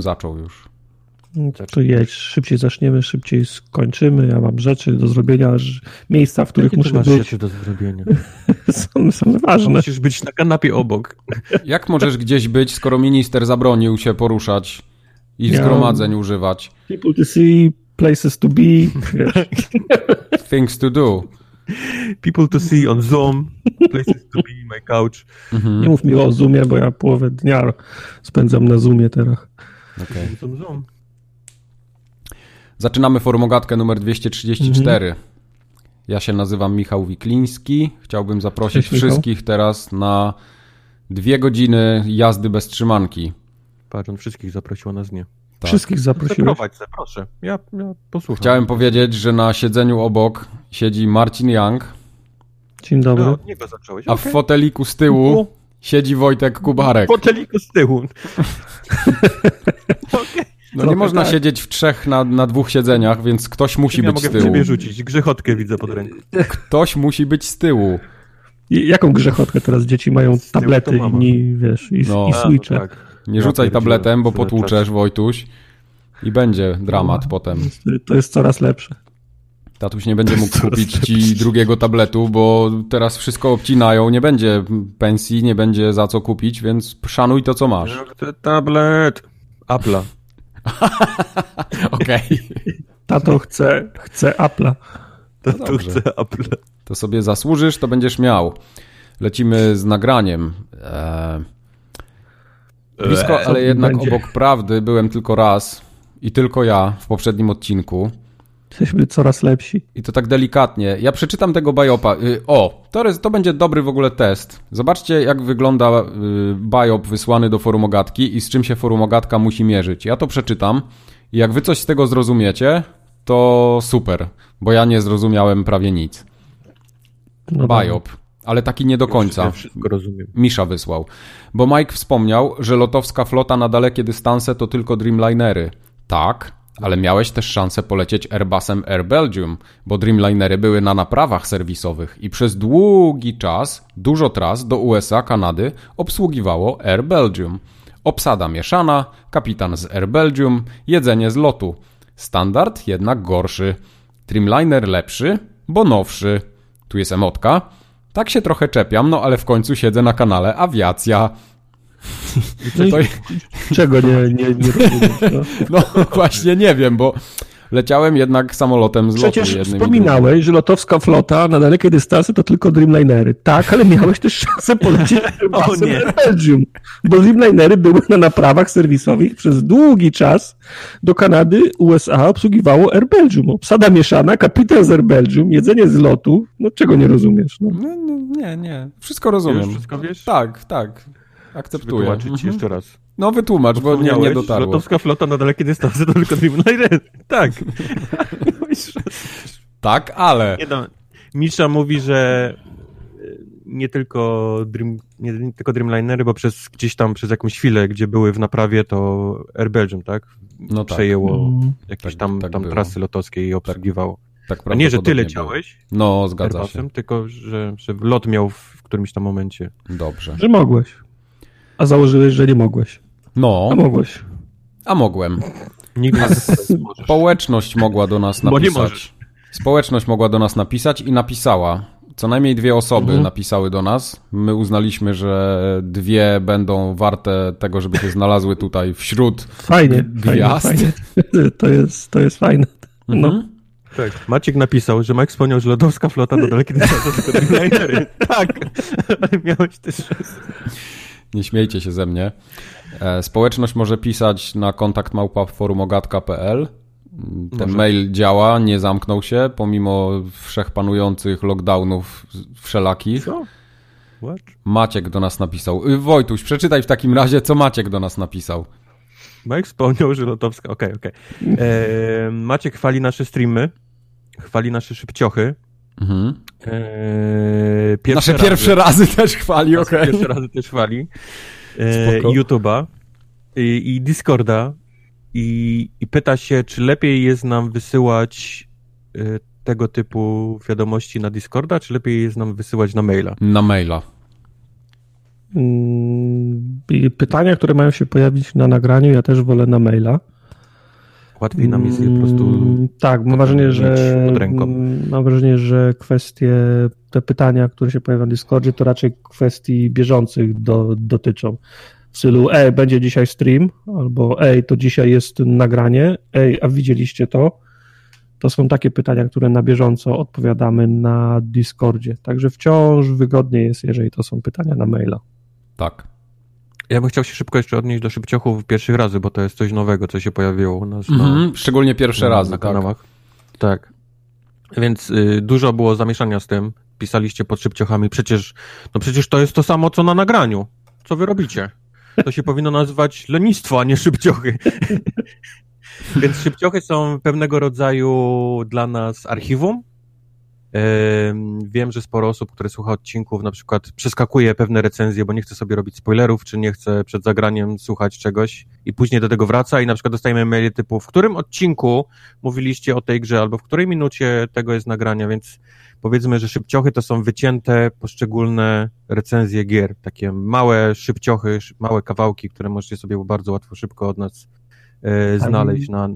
Bym zaczął już. No to jedź, szybciej zaczniemy, szybciej skończymy. Ja mam rzeczy do zrobienia, miejsca, w których Jakie muszę masz być. rzeczy do zrobienia? Są, są ważne. Musisz być na kanapie obok. Jak możesz gdzieś być, skoro minister zabronił się poruszać i Ja- zgromadzeń używać? People to see, places to be. Things to do. People to see on Zoom, places to be, my couch. Mhm. Nie mów mi o Zoomie, bo ja połowę dnia spędzam na Zoomie teraz. Zoom. Zaczynamy formogatkę numer 234. Ja się nazywam Michał Wikliński. Chciałbym zaprosić Cześć, Michał. wszystkich teraz na dwie godziny jazdy bez trzymanki. Patrz, on wszystkich zaprosił, a nas nie. Tak. Wszystkich zaprosiłeś. Proszę. Ja, ja posłucham. Chciałem powiedzieć, że na siedzeniu obok siedzi Marcin Young, Dzień dobry. No, od niego zacząłeś. a w foteliku z tyłu siedzi Wojtek Kubarek. foteliku z tyłu. No nie można tak. siedzieć w trzech na, na dwóch siedzeniach, więc ktoś musi Ja być mogę z tyłu. siebie rzucić. Grzechotkę widzę pod ręką. Ktoś musi być z tyłu. I jaką grzechotkę teraz dzieci mają tablety to mama. i wiesz, i, No. i A, switche. tak. Nie Ja rzucaj tabletem, bo potłuczesz, Wojtuś. I będzie dramat potem. To jest coraz lepsze. Tatuś nie będzie mógł kupić ci drugiego tabletu, bo teraz wszystko obcinają, nie będzie pensji, nie będzie za co kupić, więc szanuj to, co masz. Tablet. Apple'a. Okej. Tato chce, chce Apple'a. To No dobrze. chcę Apple'a. To sobie zasłużysz, to będziesz miał. Lecimy z nagraniem. Eee, blisko, co ale jednak będzie? obok prawdy byłem tylko raz i tylko ja w poprzednim odcinku. Jesteśmy coraz lepsi. I to tak delikatnie. Ja przeczytam tego bajopa. Y, O, to, jest, to będzie dobry w ogóle test. Zobaczcie, jak wygląda y, bajop wysłany do forumogatki i z czym się forumogatka musi mierzyć. Ja to przeczytam i jak wy coś z tego zrozumiecie, to super, bo ja nie zrozumiałem prawie nic. No Bajop, ale taki nie do końca. Ja wszystko rozumiem. Misza wysłał. Bo Mike wspomniał, że lotowska flota na dalekie dystanse to tylko Dreamlinery. Tak, ale miałeś też szansę polecieć Airbusem Air Belgium, bo Dreamlinery były na naprawach serwisowych i przez długi czas dużo tras do USA, Kanady obsługiwało Air Belgium. Obsada mieszana, kapitan z Air Belgium, jedzenie z lotu. Standard jednak gorszy. Dreamliner lepszy, bo nowszy. Tu jest emotka. Tak się trochę czepiam, no ale w końcu siedzę na kanale Awiacja. No i To, czego nie, nie, nie rozumiesz, no? no właśnie nie wiem, bo leciałem jednak samolotem z lotu Przecież jednym i wspominałeś, że lotowska flota na dalekie dystanse to tylko Dreamlinery. Tak, ale miałeś też szansę polecieć Airbusem nie. Air Belgium, bo Dreamlinery były na naprawach serwisowych przez długi czas do Kanady, USA obsługiwało Air Belgium. Obsada mieszana, kapitan z Air Belgium, jedzenie z lotu. No czego nie rozumiesz? No. No, no, nie, nie. Wszystko rozumiem. Już wszystko wiesz? Tak, tak. Akceptuję. Wytłumaczyć ci Mhm. jeszcze raz. No wytłumacz, bo nie, nie dotarło. Lotowska flota na dalekie dystanse to tylko Dreamliner. Tak. Tak, ale. Nie no, Misza mówi, że y, nie tylko, Dream, nie, nie tylko Dreamlinery, bo przez gdzieś tam przez jakąś chwilę, gdzie były w naprawie, to Air Belgium, tak? No tak. Przejęło Mm. jakieś Tak- tam, tak tam było. trasy lotowskie i obsługiwało. Tak A nie, że ty leciałeś było. No, zgadza się. Airbusem, tylko że, że lot miał w którymś tam momencie. Dobrze. Że mogłeś. A założyłeś, że nie mogłeś. No, A mogłeś. a mogłem. Nigdy. Społeczność mogła do nas Bo nie napisać. możesz. Społeczność mogła do nas napisać i napisała. Co najmniej dwie osoby Mhm. napisały do nas. My uznaliśmy, że dwie będą warte tego, żeby się znalazły tutaj wśród. Fajnie, fajnie, Gwiazd. fajnie. To jest, to jest fajne. No. Mhm. Tak. Maciek napisał, że Mike wspomniał, że lotowska flota na dalekie dystanse to tylko. Tak, ale miałeś też Nie śmiejcie się ze mnie. E, Społeczność może pisać na kontakt małpa.forumogatka.pl. Ten Może. mail działa, nie zamknął się, pomimo wszechpanujących lockdownów wszelakich. Co? What? Maciek do nas napisał. Y, Wojtuś, przeczytaj w takim razie, co Maciek do nas napisał. Mike wspomniał, że lotowska. Okej, okej. Eee, Maciek chwali nasze streamy, chwali nasze szybciochy. Mhm. Eee, pierwsze Nasze pierwsze razy też chwali, okej. Pierwsze razy też chwali. Eee. YouTube'a i, i Discorda i, i pyta się, czy lepiej jest nam wysyłać e, tego typu wiadomości na Discorda, czy lepiej jest nam wysyłać na maila? Na maila. Mm, pytania, które mają się pojawić na nagraniu, ja też wolę na maila. Łatwiej nam jest je po prostu. Mm, tak, mam wrażenie, że. Mm, mam wrażenie, że kwestie, te pytania, które się pojawiają na Discordzie, to raczej kwestii bieżących do, dotyczą. W stylu, ej, będzie dzisiaj stream, albo ej, to dzisiaj jest nagranie, ej, a widzieliście to? To są takie pytania, które na bieżąco odpowiadamy na Discordzie. Także wciąż wygodniej jest, jeżeli to są pytania na maila. Tak. Ja bym chciał się szybko jeszcze odnieść do szybciochów pierwszych razy, bo to jest coś nowego, co się pojawiło u nas. Mhm, szczególnie pierwsze na, razy. Na tak. kanałach. Tak. tak. Więc y, dużo było zamieszania z tym. Pisaliście pod szybciochami. Przecież, no przecież to jest to samo, co na nagraniu. Co wy robicie? To się powinno nazywać lenistwo, a nie szybciochy. Więc szybciochy są pewnego rodzaju dla nas archiwum, Wiem, że sporo osób, które słucha odcinków, na przykład przeskakuje pewne recenzje, bo nie chce sobie robić spoilerów, czy nie chce przed zagraniem słuchać czegoś i później do tego wraca i na przykład dostajemy maile typu, w którym odcinku mówiliście o tej grze, albo w której minucie tego jest nagrania, więc powiedzmy, że szybciochy to są wycięte poszczególne recenzje gier, takie małe szybciochy, małe kawałki, które możecie sobie bardzo łatwo, szybko od nas e, znaleźć na,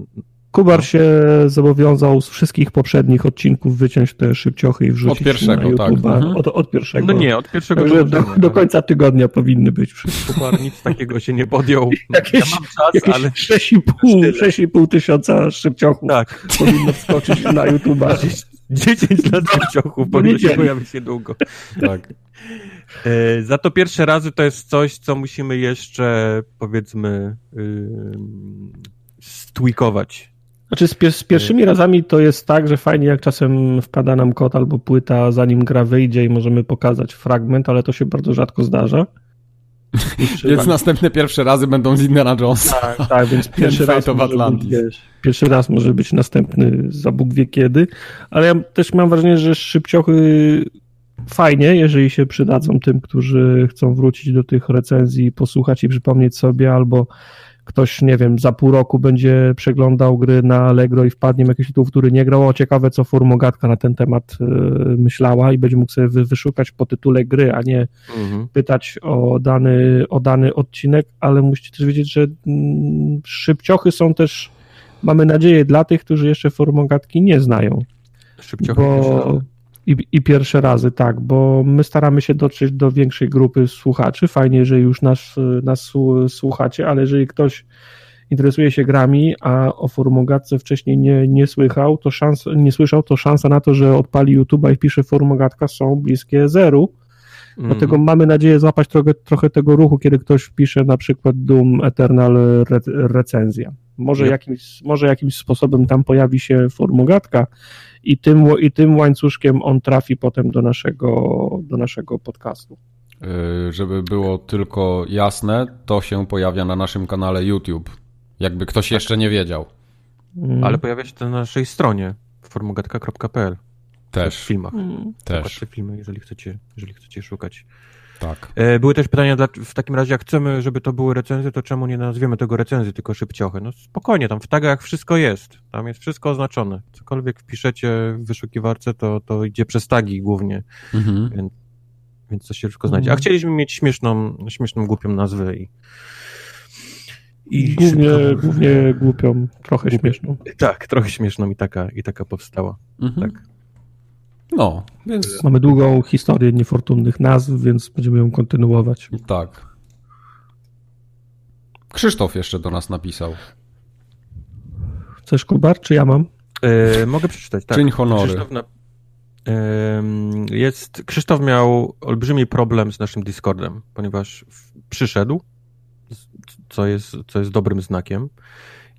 Kubar się zobowiązał z wszystkich poprzednich odcinków wyciąć te szybciochy i wrzucić od pierwszego, na tak. Mhm. Od, od, pierwszego. No nie, od pierwszego. Także do, do, końca tygodnia powinny być wszystkie. Kubar nic takiego się nie podjął. Jakieś, ja mam czas, ale... 6,5 tysiąca szybciochów tak. powinno wskoczyć na YouTube'a. 10 lat szybciochów powinno się pojawić niedługo. Tak. E, za to pierwsze razy to jest coś, co musimy jeszcze, powiedzmy, yy, stwikować znaczy z, z, pierwszymi razami to jest tak, że fajnie jak czasem wpada nam kod albo płyta, zanim gra wyjdzie i możemy pokazać fragment, ale to się bardzo rzadko zdarza. Więc następne pierwsze razy będą z Indiana Jonesa. Tak, tak więc pierwszy raz, być, wiesz, pierwszy raz może być następny za Bóg wie kiedy, ale ja też mam wrażenie, że szybciochy fajnie, jeżeli się przydadzą tym, którzy chcą wrócić do tych recenzji, posłuchać i przypomnieć sobie albo ktoś, nie wiem, za pół roku będzie przeglądał gry na Allegro i wpadnie w jakiś tytuł, który nie grał, o ciekawe, co Formogatka na ten temat y, myślała i będzie mógł sobie wy, wyszukać po tytule gry, a nie mhm. pytać o dany, o dany odcinek, ale musicie też wiedzieć, że mm, szybciochy są też, mamy nadzieję, dla tych, którzy jeszcze Formogatki nie znają. Szybciochy bo... I, I pierwsze razy, tak, bo my staramy się dotrzeć do większej grupy słuchaczy. Fajnie, jeżeli już nas, nas słuchacie, ale jeżeli ktoś interesuje się grami, a o Formogatce wcześniej nie, nie słychał, to szans, nie słyszał, to szansa na to, że odpali YouTube'a i wpisze Formogatka są bliskie zeru. Mm. Dlatego mamy nadzieję złapać trochę, trochę tego ruchu, kiedy ktoś wpisze na przykład Doom Eternal re, recenzja. Może, jakimś, może jakimś sposobem tam pojawi się Formogatka i tym, i tym łańcuszkiem on trafi potem do naszego, do naszego podcastu. Yy, żeby było tylko jasne, to się pojawia na naszym kanale YouTube. Jakby ktoś tak. jeszcze nie wiedział. Mm. Ale pojawia się to na naszej stronie formogatka.pl. Też. W filmach. Mm. Też. filmy, jeżeli chcecie, jeżeli chcecie szukać. Tak. E, były też pytania, w takim razie jak chcemy, żeby to były recenzje, to czemu nie nazwiemy tego recenzji, tylko szybciochy? No spokojnie, tam w tagach wszystko jest, tam jest wszystko oznaczone. Cokolwiek wpiszecie w wyszukiwarce, to, to idzie przez tagi głównie, mhm. więc, więc to się wszystko znajdzie. A mhm. chcieliśmy mieć śmieszną, śmieszną, głupią nazwę i i głównie, szybko... głównie głupią, trochę śmieszną. Tak, trochę śmieszną i taka, i taka powstała. Mhm. Tak. No, więc... Mamy długą historię niefortunnych nazw, więc będziemy ją kontynuować. Tak. Krzysztof jeszcze do nas napisał. Chcesz, Kubar, czy ja mam? Yy, mogę przeczytać, tak. Czyń honory. Krzysztof, na... yy, jest... Krzysztof miał olbrzymi problem z naszym Discordem, ponieważ przyszedł, co jest, co jest dobrym znakiem,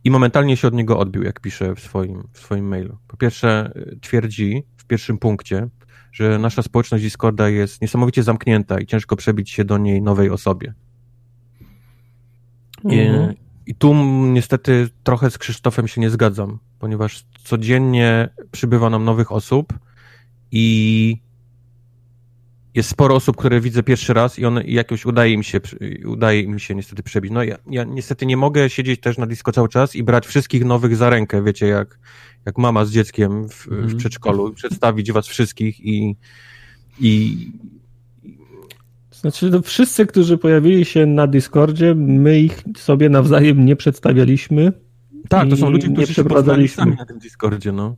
i momentalnie się od niego odbił, jak pisze w swoim, w swoim mailu. Po pierwsze, twierdzi, pierwszym punkcie, że nasza społeczność Discorda jest niesamowicie zamknięta i ciężko przebić się do niej nowej osobie. Mhm. I, I tu niestety trochę z Krzysztofem się nie zgadzam, ponieważ codziennie przybywa nam nowych osób i jest sporo osób, które widzę pierwszy raz i one jakoś udaje im się, udaje im się niestety przebić. No ja, ja niestety nie mogę siedzieć też na disco cały czas i brać wszystkich nowych za rękę, wiecie, jak, jak mama z dzieckiem w, mm. w mhm. przedszkolu, przedstawić was wszystkich i, i Znaczy, no, wszyscy, którzy pojawili się na Discordzie, my ich sobie nawzajem nie przedstawialiśmy. Tak, to są ludzie, którzy się poznali sami na tym Discordzie, no.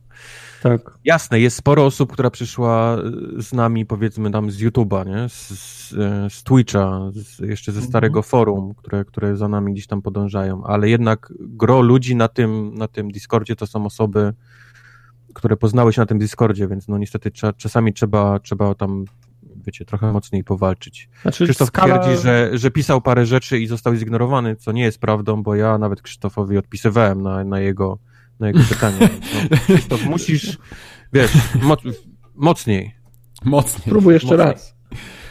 Tak. Jasne, jest sporo osób, która przyszła y, z nami, powiedzmy tam z YouTube'a, nie? Z, z, e, z Twitcha, z, jeszcze ze starego forum, które, które za nami gdzieś tam podążają, ale jednak gro ludzi na tym, na tym Discordzie to są osoby, które poznały się na tym Discordzie, więc no niestety cza, czasami trzeba, trzeba tam, wiecie, trochę mocniej powalczyć. Znaczy, Krzysztof skala... twierdzi, że, że pisał parę rzeczy i został zignorowany, co nie jest prawdą, bo ja nawet Krzysztofowi odpisywałem na, na jego, na jego pytanie. No, Krzysztof, musisz, wiesz, moc, mocniej. Mocniej. Spróbuj jeszcze Mocniej. raz.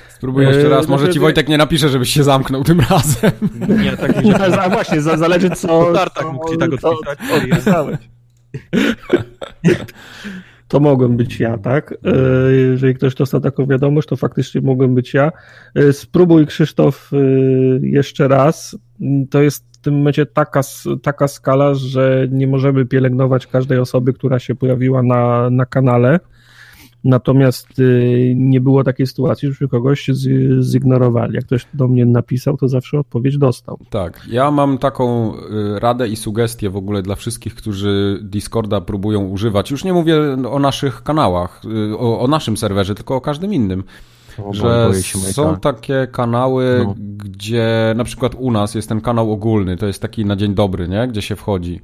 Spróbuję jeszcze Eee, raz. Może znaczy, ci Wojtek nie napisze, żebyś się zamknął tym razem. Nie, tak mi się A właśnie, za, zależy co... Tartak mógł ci tak odpisać. To mogłem być ja, tak? E, Jeżeli ktoś dostał taką wiadomość, to faktycznie mogłem być ja. E, Spróbuj, Krzysztof, e, jeszcze raz. To jest w tym momencie taka, taka skala, że nie możemy pielęgnować każdej osoby, która się pojawiła na, na kanale. Natomiast y, nie było takiej sytuacji, żebyśmy kogoś zignorowali. Jak ktoś do mnie napisał, to zawsze odpowiedź dostał. Tak, ja mam taką y, radę i sugestię w ogóle dla wszystkich, którzy Discorda próbują używać. Już nie mówię o naszych kanałach, y, o, o naszym serwerze, tylko o każdym innym. O, że są takie kanały, No. gdzie na przykład u nas jest ten kanał ogólny, to jest taki na dzień dobry, nie? gdzie się wchodzi.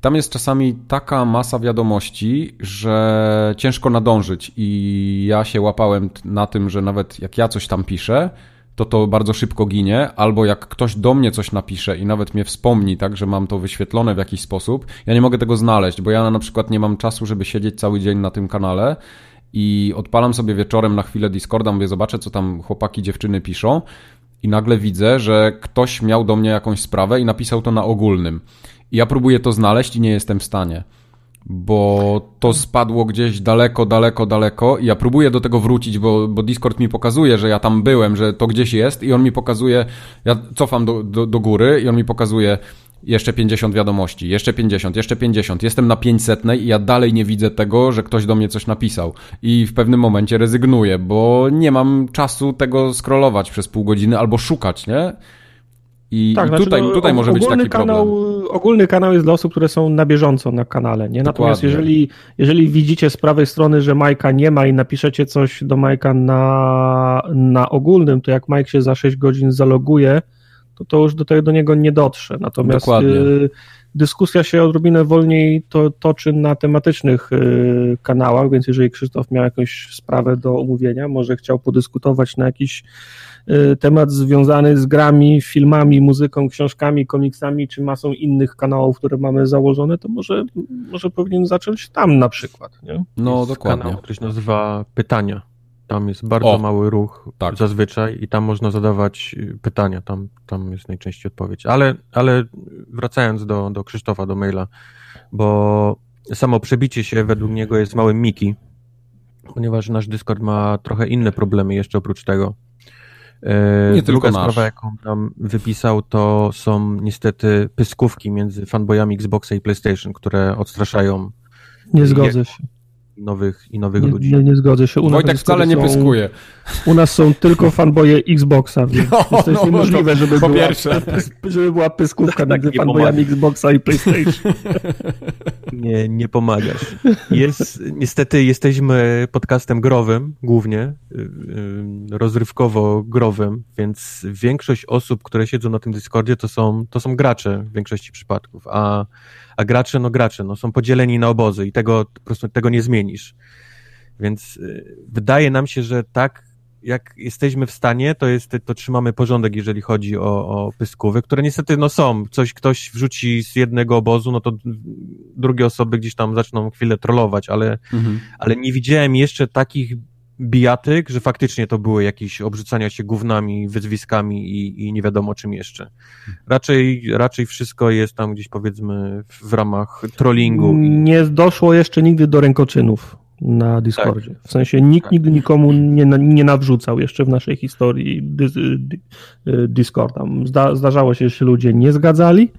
Tam jest czasami taka masa wiadomości, że ciężko nadążyć i ja się łapałem na tym, że nawet jak ja coś tam piszę, to to bardzo szybko ginie, albo jak ktoś do mnie coś napisze i nawet mnie wspomni, tak, że mam to wyświetlone w jakiś sposób, ja nie mogę tego znaleźć, bo ja na przykład nie mam czasu, żeby siedzieć cały dzień na tym kanale i odpalam sobie wieczorem na chwilę Discorda, mówię, zobaczę, co tam chłopaki, dziewczyny piszą i nagle widzę, że ktoś miał do mnie jakąś sprawę i napisał to na ogólnym. Ja próbuję to znaleźć i nie jestem w stanie. Bo to spadło gdzieś daleko, daleko, daleko i ja próbuję do tego wrócić, bo, bo Discord mi pokazuje, że ja tam byłem, że to gdzieś jest i on mi pokazuje, ja cofam do, do, do góry i on mi pokazuje jeszcze 50 wiadomości, jeszcze 50, jeszcze 50, jestem na 500 i ja dalej nie widzę tego, że ktoś do mnie coś napisał i w pewnym momencie rezygnuję, bo nie mam czasu tego scrollować przez pół godziny albo szukać, nie? I, Tak, i znaczy, tutaj, no, tutaj może być taki kanał, problem. Ogólny kanał jest dla osób, które są na bieżąco na kanale. Nie? Natomiast jeżeli, jeżeli widzicie z prawej strony, że Majka nie ma i napiszecie coś do Majka na, na ogólnym, to jak Mike się za 6 godzin zaloguje, to to już do, tego, do niego nie dotrze. Natomiast Dokładnie. y, dyskusja się odrobinę wolniej to, toczy na tematycznych y, kanałach, więc jeżeli Krzysztof miał jakąś sprawę do omówienia, może chciał podyskutować na jakiś y, temat związany z grami, filmami, muzyką, książkami, komiksami, czy masą innych kanałów, które mamy założone, to może, może powinien zacząć tam na przykład. Nie? No, Jest dokładnie. Kanał, który się nazywa Pytania. Tam jest bardzo O, mały ruch tak. zazwyczaj i tam można zadawać y, pytania. Tam, tam jest najczęściej odpowiedź. Ale, ale wracając do, do Krzysztofa, do maila, bo samo przebicie się według niego jest małym Miki, ponieważ nasz Discord ma trochę inne problemy jeszcze oprócz tego. E, Nie Druga tylko nasz. sprawa, jaką tam wypisał, to są niestety pyskówki między fanboyami Xboxa i PlayStation, które odstraszają Nie zgodzę się. Nowych i nowych Nie, ludzi. nie, nie zgodzę się. U nas Wojtek wcale nie są, pyskuje. U nas są tylko fanboje Xboxa, więc No, to jest no, no niemożliwe, to żeby, po była, pierwsze. żeby była pyskówka Tak między nie fanboyami Xboxa i PlayStation. Nie, nie pomagasz. Jest, niestety jesteśmy podcastem growym, głównie, y, y, rozrywkowo-growym, więc większość osób, które siedzą na tym Discordzie, to są, to są gracze w większości przypadków, a, a gracze, no gracze, no są podzieleni na obozy i tego po prostu tego nie zmienisz. Więc y, wydaje nam się, że tak jak jesteśmy w stanie, to jest, to trzymamy porządek, jeżeli chodzi o, o pyskówy, które niestety no są. Coś ktoś wrzuci z jednego obozu, no to drugie osoby gdzieś tam zaczną chwilę trollować, ale, Mhm. ale nie widziałem jeszcze takich bijatyk, że faktycznie to były jakieś obrzucania się gównami, wyzwiskami i, i nie wiadomo czym jeszcze. Raczej, raczej wszystko jest tam gdzieś powiedzmy w, w ramach trollingu. Nie doszło jeszcze nigdy do rękoczynów na Discordzie. Tak. W sensie nikt nigdy nikomu nie, nie nawrzucał jeszcze w naszej historii dy, dy, Discorda. Zda, zdarzało się, że się ludzie nie zgadzali,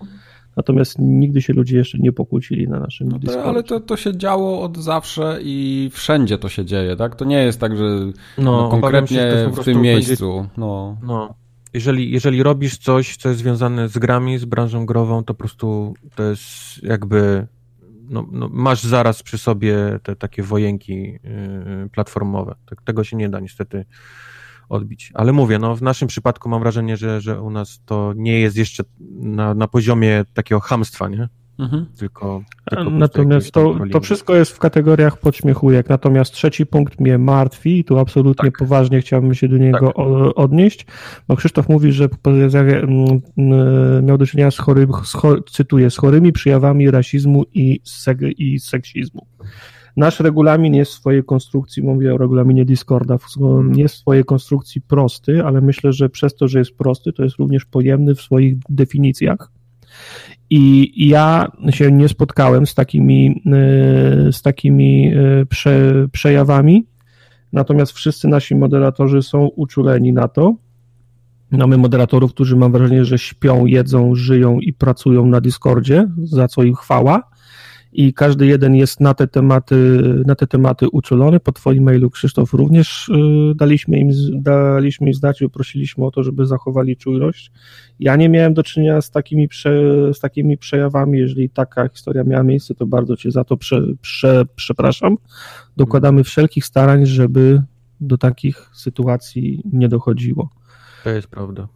Natomiast nigdy się ludzie jeszcze nie pokłócili na naszym no to, Ale to, to się działo od zawsze i wszędzie to się dzieje, tak? To nie jest tak, że no, no konkretnie się, w tym miejscu. Będzie... No. no. Jeżeli, jeżeli robisz coś, co jest związane z grami, z branżą grową, to po prostu to jest jakby no, no, masz zaraz przy sobie te takie wojenki yy, platformowe. Tego się nie da niestety odbić. Ale mówię, no w naszym przypadku mam wrażenie, że, że u nas to nie jest jeszcze na, na poziomie takiego hamstwa, nie? Mhm. Tylko, tylko Natomiast to, to wszystko jest w kategoriach podśmiechujek. Natomiast trzeci punkt mnie martwi i tu absolutnie tak. poważnie chciałbym się do niego tak. odnieść. No Krzysztof mówi, że miał do czynienia z chorymi, z cytuję, z chorymi przyjawami rasizmu i, seg, i seksizmu. Nasz regulamin jest w swojej konstrukcji, mówię o regulaminie Discorda, jest w swojej konstrukcji prosty, ale myślę, że przez to, że jest prosty, to jest również pojemny w swoich definicjach. I ja się nie spotkałem z takimi, e, z takimi e, prze, przejawami, natomiast wszyscy nasi moderatorzy są uczuleni na to. Mamy moderatorów, którzy mam wrażenie, że śpią, jedzą, żyją i pracują na Discordzie, za co im chwała i każdy jeden jest na te tematy, na te tematy uczulony. Po Twoim mailu, Krzysztof, również y, daliśmy im, daliśmy im znać i prosiliśmy o to, żeby zachowali czujność. Ja nie miałem do czynienia z takimi, prze, z takimi przejawami. Jeżeli taka historia miała miejsce, to bardzo Cię za to prze, prze, przepraszam. Dokładamy wszelkich starań, żeby do takich sytuacji nie dochodziło. To jest prawda.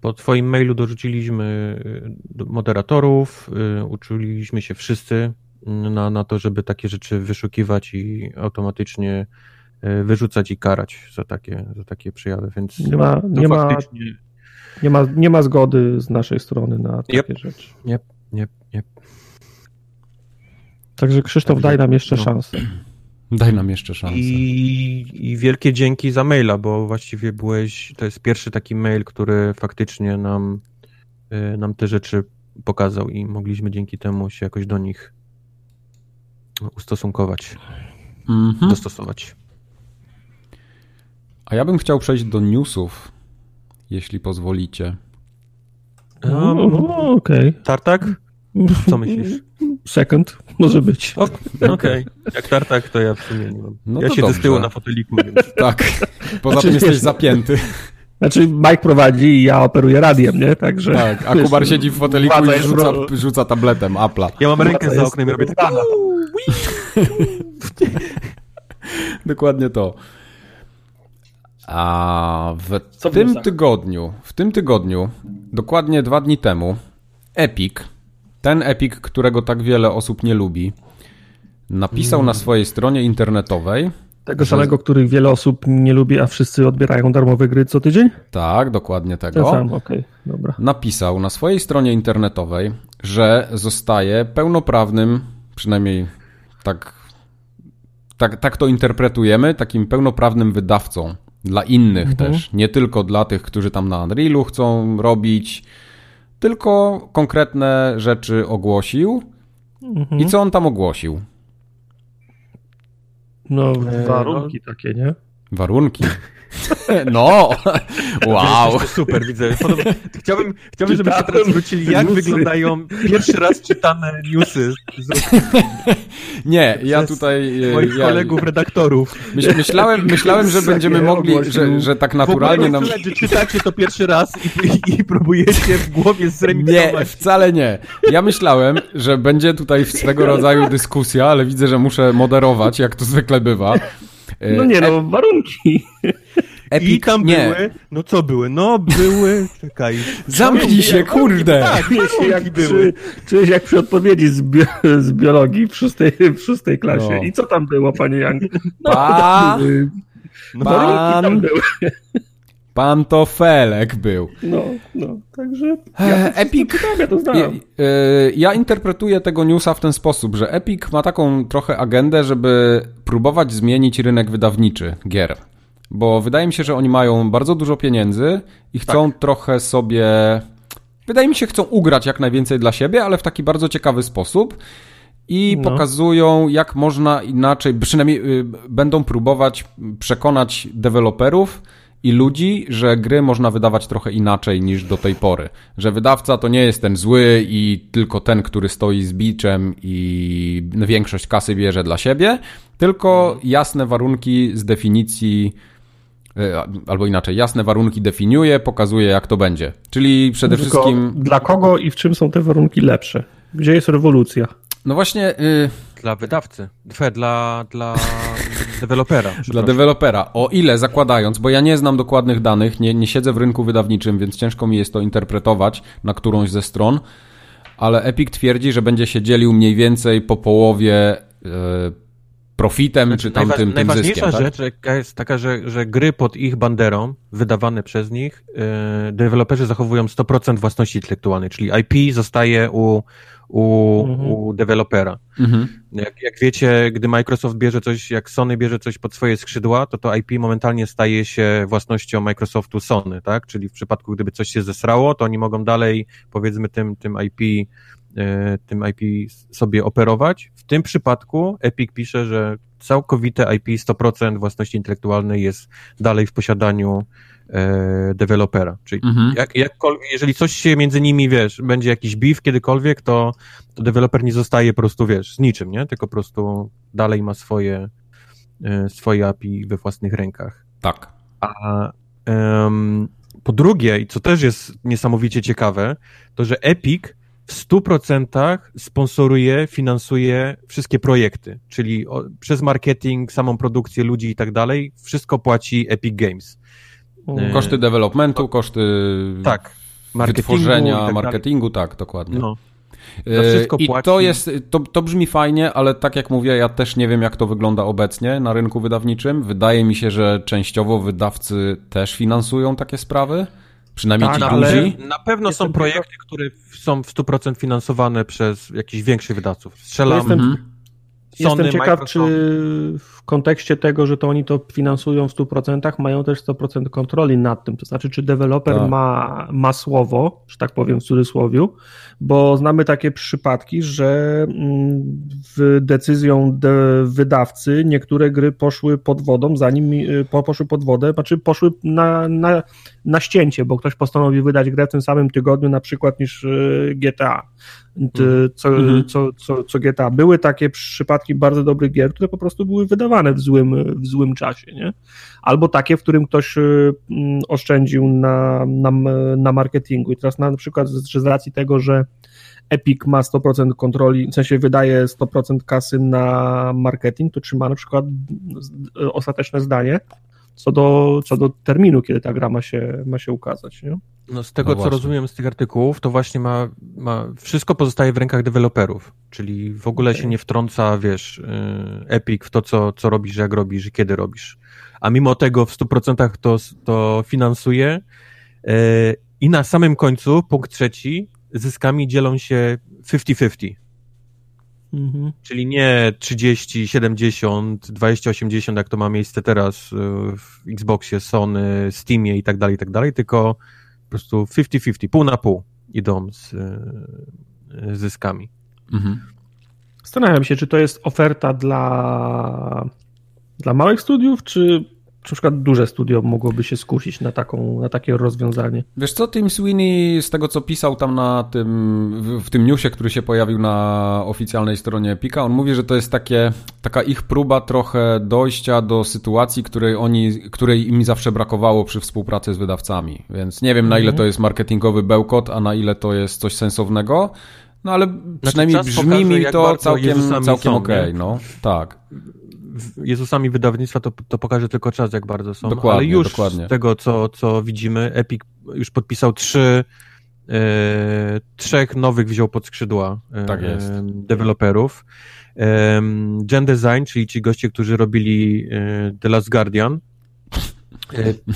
Po Twoim mailu dorzuciliśmy y, moderatorów, y, uczyliśmy się wszyscy na, na to, żeby takie rzeczy wyszukiwać i automatycznie e, wyrzucać i karać za takie, za takie przejawy, więc nie ma, nie, faktycznie... ma, nie, ma, nie ma zgody z naszej strony na takie yep. rzeczy. Nie, nie, nie. Także Krzysztof, Także, daj nam jeszcze no. szansę. Daj nam jeszcze szansę. I, I wielkie dzięki za maila, bo właściwie byłeś, to jest pierwszy taki mail, który faktycznie nam, e, nam te rzeczy pokazał i mogliśmy dzięki temu się jakoś do nich ustosunkować, mhm. dostosować. A ja bym chciał przejść do newsów, jeśli pozwolicie. Um, okej. Okay. Tartak? Co myślisz? Second, może być. Okej. Okay. Jak tartak, to ja w sumie nie mam. No ja siedzę dobrze. z tyłu na foteliku, więc... Tak. Poza znaczy, tym jesteś zapięty. Znaczy Mike prowadzi i ja operuję radiem, nie? Także... Tak, a Kubar siedzi w foteliku i rzuca, rzuca tabletem Apple'a. Ja mam rękę za oknem i robię tak. Dokładnie to. A w Co tym tygodniu, w tym tygodniu, dokładnie dwa dni temu, Epic, ten Epic, którego tak wiele osób nie lubi, napisał mm. na swojej stronie internetowej. Tego samego, których wiele osób nie lubi, a wszyscy odbierają darmowe gry co tydzień? Tak, dokładnie tego. Ten sam, okay, dobra. Napisał na swojej stronie internetowej, że zostaje pełnoprawnym, przynajmniej tak, tak, tak to interpretujemy, takim pełnoprawnym wydawcą dla innych mhm. też. Nie tylko dla tych, którzy tam na Unrealu chcą robić, tylko konkretne rzeczy ogłosił. Mhm. I co on tam ogłosił? No, warunki no. takie, nie? Warunki. No, wow. super, widzę. Podobno, chciałbym, chciałbym, żebyście teraz zwrócili, jak newsy. wyglądają pierwszy raz czytane newsy. Nie, ja tutaj... E, moich ja, kolegów, redaktorów. Myśl, myślałem, myślałem, że będziemy mogli, że, że tak naturalnie nam... Że czytacie to pierwszy raz i, i próbujecie w głowie zremitować. Nie, wcale nie. Ja myślałem, że będzie tutaj swego rodzaju dyskusja, ale widzę, że muszę moderować, jak to zwykle bywa. No nie, no, warunki. Epic, I tam nie. były, no co były? No były, czekaj. Zamknij się, kurde. Tak, czuję jak były. Się jak przy odpowiedzi z, bi z biologii w szóstej, w szóstej klasie. No. I co tam było, panie Young? No, pa... były. No, pan... tam były. Pantofelek był. No, no, także ja Epic, ja to znam. Ja, e, ja interpretuję tego newsa w ten sposób, że Epic ma taką trochę agendę, żeby próbować zmienić rynek wydawniczy gier. Bo wydaje mi się, że oni mają bardzo dużo pieniędzy i chcą tak. trochę sobie. Wydaje mi się, chcą ugrać jak najwięcej dla siebie, ale w taki bardzo ciekawy sposób. I no. pokazują, jak można inaczej, przynajmniej y, będą próbować przekonać deweloperów, i ludzi, że gry można wydawać trochę inaczej niż do tej pory. Że wydawca to nie jest ten zły i tylko ten, który stoi z biczem i większość kasy bierze dla siebie, tylko jasne warunki z definicji e, albo inaczej, jasne warunki definiuje, pokazuje jak to będzie. Czyli przede tylko wszystkim... Dla kogo i w czym są te warunki lepsze? Gdzie jest rewolucja? No właśnie... Y... Dla wydawcy. Dla, dla dewelopera. Dla dewelopera. O ile zakładając, bo ja nie znam dokładnych danych, nie, nie siedzę w rynku wydawniczym, więc ciężko mi jest to interpretować na którąś ze stron, ale Epic twierdzi, że będzie się dzielił mniej więcej po połowie y, profitem, znaczy, czy tam najwa- tym, tym Najważniejsza zyskiem, tak? rzecz jest taka, że, że gry pod ich banderą, wydawane przez nich, yy, deweloperzy zachowują 100% własności intelektualnej, czyli IP zostaje u u, mhm. u dewelopera. Mhm. Jak, jak wiecie, gdy Microsoft bierze coś, jak Sony bierze coś pod swoje skrzydła, to to IP momentalnie staje się własnością Microsoftu Sony, tak? Czyli w przypadku, gdyby coś się zesrało, to oni mogą dalej, powiedzmy, tym, tym IP e, tym IP sobie operować. W tym przypadku Epic pisze, że całkowite IP 100% własności intelektualnej jest dalej w posiadaniu e, dewelopera. Czyli mhm. jak, jakkolwiek, jeżeli coś się między nimi, wiesz, będzie jakiś beef kiedykolwiek, to, to deweloper nie zostaje po prostu, wiesz, z niczym, nie? Tylko po prostu dalej ma swoje, e, swoje API we własnych rękach. Tak. A um, po drugie, i co też jest niesamowicie ciekawe, to że Epic w 100% sponsoruje, finansuje wszystkie projekty, czyli o, przez marketing, samą produkcję ludzi i tak dalej, wszystko płaci Epic Games. Koszty developmentu, koszty tak, marketingu wytworzenia, tak marketingu, tak, dokładnie. No. E, I płaci. to jest, to, to brzmi fajnie, ale tak jak mówię, ja też nie wiem, jak to wygląda obecnie na rynku wydawniczym. Wydaje mi się, że częściowo wydawcy też finansują takie sprawy. Przynajmniej tak, ci duzi. Na pewno są projekty, które są w 100% finansowane przez jakichś większych wydawców. Strzelam. Jestem, mhm. Sony, Jestem ciekaw, Microsoft. czy w kontekście tego, że to oni to finansują w 100%, mają też 100% kontroli nad tym. To znaczy, czy deweloper tak. ma, ma słowo, że tak powiem w cudzysłowie, bo znamy takie przypadki, że mm, w decyzją de wydawcy niektóre gry poszły pod wodą, zanim y, poszły pod wodę, znaczy poszły na, na, na ścięcie, bo ktoś postanowił wydać grę w tym samym tygodniu na przykład niż y, GTA. Mhm. Co, mhm. co, co, co GTA. Były takie przypadki bardzo dobrych gier, które po prostu były wydawane w złym, w złym czasie, nie? Albo takie, w którym ktoś y, mm, oszczędził na, na, na marketingu. I teraz na przykład z, racji tego, że Epic ma 100% kontroli, w sensie wydaje 100% kasy na marketing, to czy ma na przykład ostateczne zdanie co do, co do terminu, kiedy ta gra ma się, ma się ukazać. Nie? No z tego, no co rozumiem z tych artykułów, to właśnie ma, ma, wszystko pozostaje w rękach deweloperów, czyli w ogóle okay. się nie wtrąca, wiesz, y, Epic w to, co, co robisz, jak robisz i kiedy robisz. A mimo tego w 100% to, to finansuje y, i na samym końcu, punkt trzeci, zyskami dzielą się 50-50. Mhm. Czyli nie 30, 70, 20, 80, jak to ma miejsce teraz y, w Xboxie, Sony, Steamie i tak dalej, i tak dalej, tylko prostu 50-50, pół na pół idą z y, zyskami. Mhm. Zastanawiam się, czy to jest oferta dla, dla małych studiów, czy na przykład duże studio mogłoby się skusić na, taką, na takie rozwiązanie. Wiesz co, Tim Sweeney z tego co pisał tam na tym, w, w tym newsie, który się pojawił na oficjalnej stronie Pika, on mówi, że to jest takie, taka ich próba trochę dojścia do sytuacji, której oni, której im zawsze brakowało przy współpracy z wydawcami, więc nie wiem na ile mhm. to jest marketingowy bełkot, a na ile to jest coś sensownego, no ale znaczy, przynajmniej brzmi mi to całkiem, całkiem okej, okay, no tak Jezusami wydawnictwa to, to pokaże tylko czas, jak bardzo są. Dokładnie, Ale już dokładnie. z tego, co, co widzimy, Epic już podpisał trzy, e, trzech nowych wziął pod skrzydła e, tak deweloperów. E, Gen Design, czyli ci goście, którzy robili e, The Last Guardian,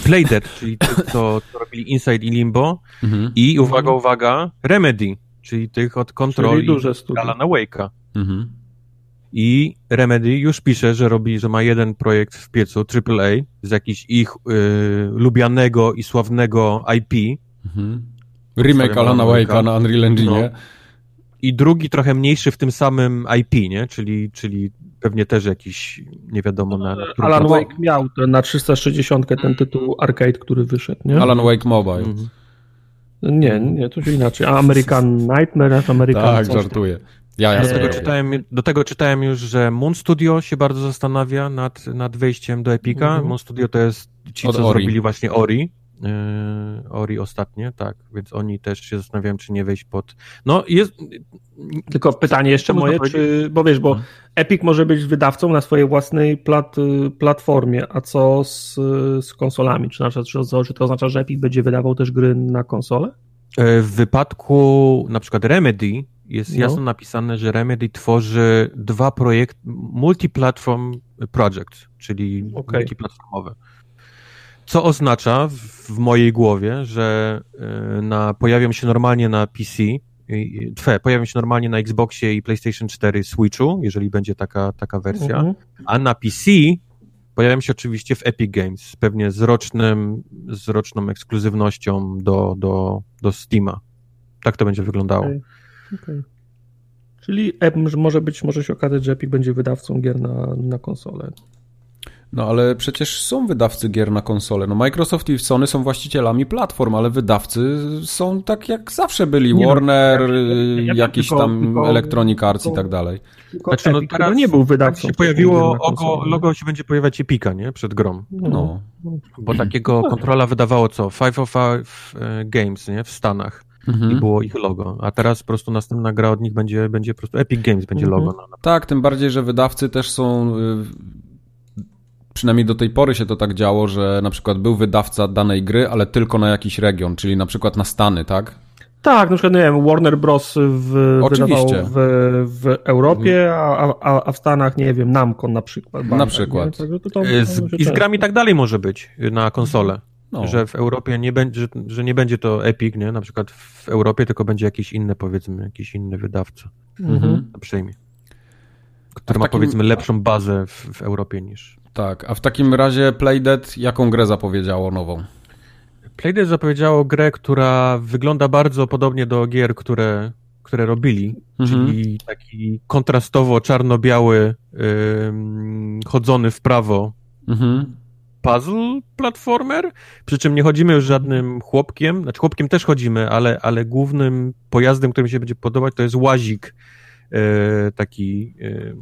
Playdead, czyli tych, co, co robili Inside i Limbo mhm. i uwaga, uwaga, Remedy, czyli tych od kontroli Alana Wake'a. Mhm. I Remedy już pisze, że robi, że ma jeden projekt w piecu, AAA, z jakiś ich y, lubianego i sławnego IP. Mhm. Remake Alana Wake'a na Unreal Engine. No. I drugi trochę mniejszy w tym samym IP, nie? Czyli, czyli pewnie też jakiś, nie wiadomo na, Alan platformie. Wake miał ten, na 360 ten tytuł arcade, który wyszedł, nie? Alan Wake Mobile. Mhm. Nie, nie, to się inaczej. A American Nightmare, American Tak, coś tam. Ja, ja Do tego, czytałem, do tego czytałem już, że Moon Studio się bardzo zastanawia nad, nad wejściem do Epica. Mhm. Moon Studio to jest ci, Od co Ori. zrobili właśnie Ori. Yy, Ori ostatnie, tak, więc oni też się zastanawiają, czy nie wejść pod. No, jest. Tylko pytanie jeszcze moje, czy, bo wiesz, bo Mhm. Epic może być wydawcą na swojej własnej plat, platformie, a co z, z konsolami? Czy, znaczy, czy, czy to oznacza, że Epic będzie wydawał też gry na konsolę? E, W wypadku na przykład Remedy jest No. jasno napisane, że Remedy tworzy dwa projekty, multiplatform project, czyli Okej. multiplatformowe. Co oznacza w, mojej głowie, że e, na, pojawią się normalnie na PC, twe, pojawią się normalnie na Xboxie i PlayStation 4 Switchu, jeżeli będzie taka, taka wersja, Mhm. a na PC pojawią się oczywiście w Epic Games, pewnie z, rocznym, z roczną ekskluzywnością do, do, do Steama. Tak to będzie wyglądało. Okej. Okej. Czyli może być, może się okazać, że Epic będzie wydawcą gier na, na konsolę. No ale przecież są wydawcy gier na konsole. No Microsoft i Sony są właścicielami platform, ale wydawcy są tak jak zawsze byli. Nie no, Warner, ja- ja- y, ja jakiś tylko- tam tylko- Electronic Arts i tylko- tak dalej. Tylko Znaczy, no teraz nie był Tak wydawcą. się wcześniej pojawiło, logo, logo się będzie pojawiać Epika, nie? Przed grą. No. Bo takiego kontrola wydawało co? 505 e, Games, nie? W Stanach. I Mhm. było ich logo. A teraz po prostu następna gra od nich będzie, będzie po prostu Epic Games będzie Mhm. logo. Na, na... Tak, tym bardziej, że wydawcy też są. y, Przynajmniej do tej pory się to tak działo, że na przykład był wydawca danej gry, ale tylko na jakiś region, czyli na przykład na Stany, tak? Tak, na przykład, nie wiem, Warner Bros. W, wydawał w, w Europie, a, a, a w Stanach, nie wiem, Namco na przykład. Bandai, przykład. nie? Także to, to, to, E, Z, I z grami tak dalej może być na konsolę. No. Że w Europie nie będzie, że, że nie będzie to Epic, nie? Na przykład w Europie, tylko będzie jakiś inny, powiedzmy, jakiś inny wydawca. Mhm. Przyjmie. Który ma takim- powiedzmy lepszą bazę w, w Europie niż. Tak, a w takim razie Playdead jaką grę zapowiedziało nową? Playdead zapowiedziało grę, która wygląda bardzo podobnie do gier, które, które robili, Mhm. czyli taki kontrastowo czarno-biały, ym, chodzony w prawo Mhm. Puzzle platformer, przy czym nie chodzimy już żadnym chłopkiem, znaczy chłopkiem też chodzimy, ale, ale głównym pojazdem, który mi się będzie podobać, to jest łazik yy, taki yy,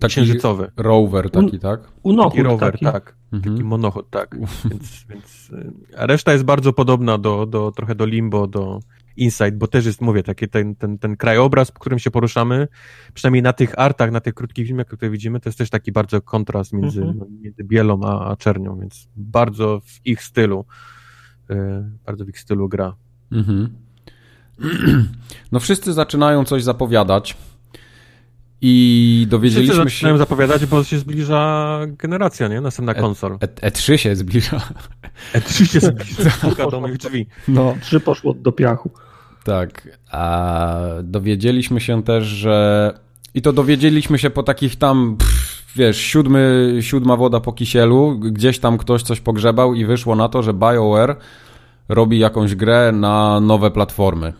Taki księżycowy. rower taki, tak? Unochód Taki rower, taki. tak. Mhm. Taki monochod, tak. Więc, więc, y, a reszta jest bardzo podobna do, do trochę do Limbo, do Inside, bo też jest, mówię, taki ten, ten, ten krajobraz, po którym się poruszamy, przynajmniej na tych artach, na tych krótkich filmach, które widzimy, to jest też taki bardzo kontrast między, Mhm. no, między bielą a, a czernią, więc bardzo w ich stylu, y, bardzo w ich stylu gra. Mhm. No wszyscy zaczynają coś zapowiadać i Wszyscy dowiedzieliśmy zaczynają się... zapowiadać, bo się zbliża generacja, nie? Następna konsol. E- E3 się zbliża. E3 się zbliża, puka do moich drzwi. No. Trzy poszło do piachu. Tak. A dowiedzieliśmy się też, że. I to dowiedzieliśmy się po takich tam, pff, wiesz, siódmy, siódma woda po kisielu. Gdzieś tam ktoś coś pogrzebał i wyszło na to, że BioWare robi jakąś grę na nowe platformy.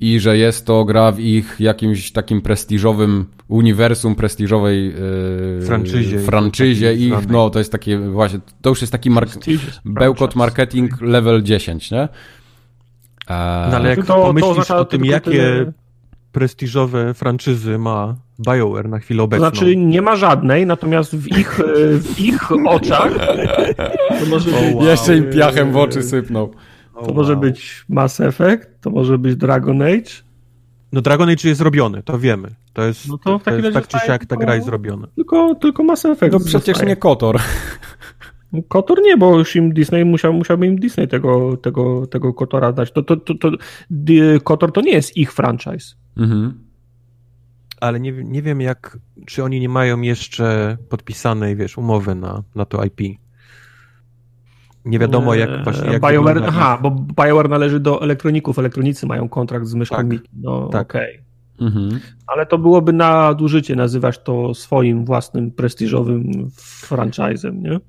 I że jest to gra w ich jakimś takim prestiżowym uniwersum, prestiżowej yy, Franczyzie. franczyzie ich. No, to jest takie właśnie, to już jest taki mark- bełkot marketing level 10, nie? Eee, No ale jak To- to pomyślisz oznacza o tym, jakie tyle- prestiżowe franczyzy ma BioWare na chwilę To obecną. znaczy nie ma żadnej, natomiast w ich, e, w ich oczach to może być, wow. Jeszcze im piachem w oczy sypnął. To może być Mass Effect, to może być Dragon Age. No Dragon Age jest zrobiony, to wiemy. To jest, No to w to jest tak czy siak ta gra jest zrobiona. Tylko, tylko Mass Effect. No przecież zostaje. nie Kotor. Kotor nie, bo już im Disney musiał, musiałby im Disney tego, tego, tego Kotora dać. To, to, to, to, Kotor to nie jest ich franchise. Mhm. Ale nie, nie wiem jak, czy oni nie mają jeszcze podpisanej, wiesz, umowy na, na to IP. Nie wiadomo jak właśnie jak BioWare, aha, bo BioWare należy do elektroników. Elektronicy mają kontrakt z myszką Tak. Mickey. No, Tak. okej. Mhm. Ale to byłoby nadużycie nazywać to swoim własnym prestiżowym franchise'em, nie?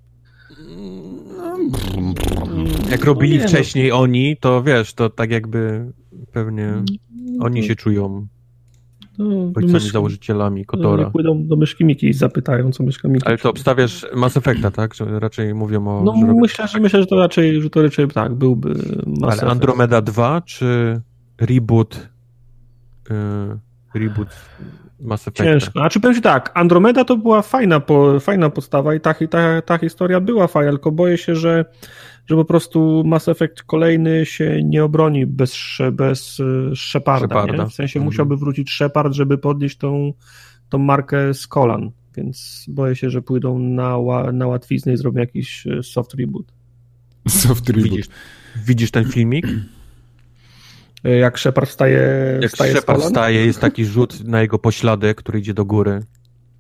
Jak robili nie, no. wcześniej oni, to wiesz, to tak jakby pewnie oni Mhm. się czują To ojcami myszki- założycielami no, Kotora. nie pójdą do myszki Miki i zapytają, co myszka Miki. Ale to obstawiasz Mass Effecta, tak? Że raczej mówią o... No że myślę, że myślę, że to raczej, że to raczej tak, byłby Mass Ale Effect. Andromeda 2 czy reboot yy, reboot Mass Effecta? Ciężko. Znaczy powiem ci tak, Andromeda to była fajna, po, fajna podstawa i ta, ta, ta historia była fajna, tylko boję się, że, że po prostu Mass Effect kolejny się nie obroni bez, bez y, Sheparda. Sheparda. W sensie Mhm. musiałby wrócić Shepard, żeby podnieść tą, tą markę z kolan. Więc boję się, że pójdą na, na łatwiznę i zrobią jakiś y, soft reboot. Soft reboot. Widzisz, widzisz ten filmik? Y, Jak Shepard wstaje, Jak wstaje Shepard wstaje, jest taki rzut na jego pośladek, który idzie do góry.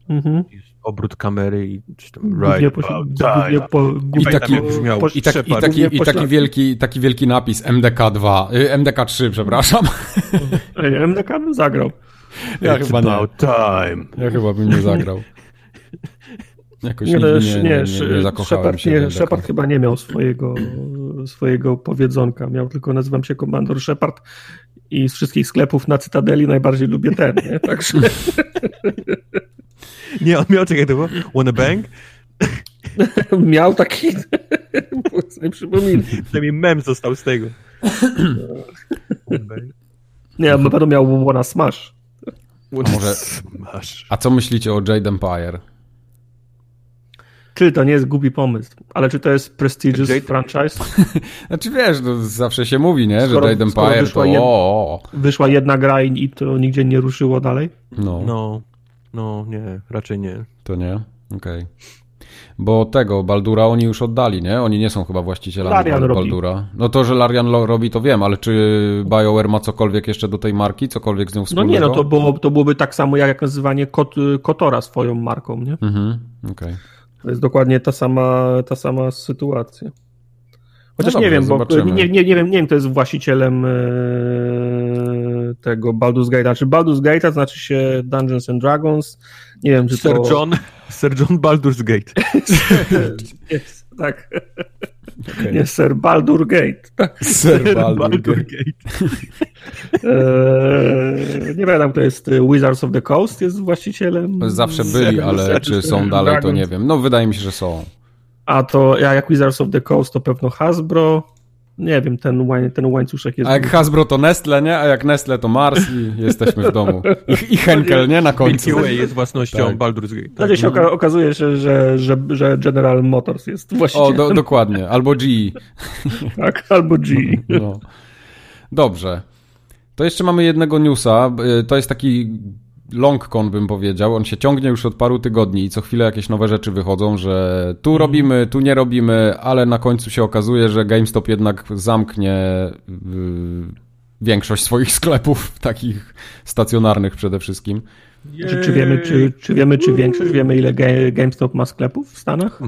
Mhm. Obrót kamery i czy tam right po, about głównie time. po, I taki- po- brzmiał. po- I, tak, i, taki, I taki wielki, taki wielki napis MDK2, y, MDK3, przepraszam. Ej, MDK bym zagrał. Ja It's chyba nie. about time. Ja chyba bym nie zagrał. Jakoś Nie, nie, nie, nie, zakochałem Shepard, się nie. Shepard chyba nie miał swojego, swojego powiedzonka. Miał tylko, nazywam się Komandor Shepard i z wszystkich sklepów na Cytadeli najbardziej lubię ten, nie? Także Nie, on miał, czekaj, to było? Wanna bang? miał taki... sobie przypominam. Przynajmniej mem został z tego. Nie, na pewno miał Wanna Smash. Wanna może- smash. A co myślicie o Jade Empire? Czy to nie jest głupi pomysł, ale czy to jest prestigious Jade- franchise? Znaczy wiesz, no, zawsze się mówi, nie? Skoro- że Jade Empire to wyszła jed- o, Wyszła jedna gra i i to nigdzie nie ruszyło dalej? no, No, no, nie, raczej nie. to nie? Okej. Bo tego, Baldura oni już oddali, nie? Oni nie są chyba właścicielami Larian Bal- robi. Baldura. No to, że Larian robi, to wiem, ale czy BioWare ma cokolwiek jeszcze do tej marki? Cokolwiek z nią No wspólnego? nie, no to, było, to byłoby tak samo jak nazywanie Kot, Kotora swoją marką, nie? Mhm, okej. To jest dokładnie ta sama, ta sama sytuacja. Chociaż No nie dobrze, wiem, bo zobaczymy. nie, nie, nie, wiem, nie wiem, kto jest właścicielem e, tego Baldur's Gate'a. Czy Baldur's Gate'a znaczy się Dungeons and Dragons? Nie wiem, czy Sir to... John, Sir John Baldur's Gate. Jest, tak. Okej. Nie, Sir Baldur Gate. Tak. Sir Baldur Gate. Eee, nie pamiętam, kto jest e, Wizards of the Coast, jest właścicielem. Zawsze byli, ale Seven czy są dalej, to nie wiem. No wydaje mi się, że są. A to ja jak Wizards of the Coast to pewno Hasbro. Nie wiem, ten, łań, ten łańcuszek jest. A jak Hasbro to Nestle, nie? A jak Nestle to Mars i jesteśmy w domu. I, i Henkel, nie? Na końcu. Milky Way jest własnością Tak. Baldur's Gate. Wtedy się oka- okazuje się, że, że, że General Motors jest O, właścicielem, do, dokładnie. Albo G. tak, albo G. No. Dobrze. To jeszcze mamy jednego newsa. Y, To jest taki long con, bym powiedział. On się ciągnie już od paru tygodni i co chwilę jakieś nowe rzeczy wychodzą, że tu robimy, tu nie robimy, ale na końcu się okazuje, że GameStop jednak zamknie y, większość swoich sklepów, takich stacjonarnych przede wszystkim. Czy, czy, wiemy, czy, czy wiemy, czy większość, wiemy ile Ga- GameStop ma sklepów w Stanach?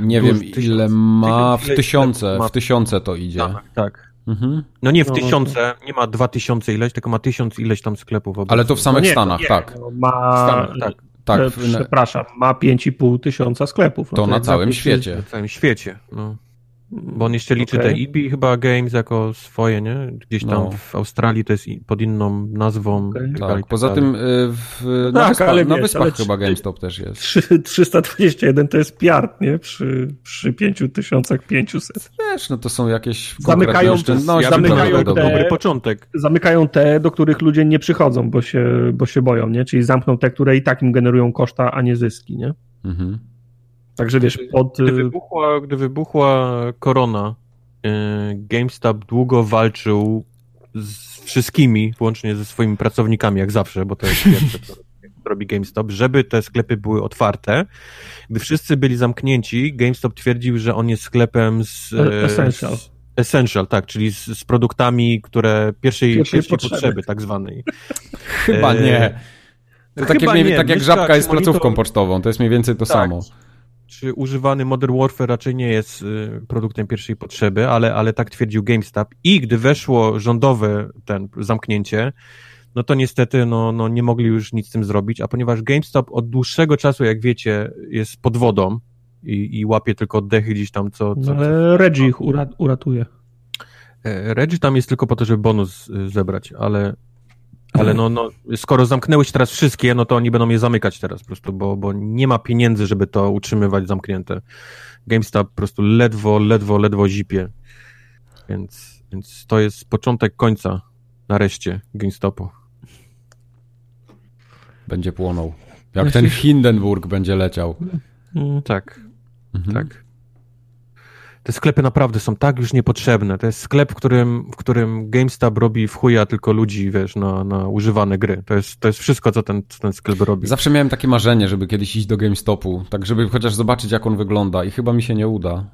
Nie Duż- wiem, tysiąc- ile ma, w tysiące, ma? w tysiące to idzie. Tak, tak. Mhm. No nie w No, no to- tysiące, nie ma dwa tysiące ileś, tylko ma tysiąc ileś tam sklepów. obecnie. Ale to w samych nie, Stanach, nie, tak. no, W Ma, Stanach, tak. Tak, przepraszam, ma 5,5 tysiąca sklepów. No to na całym świecie. W całym świecie. No. Bo on jeszcze liczy Okej. te EB chyba Games jako swoje, nie? Gdzieś tam No. w Australii to jest pod inną nazwą. I tak Tak, i poza tym y, w, na, Tak, wyspach, ale na wiesz, wyspach ale chyba GameStop też jest. Trzy- 321 to jest piart, nie? Przy, przy 5500. Wiesz, no to są jakieś Zamykają-. Ja bym zamykają te- dobry początek. Zamykają te, do których ludzie nie przychodzą, bo się, bo się boją, nie? Czyli zamkną te, które i tak im generują koszta, a nie zyski, nie? Mhm. Także wiesz, pod... Gdy wybuchła, gdy wybuchła korona, yy, GameStop długo walczył z wszystkimi, włącznie ze swoimi pracownikami, jak zawsze, bo to jest pierwsze, co robi GameStop, żeby te sklepy były otwarte. Gdy wszyscy byli zamknięci, GameStop twierdził, że on jest sklepem z... e, Essential. Z, essential, tak, czyli z, z produktami, które pierwszej, Pierwszej pierwszej potrzeby. potrzeby, tak zwanej. Chyba E, nie. To tak, jak, nie. tak jak żabka jest placówką pocztową, to jest mniej więcej to Tak. samo. Czy używany Modern Warfare raczej nie jest y, produktem pierwszej potrzeby, ale, ale tak twierdził GameStop. I gdy weszło rządowe ten zamknięcie, no to niestety no, no nie mogli już nic z tym zrobić, a ponieważ GameStop od dłuższego czasu, jak wiecie, jest pod wodą i, i łapie tylko oddechy gdzieś tam, co... co, No, co ale Reggie ich ura- uratuje. E, Reggie tam jest tylko po to, żeby bonus y, zebrać, ale ale no, no, skoro zamknęłeś teraz wszystkie, no to oni będą je zamykać teraz po prostu, bo, bo nie ma pieniędzy, żeby to utrzymywać zamknięte. GameStop po prostu ledwo, ledwo, ledwo zipie. Więc, więc to jest początek końca nareszcie GameStopu. Będzie płonął. Jak ten Hindenburg będzie leciał. Mm. Tak, mhm. tak. Te sklepy naprawdę są tak już niepotrzebne. To jest sklep, w którym, w którym GameStop robi w chuja tylko ludzi, wiesz, na, na używane gry. To jest, to jest wszystko, co ten, co ten sklep robi. Zawsze miałem takie marzenie, żeby kiedyś iść do GameStopu, tak żeby chociaż zobaczyć, jak on wygląda i chyba mi się nie uda.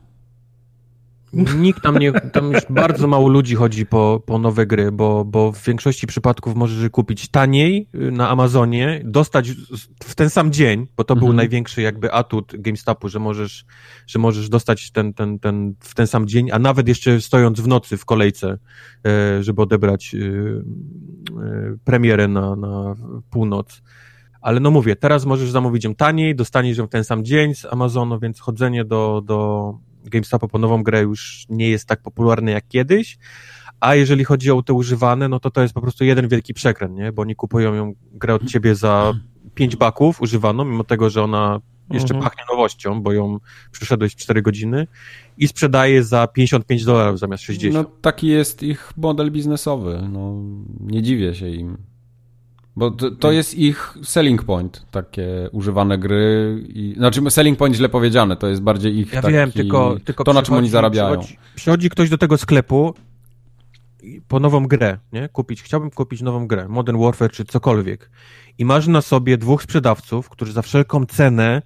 Nikt tam nie, tam już bardzo mało ludzi chodzi po, po nowe gry, bo, bo w większości przypadków możesz je kupić taniej y, na Amazonie, dostać w ten sam dzień, bo to mhm. był największy jakby atut GameStopu, że możesz, że możesz dostać ten, ten, ten w ten sam dzień, a nawet jeszcze stojąc w nocy w kolejce, e, żeby odebrać y, e, premierę na, na północ. Ale no mówię, teraz możesz zamówić ją taniej, dostaniesz ją w ten sam dzień z Amazonu, więc chodzenie do, do GameStopa po nową grę już nie jest tak popularny jak kiedyś, a jeżeli chodzi o te używane, no to to jest po prostu jeden wielki przekręt, nie? Bo oni kupują ją grę od ciebie za 5 baków używaną, mimo tego, że ona jeszcze mhm. pachnie nowością, bo ją przyszedłeś w 4 godziny i sprzedaje za 55 dolarów zamiast 60. No taki jest ich model biznesowy, no nie dziwię się im. Bo to, to, jest ich selling point, takie używane gry. I, znaczy, selling point źle powiedziane, to jest bardziej ich. Ja taki, wiem, tylko, tylko to, na czym oni zarabiają. Przychodzi, przychodzi, ktoś do tego sklepu po nową grę, nie? Kupić, chciałbym kupić nową grę, Modern Warfare czy cokolwiek. I masz na sobie dwóch sprzedawców, którzy za wszelką cenę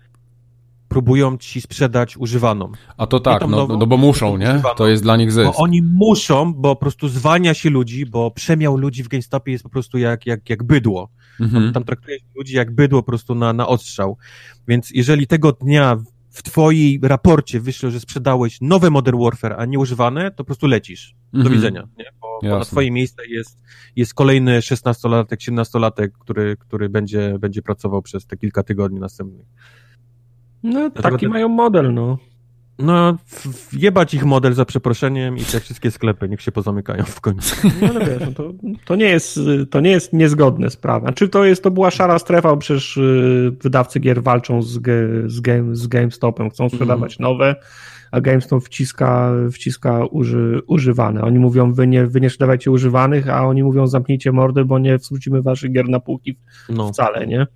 próbują ci sprzedać używaną. A to tak, no, nową, no bo muszą, nie? Używaną. To jest dla nich zysk. Bo oni muszą, bo po prostu zwalnia się ludzi, bo przemiał ludzi w GameStopie jest po prostu jak, jak, jak bydło. Mhm. Tam, tam traktuje się ludzi jak bydło po prostu na, na ostrzał. Więc jeżeli tego dnia w twojej raporcie wyślę, że sprzedałeś nowe Modern Warfare, a nie używane, to po prostu lecisz. Do mhm. widzenia, nie? Bo, bo, na twoje miejsce jest, jest kolejny 16-latek, 17-latek, który, który będzie, będzie pracował przez te kilka tygodni następnych. No, taki te... mają model, no. No, jebać ich model za przeproszeniem i te wszystkie sklepy, niech się pozamykają w końcu. No ale wiesz, no to, to, nie jest, to nie jest niezgodne sprawa. Czy to jest, to była szara strefa, bo przecież y, wydawcy gier walczą z, z, game, z GameStopem, chcą sprzedawać mm. nowe, a GameStop wciska, wciska uży, używane. Oni mówią, wy nie, wy nie sprzedawajcie używanych, a oni mówią, zamknijcie mordy, bo nie wrzucimy waszych gier na półki no. wcale, nie?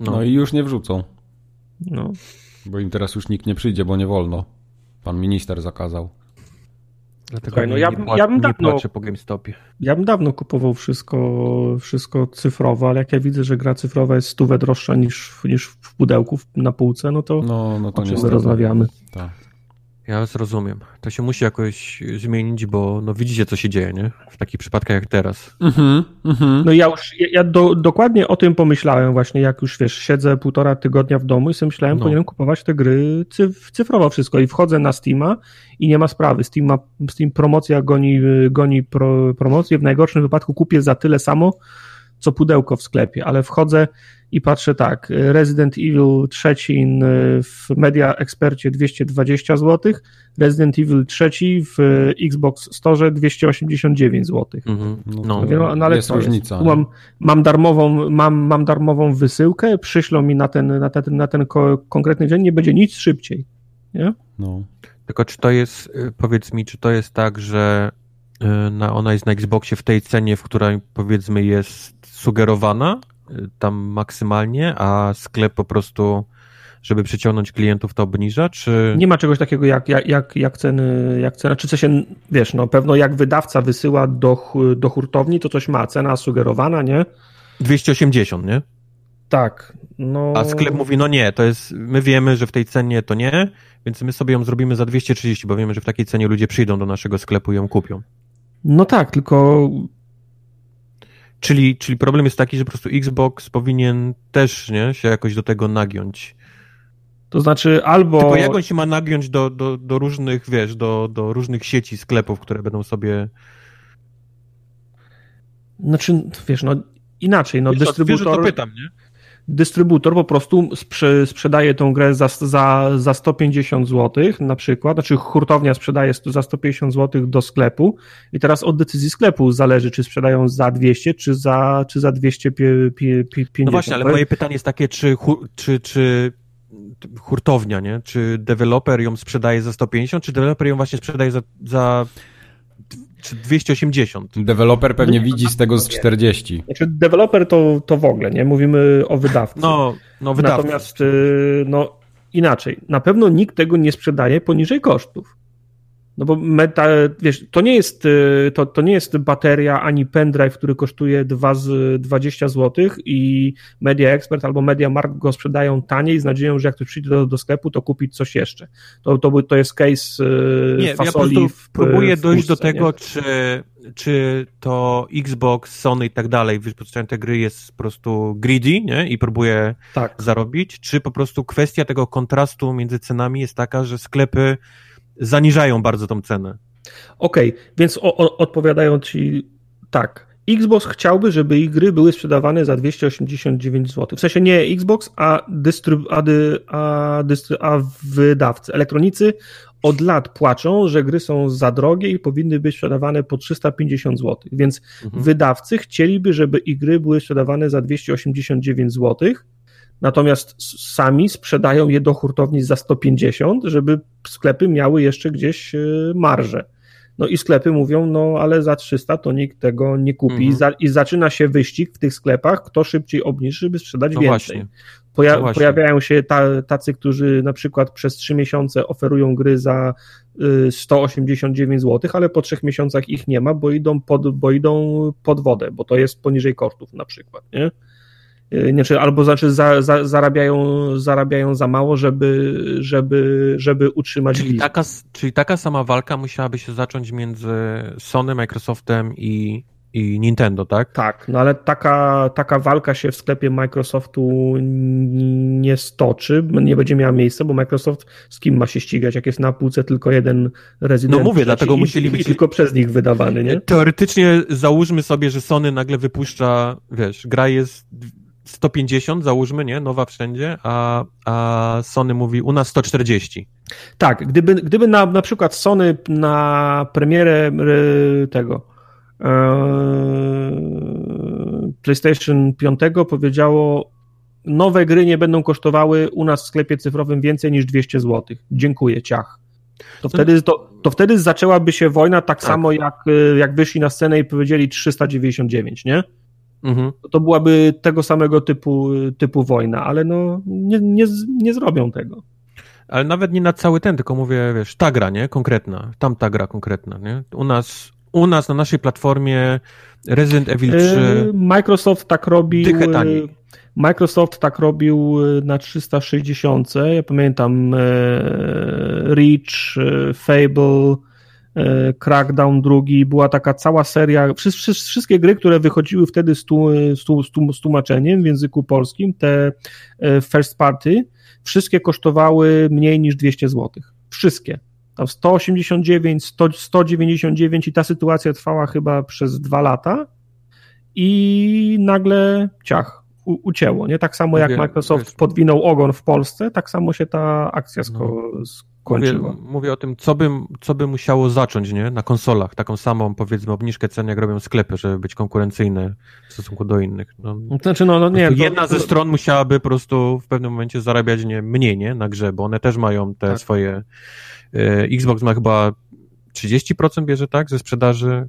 No. no i już nie wrzucą. No. Bo im teraz już nikt nie przyjdzie, bo nie wolno. Pan minister zakazał. Dlatego Słuchaj, no ja, nie, ja bym dawno, po GameStopie. Ja bym dawno kupował wszystko, wszystko cyfrowe, ale jak ja widzę, że gra cyfrowa jest stówę droższa niż, niż w pudełku na półce, no to, no, no to o czym rozmawiamy. Tak. Ja zrozumiem. To się musi jakoś zmienić, bo no widzicie, co się dzieje, nie? W takich przypadkach jak teraz. Mm-hmm, mm-hmm. No ja już, ja, ja do, dokładnie o tym pomyślałem właśnie, jak już, wiesz, siedzę półtora tygodnia w domu i sobie myślałem, no. powinienem kupować te gry cyf, cyfrowo wszystko i wchodzę na Steama i nie ma sprawy. Steam, ma, Steam promocja goni, goni pro, promocję. W najgorszym wypadku kupię za tyle samo, co pudełko w sklepie, ale wchodzę i patrzę tak, Resident Evil 3 w Media Expercie 220 zł, Resident Evil 3 w Xbox Store 289 zł. Mm-hmm. No, no, no, ale jest różnica. Jest? Mam, mam, darmową, mam, mam darmową wysyłkę, przyślą mi na ten, na ten, na ten konkretny dzień, nie będzie nic szybciej. Nie? No. Tylko czy to jest, y, powiedz mi, czy to jest tak, że y, na, ona jest na Xboxie w tej cenie, w której powiedzmy jest sugerowana, tam maksymalnie, a sklep po prostu, żeby przyciągnąć klientów, to obniża, czy... Nie ma czegoś takiego jak, jak, jak, jak ceny, jak cena, czy coś się, wiesz, no pewno jak wydawca wysyła do, do hurtowni, to coś ma, cena sugerowana, nie? 280, nie? Tak, no... A sklep mówi, no nie, to jest, my wiemy, że w tej cenie to nie, więc my sobie ją zrobimy za 230, bo wiemy, że w takiej cenie ludzie przyjdą do naszego sklepu i ją kupią. No tak, tylko Czyli, czyli problem jest taki, że po prostu Xbox powinien też nie, się jakoś do tego nagiąć. To znaczy albo... Tylko jak on się ma nagiąć do, do, do różnych, wiesz, do, do różnych sieci sklepów, które będą sobie... Znaczy, wiesz, no inaczej, no wiesz, dystrybutor... Wiesz, to pytam, nie? Dystrybutor po prostu sprze sprzedaje tą grę za, za, za 150 zł na przykład, znaczy hurtownia sprzedaje za 150 zł do sklepu i teraz od decyzji sklepu zależy, czy sprzedają za 200, czy za, czy za 250. No właśnie, ale moje pytanie jest takie, czy, czy, czy hurtownia, nie? Czy deweloper ją sprzedaje za 150, czy deweloper ją właśnie sprzedaje za, za czy 280. Deweloper pewnie widzi z tego z 40. Znaczy, deweloper to, to w ogóle, nie? Mówimy o wydawcy. No, no wydawcy. Natomiast, y, no, inaczej. Na pewno nikt tego nie sprzedaje poniżej kosztów. No bo meta, wiesz, to nie jest, y, to, to nie jest bateria ani pendrive, który kosztuje 2 z 20 zł i Media Expert albo Media Mark go sprzedają taniej z nadzieją, że jak ktoś przyjdzie do, do sklepu, to kupić coś jeszcze. To, to, to jest case y, nie, fasoli ja po w, próbuję w dojść puszce, do tego, nie? czy, czy to Xbox, Sony i tak dalej, wypuszczają te gry jest po prostu greedy, nie? I próbuje Tak. zarobić, czy po prostu kwestia tego kontrastu między cenami jest taka, że sklepy zaniżają bardzo tą cenę. Okej, więc o, o, odpowiadają ci tak. Xbox chciałby, żeby ich gry były sprzedawane za 289 zł. W sensie nie Xbox, a, dystryb, a, dy, a, dystry, a wydawcy. Elektronicy od lat płaczą, że gry są za drogie i powinny być sprzedawane po 350 zł. Więc Mhm. wydawcy chcieliby, żeby ich gry były sprzedawane za 289 zł. Natomiast sami sprzedają je do hurtowni za 150, żeby sklepy miały jeszcze gdzieś e, marżę. No i sklepy mówią, no ale za 300 to nikt tego nie kupi. Mhm. I, za, I zaczyna się wyścig w tych sklepach, kto szybciej obniży, żeby sprzedać No więcej. Poja- No pojawiają się ta, tacy, którzy na przykład przez 3 miesiące oferują gry za y, 189 zł, ale po 3 miesiącach ich nie ma, bo idą pod, bo idą pod wodę, bo to jest poniżej kosztów na przykład, nie? Znaczy, albo znaczy za, za, zarabiają, zarabiają za mało, żeby, żeby, żeby utrzymać Czyli list. taka, czyli taka sama walka musiałaby się zacząć między Sony, Microsoftem i, i Nintendo, tak? Tak, no ale taka, taka walka się w sklepie Microsoftu nie stoczy, nie będzie miała miejsca, bo Microsoft z kim ma się ścigać, jak jest na półce tylko jeden rezydent No mówię, dlatego i, musieli i być- tylko przez nich wydawany, nie? Teoretycznie załóżmy sobie, że Sony nagle wypuszcza, wiesz, gra jest 150, załóżmy, nie? Nowa wszędzie, a, a Sony mówi u nas 140. Tak, gdyby, gdyby na, na przykład Sony na premierę e, tego e, PlayStation 5 powiedziało nowe gry nie będą kosztowały u nas w sklepie cyfrowym więcej niż 200 zł. Dziękuję, ciach. To wtedy, to, to wtedy zaczęłaby się wojna tak, Tak. samo jak, e, jak wyszli na scenę i powiedzieli 399, nie? Mhm. To, to byłaby tego samego typu, typu wojna, ale no nie, nie, nie zrobią tego. Ale nawet nie na cały ten, tylko mówię, wiesz, ta gra, nie? Konkretna. Tam ta gra konkretna, nie? U nas, u nas na naszej platformie Resident Evil 3 E, Microsoft tak robił. Dychę taniej. e, Microsoft tak robił e, na 360. Ja pamiętam Reach, Fable, Crackdown drugi, była taka cała seria, wszy, wszy, wszystkie gry, które wychodziły wtedy z, tu, tłumaczeniem w języku polskim, te e, first party, wszystkie kosztowały mniej niż 200 zł. Wszystkie. Tam 189, 100, 199 i ta sytuacja trwała chyba przez dwa lata i nagle ciach, u, ucięło. Nie? Tak samo jak Microsoft podwinął ogon w Polsce, tak samo się ta akcja sko- Mówię, mówię o tym, co by, co by musiało zacząć, nie? Na konsolach, taką samą, powiedzmy, obniżkę cen, jak robią sklepy, żeby być konkurencyjne w stosunku do innych. No, Znaczy, no, no nie, to- jedna ze stron musiałaby po prostu w pewnym momencie zarabiać nie, mniej, nie? Na grze, bo one też mają te Tak. swoje... e, Xbox ma chyba 30% bierze, tak? Ze sprzedaży.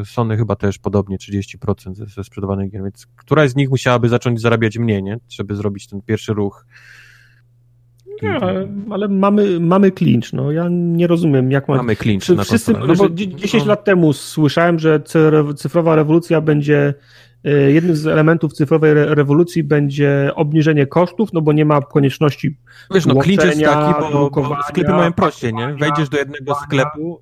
e, Sony chyba też podobnie 30% ze, ze sprzedawanych gier, więc któraś z nich musiałaby zacząć zarabiać mniej, nie? Żeby zrobić ten pierwszy ruch. Nie, ale, ale mamy, mamy clinch. No, ja nie rozumiem, jak ma... Mamy clinch Wszy- na Wszyscy, konsolę. no bo że- dzie- 10 no. lat temu słyszałem, że cy- cyfrowa rewolucja będzie e, jednym z elementów cyfrowej re- rewolucji będzie obniżenie kosztów, no bo nie ma konieczności Wiesz, no klincz jest taki, bo, bo sklepy mają prościej, nie? Wejdziesz do jednego sklepu,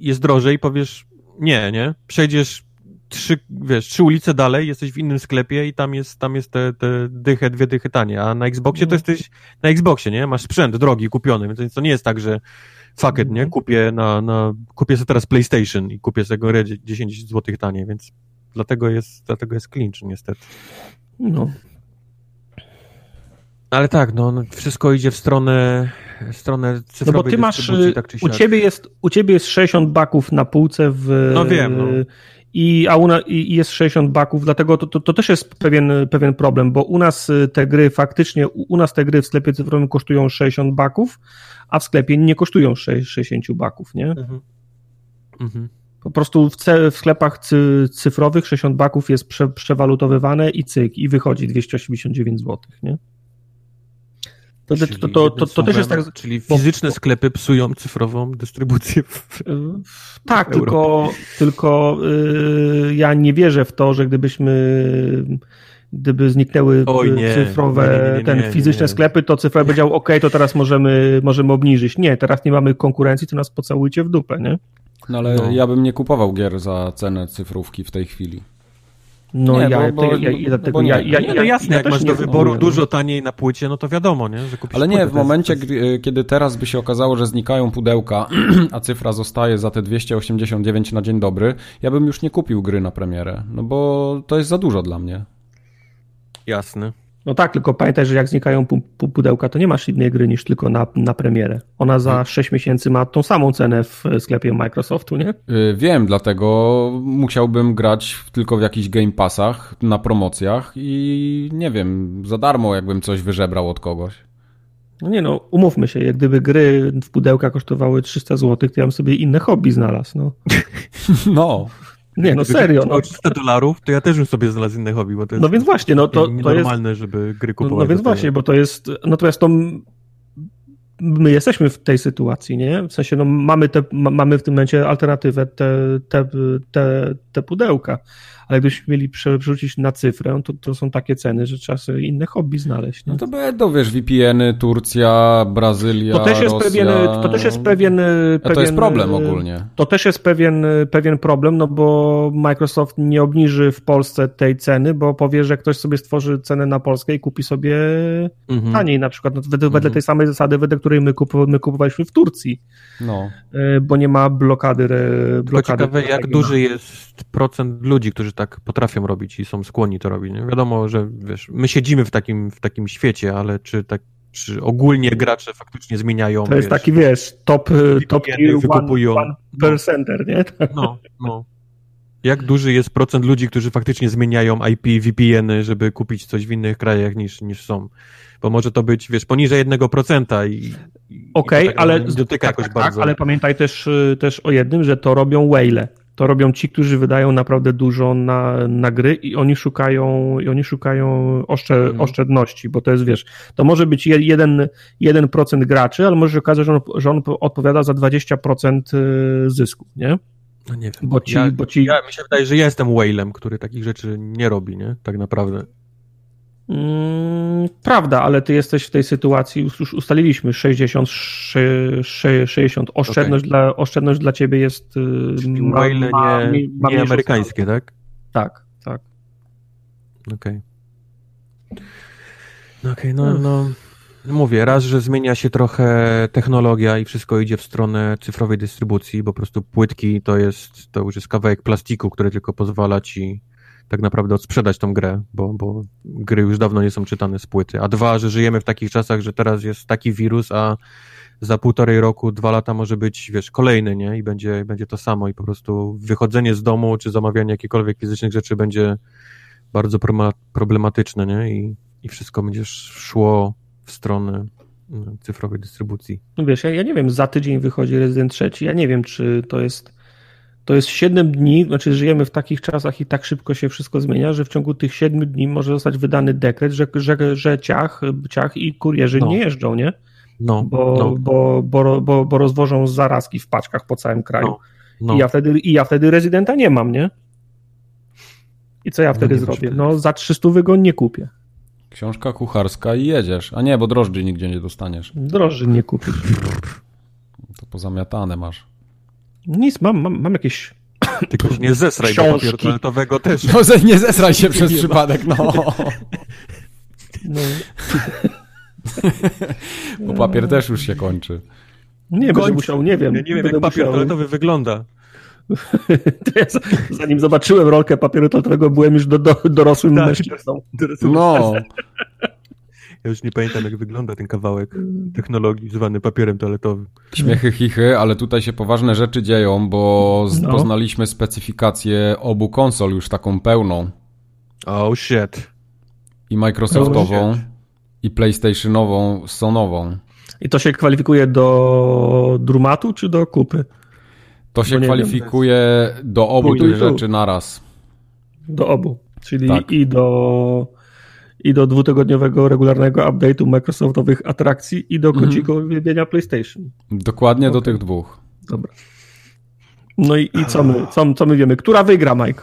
jest drożej i powiesz nie, nie? Przejdziesz trzy, wiesz, trzy ulice dalej, jesteś w innym sklepie i tam jest, tam jest te, te dychę, dwie dychy tanie, a na Xboxie to Mhm. jesteś na Xboxie, nie? Masz sprzęt drogi kupiony, więc to nie jest tak, że fuck it, nie? Mhm. Kupię na, na, kupię sobie teraz PlayStation i kupię sobie grę 10 zł taniej, więc dlatego jest, dlatego jest clinch niestety. No. Ale tak, no, no wszystko idzie w stronę, stronę cyfrowej No bo ty masz, tak u ciebie, jest, u ciebie jest 60 baków na półce w... No wiem, no. I, a u na, i jest 60 baków, dlatego to, to, to też jest pewien, pewien problem, bo u nas y, te gry faktycznie, u, u nas te gry w sklepie cyfrowym kosztują 60 baków, a w sklepie nie kosztują 60 baków, nie? Mhm. Mhm. Po prostu w, ce, w sklepach cy, cyfrowych 60 baków jest prze, przewalutowywane i cyk, i wychodzi 289 zł, nie? To, to, Czyli to, to, to, też jest tak. Czyli fizyczne sklepy psują cyfrową dystrybucję. W... Tak, w tylko, tylko y, ja nie wierzę w to, że gdybyśmy gdyby zniknęły Oj, y, nie. cyfrowe, Nie, nie, ten nie, fizyczne nie. sklepy, to cyfrowe powiedział, ok, to teraz możemy, możemy obniżyć. Nie, teraz nie mamy konkurencji, to nas pocałujcie w dupę, nie? No ale No. ja bym nie kupował gier za cenę cyfrówki w tej chwili. No Nie, ja, bo- to, bo- ja, ja, dlatego nie. ja, ja, Nie, no jasne, ja jak masz nie do wyboru kupuję. dużo taniej na płycie, no to wiadomo, nie? Że kupisz Ale nie, płytę, w momencie, jest- gdy- kiedy teraz by się okazało, że znikają pudełka, a cyfra zostaje za te 289 na dzień dobry, ja bym już nie kupił gry na premierę, no bo to jest za dużo dla mnie. Jasne. No tak, tylko pamiętaj, że jak znikają pu, pu, pudełka, to nie masz innej gry niż tylko na, na premierę. Ona za 6 miesięcy ma tą samą cenę w sklepie Microsoftu, nie? Yy, Wiem, dlatego musiałbym grać tylko w jakichś Game Passach, na promocjach i nie wiem, za darmo jakbym coś wyżebrał od kogoś. No nie no, umówmy się, jak gdyby gry w pudełka kosztowały 300 zł, to ja bym sobie inne hobby znalazł, no. No, Nie, no serio, no. kosztowało 300 dolarów, to ja też bym sobie znalazł inne hobby, bo to jest No więc właśnie, no to, to jest... nienormalne, żeby gry No, kupować. no więc właśnie, bo to jest, natomiast to my jesteśmy w tej sytuacji, nie? W sensie, no mamy, te, ma, mamy w tym momencie alternatywę, te, te, te, te pudełka, ale gdybyśmy mieli przerzucić na cyfrę, to, to są takie ceny, że trzeba sobie inne hobby znaleźć, nie? no to będą, wiesz, VPN-y, Turcja, Brazylia, To też jest Rosja. pewien, to też jest pewien, A pewien to jest problem ogólnie. To też jest pewien, pewien problem, no bo Microsoft nie obniży w Polsce tej ceny, bo powie, że ktoś sobie stworzy cenę na Polskę i kupi sobie Mhm. taniej na przykład, no, wedle, wedle Mhm. tej samej zasady, wedle której my, kup, my kupowaliśmy w Turcji, No. e, bo nie ma blokady. re- Tylko blokady ciekawe, jak regionalnej. duży jest procent ludzi, którzy tak potrafią robić i są skłonni to robić. Nie? Wiadomo, że wiesz, my siedzimy w takim, w takim świecie, ale czy tak, czy ogólnie gracze faktycznie zmieniają, To jest wiesz, taki, wiesz, top, e, top tier wykupują. one percenter, nie? No, no. Jak duży jest procent ludzi, którzy faktycznie zmieniają IP, VPN-y, żeby kupić coś w innych krajach niż, niż są? Bo może to być, wiesz, poniżej 1% i. i Okej, to tak ale, dotyka tak, jakoś tak, bardzo. tak, ale pamiętaj też, y, też o jednym, że to robią whale. To robią ci, którzy wydają naprawdę dużo na, na gry i oni szukają, i oni szukają Mhm. oszczędności, bo to jest, wiesz, to może być je- jeden, 1% graczy, ale może się okazać, że on, że on odpowiada za 20% y, zysku, nie? No nie wiem. Bo ci, ja, bo ci ja, mi się wydaje, że ja jestem whalem, który takich rzeczy nie robi, nie? Tak naprawdę. Mm, prawda, ale ty jesteś w tej sytuacji, już ustaliliśmy 60, sze- sze- 60. Oszczędność, dla, oszczędność dla ciebie jest. y, Czyli ma- nie, ma nie amerykańskie, tak? Tak, tak. Okej. No Okej, no, no. Mówię, raz, że zmienia się trochę technologia i wszystko idzie w stronę cyfrowej dystrybucji, bo po prostu płytki to jest, to już jest kawałek plastiku, który tylko pozwala ci tak naprawdę odsprzedać tą grę, bo, bo gry już dawno nie są czytane z płyty. A dwa, że żyjemy w takich czasach, że teraz jest taki wirus, a za półtorej roku, dwa lata może być, wiesz, kolejny, nie? I będzie, będzie to samo i po prostu wychodzenie z domu, czy zamawianie jakichkolwiek fizycznych rzeczy będzie bardzo problematyczne, nie? I, I wszystko będzie szło w stronę mm, cyfrowej dystrybucji. No wiesz, ja, ja nie wiem, za tydzień wychodzi Resident trzeci. Ja nie wiem, czy to jest. To jest 7 dni, znaczy żyjemy w takich czasach i tak szybko się wszystko zmienia, że w ciągu tych 7 dni może zostać wydany dekret, że, że, że ciach, ciach i kurierzy No. nie jeżdżą, nie? No, Bo, no, bo, bo, bo, bo rozwożą zarazki w paczkach po całym kraju. no, no. I, ja wtedy, I ja wtedy rezydenta nie mam, nie? I co ja No wtedy masz zrobię? No za 300 wygon nie kupię. Książka kucharska i jedziesz. A nie, bo drożdży nigdzie nie dostaniesz. Drożdży nie kupisz. To pozamiatane masz. Nic, mam, mam, mam jakieś Tylko nie zesraj, bo Książki. papieru toaletowego też. No nie zesraj się przez Nie przypadek, no. No, Bo papier też już się kończy. nie będę musiał, nie wiem. Ja nie wiem, jak papier musiał- toaletowy wygląda. To ja za- Zanim zobaczyłem rolkę papieru toaletowego, byłem już do, do, dorosłym Tak. mężczyzną. No, Ja już nie pamiętam, jak wygląda ten kawałek technologii zwany papierem toaletowym. Śmiechy, chichy, ale tutaj się poważne rzeczy dzieją, bo no. poznaliśmy specyfikację obu konsol już taką pełną. Oh shit. I Microsoftową, oh, i PlayStationową, Sonową. I to się kwalifikuje do drumatu czy do kupy? To się kwalifikuje wiem, do obu tych rzeczy naraz. Do obu. Czyli tak. i do i do dwutygodniowego regularnego update'u Microsoftowych atrakcji i do kociego mhm. uwielbienia PlayStation. Dokładnie okay. do tych dwóch. Dobra. No i, i co, my, co, co my wiemy? Która wygra, Mike?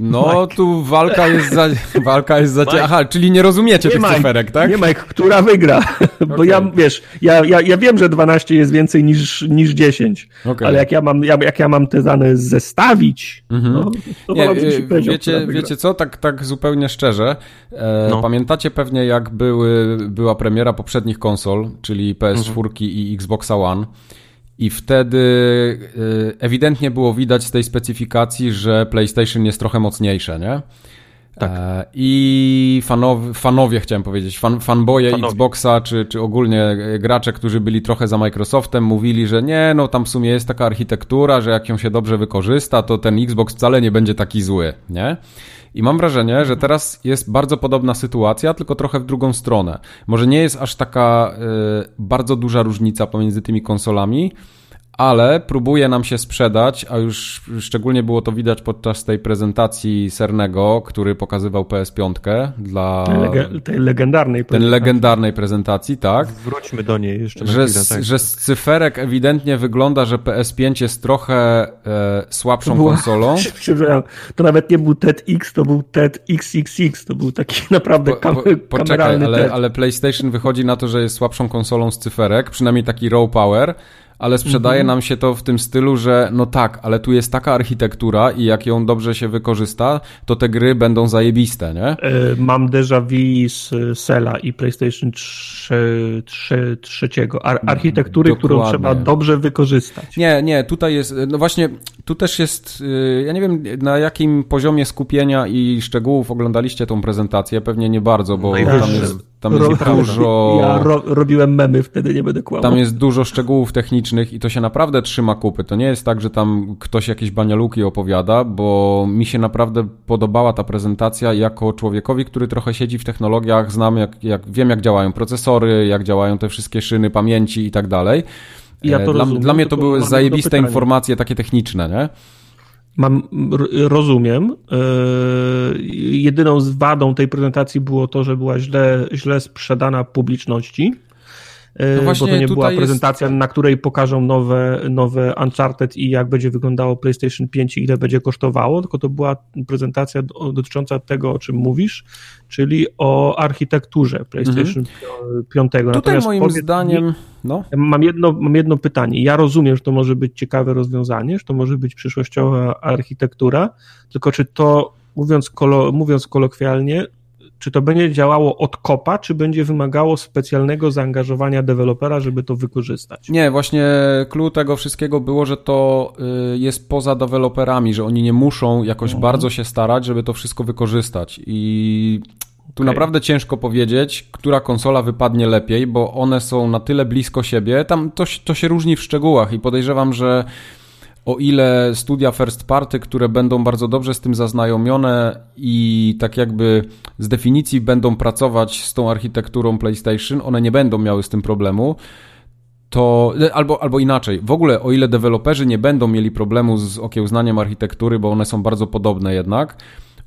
No, Mike. tu walka jest za... Walka jest za... Aha, czyli nie rozumiecie nie tych Mike. cyferek, tak? Nie, Mike, która wygra? Okay. Bo ja, wiesz, ja, ja, ja wiem, że 12 jest więcej niż, niż 10, okay. ale jak ja, mam, jak ja mam te dane zestawić, mm -hmm. no, to nie, y, wiecie, wiecie co, tak, tak zupełnie szczerze, e, no. pamiętacie pewnie jak były, była premiera poprzednich konsol, czyli PS4 mm -hmm. i Xbox One, i wtedy y, ewidentnie było widać z tej specyfikacji, że PlayStation jest trochę mocniejsze, nie? Tak. E, I fanowie, fanowie, chciałem powiedzieć, fan, fanboje fanowie. Xboxa, czy, czy ogólnie gracze, którzy byli trochę za Microsoftem, mówili, że nie, no tam w sumie jest taka architektura, że jak ją się dobrze wykorzysta, to ten Xbox wcale nie będzie taki zły, nie? I mam wrażenie, że teraz jest bardzo podobna sytuacja, tylko trochę w drugą stronę. Może nie jest aż taka y, bardzo duża różnica pomiędzy tymi konsolami, ale próbuje nam się sprzedać, a już szczególnie było to widać podczas tej prezentacji Sernego, który pokazywał PS5 dla... Lege tej legendarnej prezentacji. Tej legendarnej prezentacji, tak. Wróćmy do niej jeszcze że, chwilę, tak. Że z cyferek ewidentnie wygląda, że PS5 jest trochę e, słabszą to była, konsolą. To nawet nie był TED-X, to był TED-XXX, to był taki naprawdę kam po, po, Poczekaj, ale, ale PlayStation wychodzi na to, że jest słabszą konsolą z cyferek, przynajmniej taki raw power, ale sprzedaje mhm. nam się to w tym stylu, że no tak, ale tu jest taka architektura i jak ją dobrze się wykorzysta, to te gry będą zajebiste, nie? E, mam déjà vu z Sela i PlayStation 3, 3, 3 Ar architektury, Dokładnie. którą trzeba dobrze wykorzystać. Nie, nie, tutaj jest, no właśnie, tu też jest, y, ja nie wiem na jakim poziomie skupienia i szczegółów oglądaliście tą prezentację, pewnie nie bardzo, bo no tam jest tam jest ro, dużo. Ja ro, robiłem memy, wtedy nie będę kłamał. Tam jest dużo szczegółów technicznych i to się naprawdę trzyma kupy. To nie jest tak, że tam ktoś jakieś banialuki opowiada, bo mi się naprawdę podobała ta prezentacja jako człowiekowi, który trochę siedzi w technologiach, znam jak, jak wiem jak działają procesory, jak działają te wszystkie szyny pamięci i tak dalej. Ja to dla, rozumiem, dla mnie to były zajebiste informacje takie techniczne, nie? Mam, rozumiem. Yy, jedyną wadą tej prezentacji było to, że była źle, źle sprzedana publiczności. No bo to nie była prezentacja, jest... na której pokażą nowe, nowe Uncharted i jak będzie wyglądało PlayStation 5 i ile będzie kosztowało, tylko to była prezentacja dotycząca tego, o czym mówisz, czyli o architekturze PlayStation mhm. 5. Tutaj Natomiast moim zdaniem... No. Mam, jedno, mam jedno pytanie. Ja rozumiem, że to może być ciekawe rozwiązanie, że to może być przyszłościowa architektura, tylko czy to, mówiąc, kolo, mówiąc kolokwialnie, czy to będzie działało od kopa, czy będzie wymagało specjalnego zaangażowania dewelopera, żeby to wykorzystać? Nie, właśnie clue tego wszystkiego było, że to y, jest poza deweloperami, że oni nie muszą jakoś mhm. bardzo się starać, żeby to wszystko wykorzystać. I tu okay. naprawdę ciężko powiedzieć, która konsola wypadnie lepiej, bo one są na tyle blisko siebie. Tam to, to się różni w szczegółach i podejrzewam, że o ile studia first party, które będą bardzo dobrze z tym zaznajomione i tak jakby z definicji będą pracować z tą architekturą PlayStation, one nie będą miały z tym problemu. To, albo, albo inaczej, w ogóle o ile deweloperzy nie będą mieli problemu z okiełznaniem architektury, bo one są bardzo podobne jednak,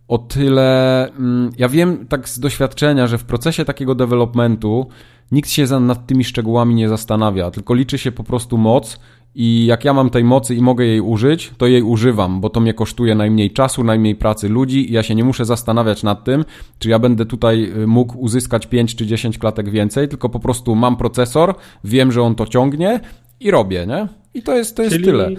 o tyle mm, ja wiem tak z doświadczenia, że w procesie takiego developmentu nikt się nad tymi szczegółami nie zastanawia, tylko liczy się po prostu moc i jak ja mam tej mocy i mogę jej użyć, to jej używam, bo to mnie kosztuje najmniej czasu, najmniej pracy ludzi i ja się nie muszę zastanawiać nad tym, czy ja będę tutaj y, mógł uzyskać 5 czy 10 klatek więcej, tylko po prostu mam procesor, wiem, że on to ciągnie i robię, nie? I to jest, to jest czyli, tyle.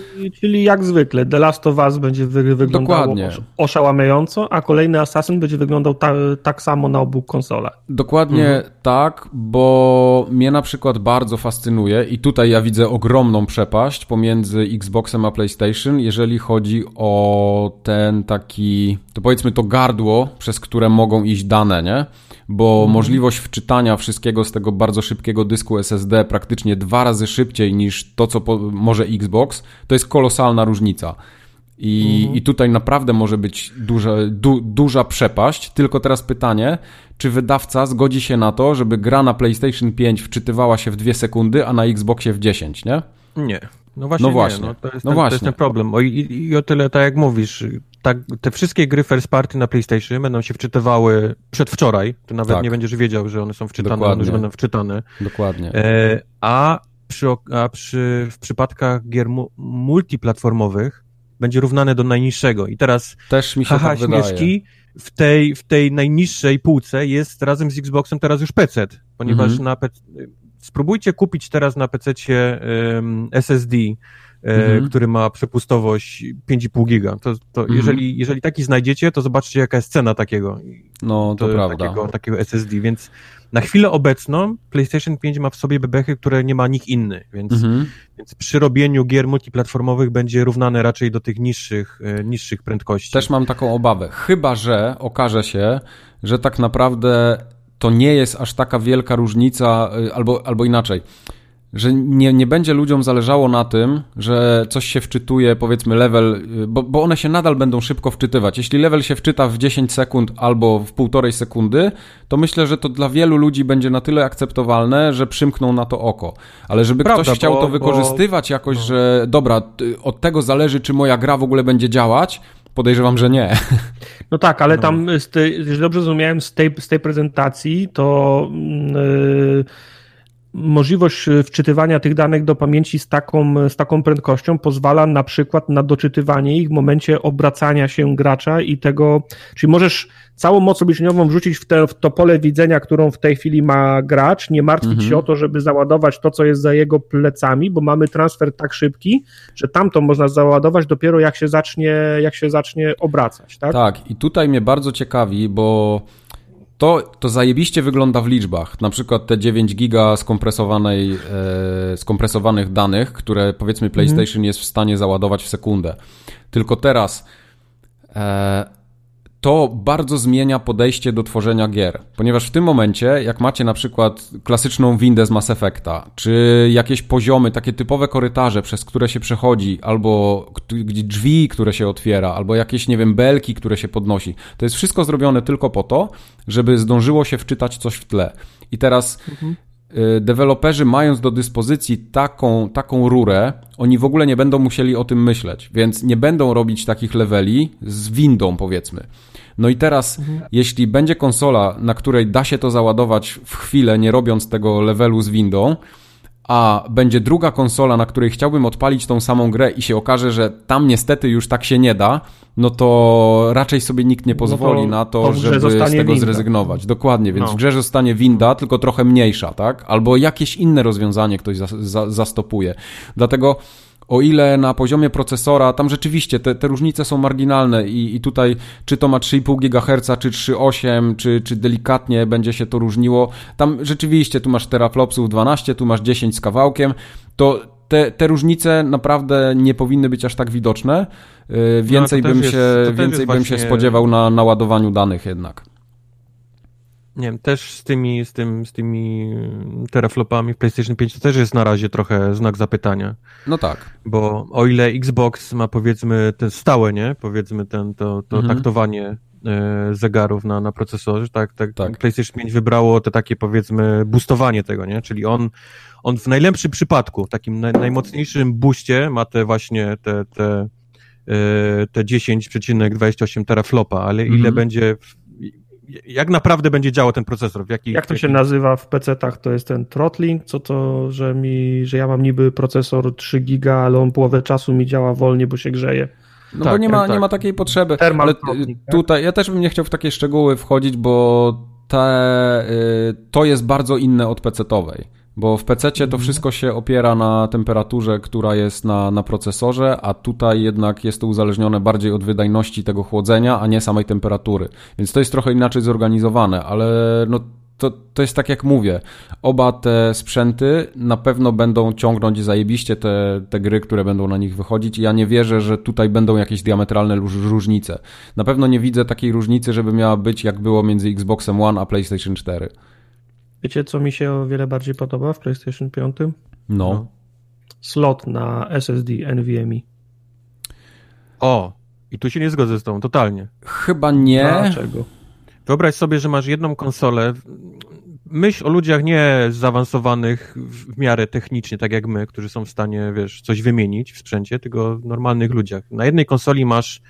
Czyli jak zwykle, The Last of Us będzie wy, wyglądało Dokładnie. oszałamiająco, a kolejny Assassin będzie wyglądał ta, tak samo na obu konsolach. Dokładnie mhm. tak, bo mnie na przykład bardzo fascynuje i tutaj ja widzę ogromną przepaść pomiędzy Xboxem a PlayStation, jeżeli chodzi o ten taki, to powiedzmy to gardło, przez które mogą iść dane, nie? Bo Mhm. możliwość wczytania wszystkiego z tego bardzo szybkiego dysku SSD praktycznie dwa razy szybciej niż to, co po, może Xbox, to jest kolosalna różnica. I, Mhm. I tutaj naprawdę może być duża, du, duża przepaść. Tylko teraz pytanie, czy wydawca zgodzi się na to, żeby gra na PlayStation 5 wczytywała się w 2 sekundy, a na Xboxie w 10, nie? Nie. No właśnie, No nie. właśnie. No, to, jest No ten, to właśnie. jest ten problem. O, i, I o tyle, tak jak mówisz, tak, te wszystkie gry first party na PlayStation będą się wczytywały przedwczoraj. Ty nawet Tak. nie będziesz wiedział, że one są wczytane, Dokładnie. one już będą wczytane. Dokładnie. E, a przy, a przy, w przypadkach gier mu, multiplatformowych będzie równane do najniższego. I teraz Też mi się haha, tak śmieszki, w tej, w tej najniższej półce jest razem z Xboxem teraz już PC, ponieważ Mhm. na spróbujcie kupić teraz na PC um, SSD, Mhm. który ma przepustowość 5,5 giga. To, to Mhm. jeżeli, jeżeli taki znajdziecie, to zobaczcie jaka jest cena takiego, No, to, prawda. takiego, takiego SSD, więc na chwilę obecną PlayStation 5 ma w sobie bebechy, które nie ma nikt inny, więc, Mhm. więc przy robieniu gier multiplatformowych będzie równane raczej do tych niższych, e, niższych prędkości. Też mam taką obawę. Chyba, że okaże się, że tak naprawdę to nie jest aż taka wielka różnica, y, albo, albo inaczej. Że nie, nie będzie ludziom zależało na tym, że coś się wczytuje, powiedzmy level, y, bo, bo one się nadal będą szybko wczytywać. Jeśli level się wczyta w 10 sekund albo w półtorej sekundy, to myślę, że to dla wielu ludzi będzie na tyle akceptowalne, że przymkną na to oko. Ale żeby Prawda, ktoś chciał bo- to bo- wykorzystywać jakoś, że dobra, od tego zależy, czy moja gra w ogóle będzie działać, podejrzewam, że nie. No tak, ale No. tam, z tej, jeżeli dobrze zrozumiałem z tej, z tej prezentacji, to yy, możliwość y, wczytywania tych danych do pamięci z taką, z taką prędkością pozwala na przykład na doczytywanie ich w momencie obracania się gracza i tego, czyli możesz całą moc obliczeniową wrzucić w, te, w to pole widzenia, którą w tej chwili ma gracz, nie martwić Mhm. się o to, żeby załadować to, co jest za jego plecami, bo mamy transfer tak szybki, że tamto można załadować dopiero jak się zacznie, jak się zacznie obracać, tak? Tak, i tutaj mnie bardzo ciekawi, bo to, to zajebiście wygląda w liczbach. Na przykład te 9 giga skompresowanej, e, skompresowanych danych, które powiedzmy PlayStation jest w stanie załadować w sekundę. Tylko teraz e, to bardzo zmienia podejście do tworzenia gier, ponieważ w tym momencie, jak macie na przykład klasyczną windę z Mass Effecta, czy jakieś poziomy, takie typowe korytarze, przez które się przechodzi, albo drzwi, które się otwiera, albo jakieś, nie wiem, belki, które się podnosi, to jest wszystko zrobione tylko po to, żeby zdążyło się wczytać coś w tle. I teraz y, deweloperzy mając do dyspozycji taką, taką rurę, oni w ogóle nie będą musieli o tym myśleć, więc nie będą robić takich leveli z windą, powiedzmy. No i teraz, jeśli będzie konsola, na której da się to załadować w chwilę, nie robiąc tego levelu z windą, a będzie druga konsola, na której chciałbym odpalić tą samą grę i się okaże, że tam niestety już tak się nie da, no to raczej sobie nikt nie pozwoli to- na to, to żeby z tego winda. zrezygnować. Dokładnie, więc No. w grze zostanie winda, tylko trochę mniejsza, tak? Albo jakieś inne rozwiązanie ktoś za, za, zastopuje. Dlatego o ile na poziomie procesora, tam rzeczywiście te, te różnice są marginalne i, i tutaj czy to ma 3,5 GHz, czy 3,8, czy, czy delikatnie będzie się to różniło, tam rzeczywiście tu masz teraflopsów 12, tu masz 10 z kawałkiem, to te, te różnice naprawdę nie powinny być aż tak widoczne. Yy, Więcej No, bym się, więcej bym się właśnie- spodziewał na naładowaniu danych jednak. Nie wiem, też z tymi, z tym, z tymi teraflopami w PlayStation 5 to też jest na razie trochę znak zapytania, No tak. bo o ile Xbox ma powiedzmy te stałe, nie, powiedzmy ten, to, to Mhm. taktowanie e, zegarów na, na procesorze, tak, tak, Tak. PlayStation 5 wybrało te takie powiedzmy boostowanie tego, nie, czyli on, on w najlepszym przypadku, takim naj, najmocniejszym booście ma te właśnie te, te, e, te 10,28 teraflopa, ale ile Mhm. będzie w, jak naprawdę będzie działał ten procesor? W jaki, Jak to się nazywa w PC-tach? To jest ten throttling, co to, że mi, że ja mam niby procesor 3 giga, ale on połowę czasu mi działa wolniej, bo się grzeje. No Tak, bo nie ma, tak. nie ma takiej potrzeby. Thermal ale y, throttling, tak? tutaj ja też bym nie chciał w takie szczegóły wchodzić, bo te, y, to jest bardzo inne od PC-towej. Bo w PC to Mhm. wszystko się opiera na temperaturze, która jest na, na procesorze, a tutaj jednak jest to uzależnione bardziej od wydajności tego chłodzenia, a nie samej temperatury. Więc to jest trochę inaczej zorganizowane, ale no, to, to jest tak jak mówię. Oba te sprzęty na pewno będą ciągnąć zajebiście te, te gry, które będą na nich wychodzić. I ja nie wierzę, że tutaj będą jakieś diametralne różnice. Na pewno nie widzę takiej różnicy, żeby miała być jak było między Xboxem One a PlayStation 4. Wiecie, co mi się o wiele bardziej podoba w PlayStation 5? No. no. Slot na SSD NVMe. O, i tu się nie zgodzę z tą, totalnie. Chyba nie. Dlaczego? Wyobraź sobie, że masz jedną konsolę. Myśl o ludziach nie zaawansowanych w miarę technicznie, tak jak my, którzy są w stanie, wiesz, coś wymienić w sprzęcie, tylko normalnych ludziach. Na jednej konsoli masz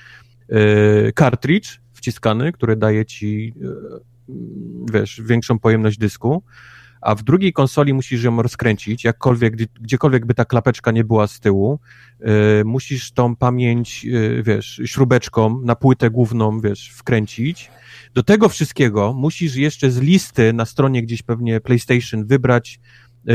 yy, cartridge wciskany, który daje ci, yy, wiesz, większą pojemność dysku a w drugiej konsoli musisz ją rozkręcić, jakkolwiek, gdziekolwiek by ta klapeczka nie była z tyłu, yy, musisz tą pamięć, yy, wiesz, śrubeczką na płytę główną, wiesz, wkręcić. Do tego wszystkiego musisz jeszcze z listy na stronie gdzieś pewnie PlayStation wybrać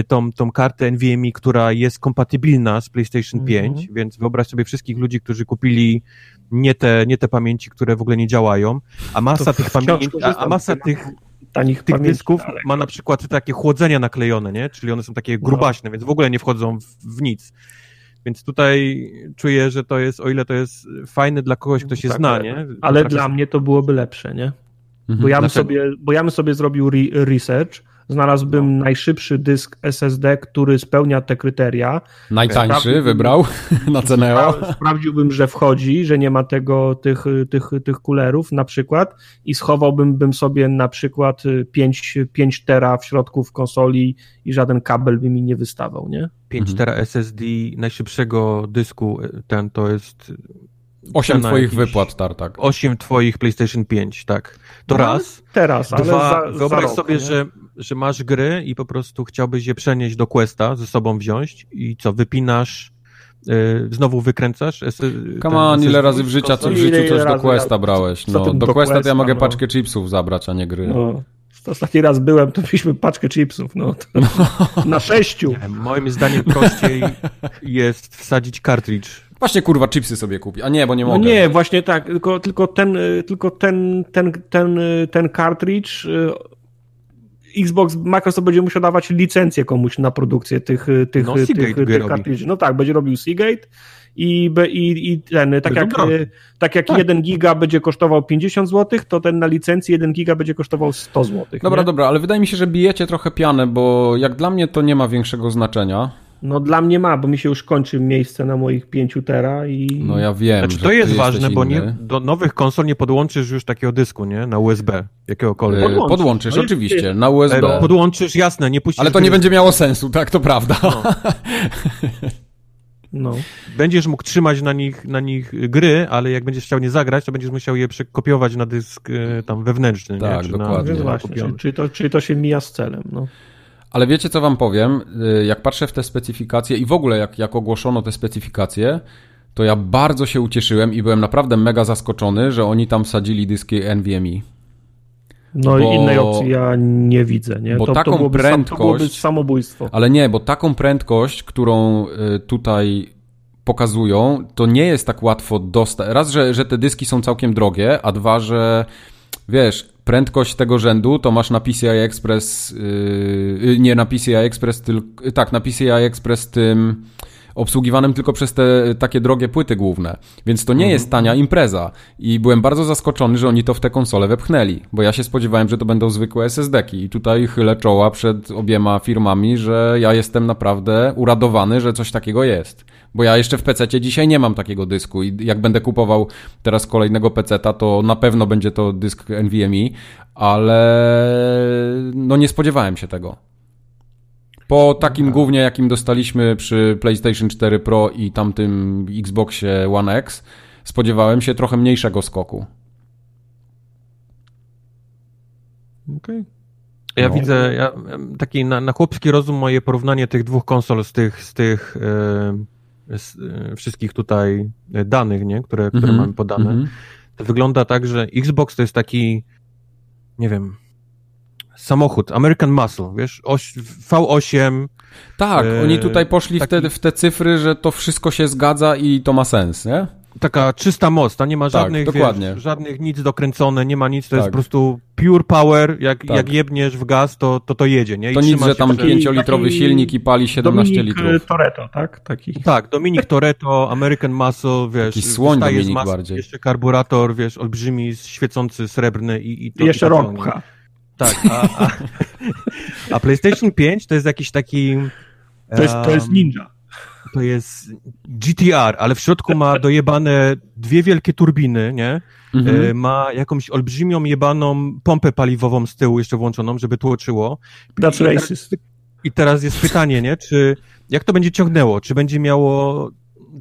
tą, tą kartę NVMe, która jest kompatybilna z PlayStation mm 5, więc wyobraź sobie wszystkich ludzi, którzy kupili nie te, nie te pamięci, które w ogóle nie działają, a masa tych pamięci, a, a masa tych tanich tych dysków daleko. ma na przykład takie chłodzenia naklejone, nie? Czyli one są takie no. grubaśne, no. więc w ogóle nie wchodzą w, w, nic. Więc tutaj czuję, że to jest, o ile to jest fajne dla kogoś, kto się tak, zna, nie? Ale dla mnie to byłoby lepsze, nie? Mhm. Bo, ja bym sobie, bo ja bym sobie zrobił re research, znalazłbym no. najszybszy dysk SSD, który spełnia te kryteria. Najtańszy wybrał na Ceneo. Sprawdziłbym, że wchodzi, że nie ma tego, tych, tych, tych kulerów na przykład i schowałbym bym sobie na przykład 5, 5 tera w środku w konsoli i żaden kabel by mi nie wystawał, nie? 5 mhm. tera SSD najszybszego dysku, ten to jest 8 twoich wypłat, Tartak. 8 twoich PlayStation 5, tak. To no, raz. Teraz, Dwa, ale za, wyobraź za rok, sobie, że, że masz gry i po prostu chciałbyś je przenieść do Questa, ze sobą wziąć i co, wypinasz Yy, znowu wykręcasz? Come on, ile razy w, życiu, co, w życiu coś do Questa brałeś? No, do, do Questa to ja mogę no. paczkę chipsów zabrać, a nie gry. No. Ostatni raz byłem, to mieliśmy paczkę chipsów, no. na sześciu. Nie, moim zdaniem prościej jest wsadzić cartridge Właśnie kurwa chipsy sobie kupi. A nie, bo nie no mogę. No nie, właśnie tak, tylko, tylko ten, tylko ten, ten, ten, ten cartridge y, Xbox, Microsoft będzie musiał dawać licencję komuś na produkcję tych, tych, no, tych, tych, tych cartridge. No tak, będzie robił Seagate i, i, i ten, tak jak, tak jak tak. 1 giga będzie kosztował 50 zł, to ten na licencji 1 giga będzie kosztował 100 zł. Dobra, nie? dobra, ale wydaje mi się, że bijecie trochę pianę, bo jak dla mnie to nie ma większego znaczenia. No dla mnie ma, bo mi się już kończy miejsce na moich 5 tera i... No ja wiem, znaczy, to jest ważne, bo nie, do nowych konsol nie podłączysz już takiego dysku, nie? Na USB, jakiegokolwiek. Podłączysz, podłączysz no oczywiście, na USB. E, podłączysz, jasne, nie puścisz... Ale to nie będzie miało sensu, tak, to prawda. No. No. Będziesz mógł trzymać na nich, na nich gry, ale jak będziesz chciał nie zagrać, to będziesz musiał je przekopiować na dysk e, tam wewnętrzny. Tak, nie? dokładnie. Na, właśnie, czyli, czyli, to, czyli to się mija z celem. No. Ale wiecie, co wam powiem? Y, jak patrzę w te specyfikacje i w ogóle jak, jak ogłoszono te specyfikacje, to ja bardzo się ucieszyłem i byłem naprawdę mega zaskoczony, że oni tam wsadzili dyski NVMe. No i innej opcji ja nie widzę, nie? Bo to, taką to byłoby, prędkość, to byłoby samobójstwo. Ale nie, bo taką prędkość, którą y, tutaj pokazują, to nie jest tak łatwo dostać. Raz, że, że te dyski są całkiem drogie, a dwa, że wiesz, prędkość tego rzędu to masz na PCI Express, yy, nie na PCI Express, tylko, tak, na PCI Express tym obsługiwanym tylko przez te takie drogie płyty główne. Więc to nie mhm. jest tania impreza. I byłem bardzo zaskoczony, że oni to w te konsole wepchnęli, bo ja się spodziewałem, że to będą zwykłe SSD-ki. I tutaj chylę czoła przed obiema firmami, że ja jestem naprawdę uradowany, że coś takiego jest. Bo ja jeszcze w PC dzisiaj nie mam takiego dysku i jak będę kupował teraz kolejnego PC-ta, to na pewno będzie to dysk NVMe, ale no nie spodziewałem się tego. Po takim tak. głównie, jakim dostaliśmy przy PlayStation 4 Pro i tamtym Xboxie One X, spodziewałem się trochę mniejszego skoku. Okej. Okay. Ja no. widzę, ja, taki na, na chłopski rozum moje porównanie tych dwóch konsol z tych, z tych e, wszystkich tutaj danych, nie, które, które mm -hmm. mamy podane, mm -hmm. to wygląda tak, że Xbox to jest taki, nie wiem, samochód, American Muscle, wiesz, oś, V8. Tak, e, oni tutaj poszli taki... wtedy w te cyfry, że to wszystko się zgadza i to ma sens, nie? Taka czysta moc, tam nie ma Tak, żadnych, dokładnie. wiesz, żadnych nic dokręcone, nie ma nic, to jest Tak. po prostu pure power, jak, Tak. jak jebniesz w gaz, to to, to jedzie, nie? I To nic, że tam takiej- 5-litrowy taki silnik i pali 17 Dominik litrów. Toretto, tak? Taki. Tak, Dominik Toretto, American Muscle, wiesz, Taki słoń wystaje z Dominik masy, bardziej. jeszcze karburator, wiesz, olbrzymi, świecący, srebrny i, i to I jeszcze i to rok ciągnie. pcha. Tak, a, a, a PlayStation 5 to jest jakiś taki... To jest, to jest ninja. To jest GTR, ale w środku ma dojebane dwie wielkie turbiny, nie? Mhm. E, Ma jakąś olbrzymią jebaną pompę paliwową z tyłu jeszcze włączoną, żeby tłoczyło. That's I- racist. I teraz jest pytanie, nie? Czy jak to będzie ciągnęło? Czy będzie miało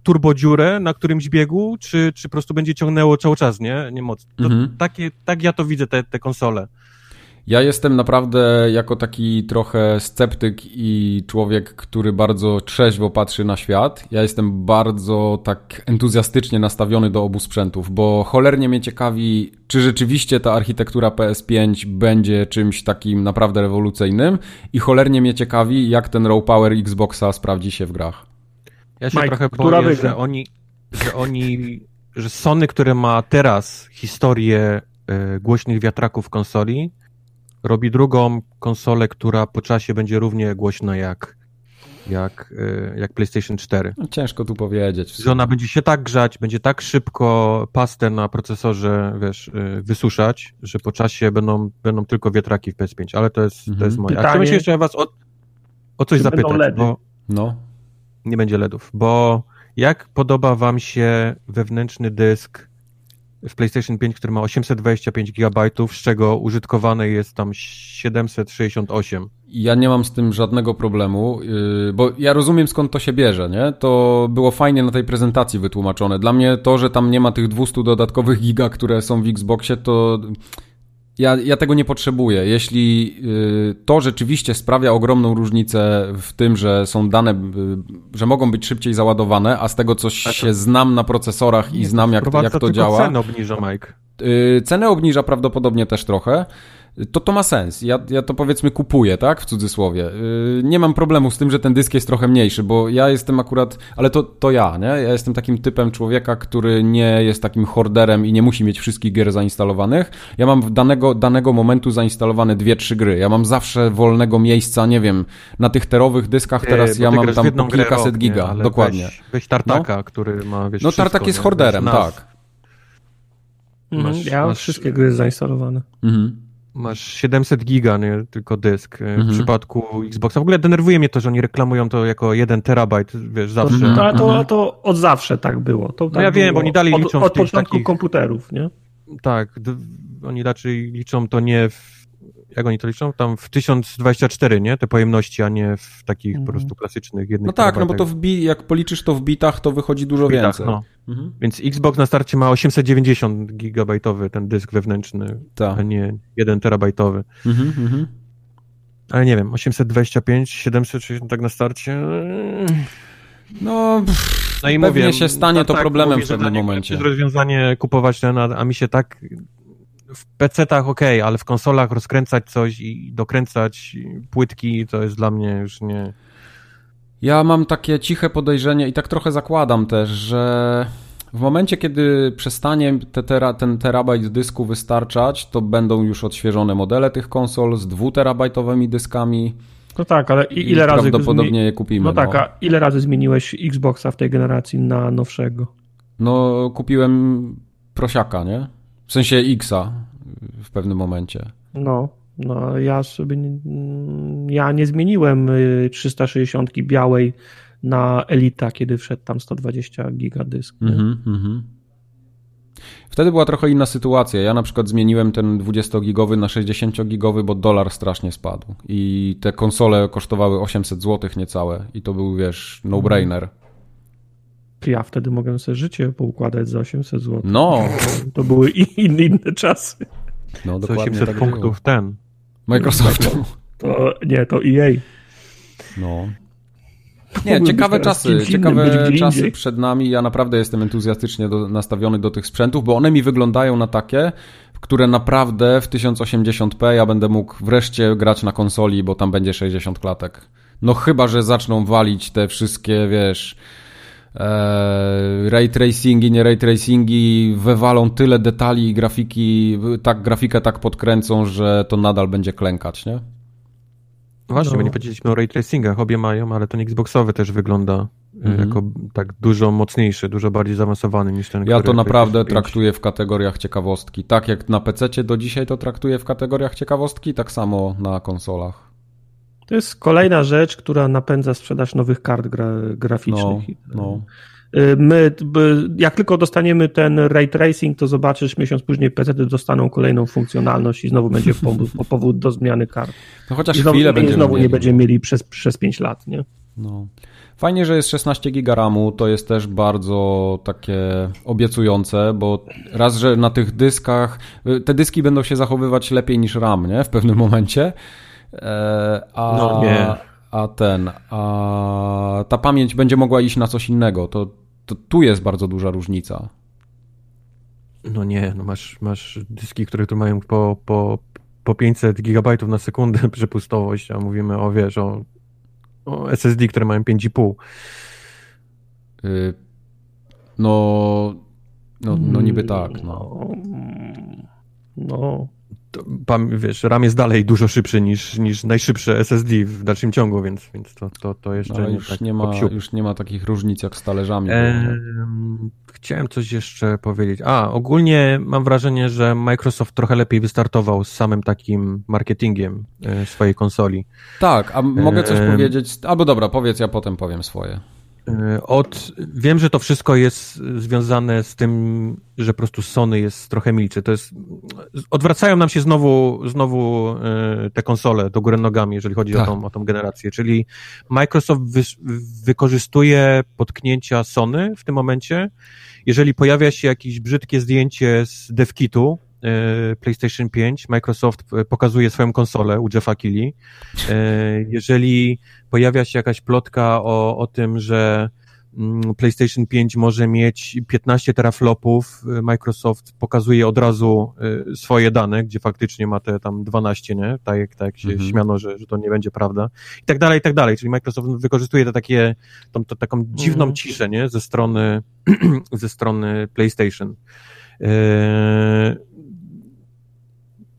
turbodziurę na którymś biegu, czy, czy po prostu będzie ciągnęło cały czas, nie? Nie moc. To, Mhm. takie, tak ja to widzę, te, te konsole. Ja jestem naprawdę jako taki trochę sceptyk i człowiek, który bardzo trzeźwo patrzy na świat. Ja jestem bardzo tak entuzjastycznie nastawiony do obu sprzętów, bo cholernie mnie ciekawi, czy rzeczywiście ta architektura PS5 będzie czymś takim naprawdę rewolucyjnym i cholernie mnie ciekawi, jak ten raw power Xboxa sprawdzi się w grach. Ja się Mike, trochę boję, wygra? że oni, że oni, że Sony, które ma teraz historię e, głośnych wiatraków konsoli, robi drugą konsolę, która po czasie będzie równie głośna jak, jak, e, jak PlayStation 4. No, ciężko tu powiedzieć. Że ona będzie się tak grzać, będzie tak szybko pastę na procesorze, wiesz, e, wysuszać, że po czasie będą, będą tylko wiatraki w PS5, ale to jest, to Mhm. jest moje. A Pytanie- chciałbym się jeszcze was o, o coś zapytać, bo No. nie będzie LEDów, bo jak podoba wam się wewnętrzny dysk w PlayStation 5, który ma 825 GB, z czego użytkowane jest tam 768? Ja nie mam z tym żadnego problemu, yy, bo ja rozumiem skąd to się bierze, nie? To było fajnie na tej prezentacji wytłumaczone. Dla mnie to, że tam nie ma tych 200 dodatkowych giga, które są w Xboxie, to ja, ja tego nie potrzebuję. Jeśli yy, to rzeczywiście sprawia ogromną różnicę w tym, że są dane, yy, że mogą być szybciej załadowane, a z tego co się znam na procesorach i znam jak, jak to działa. cenę obniża, Mike. Yy, cenę obniża prawdopodobnie też trochę, to to ma sens. Ja, ja to powiedzmy kupuję, tak? W cudzysłowie. Yy, nie mam problemu z tym, że ten dysk jest trochę mniejszy, bo ja jestem akurat, ale to, to ja, nie? Ja jestem takim typem człowieka, który nie jest takim horderem i nie musi mieć wszystkich gier zainstalowanych. Ja mam w danego, danego momentu zainstalowane dwie, trzy gry. Ja mam zawsze wolnego miejsca, nie wiem, na tych terowych dyskach teraz ja mam tam po kilkaset giga. Ale Dokładnie. Weź, weź Tartaka, który ma, wiesz, No wszystko, Tartak jest horderem, tak. Mhm, Masz- ja mam masz- wszystkie gry zainstalowane. Mhm. Masz 700 giga, nie? Tylko dysk. E, Mhm. W przypadku Xboxa. W ogóle denerwuje mnie to, że oni reklamują to jako 1 terabajt, wiesz, zawsze. Mhm. No, ale to, Mhm. to od zawsze tak było. To tak ja wiem, było bo oni dalej od, liczą w Od tych początku takich- komputerów, nie? Tak, oni raczej liczą to nie w. Jak oni to liczą? Tam w 1024, nie? Te pojemności, a nie w takich Mhm. po prostu klasycznych jednych No tak, no bo to w bi- jak policzysz to w bitach, to wychodzi dużo Bitach, więcej. no. Mhm. Więc Xbox na starcie ma 890 gigabajtowy ten dysk wewnętrzny, Tak. a nie 1 terabajtowy. Mhm, mhm. Ale nie wiem, 825, 760 tak na starcie. No, pff, No i pewnie mówię, się stanie to Tartak problemem mówi, w pewnym momencie. lepsze rozwiązanie kupować ten, a a mi się tak w PC-tach ok, ale w konsolach rozkręcać coś i dokręcać płytki to jest dla mnie już nie. Ja mam takie ciche podejrzenie i tak trochę zakładam też, że w momencie, kiedy przestanie te tera, ten terabajt dysku wystarczać, to będą już odświeżone modele tych konsol z dwuterabajtowymi dyskami No tak, ale i, i ile razy... prawdopodobnie zmi- je kupimy. No tak, a ile razy zmieniłeś Xboxa w tej generacji na nowszego? No, kupiłem prosiaka, nie? W sensie Xa w pewnym momencie. No, no ja sobie nie, ja nie zmieniłem y, 360 białej na Elita, kiedy wszedł tam 120 giga dysk. Mhm, mhm. Wtedy była trochę inna sytuacja. Ja na przykład zmieniłem ten 20-gigowy na 60-gigowy, bo dolar strasznie spadł. I te konsole kosztowały 800 zł niecałe. I to był, wiesz, no-brainer. Ja wtedy mogłem sobie życie poukładać za 800 zł. No, To były i- inne, inne czasy. no dokładnie 800 tak punktów było. ten. Microsoftu. To nie, to EA. No. Nie, ciekawe czasy, innym, ciekawe czasy przed nami. Ja naprawdę jestem entuzjastycznie do, nastawiony do tych sprzętów, bo one mi wyglądają na takie, które naprawdę w 1080p ja będę mógł wreszcie grać na konsoli, bo tam będzie 60 klatek. No chyba, że zaczną walić te wszystkie, wiesz, ray tracingi, nie ray tracingi wywalą tyle detali i grafiki, tak grafikę tak podkręcą, że to nadal będzie klękać, nie? Właśnie, no. bo nie powiedzieliśmy o ray tracingach, obie mają, ale ten Xboxowy też wygląda mhm. jako tak dużo mocniejszy, dużo bardziej zaawansowany niż ten, Ja to naprawdę traktuję w kategoriach ciekawostki. Tak jak na PC do dzisiaj to traktuję w kategoriach ciekawostki, tak samo na konsolach. To jest kolejna rzecz, która napędza sprzedaż nowych kart gra, graficznych. No, no. Y, my, jak tylko dostaniemy ten ray tracing, to zobaczysz miesiąc później PC dostaną kolejną funkcjonalność i znowu będzie powód, powód do zmiany kart. No chociaż I znowu, chwilę będziemy znowu mieli. nie będziemy mieli przez, przez 5 lat, nie? No. Fajnie, że jest 16 giga RAMu, to jest też bardzo takie obiecujące, bo raz, że na tych dyskach, y, te dyski będą się zachowywać lepiej niż RAM, nie? W pewnym momencie. E, a, no nie. A ten, a ta pamięć będzie mogła iść na coś innego. To, to tu jest bardzo duża różnica. No nie, no masz, masz dyski, które tu mają po, po, po 500 gigabajtów na sekundę przepustowość, a mówimy o, wiesz, o, o SSD, które mają 5,5. Yy, no, no, no niby tak, no. No, wiesz, RAM jest dalej dużo szybszy niż, niż najszybsze SSD w dalszym ciągu, więc, więc to, to, to jeszcze no, nie już tak nie ma, Już nie ma takich różnic jak z talerzami. E, chciałem coś jeszcze powiedzieć. A, ogólnie mam wrażenie, że Microsoft trochę lepiej wystartował z samym takim marketingiem e, swojej konsoli. Tak, a mogę coś e, powiedzieć? Albo dobra, powiedz, ja potem powiem swoje. E, od, wiem, że to wszystko jest związane z tym, że po prostu Sony jest trochę milczy. To jest, odwracają nam się znowu, znowu e, te konsole do góry nogami, jeżeli chodzi tak. o, tą, o tą generację. Czyli Microsoft wy, wykorzystuje potknięcia Sony w tym momencie. Jeżeli pojawia się jakieś brzydkie zdjęcie z devkitu, PlayStation 5, Microsoft e, pokazuje swoją konsolę u Jeffa Keighley. E, jeżeli pojawia się jakaś plotka o, o tym, że mm, PlayStation 5 może mieć 15 teraflopów, Microsoft pokazuje od razu swoje dane, gdzie faktycznie ma te tam 12, nie? Tak jak, tak jak się mhm. śmiano, że, że to nie będzie prawda. I tak dalej, i tak dalej. Czyli Microsoft wykorzystuje te takie, tą, tą taką dziwną mhm. ciszę, nie? Ze strony, ze strony PlayStation.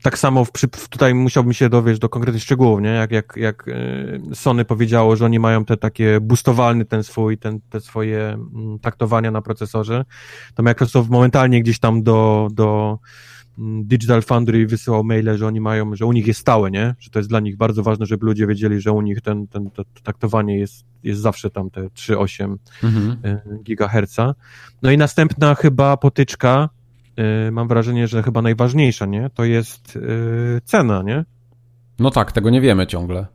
Tak samo w, tutaj musiałbym się dowiedzieć do konkretnych szczegółów, nie? Jak, jak, jak e, Sony powiedziało, że oni mają te takie boostowalny ten swój, ten, te swoje mm, taktowania na procesorze, to Microsoft momentalnie gdzieś tam do, do mm, Digital Foundry wysyłał maile, że oni mają, że u nich jest stałe, nie? Że to jest dla nich bardzo ważne, żeby ludzie wiedzieli, że u nich ten, ten, to, to taktowanie jest, jest zawsze tam te 3,8 mhm. E, gigaherca. No i następna chyba potyczka, Y, mam wrażenie, że chyba najważniejsza, nie? To jest yy, cena, nie? No tak, tego nie wiemy ciągle.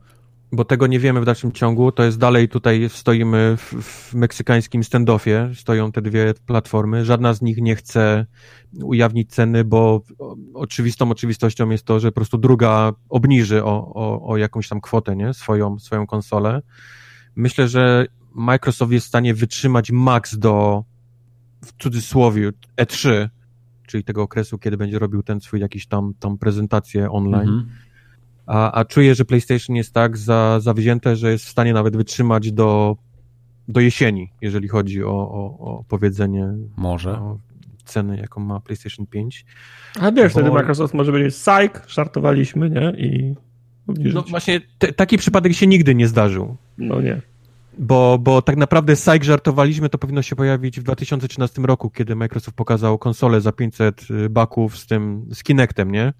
Bo tego nie wiemy w dalszym ciągu. To jest dalej tutaj stoimy w, w meksykańskim standoffie. Stoją te dwie platformy. Żadna z nich nie chce ujawnić ceny, bo oczywistą oczywistością jest to, że po prostu druga obniży o, o, o jakąś tam kwotę, nie? Swoją, swoją konsolę. Myślę, że Microsoft jest w stanie wytrzymać max do w cudzysłowie E3 czyli tego okresu, kiedy będzie robił ten swój jakiś tam, tam prezentację online. Mhm. A, a czuję, że PlayStation jest tak za, zawzięte, że jest w stanie nawet wytrzymać do, do jesieni, jeżeli chodzi o, o, o powiedzenie. Może. O ceny, jaką ma PlayStation 5. A wiesz, bo... wtedy Microsoft może będzie psych, żartowaliśmy, nie? I No właśnie, te, taki przypadek się nigdy nie zdarzył. No nie. Bo, bo tak naprawdę Psych żartowaliśmy, to powinno się pojawić w 2013 roku, kiedy Microsoft pokazał konsolę za 500 y, baków z tym, z Kinectem, nie?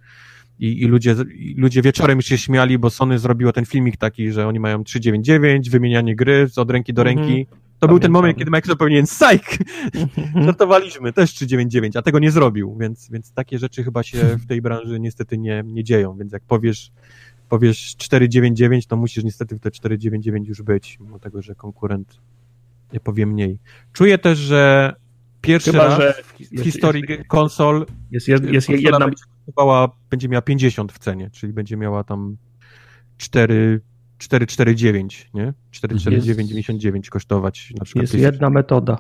I, i ludzie, i ludzie wieczorem już się śmiali, bo Sony zrobiło ten filmik taki, że oni mają 399, wymienianie gry od ręki do ręki. -hmm. To Pamiętam. był ten moment, kiedy Microsoft powinien psych! Mhm. Żartowaliśmy, też 399, a tego nie zrobił, więc, więc takie rzeczy chyba się w tej branży niestety nie, nie dzieją, więc jak powiesz powiesz 499, to musisz niestety w te 499 już być, mimo tego, że konkurent nie powie mniej. Czuję też, że pierwszy Chyba, raz że w jest, historii jest, konsol jest, jest, jest jedna... będzie, kosztowała, będzie miała 50 w cenie, czyli będzie miała tam 4, 449, nie? 449,99 kosztować na przykład. Jest jedna metoda.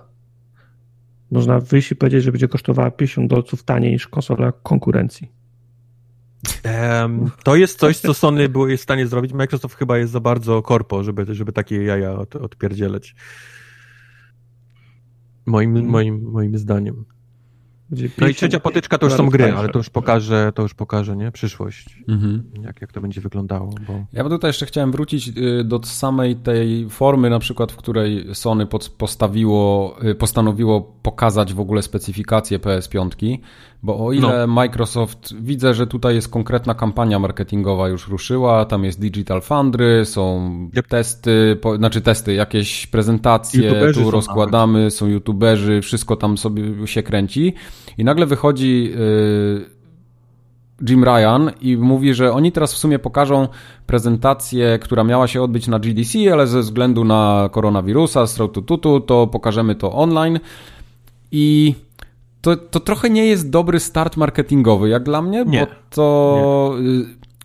Można wyjść i powiedzieć, że będzie kosztowała 50 dolców taniej niż konsola konkurencji. Um, to jest coś, co Sony było jest w stanie zrobić. Microsoft chyba jest za bardzo korpo, żeby, żeby takie jaja od, odpierdzieleć. Moim, moim, moim zdaniem. No i trzecia potyczka to już są gry, ale to już pokaże, to już pokaże, nie? Przyszłość. Mhm. Jak, jak to będzie wyglądało. Bo... Ja bym tutaj jeszcze chciałem wrócić y, do samej tej formy, na przykład, w której Sony postawiło, y, postanowiło pokazać w ogóle specyfikację PS5, bo o ile no. Microsoft, widzę, że tutaj jest konkretna kampania marketingowa już ruszyła, tam jest Digital Foundry, są yep. testy, po, znaczy testy, jakieś prezentacje, YouTuberzy tu rozkładamy, nawet. są youtuberzy, wszystko tam sobie się kręci i nagle wychodzi yy, Jim Ryan i mówi, że oni teraz w sumie pokażą prezentację, która miała się odbyć na GDC, ale ze względu na koronawirusa, tutu, to pokażemy to online i to, to trochę nie jest dobry start marketingowy, jak dla mnie, nie. bo to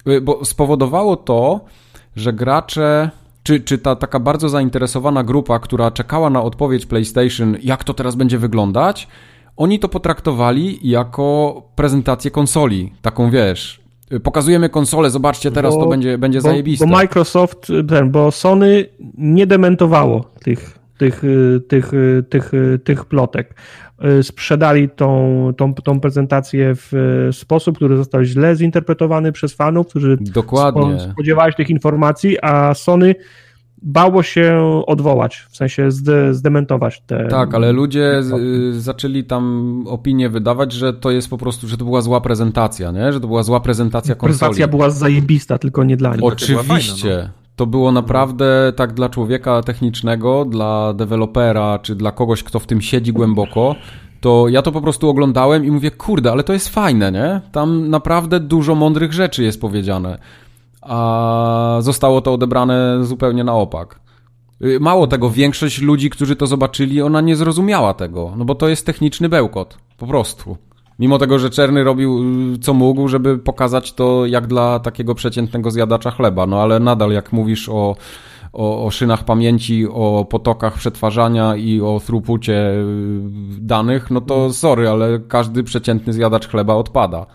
nie. Y, bo spowodowało to, że gracze czy, czy ta taka bardzo zainteresowana grupa, która czekała na odpowiedź PlayStation, jak to teraz będzie wyglądać, oni to potraktowali jako prezentację konsoli. Taką wiesz, pokazujemy konsolę, zobaczcie, teraz bo, to będzie, będzie bo, zajebiste. Bo Microsoft, ten, bo Sony nie dementowało tych, tych, tych, tych, tych plotek. Sprzedali tą, tą, tą prezentację w sposób, który został źle zinterpretowany przez fanów, którzy Dokładnie. spodziewali się tych informacji, a Sony bało się odwołać, w sensie zde, zdementować te. Tak, ale ludzie z, zaczęli tam opinię wydawać, że to jest po prostu, że to była zła prezentacja, nie? Że to była zła prezentacja konsoli. Prezentacja była zajebista, tylko nie dla nich. Oczywiście. Fajna, no. To było naprawdę tak dla człowieka technicznego, dla dewelopera, czy dla kogoś, kto w tym siedzi głęboko, to ja to po prostu oglądałem i mówię, kurde, ale to jest fajne, nie? Tam naprawdę dużo mądrych rzeczy jest powiedziane a zostało to odebrane zupełnie na opak. Y, mało tego, większość ludzi, którzy to zobaczyli, ona nie zrozumiała tego, no bo to jest techniczny bełkot, po prostu. Mimo tego, że Czerny robił y, co mógł, żeby pokazać to jak dla takiego przeciętnego zjadacza chleba, no ale nadal jak mówisz o, o, o szynach pamięci, o potokach przetwarzania i o throughpucie y, danych, no to sorry, ale każdy przeciętny zjadacz chleba odpada.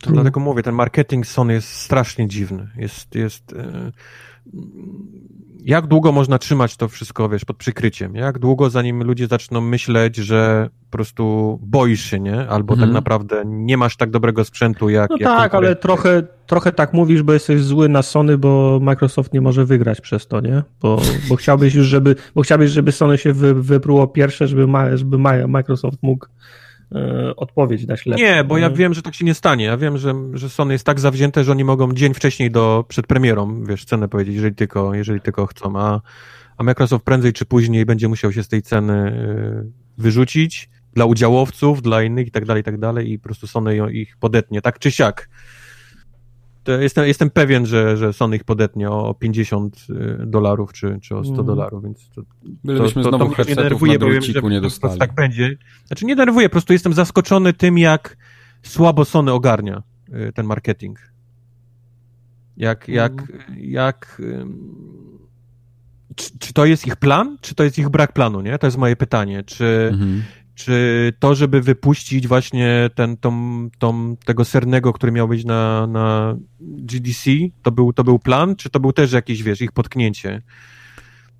To dlatego mówię, ten marketing Sony jest strasznie dziwny. Jest, jest. E, jak długo można trzymać to wszystko, wiesz, pod przykryciem? Jak długo, zanim ludzie zaczną myśleć, że po prostu boisz się, nie? Albo tak mhm. tak naprawdę nie masz tak dobrego sprzętu, jak. No jak tak, ale trochę, trochę tak mówisz, bo jesteś zły na Sony, bo Microsoft nie może wygrać przez to, nie? Bo, bo chciałbyś już, żeby, bo chciałbyś, żeby Sony się wy, wypruło pierwsze, żeby, ma, żeby Microsoft mógł odpowiedź dać lepszą. Nie, bo ja wiem, że tak się nie stanie. Ja wiem, że, że Sony jest tak zawzięte, że oni mogą dzień wcześniej do, przed premierą, wiesz, cenę powiedzieć, jeżeli tylko, jeżeli tylko chcą, a, a Microsoft prędzej czy później będzie musiał się z tej ceny e, wyrzucić dla udziałowców, dla innych i tak dalej, i tak dalej i po prostu Sony ich podetnie, tak czy siak jestem, jestem pewien, że, że Sony ich podetnie o 50 y, dolarów czy, czy o 100 mm. dolarów, więc to, Bylibyśmy to, to, znowu to mnie denerwuje, bo wiem, że nie dostali. tak będzie. Znaczy nie denerwuje, po prostu jestem zaskoczony tym, jak słabo Sony ogarnia y, ten marketing. Jak, jak, mm. jak czy, czy, to jest ich plan, czy to jest ich brak planu, nie? To jest moje pytanie. Czy, -hmm. Czy to, żeby wypuścić właśnie ten, tą, tą, tego sernego, który miał być na, na GDC, to był, to był plan, czy to był też jakieś, wiesz, ich potknięcie?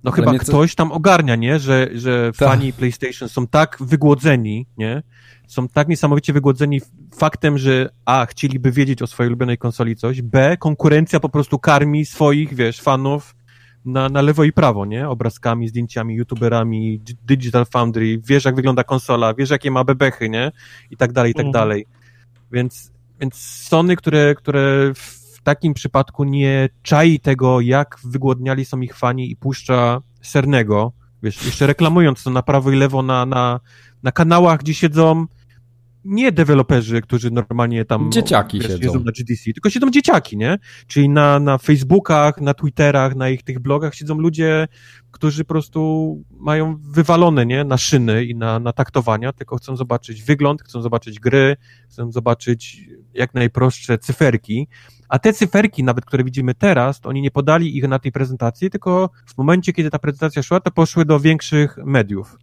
No chyba ktoś tam ogarnia, nie? Że, że Ta. fani PlayStation są tak wygłodzeni, nie? Są tak niesamowicie wygłodzeni faktem, że A, chcieliby wiedzieć o swojej ulubionej konsoli coś, B, konkurencja po prostu karmi swoich, wiesz, fanów na, na lewo i prawo, nie? Obrazkami, zdjęciami, youtuberami, Digital Foundry, wiesz jak wygląda konsola, wiesz jakie ma bebechy, nie? I tak dalej, i tak mhm. dalej. Więc, więc Sony, które, które w takim przypadku nie czai tego, jak wygłodniali są ich fani i puszcza sernego, wiesz, jeszcze reklamując to na prawo i lewo na, na, na kanałach, gdzie siedzą nie deweloperzy, którzy normalnie tam dzieciaki wiesz, siedzą. na GDC, tylko siedzą dzieciaki, nie? Czyli na, na Facebookach, na Twitterach, na ich tych blogach siedzą ludzie, którzy po prostu mają wywalone, nie? Na szyny i na, na taktowania, tylko chcą zobaczyć wygląd, chcą zobaczyć gry, chcą zobaczyć jak najprostsze cyferki, a te cyferki, nawet które widzimy teraz, to oni nie podali ich na tej prezentacji, tylko w momencie, kiedy ta prezentacja szła, to poszły do większych mediów.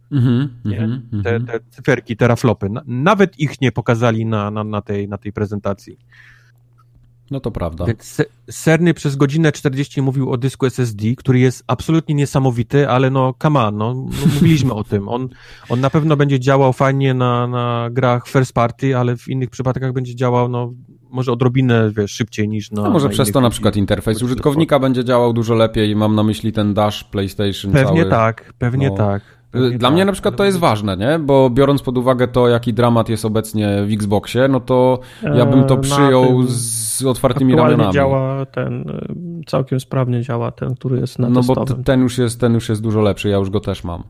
Nie? Mm-hmm. Te, te cyferki, teraflopy. Nawet ich nie pokazali na, na, na, tej, na tej prezentacji. No to prawda. Więc Serny przez godzinę 40 mówił o dysku SSD, który jest absolutnie niesamowity, ale no come on, no, no mówiliśmy o tym. On, on na pewno będzie działał fajnie na, na grach first party, ale w innych przypadkach będzie działał no może odrobinę wiesz, szybciej niż na. No może na przez to na przykład interfejs użytkownika będzie działał dużo lepiej. Mam na myśli ten dash PlayStation. Pewnie cały. tak, pewnie no. tak. Pewnie Dla tak. mnie na przykład to jest ważne, nie? Bo biorąc pod uwagę to, jaki dramat jest obecnie w Xboxie, no to ja bym to przyjął z otwartymi ramionami. działa ten, e, całkiem sprawnie działa ten, który jest na No bo ten już, jest, ten już jest dużo lepszy, ja już go też mam.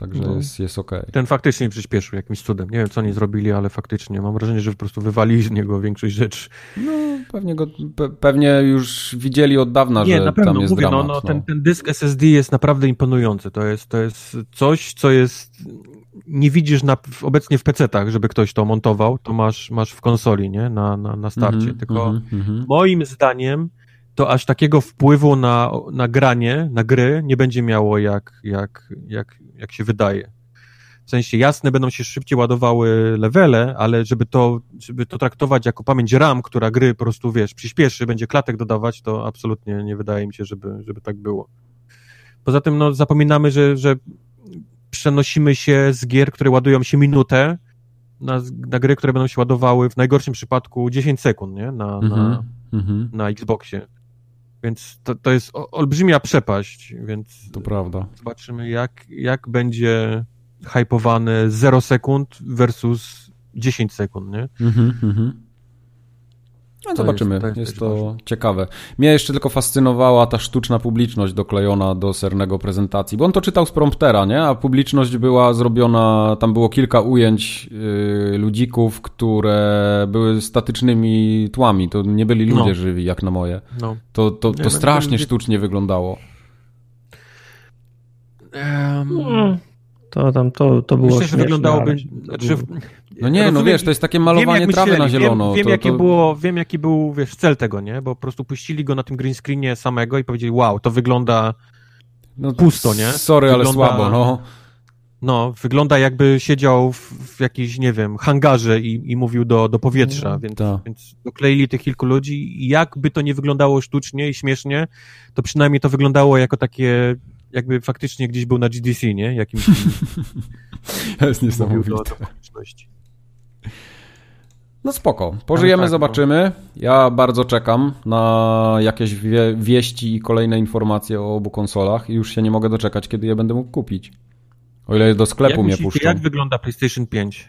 Także no. jest, jest ok. Ten faktycznie przyspieszył jakimś cudem. Nie wiem, co oni zrobili, ale faktycznie mam wrażenie, że po prostu wywalili z niego większość rzeczy. No, pewnie, go, pe, pewnie już widzieli od dawna, Nie, że na pewno, tam jest mówię, no, dramat. No, no, Ten, ten dysk SSD jest naprawdę imponujący. To jest, to jest coś, co jest... Nie widzisz na, obecnie w PC-tach, żeby ktoś to montował, to masz, masz w konsoli, nie? Na, na, na starcie. Mm -hmm, Tylko mm -hmm. moim zdaniem to aż takiego wpływu na, na granie, na gry nie będzie miało jak, jak, jak, jak się wydaje. W sensie jasne, będą się szybciej ładowały levele, ale żeby to, żeby to traktować jako pamięć RAM, która gry po prostu, wiesz, przyspieszy, będzie klatek dodawać, to absolutnie nie wydaje mi się, żeby, żeby tak było. Poza tym, no, zapominamy, że, że przenosimy się z gier, które ładują się minutę, na, na gry, które będą się ładowały w najgorszym przypadku 10 sekund, nie? Na, mm -hmm. na, mm -hmm. na Xboxie. Więc to, to jest olbrzymia przepaść, więc to prawda. zobaczymy jak, jak będzie hypowany 0 sekund versus 10 sekund, nie? Mhm, mhm. No, zobaczymy, jest, to, jest, jest to ciekawe. Mnie jeszcze tylko fascynowała ta sztuczna publiczność doklejona do sernego prezentacji, bo on to czytał z promptera, nie? A publiczność była zrobiona, tam było kilka ujęć yy, ludzików, które były statycznymi tłami, to nie byli ludzie no. żywi, jak na moje. No. To, to, to, to strasznie sztucznie wyglądało. Um, to tam, to, to było Myślę, że wyglądałoby... Znaczy, no nie, no rozumiem, no wiesz, to jest takie malowanie wiem, trawy myśleli, na zielono. Wiem, wiem to, jaki, to... Było, wiem jaki był, wiesz, cel tego, nie? Bo po prostu puścili go na tym green screenie samego i powiedzieli, wow, to wygląda no, pusto, nie? Sorry, wygląda, ale słabo, no. No, wygląda jakby siedział w, w jakiejś, nie wiem, hangarze i, i mówił do, do powietrza, więc, więc dokleili tych kilku ludzi i jakby to nie wyglądało sztucznie i śmiesznie, to przynajmniej to wyglądało jako takie jakby faktycznie gdzieś był na GDC, nie? Jakimś... to jest niesamowite. No spoko. Pożyjemy, tak, no. zobaczymy. Ja bardzo czekam na jakieś wie wieści i kolejne informacje o obu konsolach i już się nie mogę doczekać, kiedy je będę mógł kupić. O ile do sklepu jak mnie puszczą. Jak wygląda PlayStation 5?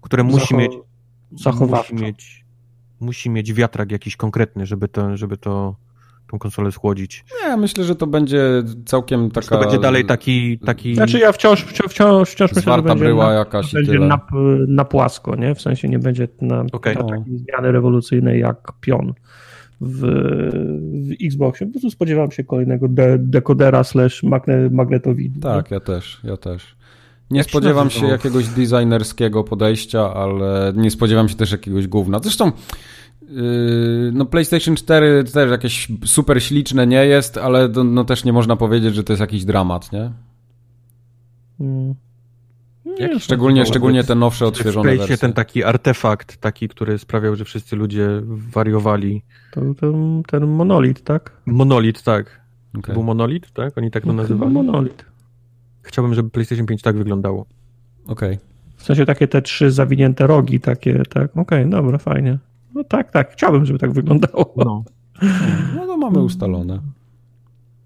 Które musi Zacho mieć... Musi mieć, musi mieć wiatrak jakiś konkretny, żeby to, żeby to tą konsolę schłodzić. Nie, myślę, że to będzie całkiem taka... To będzie dalej taki... taki... Znaczy ja wciąż, wciąż, wciąż, wciąż myślę, że będzie, bryła na, jakaś będzie na, na, płasko, nie? W sensie nie będzie na, okay. na takiej zmiany rewolucyjnej jak pion w, w Xboxie. Po prostu spodziewam się kolejnego de dekodera slash magne magnetowidu. Tak, ja też, ja też. Nie spodziewam się, jakiegoś designerskiego podejścia, ale nie spodziewam się też jakiegoś gówna. Zresztą no PlayStation 4 też jakieś super śliczne nie jest, ale to, no też nie można powiedzieć, że to jest jakiś dramat, nie? Hmm. nie szczególnie, szczególnie te nowsze, odświeżone wersje. ten taki artefakt, taki, który sprawiał, że wszyscy ludzie wariowali. To ten, ten monolit, tak? Monolit, tak. Okay. To był monolit, tak? Oni tak to no, nazywali? Monolit. Chciałbym, żeby PlayStation 5 tak wyglądało. Okej. Okay. W sensie takie te trzy zawinięte rogi, takie, tak? Okej, okay, dobra, fajnie. No tak, tak. Chciałbym, żeby tak wyglądało. No, no to mamy ustalone.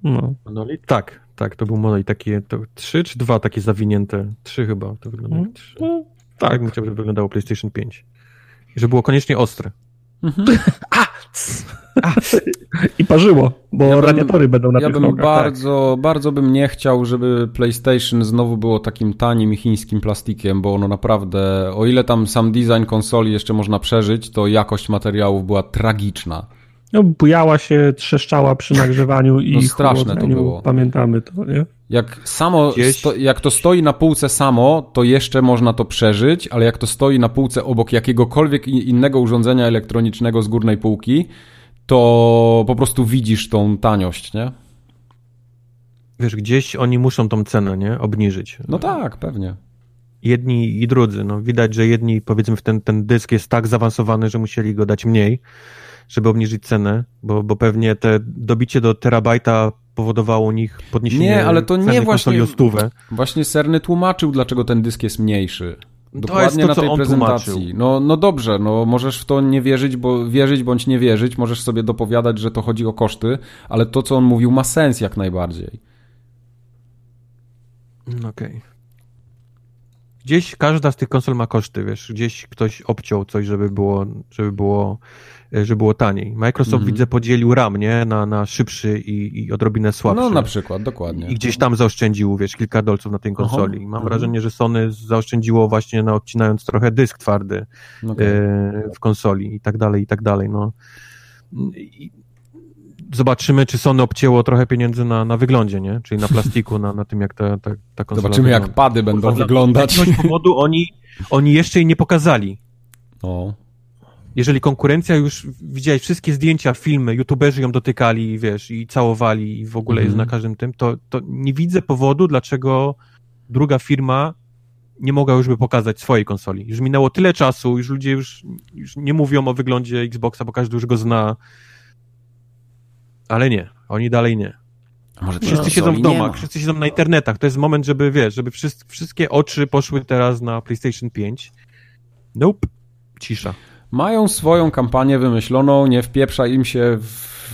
No. Monolit? Tak, tak, to był monolit. Takie to trzy czy dwa takie zawinięte? Trzy chyba to wygląda jak trzy. No, tak. Tak bym chciał, żeby wyglądało PlayStation 5. I żeby było koniecznie ostre. Mhm. A! A! I parzyło, bo ja radiatory będą na ja tych bym nogach, bardzo, tak. bardzo bym nie chciał, żeby PlayStation znowu było takim tanim chińskim plastikiem, bo ono naprawdę, o ile tam sam design konsoli jeszcze można przeżyć, to jakość materiałów była tragiczna. No, bujała się, trzeszczała przy nagrzewaniu i no, straszne to było. Pamiętamy to, nie? Jak samo, sto, jak to stoi na półce samo, to jeszcze można to przeżyć, ale jak to stoi na półce obok jakiegokolwiek innego urządzenia elektronicznego z górnej półki, to po prostu widzisz tą taniość, nie? Wiesz, gdzieś oni muszą tą cenę, nie? Obniżyć. No tak, pewnie. jedni i drudzy. No, widać, że jedni, powiedzmy, ten, ten dysk jest tak zaawansowany, że musieli go dać mniej, żeby obniżyć cenę, bo, bo pewnie te dobicie do terabajta powodowało nich podniesienie Nie, ale to nie właśnie- o stówę. Właśnie Serny tłumaczył, dlaczego ten dysk jest mniejszy. Dokładnie jest to, na tej prezentacji. tłumaczył. No, no dobrze, no możesz w to nie wierzyć, bo wierzyć bądź nie wierzyć, możesz sobie dopowiadać, że to chodzi o koszty, ale to, co on mówił, ma sens jak najbardziej. Mm, Okej. Gdzieś każda z tych konsol ma koszty, wiesz, gdzieś ktoś obciął coś, żeby było, żeby było, e, żeby było taniej. Microsoft Mhm. widzę podzielił RAM, nie, na, na szybszy i, i odrobinę słabszy. No na przykład, dokładnie. I gdzieś tam zaoszczędził, wiesz, kilka dolców na tej konsoli. Aha. Mam Mhm. wrażenie, że Sony zaoszczędziło właśnie na odcinając trochę dysk twardy Okej. e, w konsoli i tak dalej, i tak dalej, no. I zobaczymy, czy Sony obcięło trochę pieniędzy na, na wyglądzie, nie? Czyli na plastiku, na, na tym, jak ta, ta, ta konsola Zobaczymy, jak wygląda. pady będą Kurwa, wyglądać. Z jakiegoś powodu oni, oni jeszcze jej nie pokazali. O. Jeżeli konkurencja już, widziałeś wszystkie zdjęcia, filmy, youtuberzy ją dotykali, wiesz, i całowali i w ogóle jest Mhm. na każdym tym, to, to nie widzę powodu, dlaczego druga firma nie mogła już by pokazać swojej konsoli. Już minęło tyle czasu, już ludzie już, już nie mówią o wyglądzie Xboxa, bo każdy już go zna. Ale nie, oni dalej nie. Może Wszyscy siedzą w domach, ma? wszyscy siedzą na internetach. To jest moment, żeby, wiesz, żeby wszys- wszystkie oczy poszły teraz na PlayStation 5. Nope. Cisza. Mają swoją kampanię wymyśloną, nie wpieprza im się w,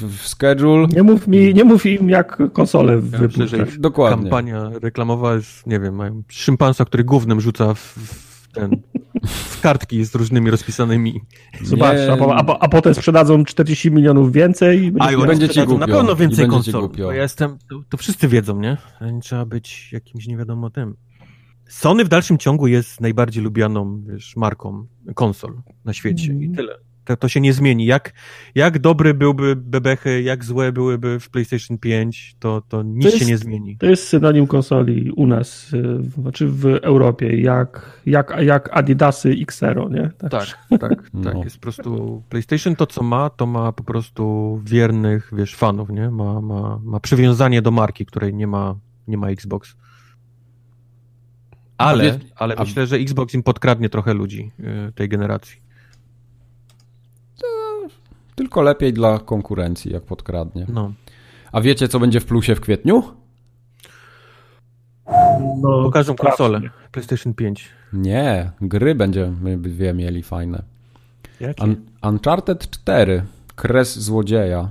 w schedule. Nie mów, mi, nie mów im, jak konsolę myślę, że wypuszczać. Dokładnie. Kampania reklamowa jest, nie wiem, mają szympansa, który gównem rzuca w, w ten, w kartki z różnymi rozpisanymi. Zobacz, Nie. a, po- a, a potem sprzedadzą 40 milionów więcej. i będzie i będzie ci głupio. Na pewno więcej konsol. ja jestem, to, to wszyscy wiedzą, nie? Ale nie trzeba być jakimś nie wiadomo tym. Sony w dalszym ciągu jest najbardziej lubianą, wiesz, marką konsol na świecie i Mhm. tyle. To, to się nie zmieni. Jak, jak dobry byłby bebechy, jak złe byłyby w PlayStation 5, to, to nic jest- się nie zmieni. To jest synonim konsoli u nas, y, w- znaczy w Europie, jak, jak, jak Adidasy Xero, nie? Tak, tak, No. tak. Jest po prostu PlayStation to, co ma, to ma po prostu wiernych, wiesz, fanów, nie? Ma, ma, ma przywiązanie do marki, której nie ma, nie ma Xbox. Ale, ale a- myślę, że Xbox im podkradnie trochę ludzi y, tej generacji. Tylko lepiej dla konkurencji, jak podkradnie. No. A wiecie, co będzie w plusie w kwietniu? No, Pokażą konsolę PlayStation 5. Nie, gry będziemy dwie mieli fajne. Jakie? Un Uncharted 4, Kres Złodzieja.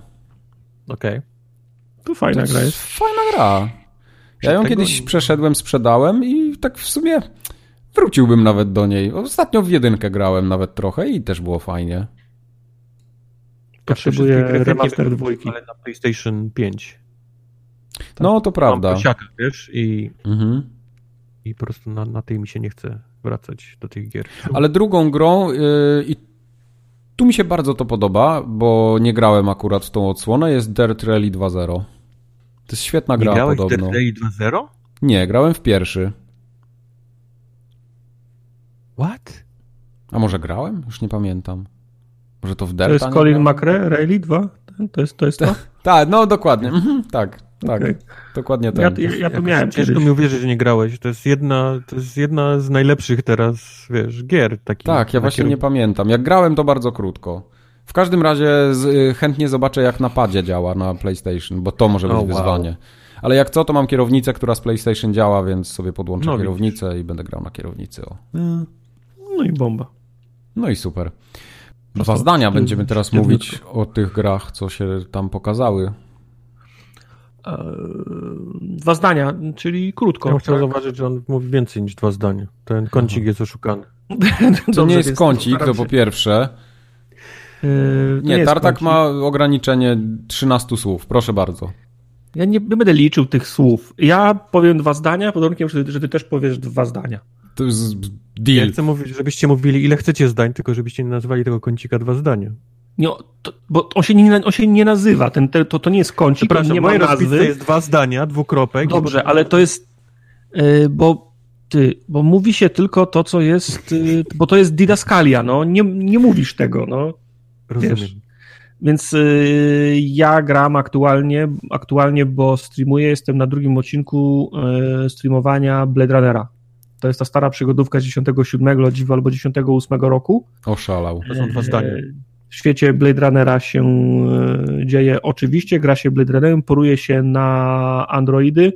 Okej. To fajna gra jest. Fajna gra. Ja ją Tego- kiedyś przeszedłem, sprzedałem i tak w sumie wróciłbym nawet do niej. Ostatnio w jedynkę grałem nawet trochę i też było fajnie. Potrzebuję remaster dwójki. Ale na PlayStation 5. No to prawda. Mam prosiaka, wiesz, i, Mhm. i po prostu na, na tej mi się nie chce wracać do tych gier. Ale drugą grą yy, i tu mi się bardzo to podoba, bo nie grałem akurat w tą odsłonę, jest Dirt Rally 2.0. To jest świetna Nie gra grałeś w podobno. Dirt Rally 2.0? Nie, grałem w pierwszy. What? A może grałem? Już nie pamiętam. Może to w To Delta jest nie Colin? McRae, Rayleigh 2? Ten- To jest to? Jest to? Tak, no dokładnie. Mhm, tak, tak. Okej. Dokładnie Ja, tak. ja, ja to miałem Ciężko kiedyś. mi uwierzyć, że nie grałeś. To jest jedna, to jest jedna z najlepszych teraz, wiesz, gier takich. Tak, ja właśnie nie pamiętam. Jak grałem, to bardzo krótko. W każdym razie z, y, chętnie zobaczę, jak na padzie działa na PlayStation, bo to może być O, wow. wyzwanie. Ale jak co, to mam kierownicę, która z PlayStation działa, więc sobie podłączę No, kierownicę i będę grał na kierownicy. O. No i bomba. No i super. No Dwa zdania będziemy teraz mówić o tych grach, co się tam pokazały. Eee, Dwa zdania, czyli krótko. Ja bym chciał tak? zauważyć, że on mówi więcej niż dwa zdania. Ten kącik jest oszukany. To Dobrze, nie jest kącik, to po pierwsze. To Nie, jest Tartak kącik. ma ograniczenie 13 słów. Proszę bardzo. Ja nie, nie będę liczył tych słów. Ja powiem dwa zdania, pod warunkiem, że ty też powiesz dwa zdania. To jest Ja deal. chcę mówić, żebyście mówili ile chcecie zdań, tylko żebyście nie nazwali tego kącika dwa zdania. Nie, to, bo on się nie, on się nie nazywa. Ten, te, to, to nie jest kącik, Przepraszam, nie ma nazwy. jest dwa zdania, dwukropek. Dobrze, ale to jest. Yy, bo ty, bo mówi się tylko to, co jest. Yy, bo to jest didaskalia, no. Nie, nie mówisz tego, no. Rozumiem. wiesz. Więc yy, ja gram aktualnie, aktualnie, bo streamuję, jestem na drugim odcinku streamowania Blade Runnera. To jest ta stara przygodówka z 10.7 albo 10.8 roku. Oszalał. To są dwa zdania. W świecie Blade Runnera się e, dzieje oczywiście, gra się Blade Runnerem, poruje się na Androidy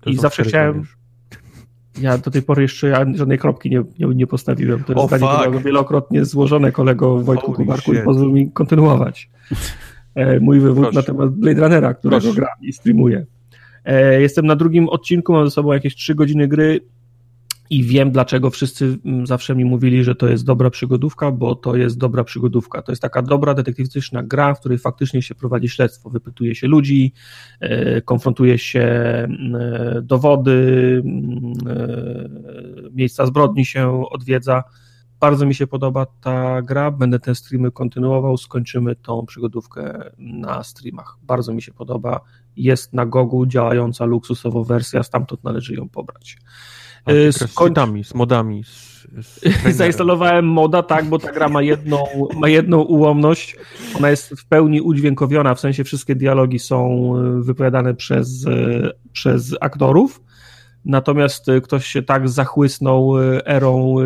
To i zawsze chciałem, ja do tej pory jeszcze żadnej kropki nie, nie, nie postawiłem. To jest O, zdanie wielokrotnie złożone kolego Wojtku Holy Kubarku i pozwól mi kontynuować. E, Mój wywód Proszę. na temat Blade Runnera, którego Proszę. gram i streamuję. E, Jestem na drugim odcinku, mam ze sobą jakieś 3 godziny gry i wiem, dlaczego wszyscy mm, zawsze mi mówili, że to jest dobra przygodówka, bo to jest dobra przygodówka. To jest taka dobra detektywistyczna gra, w której faktycznie się prowadzi śledztwo, wypytuje się ludzi, e, konfrontuje się mm, e, dowody, mm, e, miejsca zbrodni się odwiedza. Bardzo mi się podoba ta gra, będę te streamy kontynuował, skończymy tą przygodówkę na streamach. Bardzo mi się podoba, jest na Gogu działająca luksusowo wersja, stamtąd należy ją pobrać. A grasz z cheatami, z modami. Z, z. Zainstalowałem moda, tak, bo ta gra ma jedną, ma jedną ułomność. Ona jest w pełni udźwiękowiona, w sensie wszystkie dialogi są e, wypowiadane przez, e, przez aktorów. Natomiast e, ktoś się tak zachłysnął e, erą e,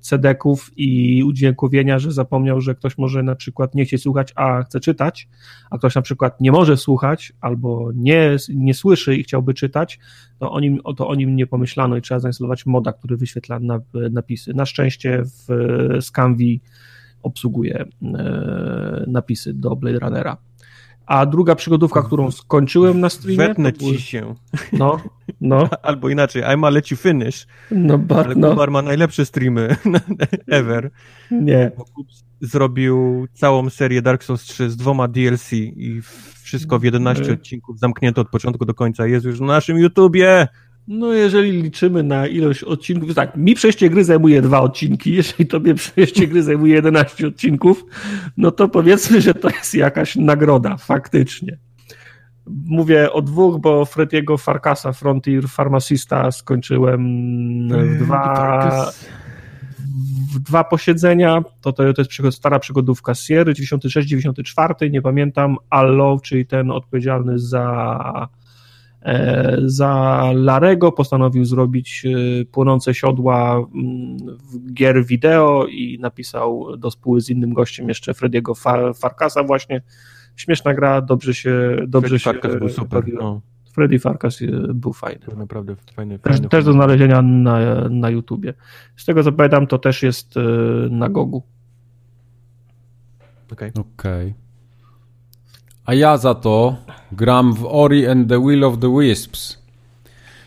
cedeków i udźwiękowienia, że zapomniał, że ktoś może na przykład nie chce słuchać, a chce czytać, a ktoś na przykład nie może słuchać albo nie, nie słyszy i chciałby czytać, to o, nim, to o nim nie pomyślano i trzeba zainstalować moda, który wyświetla na, napisy. Na szczęście w Scanvi obsługuje e, napisy do Blade Runnera. A druga przygodówka, którą skończyłem na streamie, Wetnę ci się. no, no, Albo inaczej, I'm let you finish. no, ba, Ale no, Kubar ma najlepsze streamy ever. nie. Zrobił całą serię Dark Souls 3 z dwoma DLC i wszystko w 11 Mhm. odcinków zamknięte od początku do końca. Jest już na naszym YouTubie. No, jeżeli liczymy na ilość odcinków, tak, mi przejście gry zajmuje dwa odcinki, jeżeli tobie przejście gry zajmuje 11 odcinków, no to powiedzmy, że to jest jakaś nagroda, faktycznie. Mówię o dwóch, bo Frediego Farkasa, Frontier Pharmacista skończyłem w dwa, w dwa posiedzenia. To, to, to jest stara przygodówka Sierry, 96-94, nie pamiętam. Allow, czyli ten odpowiedzialny za, e, za Larego, postanowił zrobić e, płonące siodła mm, w gier wideo i napisał do spóły z innym gościem jeszcze Frediego Fa- Farkasa właśnie. Śmieszna gra, dobrze się dobrze Freddy się Farkas był super. bawiłem. No, Freddy Farkas e, był fajny. był naprawdę fajny. Też, fajny też do film. znalezienia na, na YouTubie. Z tego co pamiętam, to też jest e, na Gogu. Okej. Okej. A ja za to gram w Ori and the Will of the Wisps.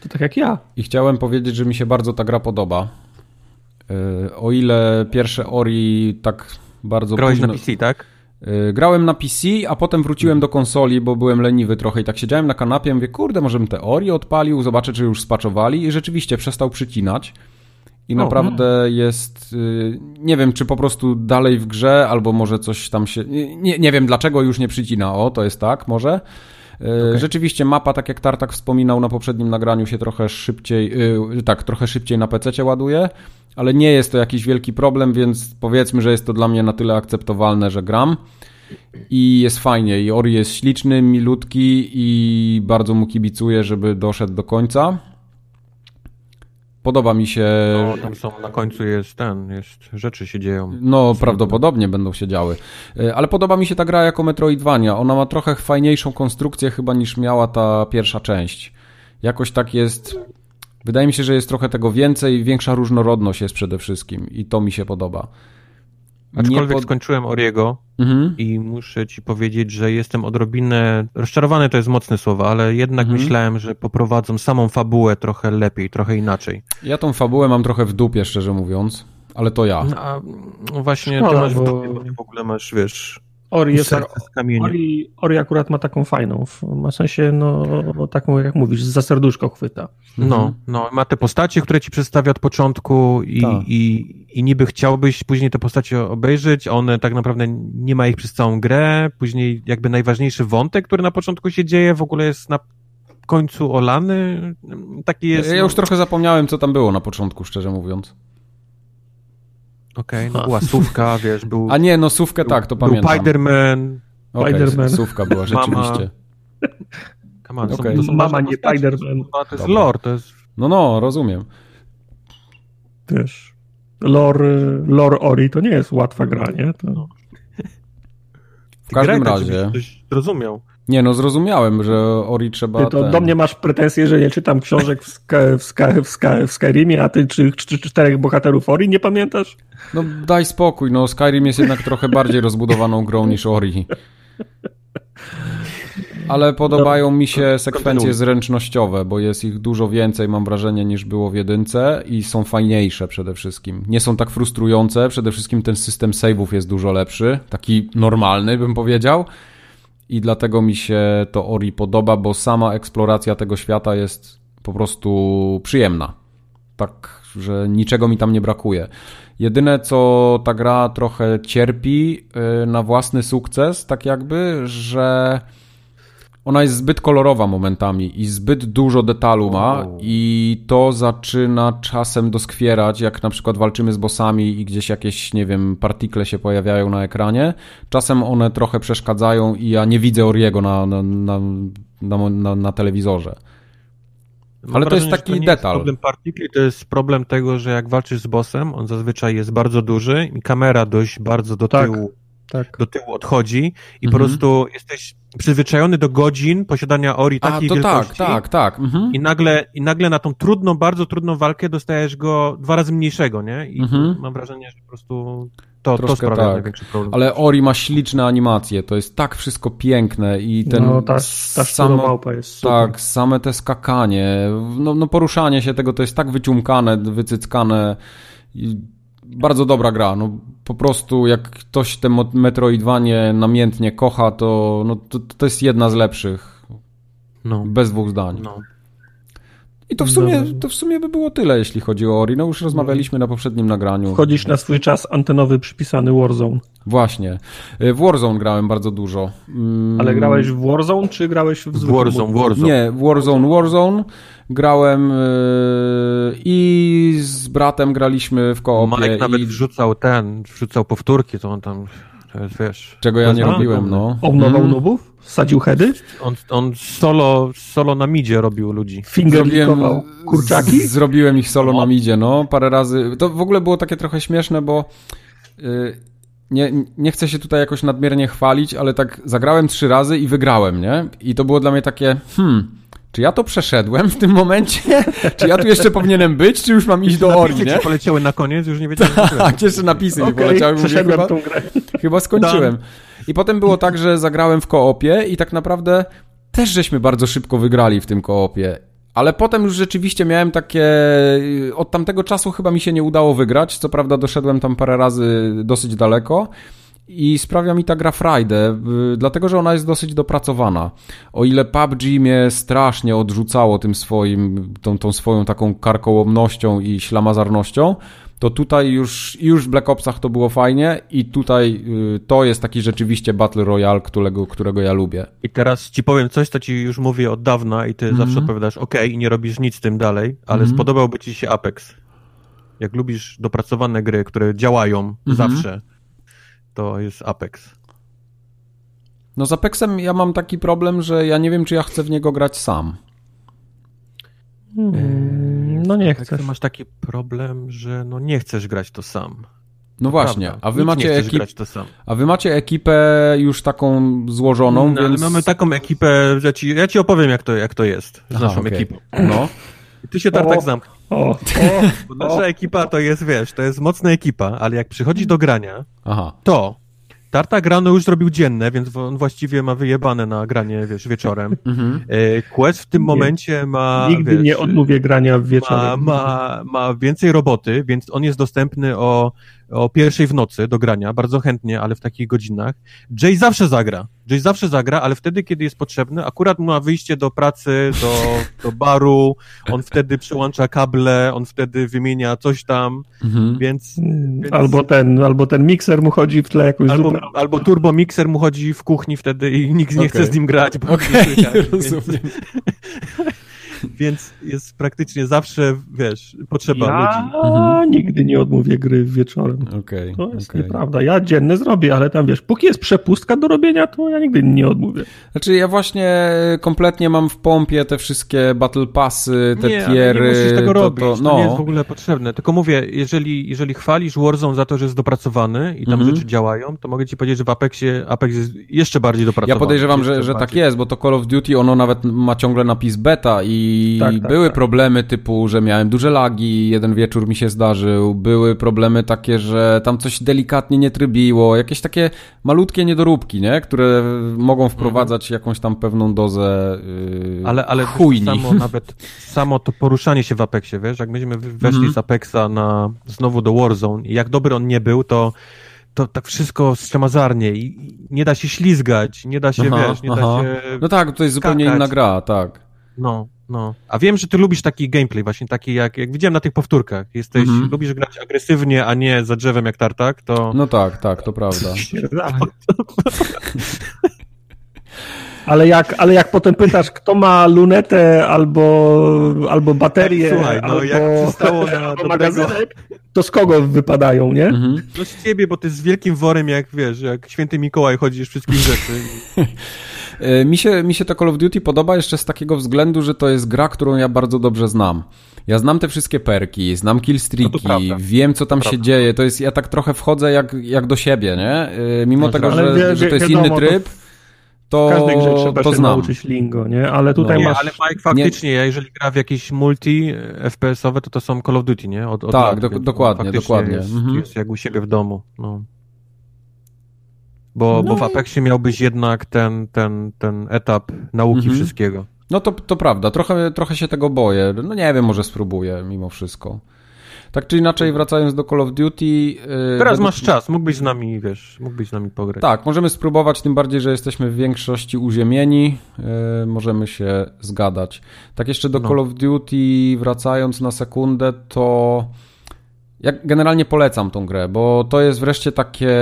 To tak jak ja. I chciałem powiedzieć, że mi się bardzo ta gra podoba. O ile pierwsze Ori tak bardzo Grałeś późno... na PC, tak? Yy, Grałem na PC, a potem wróciłem do konsoli, bo byłem leniwy trochę i tak siedziałem na kanapie, mówię, kurde, może bym te Ori odpalił, zobaczę, czy już spaczowali i rzeczywiście przestał przycinać. I naprawdę jest, yy, nie wiem, czy po prostu dalej w grze, albo może coś tam się, nie, nie wiem dlaczego już nie przycina, o, to jest tak, może. Yy, Rzeczywiście mapa, tak jak Tartak wspominał na poprzednim nagraniu, się trochę szybciej, yy, tak, trochę szybciej na PC ładuje, ale nie jest to jakiś wielki problem, więc powiedzmy, że jest to dla mnie na tyle akceptowalne, że gram. I jest fajnie. I Ori jest śliczny, milutki i bardzo mu kibicuję, żeby doszedł do końca. Podoba mi się. No, tam są, na końcu jest ten, jest, rzeczy się dzieją. No, prawdopodobnie będą się działy. Y, Ale podoba mi się ta gra jako Metroidvania. Ona ma trochę fajniejszą konstrukcję chyba niż miała ta pierwsza część. Jakoś tak jest. Wydaje mi się, że jest trochę tego więcej, większa różnorodność jest przede wszystkim i to mi się podoba. Aczkolwiek pod- skończyłem Oriego Mhm. i muszę ci powiedzieć, że jestem odrobinę, rozczarowany to jest mocne słowo, ale jednak Mhm. myślałem, że poprowadzą samą fabułę trochę lepiej, trochę inaczej. Ja tą fabułę mam trochę w dupie, szczerze mówiąc, ale to ja. No, a właśnie Szkoda, ty masz w bo- dupie, bo ty w ogóle masz, wiesz, Ori, jest, kamienia. Ori, Ori akurat ma taką fajną, w- ma sensie, no, taką jak mówisz, za serduszko chwyta. No, Mhm. no, ma te postacie, które ci przedstawia od początku i, Tak. i, i niby chciałbyś później te postacie obejrzeć, one tak naprawdę nie ma ich przez całą grę, później jakby najważniejszy wątek, który na początku się dzieje, w ogóle jest na końcu olany, taki jest... Ja już trochę zapomniałem, co tam było na początku, szczerze mówiąc. Okej, no była sówka, wiesz, był... A nie, no sówkę tak, to był pamiętam. Spider-Man, Okej, Spider-Man. sówka była, Mama. rzeczywiście. come on, są- Okej. to są Mama, nie Spider-Man. To jest Dobra. lore, to jest... No, no, rozumiem. wiesz, lore, lore Ori to nie jest łatwa gra, nie? To... W każdym Greg, razie. coś zrozumiał. Nie, no zrozumiałem, że Ori trzeba. Ty to ten... do mnie masz pretensje, że nie czytam książek w, Ska, w, Ska, w, Ska, w Skyrimie, a ty czy, czy, czterech bohaterów Ori nie pamiętasz? No daj spokój, no Skyrim jest jednak trochę bardziej rozbudowaną grą niż Ori. Ale podobają mi się sekwencje kontynuuj. zręcznościowe, bo jest ich dużo więcej, mam wrażenie, niż było w jedynce i są fajniejsze przede wszystkim. Nie są tak frustrujące, przede wszystkim ten system save'ów jest dużo lepszy, taki normalny bym powiedział i dlatego mi się to Ori podoba, bo sama eksploracja tego świata jest po prostu przyjemna. Tak, że niczego mi tam nie brakuje. Jedyne, co ta gra trochę cierpi yy, na własny sukces, tak jakby, że ona jest zbyt kolorowa momentami i zbyt dużo detalu ma Wow. i to zaczyna czasem doskwierać, jak na przykład walczymy z bossami i gdzieś jakieś, nie wiem, partikle się pojawiają na ekranie. Czasem one trochę przeszkadzają i ja nie widzę Oriego na, na, na, na, na, na telewizorze. Mam Ale to jest taki nie jest detal. problem partikli, to jest problem tego, że jak walczysz z bossem, on zazwyczaj jest bardzo duży i kamera dość bardzo do Tak. tyłu, Tak. do tyłu odchodzi i po Mhm. prostu jesteś przyzwyczajony do godzin posiadania Ori A, takiej to tak, wielkości. tak, tak. Mhm. I nagle, I nagle na tą trudną, bardzo trudną walkę dostajesz go dwa razy mniejszego, nie? I Mhm. mam wrażenie, że po prostu to, to sprawia tak. największy problem. Ale Ori ma śliczne animacje, to jest tak wszystko piękne i ten no, ta, ta samo, małpa jest super. tak, same te skakanie, no, no poruszanie się tego to jest tak wyciumkane, wycyckane i bardzo dobra gra, no po prostu jak ktoś te Metroidvanie namiętnie kocha, to, no, to, to jest jedna z lepszych, No. bez dwóch zdań. No. I to w, sumie, to w sumie by było tyle, jeśli chodzi o Ori. No już rozmawialiśmy na poprzednim nagraniu. Wchodzisz na swój czas antenowy przypisany Warzone. Właśnie. W Warzone grałem bardzo dużo. Mm, Ale grałeś w Warzone, czy grałeś w zwykłym Warzone, Warzone. Nie, Warzone, Warzone. Grałem yy, i z bratem graliśmy w koopie. Mike nawet i... wrzucał ten, wrzucał powtórki, to on tam, wiesz... Czego ja nie robiłem, no. Omnował Mhm. nubów? Sadził heady? On, on solo, solo na midzie robił ludzi. Fingerlikował kurczaki? z- Zrobiłem ich solo No. na midzie, no. Parę razy. To w ogóle było takie trochę śmieszne, bo yy, nie, nie chcę się tutaj jakoś nadmiernie chwalić, ale tak zagrałem trzy razy i wygrałem, nie? I to było dla mnie takie, hmm, czy ja to przeszedłem w tym momencie? czy ja tu jeszcze powinienem być, czy już mam iść do Ori, nie? ci poleciały na koniec, już nie wiedziałem. Tak, jeszcze napisy mi Okej, poleciały. Mówię, przeszedłem chyba, tą grę. chyba skończyłem. I potem było tak, że zagrałem w koopie i tak naprawdę też żeśmy bardzo szybko wygrali w tym koopie. Ale potem już rzeczywiście miałem takie. Od tamtego czasu chyba mi się nie udało wygrać. Co prawda doszedłem tam parę razy dosyć daleko. I sprawia mi ta gra frajdę, dlatego że ona jest dosyć dopracowana. O ile PUBG mnie strasznie odrzucało tym swoim, tą, tą swoją taką karkołomnością i ślamazarnością, to tutaj już, już w Black Opsach to było fajnie i tutaj y, to jest taki rzeczywiście Battle Royale, którego, którego ja lubię. I teraz ci powiem coś, co ci już mówię od dawna i ty Mhm. zawsze odpowiadasz ok i nie robisz nic z tym dalej, ale Mhm. spodobałby ci się Apex. Jak lubisz dopracowane gry, które działają Mhm. zawsze, to jest Apex. No z Apexem ja mam taki problem, że ja nie wiem, czy ja chcę w niego grać sam. Mm, No nie chcesz. ty masz taki problem, że no nie chcesz grać to sam. No właśnie, Prawda. a wy, macie ekip, grać to sam. a wy macie ekipę już taką złożoną, No, ale więc... mamy taką ekipę, że ci, ja ci opowiem jak to, jak to jest z Aha, naszą okej. ekipą. No, I ty się tak O. zamknij. O, o, Bo nasza ekipa to jest, wiesz, to jest mocna ekipa, ale jak przychodzi do grania, aha. to Tarta grano już zrobił dzienne, więc on właściwie ma wyjebane na granie, wiesz, wieczorem. Mhm. E, Quest w tym Nie. momencie ma, nigdy wiesz, nie odmówię grania w ma, wieczorem. ma, ma więcej roboty, więc on jest dostępny o, o pierwszej w nocy do grania, bardzo chętnie, ale w takich godzinach. Jay zawsze zagra. Jay zawsze zagra, ale wtedy, kiedy jest potrzebny, akurat ma wyjście do pracy, do, do baru, on wtedy przyłącza kable, on wtedy wymienia coś tam, Mhm. więc Więc- Albo ten, albo ten mikser mu chodzi w tle jakąś Albo, zupę. albo turbo mixer mu chodzi w kuchni wtedy i nikt nie Okej. chce z nim grać. Okej, nie słychać, więc- rozumiem. więc jest praktycznie zawsze, wiesz, potrzeba ja ludzi. Mhm. nigdy nie odmówię gry wieczorem. Okay, to jest okay. nieprawda. Ja dzienne zrobię, ale tam wiesz, póki jest przepustka do robienia, to ja nigdy nie odmówię. Znaczy ja właśnie kompletnie mam w pompie te wszystkie battle passy, te nie, tiery. Nie musisz tego to, robić, to, no. no. to nie jest w ogóle potrzebne. Tylko mówię, jeżeli, jeżeli chwalisz Warzone za to, że jest dopracowany i tam Mhm. rzeczy działają, to mogę ci powiedzieć, że w Apexie Apex jest jeszcze bardziej dopracowany. Ja podejrzewam, że, że tak jest, bo to Call of Duty, ono nawet ma ciągle napis beta i Tak, tak, były tak. problemy typu, że miałem duże lagi, jeden wieczór mi się zdarzył, były problemy takie, że tam coś delikatnie nie trybiło, jakieś takie malutkie niedoróbki, nie? które mogą wprowadzać jakąś tam pewną dozę yy, Ale, ale chujni. samo nawet samo to poruszanie się w Apexie, wiesz, jak myśmy weszli Mhm. z Apexa na, znowu do Warzone i jak dobry on nie był, to to tak wszystko strzemazarnie i nie da się ślizgać, nie da się, Aha, wiesz, nie aha. da się... No tak, to jest zupełnie skakać. inna gra, tak. No, no. A wiem, że ty lubisz taki gameplay, właśnie taki jak, jak widziałem na tych powtórkach. Jesteś, Mhm. lubisz grać agresywnie, a nie za drzewem jak tartak, to... No tak, tak, to prawda. Ale jak, ale jak potem pytasz, kto ma lunetę albo, albo baterię, Słuchaj, no, albo, jak przystało na albo dobrego- magazynek, to z kogo wypadają, nie? Mhm. No z ciebie, bo ty z wielkim worem, jak wiesz, jak święty Mikołaj chodzisz wszystkich rzeczy. E, Mi się, mi się to Call of Duty podoba jeszcze z takiego względu, że to jest gra, którą ja bardzo dobrze znam. Ja znam te wszystkie perki, znam No killstreaki, prawda. wiem co tam To się prawda. dzieje. To jest, ja tak trochę wchodzę jak, jak do siebie, nie? E, Mimo No, tego, że, wie- że to jest wiadomo, inny to tryb, to, W każdej grze trzeba to się znam. nauczyć lingo, nie? Ale tutaj No. Nie, masz... ale Mike, faktycznie, ja jeżeli gra w jakieś multi e, FPS-owe, to to są Call of Duty, nie? Od, od Tak, lat, więc dokładnie, dokładnie. Jest, Mhm. jest jak u siebie w domu, no. Bo, No bo w i- Apexie miałbyś jednak ten, ten, ten etap nauki Mhm. wszystkiego. No to, to prawda, trochę, trochę się tego boję. No nie wiem, może spróbuję mimo wszystko. Tak czy inaczej, wracając do Call of Duty... yy, Teraz według- masz czas, mógłbyś z nami, wiesz, mógłbyś z nami pograć. Tak, możemy spróbować, tym bardziej, że jesteśmy w większości uziemieni, yy, możemy się zgadać. Tak jeszcze do No. Call of Duty, wracając na sekundę, to ja generalnie polecam tą grę, bo to jest wreszcie takie,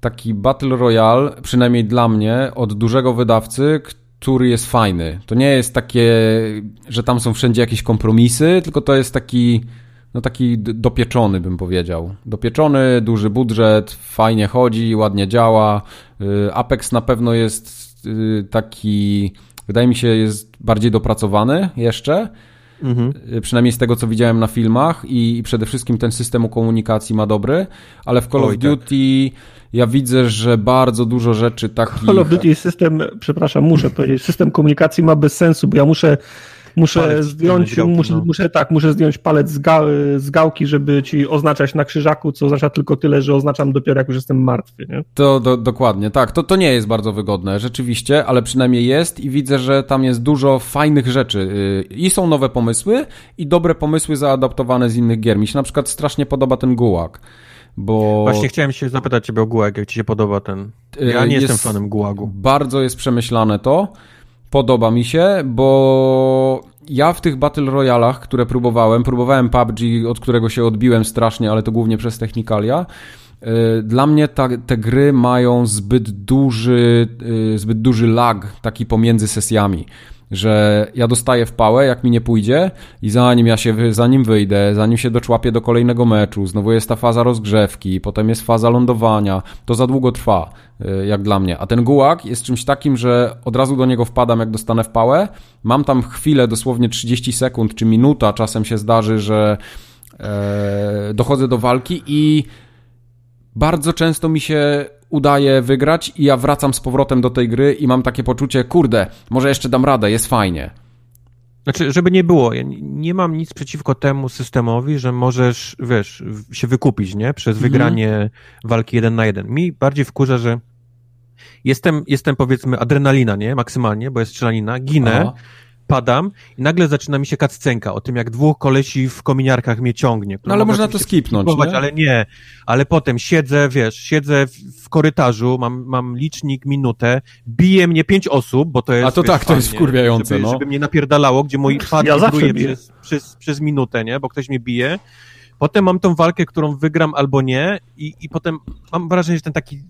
taki Battle Royale, przynajmniej dla mnie, od dużego wydawcy, który jest fajny. To nie jest takie, że tam są wszędzie jakieś kompromisy, tylko to jest taki no taki dopieczony bym powiedział. Dopieczony, duży budżet, fajnie chodzi, ładnie działa. Y, Apex na pewno jest y, taki, wydaje mi się, jest bardziej dopracowany jeszcze. Mhm. Y, Przynajmniej z tego, co widziałem na filmach i, i przede wszystkim ten system komunikacji ma dobry, ale w Call Oj, of tak. Duty ja widzę, że bardzo dużo rzeczy takich... Call of Duty system, przepraszam, muszę powiedzieć, system komunikacji ma bez sensu, bo ja muszę Muszę Palec zdjąć, muszę, no. muszę, tak, muszę zdjąć palec z, ga, z gałki, żeby ci oznaczać na krzyżaku, co oznacza tylko tyle, że oznaczam dopiero jak już jestem martwy, nie? To do, dokładnie, tak. To, to nie jest bardzo wygodne, rzeczywiście, ale przynajmniej jest i widzę, że tam jest dużo fajnych rzeczy. Yy, I są nowe pomysły, i dobre pomysły zaadaptowane z innych gier. Mi się na przykład strasznie podoba ten gułak. Bo Właśnie chciałem się zapytać ciebie o gułag, jak ci się podoba ten... Yy, Ja nie jest- jestem fanem gułagu. Bardzo jest przemyślane to. Podoba mi się, bo ja w tych Battle Royalach, które próbowałem, próbowałem PUBG, od którego się odbiłem strasznie, ale to głównie przez technikalia. yy, Dla mnie ta, te gry mają zbyt duży, yy, zbyt duży lag taki pomiędzy sesjami, że ja dostaję w pałę, jak mi nie pójdzie i zanim ja się, zanim wyjdę, zanim się doczłapię do kolejnego meczu, znowu jest ta faza rozgrzewki, potem jest faza lądowania, to za długo trwa, y, jak dla mnie. A ten gułak jest czymś takim, że od razu do niego wpadam, jak dostanę w pałę, mam tam chwilę, dosłownie 30 sekund czy minuta, czasem się zdarzy, że e, dochodzę do walki i bardzo często mi się udaje wygrać i ja wracam z powrotem do tej gry i mam takie poczucie, kurde, może jeszcze dam radę, jest fajnie. Znaczy, żeby nie było, ja nie- mam nic przeciwko temu systemowi, że możesz, wiesz, się wykupić, nie? Przez Mhm. wygranie walki jeden na jeden. Mi bardziej wkurza, że jestem, jestem powiedzmy adrenalina, nie? Maksymalnie, bo jest strzelanina, ginę, Aha. Padam i nagle zaczyna mi się kaccenka o tym, jak dwóch kolesi w kominiarkach mnie ciągnie. No ale można to skipnąć, nie? Ale nie, ale potem siedzę, wiesz, siedzę w, korytarzu, mam, mam licznik minutę, bije mnie pięć osób, bo to jest... A to wiesz, tak, to jest fajnie, wkurwiające, żeby, no. Żeby mnie napierdalało, gdzie mój pad Ja przez, przez, przez minutę, nie, bo ktoś mnie bije. Potem mam tą walkę, którą wygram albo nie i, i potem mam wrażenie, że ten taki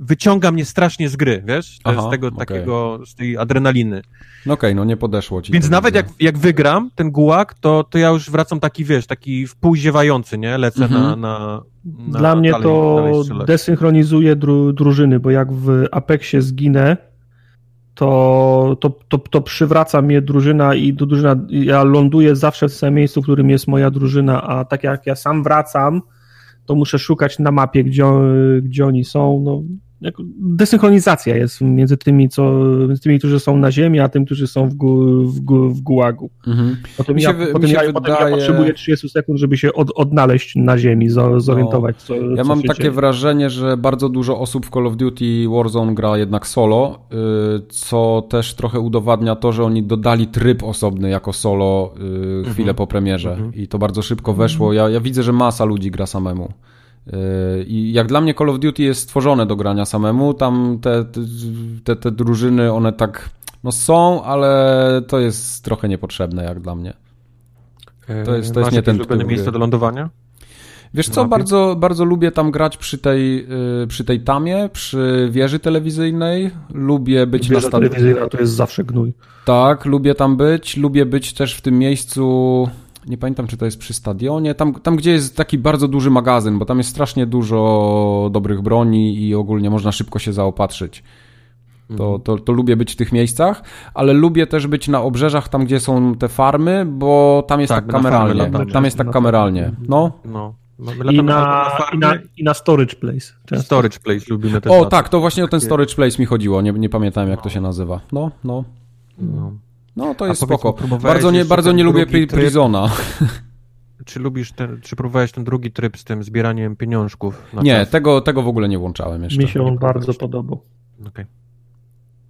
wyciąga mnie strasznie z gry, wiesz? To Aha, jest tego okej. takiego, z tej adrenaliny. No Okej, no nie podeszło ci. Więc nawet jak, jak wygram ten gułak, to, to ja już wracam taki, wiesz, taki wpółziewający, nie? Lecę Mhm. na, na, na... Dla mnie dalej- to dalej desynchronizuje dru, drużyny, bo jak w Apexie zginę, to, to, to, to przywraca mnie drużyna i do drużyna, ja ląduję zawsze w tym samym miejscu, w którym jest moja drużyna, a tak jak ja sam wracam, to muszę szukać na mapie, gdzie, gdzie oni są. No, desynchronizacja jest między tymi, co, między tymi, którzy są na ziemi, a tym, którzy są w, gu, w, gu, w gułagu. Mhm. Potem, Mi się ja, mi potem, ja, potem ja wydaje- potrzebuję 30 sekund, żeby się od, odnaleźć na ziemi, zo- zorientować, co Ja co mam takie dzieje. wrażenie, że bardzo dużo osób w Call of Duty Warzone gra jednak solo, y, co też trochę udowadnia to, że oni dodali tryb osobny jako solo y, chwilę po premierze i to bardzo szybko weszło. Ja, ja widzę, że masa ludzi gra samemu. Y, I jak dla mnie Call of Duty jest stworzone do grania samemu, tam te, te, te, drużyny, one tak no są, ale to jest trochę niepotrzebne jak dla mnie. to jest- to jest nie ten typ miejsce do lądowania? Wiesz co, bardzo, bardzo lubię tam grać przy tej, y, przy tej tamie, przy wieży telewizyjnej. Lubię być na Wieża stadionie. telewizyjna to jest zawsze gnój. Tak, lubię tam być. Lubię być też w tym miejscu. Nie pamiętam, czy to jest przy stadionie. Tam, tam gdzie jest taki bardzo duży magazyn, bo tam jest strasznie dużo dobrych broni i ogólnie można szybko się zaopatrzyć. To, to, to lubię być w tych miejscach, ale lubię też być na obrzeżach, tam gdzie są te farmy, bo tam jest Tak, tak, na kameralnie. latamy Tam jest tak na kameralnie. No, No. My I na, albo i, na, I na storage place. Często. Storage place lubimy też. O, tak, to właśnie o ten storage place mi chodziło. Nie, nie pamiętałem, jak to się nazywa. No, no. No. No, to jest spoko. Bardzo nie, bardzo nie lubię tryb? Prizona. Czy lubisz ten, czy próbowałeś ten drugi tryb z tym zbieraniem pieniążków? Nie, czas? tego, tego w ogóle nie włączałem jeszcze. Mi się on bardzo podobał. Okej.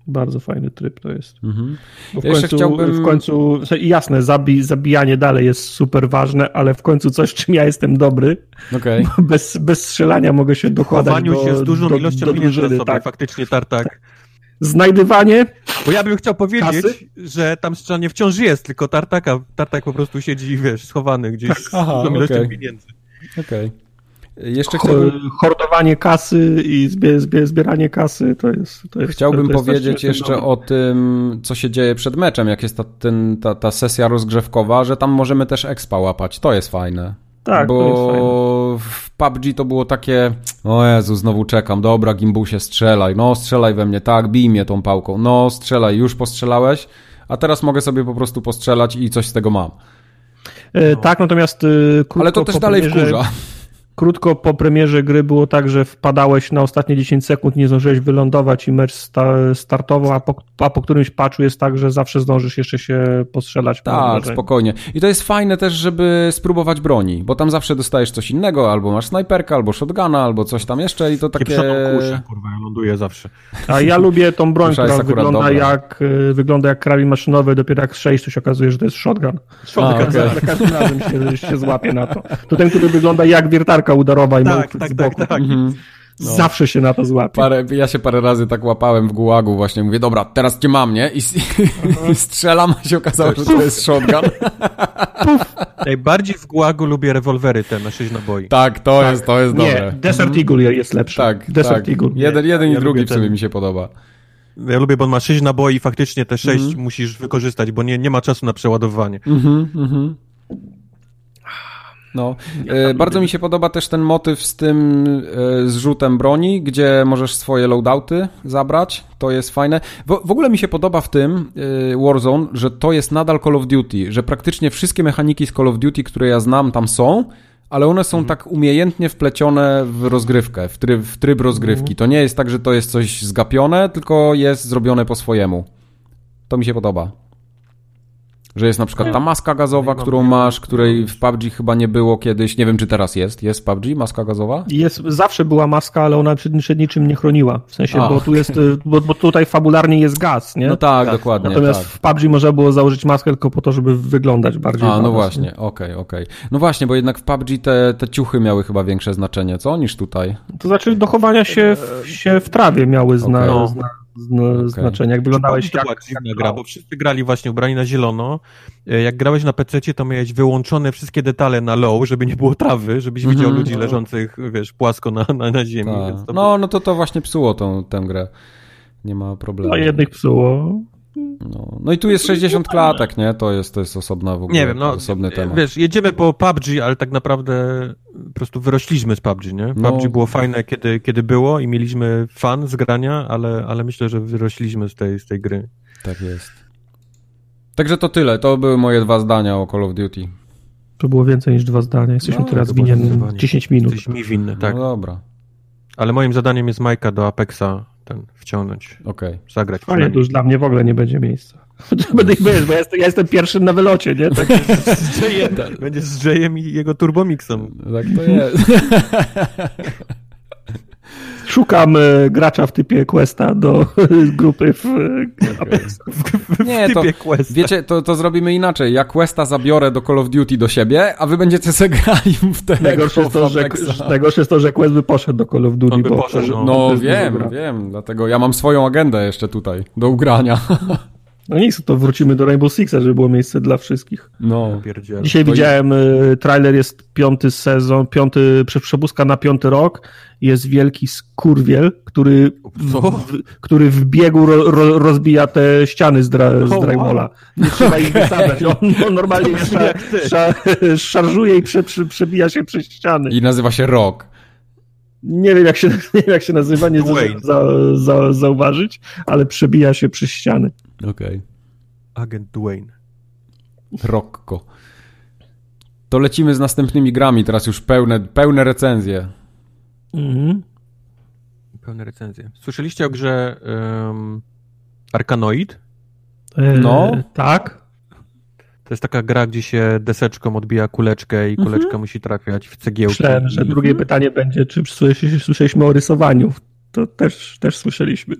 Bardzo fajny tryb to jest. Mhm. Bo w Ja jeszcze końcu, chciałbym- w końcu jasne, zabi, zabijanie dalej jest super ważne, ale w końcu coś, czym ja jestem dobry, Okej. bez, bez strzelania mogę się W dokładać chowaniu do, się z dużą do, ilością do pieniędzy na drużyny. sobie, Tak. faktycznie tartak. Znajdywanie, Bo ja bym chciał powiedzieć, Kasy? że tam strzelanie wciąż jest, tylko tartaka, tartak po prostu siedzi, wiesz, schowany gdzieś z Aha, dużą ilością okej. pieniędzy. Okej. Jeszcze cho- chciałbym, hordowanie kasy i zbie, zbie, zbieranie kasy, to jest... To jest chciałbym to jest powiedzieć jeszcze o tym, co się dzieje przed meczem, jak jest ta, ten, ta, ta sesja rozgrzewkowa, że tam możemy też expa łapać. To jest fajne. Tak, to jest fajne. Bo PUBG to było takie, o Jezu, znowu czekam, dobra, gimbusie, strzelaj, no strzelaj we mnie, tak, bij mnie tą pałką, no strzelaj, już postrzelałeś, a teraz mogę sobie po prostu postrzelać i coś z tego mam. E, Tak, natomiast e, krótko Ale to też dalej wkurza. Krótko po premierze gry było tak, że wpadałeś na ostatnie 10 sekund, nie zdążyłeś wylądować i mecz sta startował, a po, a po którymś patchu jest tak, że zawsze zdążysz jeszcze się postrzelać. Tak, wrażenie. spokojnie. I to jest fajne też, żeby spróbować broni, bo tam zawsze dostajesz coś innego, albo masz snajperkę, albo shotguna, albo coś tam jeszcze i to takie... Pieprzoną kuszę, kurwa, ja ląduję zawsze. A ja lubię tą broń, która akurat wygląda dobra. jak, wygląda jak karabin maszynowy, dopiero jak strzelisz, to się okazuje, że to jest shotgun. A, Za- okej. Za każdym razem się, się złapie na to. To ten, który wygląda jak wiertarka udarowa i Tak, tak, z tak, boku. tak. Mhm. Zawsze się na to złapie. Parę, ja się parę razy tak łapałem w gułagu właśnie, mówię, dobra, teraz cię mam, nie? I, i strzelam, a się okazało, że to jest shotgun. Najbardziej w Gułagu lubię rewolwery te na 6 naboi. Tak, to jest, to jest Nie, dobre. Desert Eagle jest lepszy. Tak, Desert tak. Eagle. Jeden, jeden Ja i drugi w sumie ten. mi się podoba. Ja lubię, bo on ma 6 naboi i faktycznie te 6 Mhm. musisz wykorzystać, bo nie, nie ma czasu na przeładowanie. Mhm, mhm. No, e, bardzo mi się podoba też ten motyw z tym e, zrzutem broni, gdzie możesz swoje loadouty zabrać. To jest fajne. W, w ogóle mi się podoba w tym e, Warzone, że to jest nadal Call of Duty, że praktycznie wszystkie mechaniki z Call of Duty, które ja znam, tam są, ale one są tak umiejętnie wplecione w rozgrywkę, w tryb, w tryb rozgrywki. To nie jest tak, że to jest coś zgapione, tylko jest zrobione po swojemu. To mi się podoba. Że jest na przykład ta maska gazowa, którą masz, której w PUBG chyba nie było kiedyś. Nie wiem, czy teraz jest. Jest w PUBG maska gazowa? Jest, zawsze była maska, ale ona przed, przed niczym nie chroniła. W sensie, A. bo tu jest, y, bo, bo tutaj fabularnie jest gaz, nie? No tak, dokładnie. Natomiast tak. w PUBG można było założyć maskę tylko po to, żeby wyglądać bardziej. A, no właśnie, nie? okej, okej. No właśnie, bo jednak w PUBG te, te ciuchy miały chyba większe znaczenie, co? Niż tutaj. To znaczy dochowania się w, się w trawie miały zna, Okej. zna, no, okay. znaczenia. Jak wyglądałeś to jak, była dziwna jak gra, bo wszyscy grali właśnie ubrani na zielono. E, jak grałeś na PC, to miałeś wyłączone wszystkie detale na low, żeby nie było trawy, żebyś mm -hmm. widział ludzi no. leżących, wiesz, płasko na, na, na ziemi. No, było... no to to właśnie psuło tą, tę grę. Nie ma problemu. No jednych psuło, no, no i tu jest 60 klatek, nie? To jest, to jest osobna w ogóle, nie wiem, no, osobny temat. Wiesz, jedziemy po PUBG, ale tak naprawdę po prostu wyrośliśmy z PUBG, nie? No, PUBG było fajne, kiedy, kiedy było i mieliśmy fan z grania, ale, ale myślę, że wyrośliśmy z tej, z tej gry. Tak jest. Także to tyle. To były moje dwa zdania o Call of Duty. To było więcej niż dwa zdania. Jesteśmy no, teraz winien 10 minut. Jesteś mi winny, tak. No dobra. Ale moim zadaniem jest Majka do Apexa ten wciągnąć. Okay. Zagrać. Fajnie, to już dla mnie w ogóle nie będzie miejsca. Będę ich wiesz, bo ja jestem, ja jestem pierwszym na wylocie, nie? Tak z Jayem, Będzie z Jayem i jego turbomixem. Tak to jest. Szukam e, gracza w typie Questa do grupy w, okay. w, w, Nie, typie to, Questa. Wiecie, to, to zrobimy inaczej. Ja Questa zabiorę do Call of Duty do siebie, a wy będziecie se grali w te najgorsze jest, to, że, najgorsze jest to, że Quest by poszedł do Call of Duty. Bo, poszedł, no, no wiem, wiem. Dlatego ja mam swoją agendę jeszcze tutaj do ugrania. No nic, to wrócimy do Rainbow Sixa, żeby było miejsce dla wszystkich. No, pierdziele. Dzisiaj to widziałem, y, trailer jest piąty sezon, piąty, przebuzka na piąty rok. Jest wielki skurwiel, który, w, który w biegu ro, ro, rozbija te ściany z, dra, z Draymola. Nie trzeba ich wysadzać. On, on normalnie szar, szarżuje i prze, prze, przebija się przez ściany. I nazywa się Rock. Nie wiem, jak się, nie wiem, jak się nazywa, nie za, za, za, zauważyć, ale przebija się przez ściany. Okej. Okay. Agent Dwayne. Rocko. To lecimy z następnymi grami, teraz już pełne, pełne recenzje. Mhm. Pełne recenzje. Słyszeliście o grze um, Arkanoid? E, no. tak. To jest taka gra, gdzie się deseczką odbija kuleczkę i mhm. kuleczka mhm. musi trafiać w cegiełki. Myślałem, że drugie mhm. pytanie będzie, czy słyszeliśmy o rysowaniu. To też, też słyszeliśmy.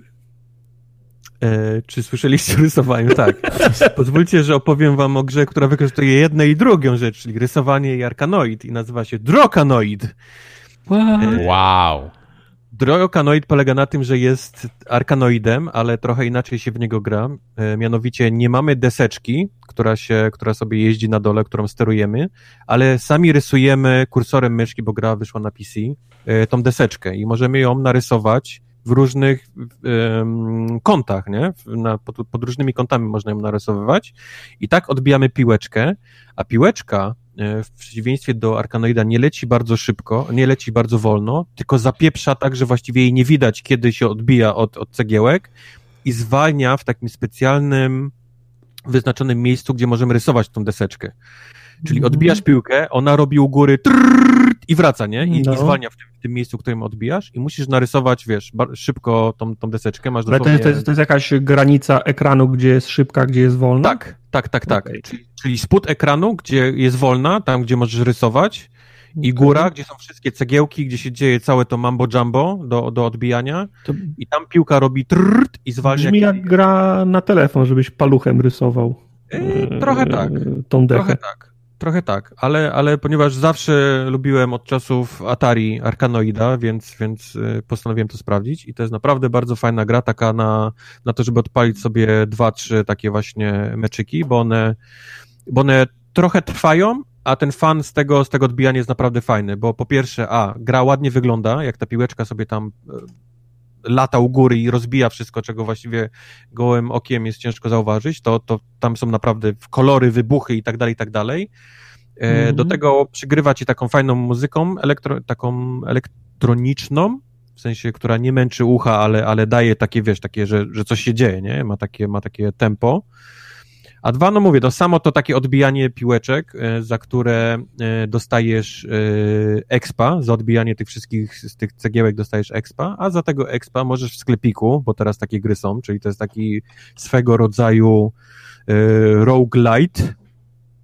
E, czy słyszeliście o rysowaniu? Tak. Pozwólcie, że opowiem wam o grze, która wykorzystuje jedną i drugą rzecz, czyli rysowanie i arkanoid i nazywa się Drokanoid. Wow. Drokanoid polega na tym, że jest arkanoidem, ale trochę inaczej się w niego gra. E, mianowicie nie mamy deseczki, która, się, która sobie jeździ na dole, którą sterujemy, ale sami rysujemy kursorem myszki, bo gra wyszła na PC, e, tą deseczkę i możemy ją narysować w różnych um, kątach, nie? Na, pod, pod, różnymi kątami można ją narysowywać i tak odbijamy piłeczkę, a piłeczka e, w przeciwieństwie do Arkanoida nie leci bardzo szybko, nie leci bardzo wolno, tylko zapieprza tak, że właściwie jej nie widać, kiedy się odbija od, od cegiełek i zwalnia w takim specjalnym wyznaczonym miejscu, gdzie możemy rysować tą deseczkę. Czyli mhm. odbijasz piłkę, ona robi u góry trrr, i wraca, nie? I, no. i zwalnia w tym, w tym, miejscu, w którym odbijasz i musisz narysować, wiesz, szybko tą, tą deseczkę, masz dosłownie... Ale to jest, to jest jakaś granica ekranu, gdzie jest szybka, gdzie jest wolna? Tak, tak, tak, tak. Okay. Czyli, czyli spód ekranu, gdzie jest wolna, tam, gdzie możesz rysować i góra, gdzie są wszystkie cegiełki, gdzie się dzieje całe to mambo jumbo do, do odbijania to... i tam piłka robi trrrt i zwalnia... Brzmi jak gra na telefon, żebyś paluchem rysował. Yy, trochę tak. Tą dechę. Trochę tak. Trochę tak, ale, ale ponieważ zawsze lubiłem od czasów Atari Arkanoida, więc, więc y, postanowiłem to sprawdzić i to jest naprawdę bardzo fajna gra, taka na, na to, żeby odpalić sobie dwa, trzy takie właśnie meczyki, bo one, bo one trochę trwają, a ten fan z tego, z tego odbijania jest naprawdę fajny, bo po pierwsze, a, gra ładnie wygląda, jak ta piłeczka sobie tam y, lata u góry i rozbija wszystko, czego właściwie gołym okiem jest ciężko zauważyć, to, to tam są naprawdę kolory, wybuchy i tak dalej, i tak dalej. Mm-hmm. Do tego przygrywa ci taką fajną muzyką, elektro, taką elektroniczną, w sensie, która nie męczy ucha, ale, ale daje takie, wiesz, takie, że, że coś się dzieje, nie? Ma takie, ma takie tempo. A dwa, no mówię, to samo to takie odbijanie piłeczek, e, za które e, dostajesz expa, za odbijanie tych wszystkich, z tych cegiełek dostajesz expa, a za tego expa możesz w sklepiku, bo teraz takie gry są, czyli to jest taki swego rodzaju roguelite,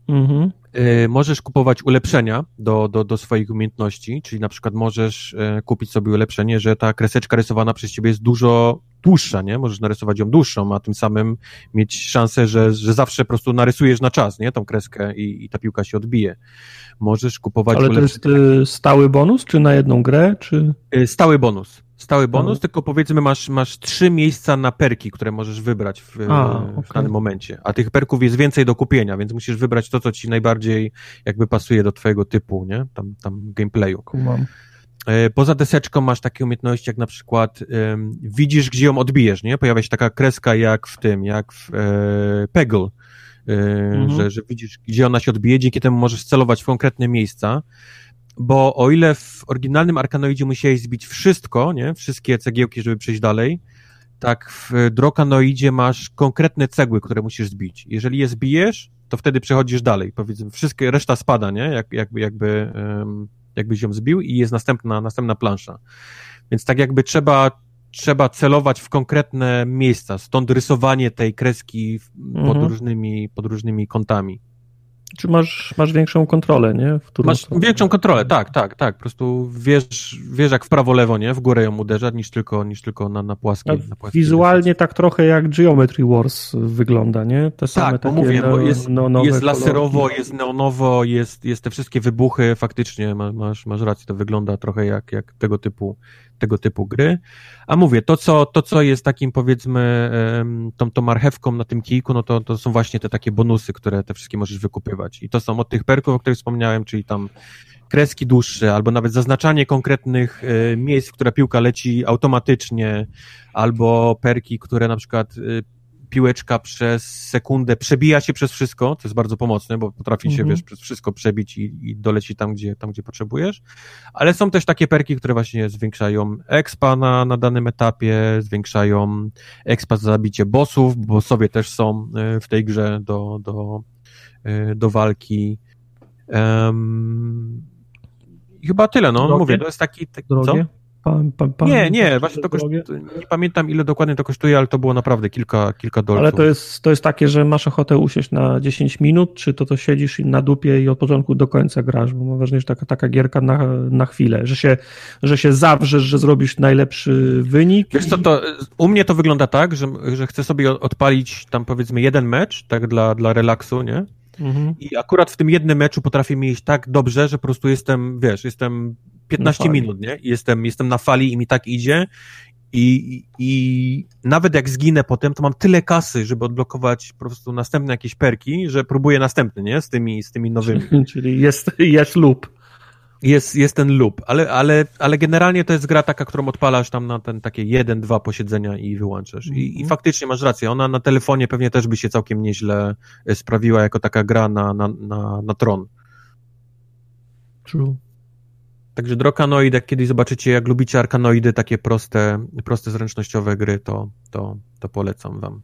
mhm. Y, możesz kupować ulepszenia do, do, do swoich umiejętności, czyli na przykład możesz y, kupić sobie ulepszenie, że ta kreseczka rysowana przez ciebie jest dużo dłuższa, nie? Możesz narysować ją dłuższą, a tym samym mieć szansę, że, że zawsze po prostu narysujesz na czas, nie? Tą kreskę i, i ta piłka się odbije. Możesz kupować Ale to jest y, stały bonus, czy na jedną grę, czy... Stały bonus Stały bonus, tylko powiedzmy masz, masz trzy miejsca na perki, które możesz wybrać w, A, w okej. danym momencie. A tych perków jest więcej do kupienia, więc musisz wybrać to, co ci najbardziej jakby pasuje do twojego typu, nie? Tam, tam gameplayu. Kumam. E, Poza deseczką masz takie umiejętności, jak na przykład em, widzisz, gdzie ją odbijesz, nie? Pojawia się taka kreska jak w tym, jak w e, Peggle, e, Mhm. że, że widzisz, gdzie ona się odbije, dzięki temu możesz celować w konkretne miejsca, bo o ile w oryginalnym Arkanoidzie musiałeś zbić wszystko, nie? Wszystkie cegiełki, żeby przejść dalej, tak w Drokanoidzie masz konkretne cegły, które musisz zbić. Jeżeli je zbijesz, to wtedy przechodzisz dalej. Powiedzmy, wszystkie, reszta spada, nie? Jak, jakby, jakby, em, jakbyś ją zbił i jest następna, następna plansza. Więc tak jakby trzeba, trzeba celować w konkretne miejsca, stąd rysowanie tej kreski pod, Mhm. różnymi, pod różnymi kątami. Czy masz, masz większą kontrolę, nie? Masz stronę? większą kontrolę, tak, tak, tak. Po prostu wiesz, wiesz jak w prawo, lewo, nie? W górę ją uderza, niż tylko, niż tylko na, na płaskiej. Na płaskiej Wizualnie tak trochę jak Geometry Wars wygląda, nie? Te same Tak, takie mówię, bo neo- jest, neonowe jest laserowo, kolorki. jest neonowo, jest, jest te wszystkie wybuchy, faktycznie ma- masz, masz rację, to wygląda trochę jak, jak tego typu tego typu gry. A mówię, to co, to, co jest takim powiedzmy tą, tą marchewką na tym kijku, no to, to są właśnie te takie bonusy, które te wszystkie możesz wykupywać. I to są od tych perków, o których wspomniałem, czyli tam kreski dłuższe, albo nawet zaznaczanie konkretnych e, miejsc, w które piłka leci automatycznie, albo perki, które na przykład e, piłeczka przez sekundę przebija się przez wszystko, to jest bardzo pomocne, bo potrafi się, Mhm. wiesz, przez wszystko przebić i, i doleci tam gdzie, tam, gdzie potrzebujesz. Ale są też takie perki, które właśnie zwiększają expa na, na danym etapie, zwiększają expa za zabicie bossów, bo bossowie też są e, w tej grze do, do, do walki. Um, chyba tyle, no, Drogie? mówię, to jest taki... taki co? Drogie? Pan, pan, pan, Nie, nie, właśnie to kosztuje, nie pamiętam ile dokładnie to kosztuje, ale to było naprawdę kilka, kilka dolców. Ale to jest, to jest takie, że masz ochotę usiąść na 10 minut, czy to to siedzisz na dupie i od początku do końca grasz, bo mam wrażenie, że taka, taka gierka na, na chwilę, że się, że się zawrzesz, że zrobisz najlepszy wynik. Wiesz co, to u mnie to wygląda tak, że, że chcę sobie odpalić tam powiedzmy jeden mecz, tak dla, dla relaksu, nie? Mhm. I akurat w tym jednym meczu potrafię mi iść tak dobrze, że po prostu jestem, wiesz, jestem 15 Na fali. minut, nie? Jestem, jestem na fali i mi tak idzie. I, i, I nawet jak zginę potem, to mam tyle kasy, żeby odblokować po prostu następne jakieś perki, że próbuję następny, nie? Z tymi, z tymi nowymi. Czyli jest, jest lub. Jest, jest ten loop, ale, ale, ale generalnie to jest gra taka, którą odpalasz tam na ten takie jeden, dwa posiedzenia i wyłączasz. I, I Mhm. faktycznie masz rację, ona na telefonie pewnie też by się całkiem nieźle e, sprawiła jako taka gra na, na, na, na tron. True. Także Drokanoid, jak kiedyś zobaczycie, jak lubicie arkanoidy, takie proste, proste zręcznościowe gry, to, to, to polecam wam.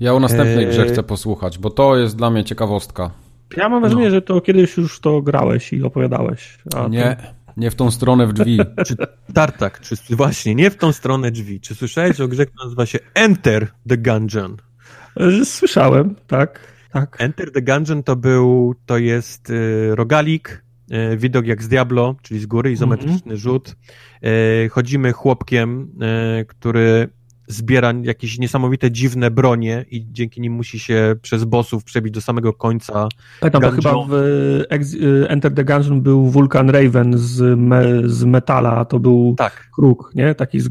Ja o następnej Eee. grze chcę posłuchać, bo to jest dla mnie ciekawostka. Ja mam wrażenie, No. że to kiedyś już to grałeś i opowiadałeś. A Nie, nie w tą stronę w drzwi. Czy Tartak, czy właśnie, nie w tą stronę drzwi. Czy słyszałeś o grze, która nazywa się Enter the Gungeon? To, słyszałem, tak, tak. Enter the Gungeon to był, to jest y, rogalik, y, widok jak z Diablo, czyli z góry, izometryczny rzut. Y, chodzimy chłopkiem, y, który zbiera jakieś niesamowite, dziwne bronie i dzięki nim musi się przez bossów przebić do samego końca. To Gungeon. chyba w y, Enter the Gungeon był Vulcan Raven z, me, z metala, a to był Tak, kruk, nie? Taki z,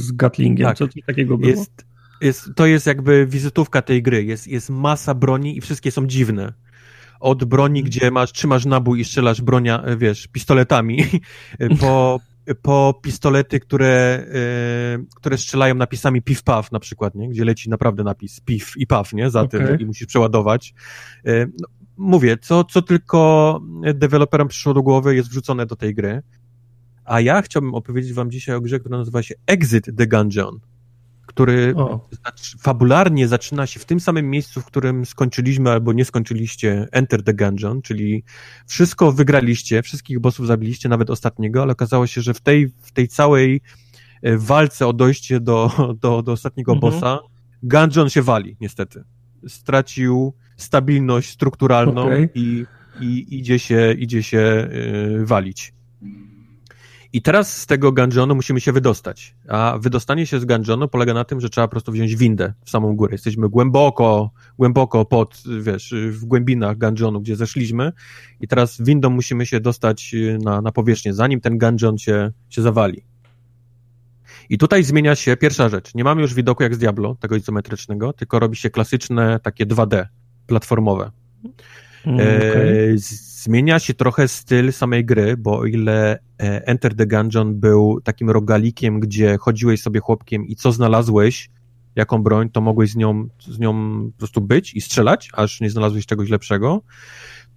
z Gatlingiem. Tak. Co coś takiego było? jest, jest, to jest jakby wizytówka tej gry. Jest, jest masa broni i wszystkie są dziwne. Od broni, gdzie masz, trzymasz nabój i strzelasz bronia, wiesz, pistoletami, po, po pistolety, które, e, które strzelają napisami piw paw na przykład, nie? Gdzie leci naprawdę napis piw i paw, nie? Za tym Okej. i musisz przeładować. E, no, mówię, co, co tylko deweloperom przyszło do głowy jest wrzucone do tej gry. A ja chciałbym opowiedzieć wam dzisiaj o grze, która nazywa się Exit the Gungeon, który fabularnie zaczyna się w tym samym miejscu, w którym skończyliśmy albo nie skończyliście Enter the Gungeon, czyli wszystko wygraliście, wszystkich bossów zabiliście, nawet ostatniego, ale okazało się, że w tej, w tej całej e, walce o dojście do, do, do ostatniego Mhm. bossa Gungeon się wali, niestety. Stracił stabilność strukturalną Okej. i, i idzie się, idzie się e, walić. I teraz z tego gungeonu musimy się wydostać. A wydostanie się z gungeonu polega na tym, że trzeba po prostu wziąć windę w samą górę. Jesteśmy głęboko, głęboko pod, wiesz, w głębinach gungeonu, gdzie zeszliśmy i teraz windą musimy się dostać na, na powierzchnię, zanim ten gungeon się, się zawali. I tutaj zmienia się pierwsza rzecz. Nie mamy już widoku jak z Diablo, tego izometrycznego, tylko robi się klasyczne takie 2D, platformowe. Mm, okay. e, zmienia się trochę styl samej gry, bo o ile e, Enter the Gungeon był takim rogalikiem, gdzie chodziłeś sobie chłopkiem i co znalazłeś, jaką broń, to mogłeś z nią, z nią po prostu być i strzelać, aż nie znalazłeś czegoś lepszego.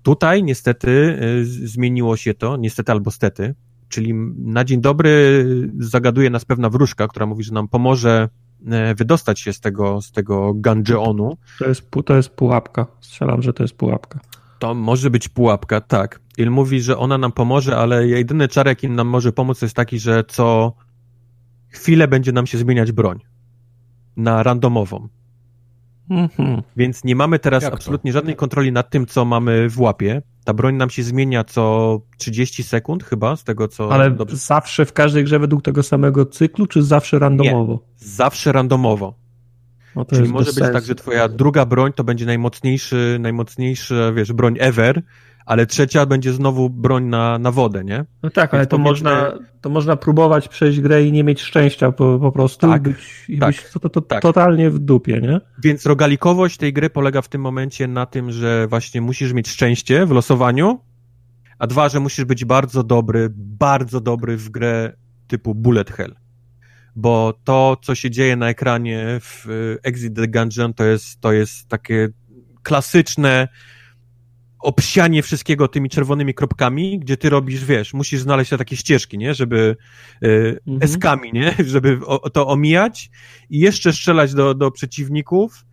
Tutaj niestety e, zmieniło się to, niestety albo stety, czyli na dzień dobry zagaduje nas pewna wróżka, która mówi, że nam pomoże e, wydostać się z tego, z tego gungeonu. To jest, to jest pułapka. Strzelam, że to jest pułapka. To może być pułapka, tak. Il mówi, że ona nam pomoże, ale jedyny czar, jaki nam może pomóc, jest taki, że co chwilę będzie nam się zmieniać broń na randomową. Mhm. Więc nie mamy teraz Jak absolutnie to? żadnej kontroli nad tym, co mamy w łapie. Ta broń nam się zmienia co 30 sekund chyba, z tego co... Ale dobrze... zawsze w każdej grze według tego samego cyklu, czy zawsze randomowo? Nie, zawsze randomowo. No Czyli może być sensu. tak, że twoja druga broń to będzie najmocniejszy, najmocniejszy, wiesz, broń ever, ale trzecia będzie znowu broń na, na wodę, nie? No tak, Więc ale to, można, to można próbować przejść grę i nie mieć szczęścia po, po prostu tak, być, i tak, być to, to, to tak. totalnie w dupie, nie? Więc rogalikowość tej gry polega w tym momencie na tym, że właśnie musisz mieć szczęście w losowaniu, a dwa, że musisz być bardzo dobry, bardzo dobry w grę typu Bullet Hell. Bo to, co się dzieje na ekranie w Exit the Gungeon, to jest, to jest takie klasyczne obsianie wszystkiego tymi czerwonymi kropkami, gdzie ty robisz, wiesz, musisz znaleźć takie ścieżki, nie, żeby y, mhm. eskami, nie, żeby o, to omijać i jeszcze strzelać do, do przeciwników.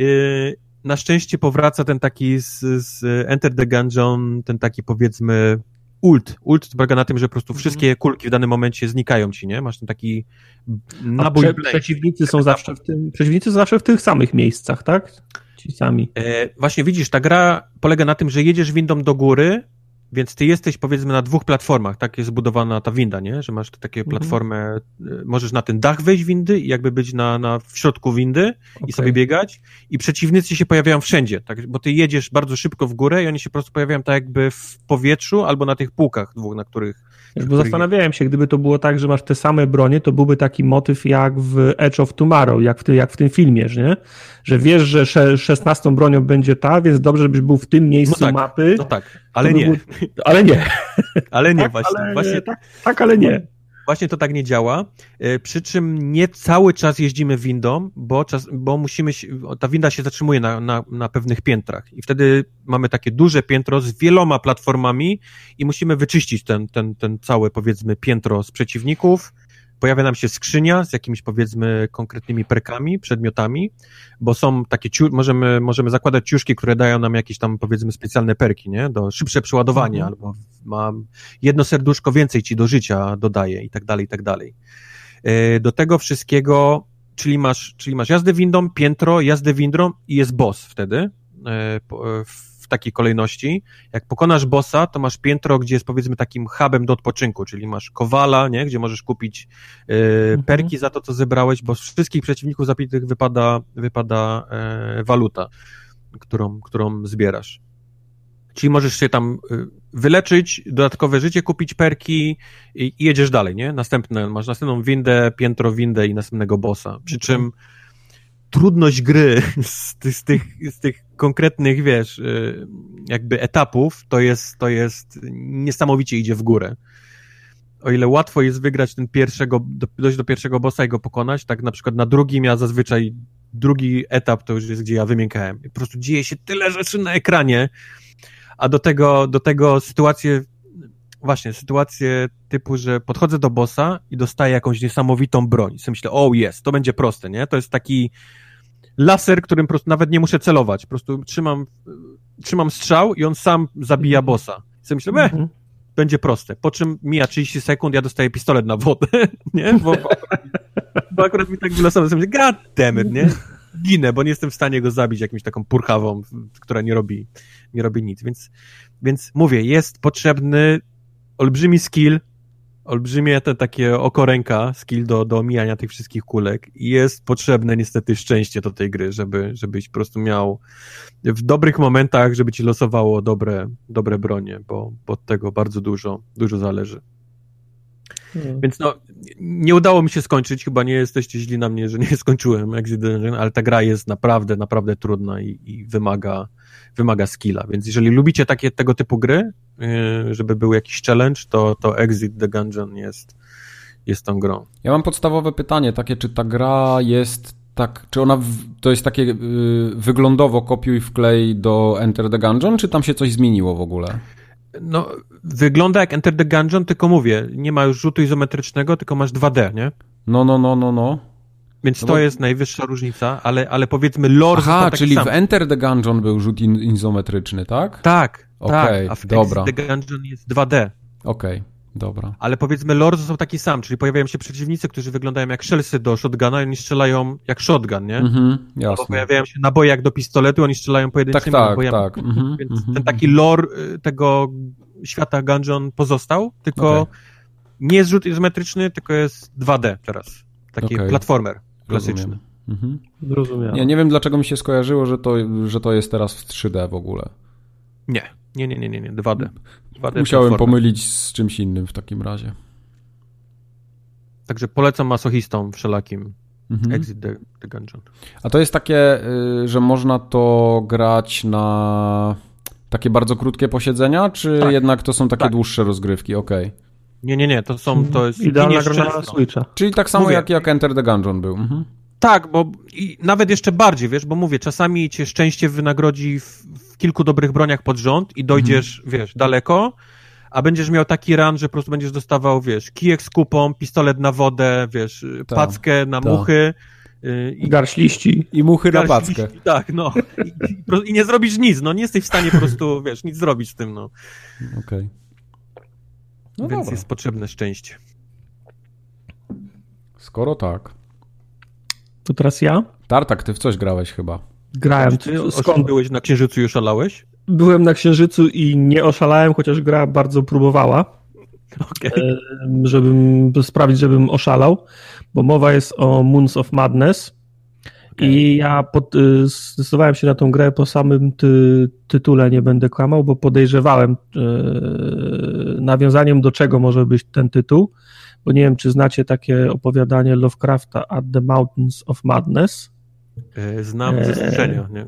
Y, na szczęście powraca ten taki z, z Enter the Gungeon, ten taki powiedzmy ult. Ult polega na tym, że po prostu mhm. wszystkie kulki w danym momencie znikają ci, nie? Masz ten taki nabój. Prze przeciwnicy są zawsze w tym, przeciwnicy są zawsze w tych samych miejscach, tak? ci sami. E, właśnie widzisz, ta gra polega na tym, że jedziesz windą do góry, więc ty jesteś powiedzmy na dwóch platformach, tak jest zbudowana ta winda, nie? Że masz takie mhm. platformę, e, możesz na ten dach wejść windy i jakby być na, na w środku windy okay. i sobie biegać i przeciwnicy się pojawiają wszędzie, tak? Bo ty jedziesz bardzo szybko w górę i oni się po prostu pojawiają tak jakby w powietrzu albo na tych półkach dwóch, na których Wiesz, bo zastanawiałem się, gdyby to było tak, że masz te same bronie, to byłby taki motyw jak w Edge of Tomorrow, jak w, ty, jak w tym filmie, nie? Że wiesz, że 16 bronią będzie ta, więc dobrze, żebyś był w tym miejscu no tak, mapy. No tak, ale nie. Ale nie. Ale nie, tak, właśnie. Ale, właśnie... Tak, tak, ale nie. Właśnie to tak nie działa, e, przy czym nie cały czas jeździmy windą, bo, czas, bo musimy, ta winda się zatrzymuje na, na, na pewnych piętrach i wtedy mamy takie duże piętro z wieloma platformami i musimy wyczyścić ten, ten, ten całe, powiedzmy, piętro z przeciwników, pojawia nam się skrzynia z jakimiś powiedzmy konkretnymi perkami, przedmiotami, bo są takie, ciu- możemy, możemy zakładać ciuszki, które dają nam jakieś tam powiedzmy specjalne perki, nie? Do szybsze przeładowanie, mhm. albo mam jedno serduszko więcej ci do życia dodaje i tak dalej, i tak dalej. E, do tego wszystkiego, czyli masz, czyli masz jazdę windą, piętro, jazdę windą i jest boss wtedy, e, w w takiej kolejności. Jak pokonasz bossa, to masz piętro, gdzie jest powiedzmy takim hubem do odpoczynku, czyli masz kowala, nie? gdzie możesz kupić e, mhm. perki za to, co zebrałeś, bo z wszystkich przeciwników zabitych wypada, wypada e, waluta, którą, którą zbierasz. Czyli możesz się tam e, wyleczyć, dodatkowe życie, kupić perki i, i jedziesz dalej, nie? Następne, masz następną windę, piętro windę i następnego bossa. Przy czym trudność gry z, z, tych, z tych konkretnych, wiesz, y, jakby etapów, to jest, to jest niesamowicie idzie w górę. O ile łatwo jest wygrać ten pierwszego, dojść do pierwszego bossa i go pokonać, tak na przykład na drugim ja zazwyczaj drugi etap to już jest, gdzie ja wymiękałem. Po prostu dzieje się tyle rzeczy na ekranie, a do tego, do tego sytuacje, właśnie, sytuacje typu, że podchodzę do bossa i dostaję jakąś niesamowitą broń. I myślę, o jest, to będzie proste, nie? To jest taki laser, którym po prostu nawet nie muszę celować. Po prostu trzymam, trzymam strzał i on sam zabija mhm. bossa. I sobie myślę, mm -hmm. będzie proste. Po czym mija 30 sekund, ja dostaję pistolet na wodę, nie? Bo, bo, bo akurat mi tak wylosowało, sobie myślę, god damn it, nie? Ginę, bo nie jestem w stanie go zabić jakimś taką purchawą, która nie robi, nie robi nic. Więc, więc mówię, jest potrzebny olbrzymi skill, olbrzymie te takie oko ręka, skill do, do omijania tych wszystkich kulek i jest potrzebne niestety szczęście do tej gry, żeby, żebyś po prostu miał w dobrych momentach, żeby ci losowało dobre, dobre bronie, bo od tego bardzo dużo, dużo zależy. Hmm. Więc no, nie udało mi się skończyć, chyba nie jesteście źli na mnie, że nie skończyłem Exit Dungeon, ale ta gra jest naprawdę, naprawdę trudna i, i wymaga, wymaga skilla, więc jeżeli lubicie takie, tego typu gry, yy, żeby był jakiś challenge, to, to Exit the Gungeon jest, jest tą grą. Ja mam podstawowe pytanie, takie, czy ta gra jest tak, czy ona w, to jest takie yy, wyglądowo kopiuj wklej do Enter the Gungeon, czy tam się coś zmieniło w ogóle? No, wygląda jak Enter the Gungeon, tylko mówię, nie ma już rzutu izometrycznego, tylko masz 2D, nie? No, no, no, no, no. Więc no to bo... jest najwyższa różnica, ale, ale powiedzmy lore Aha, czyli sam. w Enter the Gungeon był rzut in izometryczny, tak? Tak, okay, tak, a w dobra. the Gungeon jest 2D. Okej. Okay. Dobra. Ale powiedzmy, lore są taki sam, czyli pojawiają się przeciwnicy, którzy wyglądają jak shellsy do shotguna i oni strzelają jak shotgun, nie? Mhm, jasne. pojawiają się naboje jak do pistoletu, oni strzelają pojedynczymi tak, tak, nabojami. Tak, mhm, Więc mhm. ten taki lore y, tego świata Gungeon pozostał, tylko okay. nie jest rzut izometryczny, tylko jest 2D teraz. Taki okay. platformer klasyczny. Mhm. Zrozumiałem. Nie, nie wiem, dlaczego mi się skojarzyło, że to, że to jest teraz w 3D w ogóle. Nie, nie, nie, nie, nie, nie. 2D. 2D Musiałem pomylić z czymś innym w takim razie. Także polecam masochistom wszelakim mhm. Exit the, the Gungeon. A to jest takie, y, że można to grać na takie bardzo krótkie posiedzenia, czy tak. jednak to są takie tak. dłuższe rozgrywki? Okej. Okay. Nie, nie, nie, to są, to jest... Idealna gra na Switcha. Czyli tak samo jak, jak Enter the Gungeon był. Mhm. Tak, bo i nawet jeszcze bardziej, wiesz, bo mówię, czasami cię szczęście wynagrodzi w, w kilku dobrych broniach pod rząd i dojdziesz, mhm. wiesz, daleko, a będziesz miał taki run, że po prostu będziesz dostawał, wiesz, kijek z kupą, pistolet na wodę, wiesz, ta, packę na ta. muchy, y, i garść liści. I muchy na packę. Liści, tak, no. I, i, I, nie zrobisz nic, no. Nie jesteś w stanie po prostu, wiesz, nic zrobić z tym, no. Okej. Okay. No Więc dobra. jest potrzebne szczęście. Skoro tak. To teraz ja? Tartak, ty w coś grałeś chyba. Grałem. Ty, skąd byłeś na Księżycu i oszalałeś? Byłem na Księżycu i nie oszalałem, chociaż gra bardzo próbowała. Okay. Żebym sprawić, żebym oszalał, bo mowa jest o Moons of Madness. Okay. I ja pod, y, zdecydowałem się na tą grę po samym ty, tytule, nie będę kłamał, bo podejrzewałem yy, nawiązaniem do czego może być ten tytuł, bo nie wiem, czy znacie takie opowiadanie Lovecrafta At the Mountains of Madness. E, znam ze słyszenia. Nie, nie,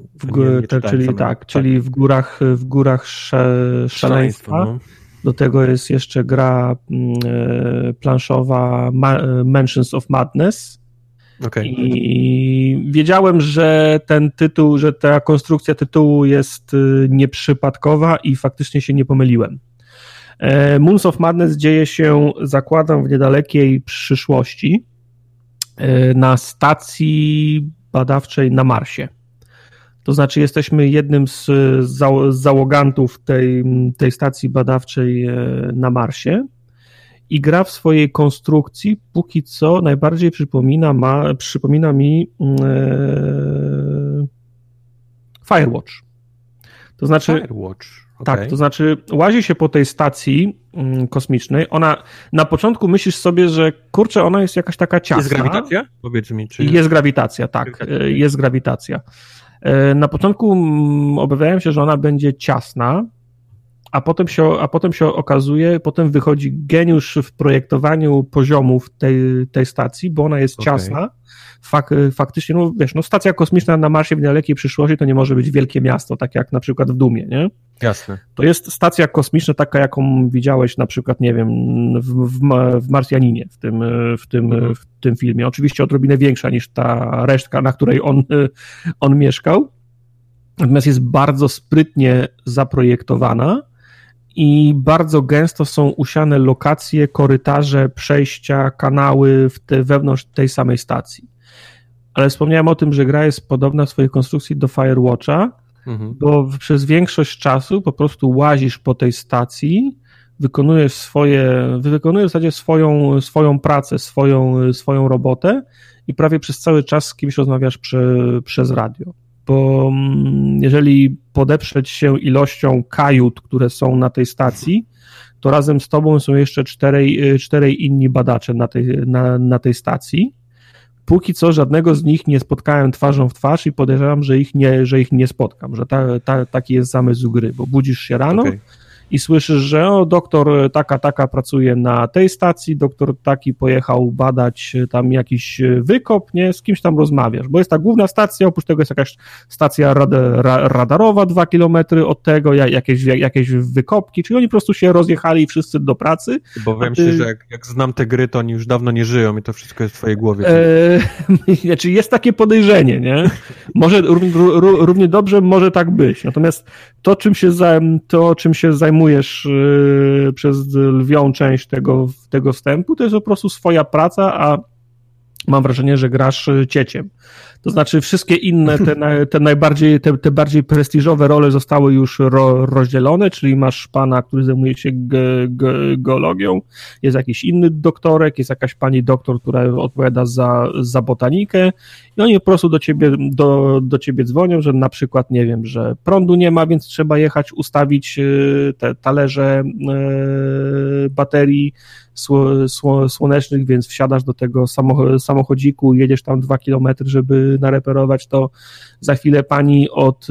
nie czyli tak, tak, czyli w górach, w górach sze, szaleństwa. No. Do tego jest jeszcze gra mm, e, planszowa Mansions of Madness. Okay. I wiedziałem, że ten tytuł, że ta konstrukcja tytułu jest y, nieprzypadkowa i faktycznie się nie pomyliłem. E, Moons of Madness dzieje się, zakładam, w niedalekiej przyszłości e, na stacji badawczej na Marsie. To znaczy, jesteśmy jednym z załogantów tej, tej stacji badawczej e, na Marsie i gra w swojej konstrukcji póki co najbardziej przypomina, ma, przypomina mi e, Firewatch. To znaczy. Firewatch. Okay. Tak, to znaczy łazi się po tej stacji mm, kosmicznej. Ona na początku myślisz sobie, że kurczę, ona jest jakaś taka ciasna. Jest grawitacja? Powiedz mi, czy jest grawitacja, tak, grawitacja. jest grawitacja. E, na początku mm, obawiałem się, że ona będzie ciasna, a potem się, a potem się okazuje, potem wychodzi geniusz w projektowaniu poziomów tej, tej stacji, bo ona jest okay. ciasna. Fak, faktycznie, no wiesz, no stacja kosmiczna na Marsie w niedalekiej przyszłości to nie może być wielkie miasto, tak jak na przykład w Dumie, nie? Jasne. To jest stacja kosmiczna taka, jaką widziałeś na przykład, nie wiem, w, w, w Marsjaninie, w tym, w, tym, mhm. w tym filmie. Oczywiście odrobinę większa niż ta resztka, na której on, on mieszkał. Natomiast jest bardzo sprytnie zaprojektowana i bardzo gęsto są usiane lokacje, korytarze, przejścia, kanały w te, wewnątrz tej samej stacji. Ale wspomniałem o tym, że gra jest podobna w swojej konstrukcji do Firewatcha, mhm. bo przez większość czasu po prostu łazisz po tej stacji, wykonujesz swoje, wykonujesz w zasadzie swoją, swoją pracę, swoją, swoją robotę i prawie przez cały czas z kimś rozmawiasz przy, przez radio. bo mm, jeżeli podeprzeć się ilością kajut, które są na tej stacji, to razem z tobą są jeszcze czterej, y, czterej inni badacze na tej, na, na tej stacji. Póki co żadnego z nich nie spotkałem twarzą w twarz i podejrzewam, że ich nie, że ich nie spotkam, że ta, ta, taki jest zamysł gry, bo budzisz się rano, okay i słyszysz, że o, doktor taka, taka pracuje na tej stacji, doktor taki pojechał badać e, tam jakiś e, wykop, nie, z kimś tam rozmawiasz, bo jest ta główna stacja, oprócz tego jest jakaś stacja rad, ra, radarowa dwa kilometry od tego, jakieś, jakieś wykopki, czyli oni po prostu się rozjechali wszyscy do pracy. Bo wiem ty... że jak, jak znam te gry, to oni już dawno nie żyją i to wszystko jest w twojej głowie. Eee, znaczy jest takie podejrzenie, nie? Może równie, równie dobrze może tak być, natomiast to, czym się, to, czym się zajmuje zajmujesz y, przez lwią część tego, tego wstępu, to jest po prostu swoja praca, a mam wrażenie, że grasz cieciem. To znaczy wszystkie inne, te, te najbardziej, te, te bardziej prestiżowe role zostały już ro, rozdzielone, czyli masz pana, który zajmuje się ge, ge, geologią, jest jakiś inny doktorek, jest jakaś pani doktor, która odpowiada za, za botanikę i oni po prostu do ciebie, do, do ciebie dzwonią, że na przykład, nie wiem, że prądu nie ma, więc trzeba jechać, ustawić y, te talerze y, baterii słonecznych, więc wsiadasz do tego samochodziku, jedziesz tam dwa kilometry, żeby nareperować, to za chwilę pani od,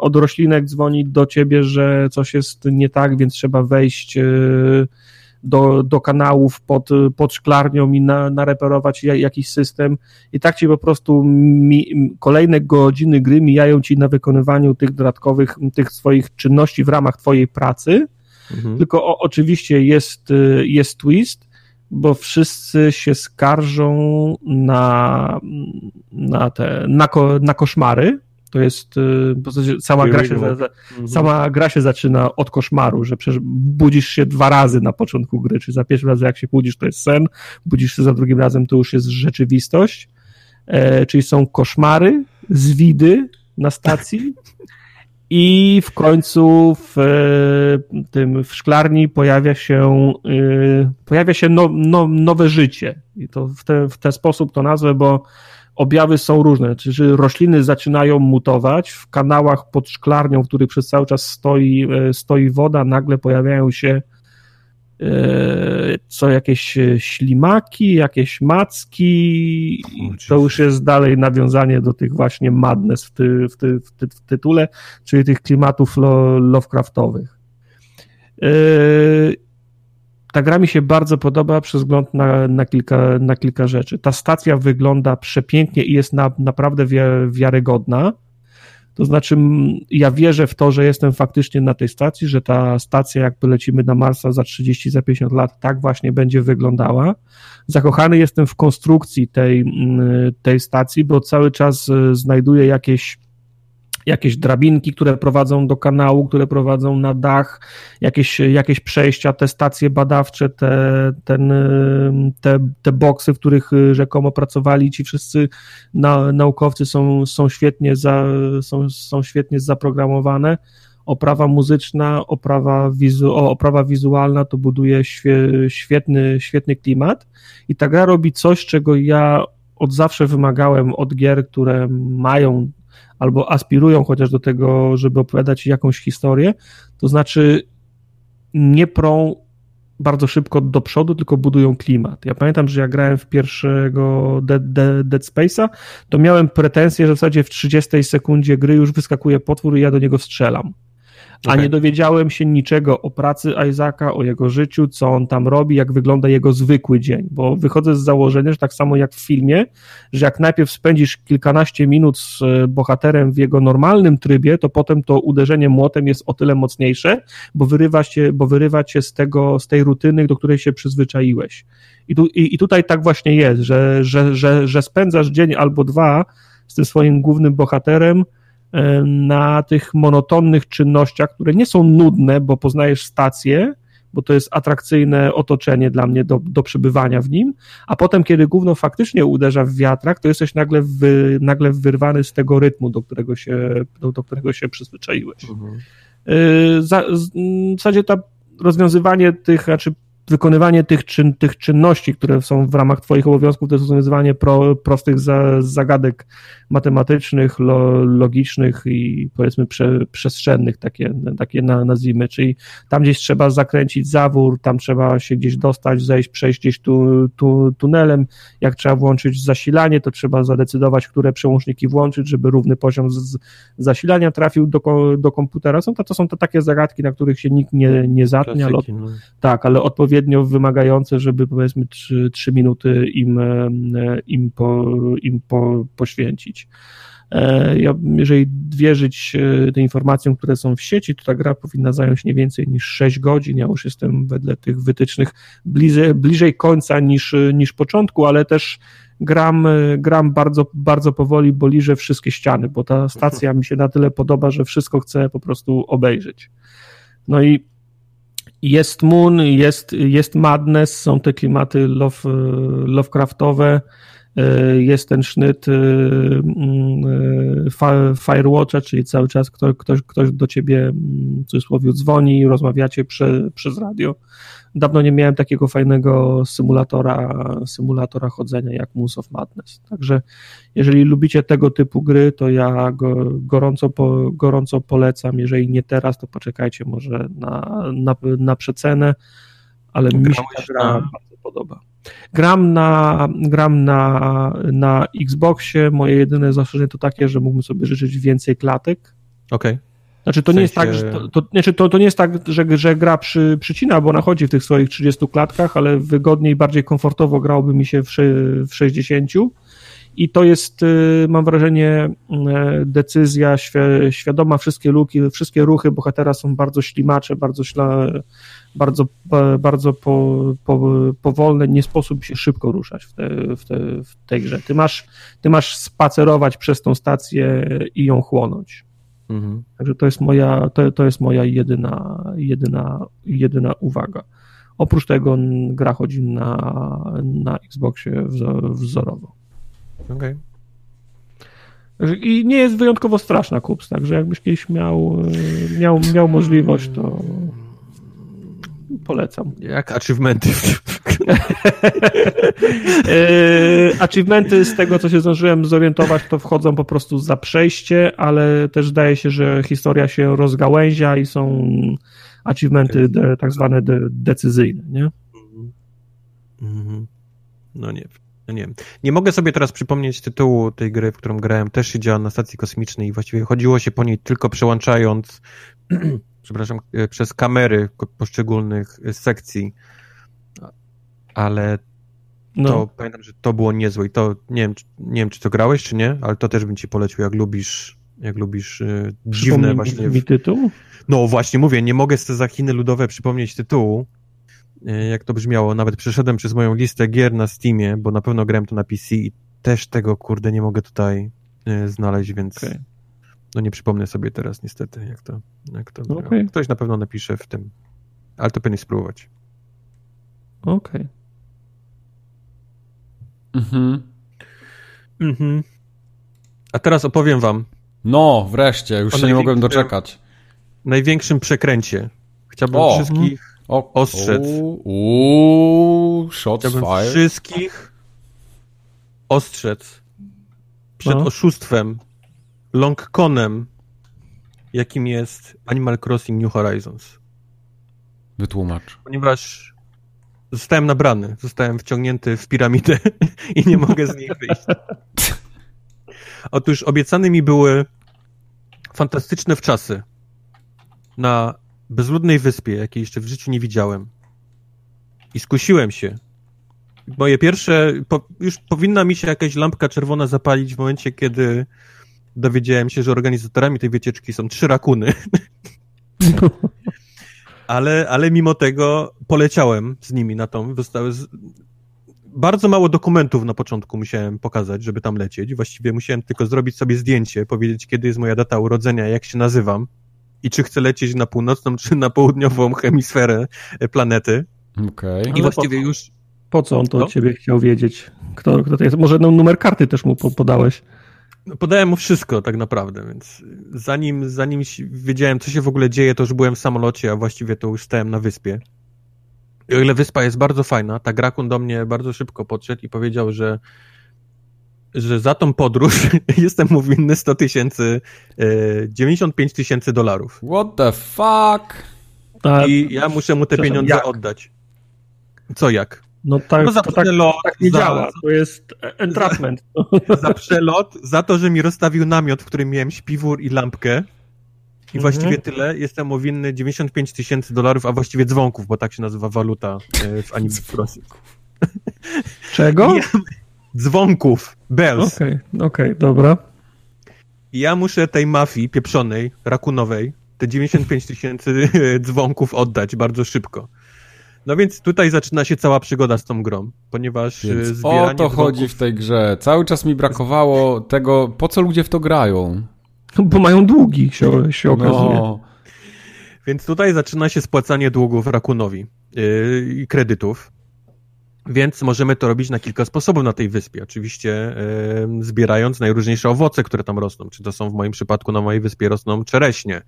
od roślinek dzwoni do ciebie, że coś jest nie tak, więc trzeba wejść y, do, do kanałów pod, pod szklarnią i na, nareperować jakiś system i tak ci po prostu mi, kolejne godziny gry mijają ci na wykonywaniu tych dodatkowych, tych swoich czynności w ramach twojej pracy, mhm. tylko o, oczywiście jest, y, jest twist, bo wszyscy się skarżą na, na te, na, ko, na koszmary. To jest, y, cała gra, się, mhm. sama gra się zaczyna od koszmaru, że przecież budzisz się dwa razy na początku gry, czy za pierwszym razem jak się budzisz to jest sen, budzisz się za drugim razem to już jest rzeczywistość, e, czyli są koszmary, zwidy na stacji, i w końcu w e, tym w szklarni pojawia się, e, pojawia się no, no, nowe życie. I to w, te, w ten sposób to nazwę, bo objawy są różne. Czyli rośliny zaczynają mutować, w kanałach pod szklarnią, w których przez cały czas stoi, e, stoi woda, nagle pojawiają się co jakieś e, ślimaki, jakieś macki, to już jest dalej nawiązanie do tych właśnie madness w, ty, w, ty, w, ty, w tytule, czyli tych klimatów lo, Lovecraftowych. E, ta gra mi się bardzo podoba przez wzgląd na, na, kilka, na kilka rzeczy. Ta stacja wygląda przepięknie i jest na, naprawdę wiarygodna to znaczy, ja wierzę w to, że jestem faktycznie na tej stacji, że ta stacja, jakby lecimy na Marsa za 30, za 50 lat, tak właśnie będzie wyglądała. Zakochany jestem w konstrukcji tej, tej stacji, bo cały czas e, znajduję jakieś jakieś drabinki, które prowadzą do kanału, które prowadzą na dach, jakieś, jakieś przejścia, te stacje badawcze, te, ten, te, te boksy, w których rzekomo pracowali ci wszyscy na, naukowcy są, są, świetnie za, są, są świetnie zaprogramowane. Oprawa muzyczna, oprawa, wizu, oprawa wizualna to buduje świetny, świetny klimat i ta gra robi coś, czego ja od zawsze wymagałem od gier, które mają albo aspirują chociaż do tego, żeby opowiadać jakąś historię, to znaczy nie prą bardzo szybko do przodu, tylko budują klimat. Ja pamiętam, że jak grałem w pierwszego Dead, Dead, Dead Space'a, to miałem pretensję, że w zasadzie w 30 sekundzie gry już wyskakuje potwór i ja do niego strzelam a okay. nie dowiedziałem się niczego o pracy Isaaca, o jego życiu, co on tam robi, jak wygląda jego zwykły dzień, bo wychodzę z założenia, że tak samo jak w filmie, że jak najpierw spędzisz kilkanaście minut z e, bohaterem w jego normalnym trybie, to potem to uderzenie młotem jest o tyle mocniejsze, bo wyrywa się, bo wyrywa cię z tego, z tej rutyny, do której się przyzwyczaiłeś. I, tu, i, i tutaj tak właśnie jest, że, że, że, że spędzasz dzień albo dwa z tym swoim głównym bohaterem, na tych monotonnych czynnościach, które nie są nudne, bo poznajesz stację, bo to jest atrakcyjne otoczenie dla mnie do, do przebywania w nim, a potem, kiedy gówno faktycznie uderza w wiatrak, to jesteś nagle, wy, nagle wyrwany z tego rytmu, do którego się, do, do którego się przyzwyczaiłeś. Mhm. E, za, w zasadzie to rozwiązywanie tych, znaczy wykonywanie tych, czyn, tych czynności, które są w ramach Twoich obowiązków, to jest rozwiązywanie pro, prostych za, zagadek matematycznych, lo, logicznych i powiedzmy prze, przestrzennych, takie, takie na, nazwijmy, czyli tam gdzieś trzeba zakręcić zawór, tam trzeba się gdzieś dostać, zejść, przejść gdzieś tu, tu, tunelem, jak trzeba włączyć zasilanie, to trzeba zadecydować, które przełączniki włączyć, żeby równy poziom z, zasilania trafił do, do komputera. Są to, to są to takie zagadki, na których się nikt nie, nie zatnie, ale, no. tak, ale odpowiednio wymagające, żeby powiedzmy 3, 3 minuty im, im, po, im po, poświęcić. E, ja, jeżeli wierzyć e, tym informacjom, które są w sieci, to ta gra powinna zająć nie więcej niż 6 godzin. Ja już jestem wedle tych wytycznych bliżej, bliżej końca niż, niż początku, ale też gram, gram bardzo, bardzo powoli, bo liżę wszystkie ściany, bo ta stacja mi się na tyle podoba, że wszystko chcę po prostu obejrzeć. No i jest Moon, jest, jest Madness, są te klimaty love, Lovecraftowe, E, jest ten sznyt e, mm, e, Firewatcha, czyli cały czas ktoś, ktoś, do ciebie mm, w cudzysłowie dzwoni, rozmawiacie prze, przez radio. Dawno nie miałem takiego fajnego symulatora, symulatora chodzenia jak Moons of Madness. Także jeżeli lubicie tego typu gry, to ja go, gorąco, po, gorąco polecam. Jeżeli nie teraz, to poczekajcie może na, na, na przecenę, ale mi się ta gra bardzo podoba. Gram na, gram na, na Xboxie. Moje jedyne zastrzeżenie to takie, że mógłbym sobie życzyć więcej klatek. Okej. Okay. Znaczy to, w sensie... nie jest tak, że, to, to, znaczy to, to nie jest tak, że, że gra przy, przycina, bo ona chodzi w tych swoich 30 klatkach, ale wygodniej, bardziej komfortowo grałoby mi się w, w 60. I to jest, y, mam wrażenie, y, decyzja świadoma. Wszystkie luki, wszystkie ruchy bohatera są bardzo ślimacze, bardzo śla, bardzo, bardzo po, po, powolne, nie sposób się szybko ruszać w, te, w, te, w tej grze. Ty masz, ty masz spacerować przez tą stację i ją chłonąć. Mhm. Także to jest moja, to, to jest moja jedyna, jedyna, jedyna uwaga. Oprócz tego gra chodzi na, na Xboxie wzorowo. Okej. Okay. I nie jest wyjątkowo straszna kups, także jakbyś kiedyś miał, miał, miał możliwość, to polecam. Jak achievementy? E, achievementy z tego, co się zdążyłem zorientować, to wchodzą po prostu za przejście, ale też zdaje się, że historia się rozgałęzia i są achievementy de, tak zwane de, decyzyjne, nie? Mhm. No nie no nie wiem. Nie mogę sobie teraz przypomnieć tytułu tej gry, w którą grałem. Też się działa na stacji kosmicznej i właściwie chodziło się po niej tylko przełączając przepraszam, e, przez kamery poszczególnych e, sekcji, ale no. to pamiętam, że to było niezłe i to nie wiem, nie wiem, czy to grałeś, czy nie, ale to też bym ci polecił, jak lubisz jak lubisz e, dziwne właśnie... mi tytuł? No właśnie, mówię, nie mogę z za Chiny ludowe przypomnieć tytułu, jak to brzmiało. Nawet przeszedłem przez moją listę gier na Steamie, bo na pewno grałem to na PC i też tego, kurde, nie mogę tutaj znaleźć, więc... Okay. No nie przypomnę sobie teraz niestety, jak to, jak to okay. Ktoś na pewno napisze w tym, ale to powinien spróbować. Okej. Okay. Mhm. Mhm. A teraz opowiem wam. No, wreszcie, już się nie mogłem doczekać. Największym przekręcie. Chciałbym o. wszystkich o. ostrzec. Uuu, Chciałbym fired. wszystkich ostrzec przed no. oszustwem longconem, jakim jest Animal Crossing New Horizons. Wytłumacz. Ponieważ zostałem nabrany, zostałem wciągnięty w piramidę i nie mogę z niej wyjść. Otóż obiecane mi były fantastyczne wczasy na bezludnej wyspie, jakiej jeszcze w życiu nie widziałem. I skusiłem się. Moje pierwsze, po, już powinna mi się jakaś lampka czerwona zapalić w momencie, kiedy dowiedziałem się, że organizatorami tej wycieczki są trzy rakuny. ale, ale mimo tego poleciałem z nimi na tą. Z... Bardzo mało dokumentów na początku musiałem pokazać, żeby tam lecieć. Właściwie musiałem tylko zrobić sobie zdjęcie, powiedzieć, kiedy jest moja data urodzenia, jak się nazywam i czy chcę lecieć na północną, czy na południową hemisferę planety. Okay. I właściwie po, już... Po co on to no? od ciebie chciał wiedzieć? Kto, kto to jest? Może numer karty też mu podałeś? No, podałem mu wszystko tak naprawdę, więc zanim, zanim wiedziałem, co się w ogóle dzieje, to już byłem w samolocie, a właściwie to już stałem na wyspie. I o ile wyspa jest bardzo fajna, tak Rakun do mnie bardzo szybko podszedł i powiedział, że że za tą podróż jestem mu winny 100 tysięcy, 95 tysięcy dolarów. What the fuck? I ja muszę mu te pieniądze jak? oddać. Co jak? No tak, no za to tak, przelot, tak nie za, działa, to jest entrapment. Za, za przelot, za to, że mi rozstawił namiot, w którym miałem śpiwór i lampkę i mhm. właściwie tyle, jestem mu winny 95 tysięcy dolarów, a właściwie dzwonków, bo tak się nazywa waluta e, w Animal Czego? dzwonków, bells. Okej, okay, okej, okay, dobra. Ja muszę tej mafii pieprzonej, rakunowej, te 95 tysięcy dzwonków oddać bardzo szybko. No więc tutaj zaczyna się cała przygoda z tą grą, ponieważ e, więc zbieranie O to dzwonków... chodzi w tej grze. Cały czas mi brakowało tego, po co ludzie w to grają. Bo mają długi, się, się okazuje. No. Więc tutaj zaczyna się spłacanie długów Rakunowi yy, i kredytów. Więc możemy to robić na kilka sposobów na tej wyspie. Oczywiście e, zbierając najróżniejsze owoce, które tam rosną. Czy to są w moim przypadku na mojej wyspie rosną czereśnie,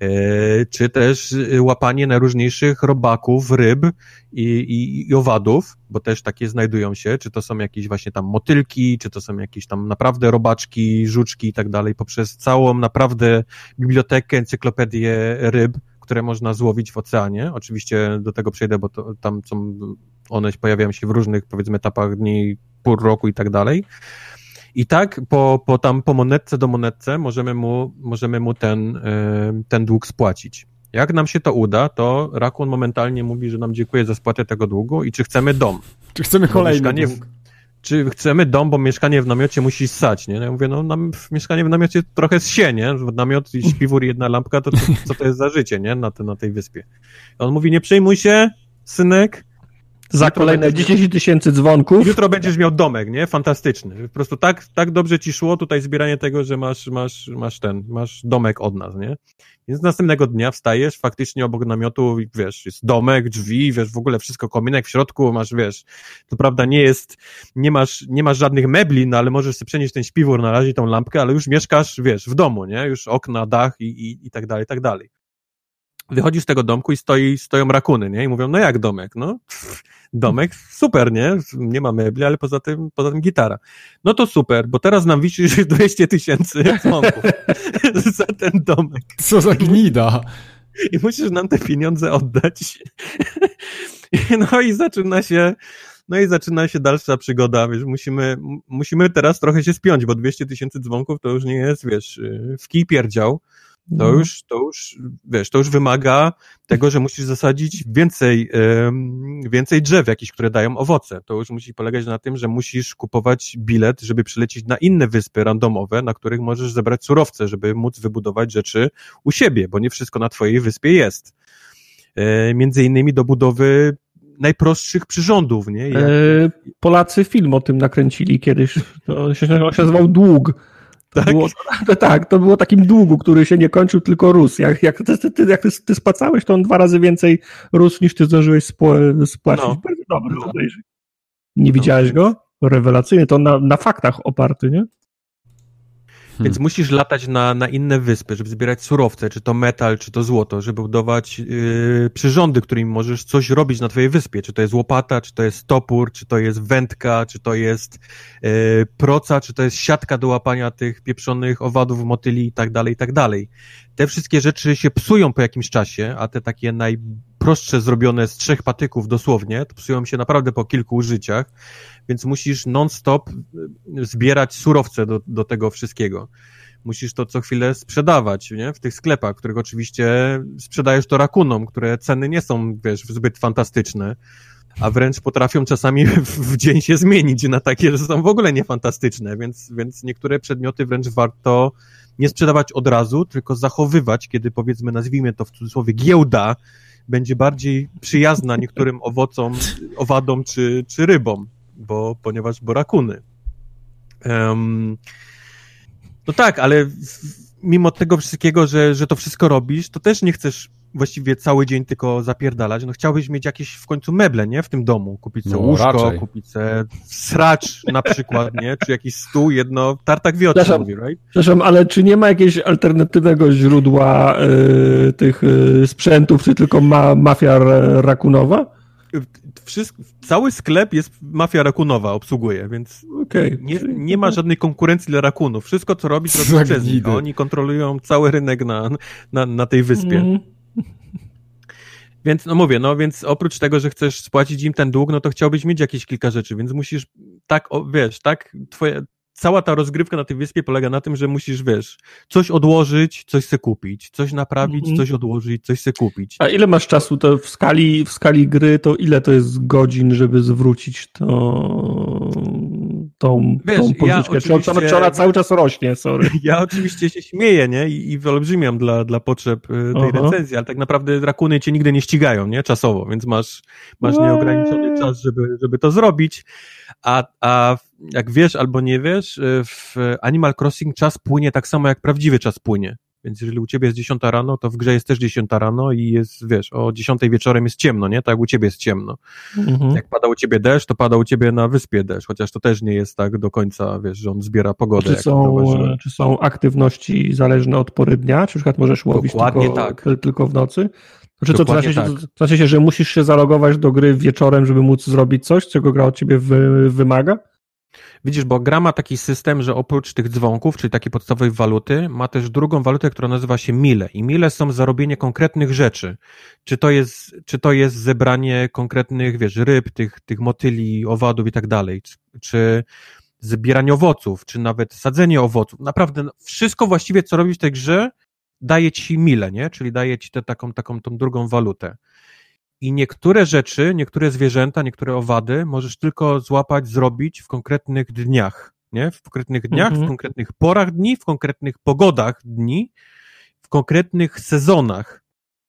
e, czy też e, łapanie najróżniejszych robaków, ryb i, i, i, owadów, bo też takie znajdują się. Czy to są jakieś właśnie tam motylki, czy to są jakieś tam naprawdę robaczki, żuczki i tak dalej, poprzez całą naprawdę bibliotekę, encyklopedię ryb, które można złowić w oceanie. Oczywiście do tego przejdę, bo to, tam są one pojawiają się w różnych, powiedzmy, etapach dni, pół roku i tak dalej. I tak po, po tam po monetce do monetce możemy mu, możemy mu ten, e, ten dług spłacić. Jak nam się to uda, to Rakun momentalnie mówi, że nam dziękuję za spłatę tego długu i czy chcemy dom. Czy chcemy kolejny dług. Czy chcemy dom, bo mieszkanie w namiocie musi ssać, nie? No ja mówię, no nam, mieszkanie w namiocie trochę ssie, nie? Namiot i śpiwór i jedna lampka, to, to co to jest za życie, nie? Na, te, na tej wyspie. On mówi, nie przejmuj się, synek, za kolejne 10 tysięcy dzwonków. Jutro będziesz miał domek, nie? Fantastyczny. Po prostu tak, tak dobrze ci szło tutaj zbieranie tego, że masz, masz, masz ten, masz domek od nas, nie? Więc następnego dnia wstajesz, faktycznie obok namiotu, wiesz, jest domek, drzwi, wiesz, w ogóle wszystko, kominek w środku, masz, wiesz, to prawda nie jest, nie masz, nie masz żadnych mebli, no ale możesz sobie przenieść ten śpiwór na razie, tą lampkę, ale już mieszkasz, wiesz, w domu, nie? Już okna, dach i, i, i tak dalej, i tak dalej. Wychodzisz z tego domku i stoi, stoją rakuny, nie? I mówią, no jak domek? No, pff, domek, super, nie? Nie ma mebli, ale poza tym, poza tym gitara. No to super, bo teraz nam wisisz 200 tysięcy dzwonków za ten domek. Co za gnida. I musisz nam te pieniądze oddać. No i zaczyna się, no i zaczyna się dalsza przygoda, wiesz, musimy, musimy teraz trochę się spiąć, bo 200 tysięcy dzwonków to już nie jest, wiesz, w kij pierdział. To no. już, to już, wiesz, to już wymaga tego, że musisz zasadzić więcej, więcej drzew jakichś, które dają owoce. To już musi polegać na tym, że musisz kupować bilet, żeby przylecieć na inne wyspy randomowe, na których możesz zebrać surowce, żeby móc wybudować rzeczy u siebie, bo nie wszystko na twojej wyspie jest. E, między innymi do budowy najprostszych przyrządów, nie? Jak... E, Polacy film o tym nakręcili kiedyś. To się, się nazywał Dług. Tak? Było, to, tak, to było takim długu, który się nie kończył, tylko rósł. Jak, jak, ty, ty, jak ty, ty spłacałeś, to on dwa razy więcej rósł, niż ty zdążyłeś spło, spłacić. No. Bardzo dobry, no. Nie widziałeś go? Rewelacyjny, to na, na faktach oparty, nie? Więc musisz latać na, na inne wyspy, żeby zbierać surowce, czy to metal, czy to złoto, żeby budować yy, przyrządy, którymi możesz coś robić na twojej wyspie. Czy to jest łopata, czy to jest topór, czy to jest wędka, czy to jest yy, proca, czy to jest siatka do łapania tych pieprzonych owadów, motyli i tak dalej, i tak dalej. Te wszystkie rzeczy się psują po jakimś czasie, a te takie najprostsze zrobione z trzech patyków dosłownie, to psują się naprawdę po kilku użyciach więc musisz non-stop y, zbierać surowce do, do tego wszystkiego. Musisz to co chwilę sprzedawać, nie? W tych sklepach, których oczywiście sprzedajesz to rakunom, które ceny nie są, wiesz, zbyt fantastyczne, a wręcz potrafią czasami w dzień się zmienić na takie, że są w ogóle niefantastyczne, więc, więc niektóre przedmioty wręcz warto nie sprzedawać od razu, tylko zachowywać, kiedy powiedzmy, nazwijmy to w cudzysłowie giełda, będzie bardziej przyjazna niektórym owocom, owadom czy, czy rybom bo, ponieważ bo rakuny. Um, no tak, ale mimo tego wszystkiego, że, że to wszystko robisz, to też nie chcesz właściwie cały dzień tylko zapierdalać. No chciałbyś mieć jakieś w końcu meble, nie? W tym domu. Kupić sobie no, łóżko, raczej. kupić sobie sracz na przykład, nie? Czy jakiś stół, jedno, tartak wie o czym mówi, right? Przepraszam, ale czy nie ma jakiegoś alternatywnego źródła y, tych y, sprzętów, czy tylko ma mafia rakunowa? wszystko, cały sklep jest mafia rakunowa, obsługuje, więc okay. nie, nie ma żadnej konkurencji dla rakunów. Wszystko, co robisz, robisz przez nich. Oni kontrolują cały rynek na, na, na tej wyspie. Mm. Więc no mówię, no więc oprócz tego, że chcesz spłacić im ten dług, no to chciałbyś mieć jakieś kilka rzeczy, więc musisz tak, o, wiesz, tak, twoje, cała ta rozgrywka na tej wyspie polega na tym, że musisz, wiesz, coś odłożyć, coś se kupić, coś naprawić, mm -hmm. coś odłożyć, coś se kupić. A ile masz czasu to w skali, w skali gry, to ile to jest godzin, żeby zwrócić to, tą, wiesz, tą pożyczkę? Ja czy, ona, czy ona cały czas rośnie, sorry. Ja oczywiście się śmieję, nie? I, i wyolbrzymiam dla, dla potrzeb y, tej Aha. recenzji, ale tak naprawdę rakuny cię nigdy nie ścigają, nie? Czasowo, więc masz, masz nieograniczony czas, żeby, żeby to zrobić. A, a jak wiesz albo nie wiesz, y, w Animal Crossing czas płynie tak samo jak prawdziwy czas płynie. Więc jeżeli u ciebie jest 10 rano, to w grze jest też 10 rano i jest, wiesz, o 10 wieczorem jest ciemno, nie? Tak u ciebie jest ciemno. Mhm. Jak pada u ciebie deszcz, to pada u ciebie na wyspie deszcz, chociaż to też nie jest tak do końca, wiesz, że on zbiera pogodę. Czy są, czy są aktywności zależne od pory dnia? Czy na przykład możesz łowić tylko, tak. tylko w nocy? Znaczy co, to znaczy, tak. to znaczy się, że musisz się zalogować do gry wieczorem, żeby móc zrobić coś, czego gra od ciebie wy, wymaga? Widzisz, bo gra ma taki system, że oprócz tych dzwonków, czyli takiej podstawowej waluty, ma też drugą walutę, która nazywa się mile. I mile są za robienie konkretnych rzeczy. Czy to jest, czy to jest zebranie konkretnych, wiesz, ryb, tych, tych motyli, owadów i tak dalej, czy, czy zbieranie owoców, czy nawet sadzenie owoców. Naprawdę wszystko właściwie, co robisz w tej grze, daje ci mile, nie? Czyli daje ci tę taką, taką, tą drugą walutę. I niektóre rzeczy, niektóre zwierzęta, niektóre owady możesz tylko złapać, zrobić w konkretnych dniach, nie? W konkretnych dniach, mhm. w konkretnych porach dni, w konkretnych pogodach dni, w konkretnych sezonach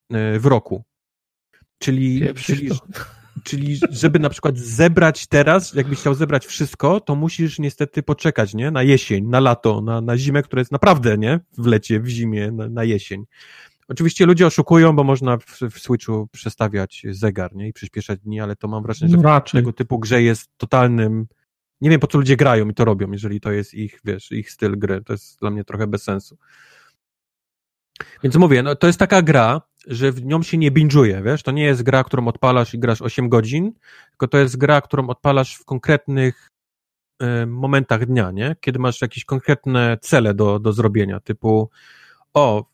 e, w roku. Czyli, czyli, czyli żeby na przykład zebrać teraz, jakbyś chciał zebrać wszystko, to musisz niestety poczekać, nie? Na jesień, na lato, na, na zimę, która jest naprawdę, nie? W lecie, w zimie, na, na jesień. Oczywiście ludzie oszukują, bo można w, w Switchu przestawiać zegar nie? i przyspieszać dni, ale to mam wrażenie, że no tego typu grze jest totalnym. Nie wiem, po co ludzie grają i to robią, jeżeli to jest ich, wiesz, ich styl gry. To jest dla mnie trochę bez sensu. Więc mówię, no, to jest taka gra, że w nią się nie binge'uje, wiesz? To nie jest gra, którą odpalasz i grasz 8 godzin, tylko to jest gra, którą odpalasz w konkretnych y, momentach dnia, nie? Kiedy masz jakieś konkretne cele do, do zrobienia, typu o,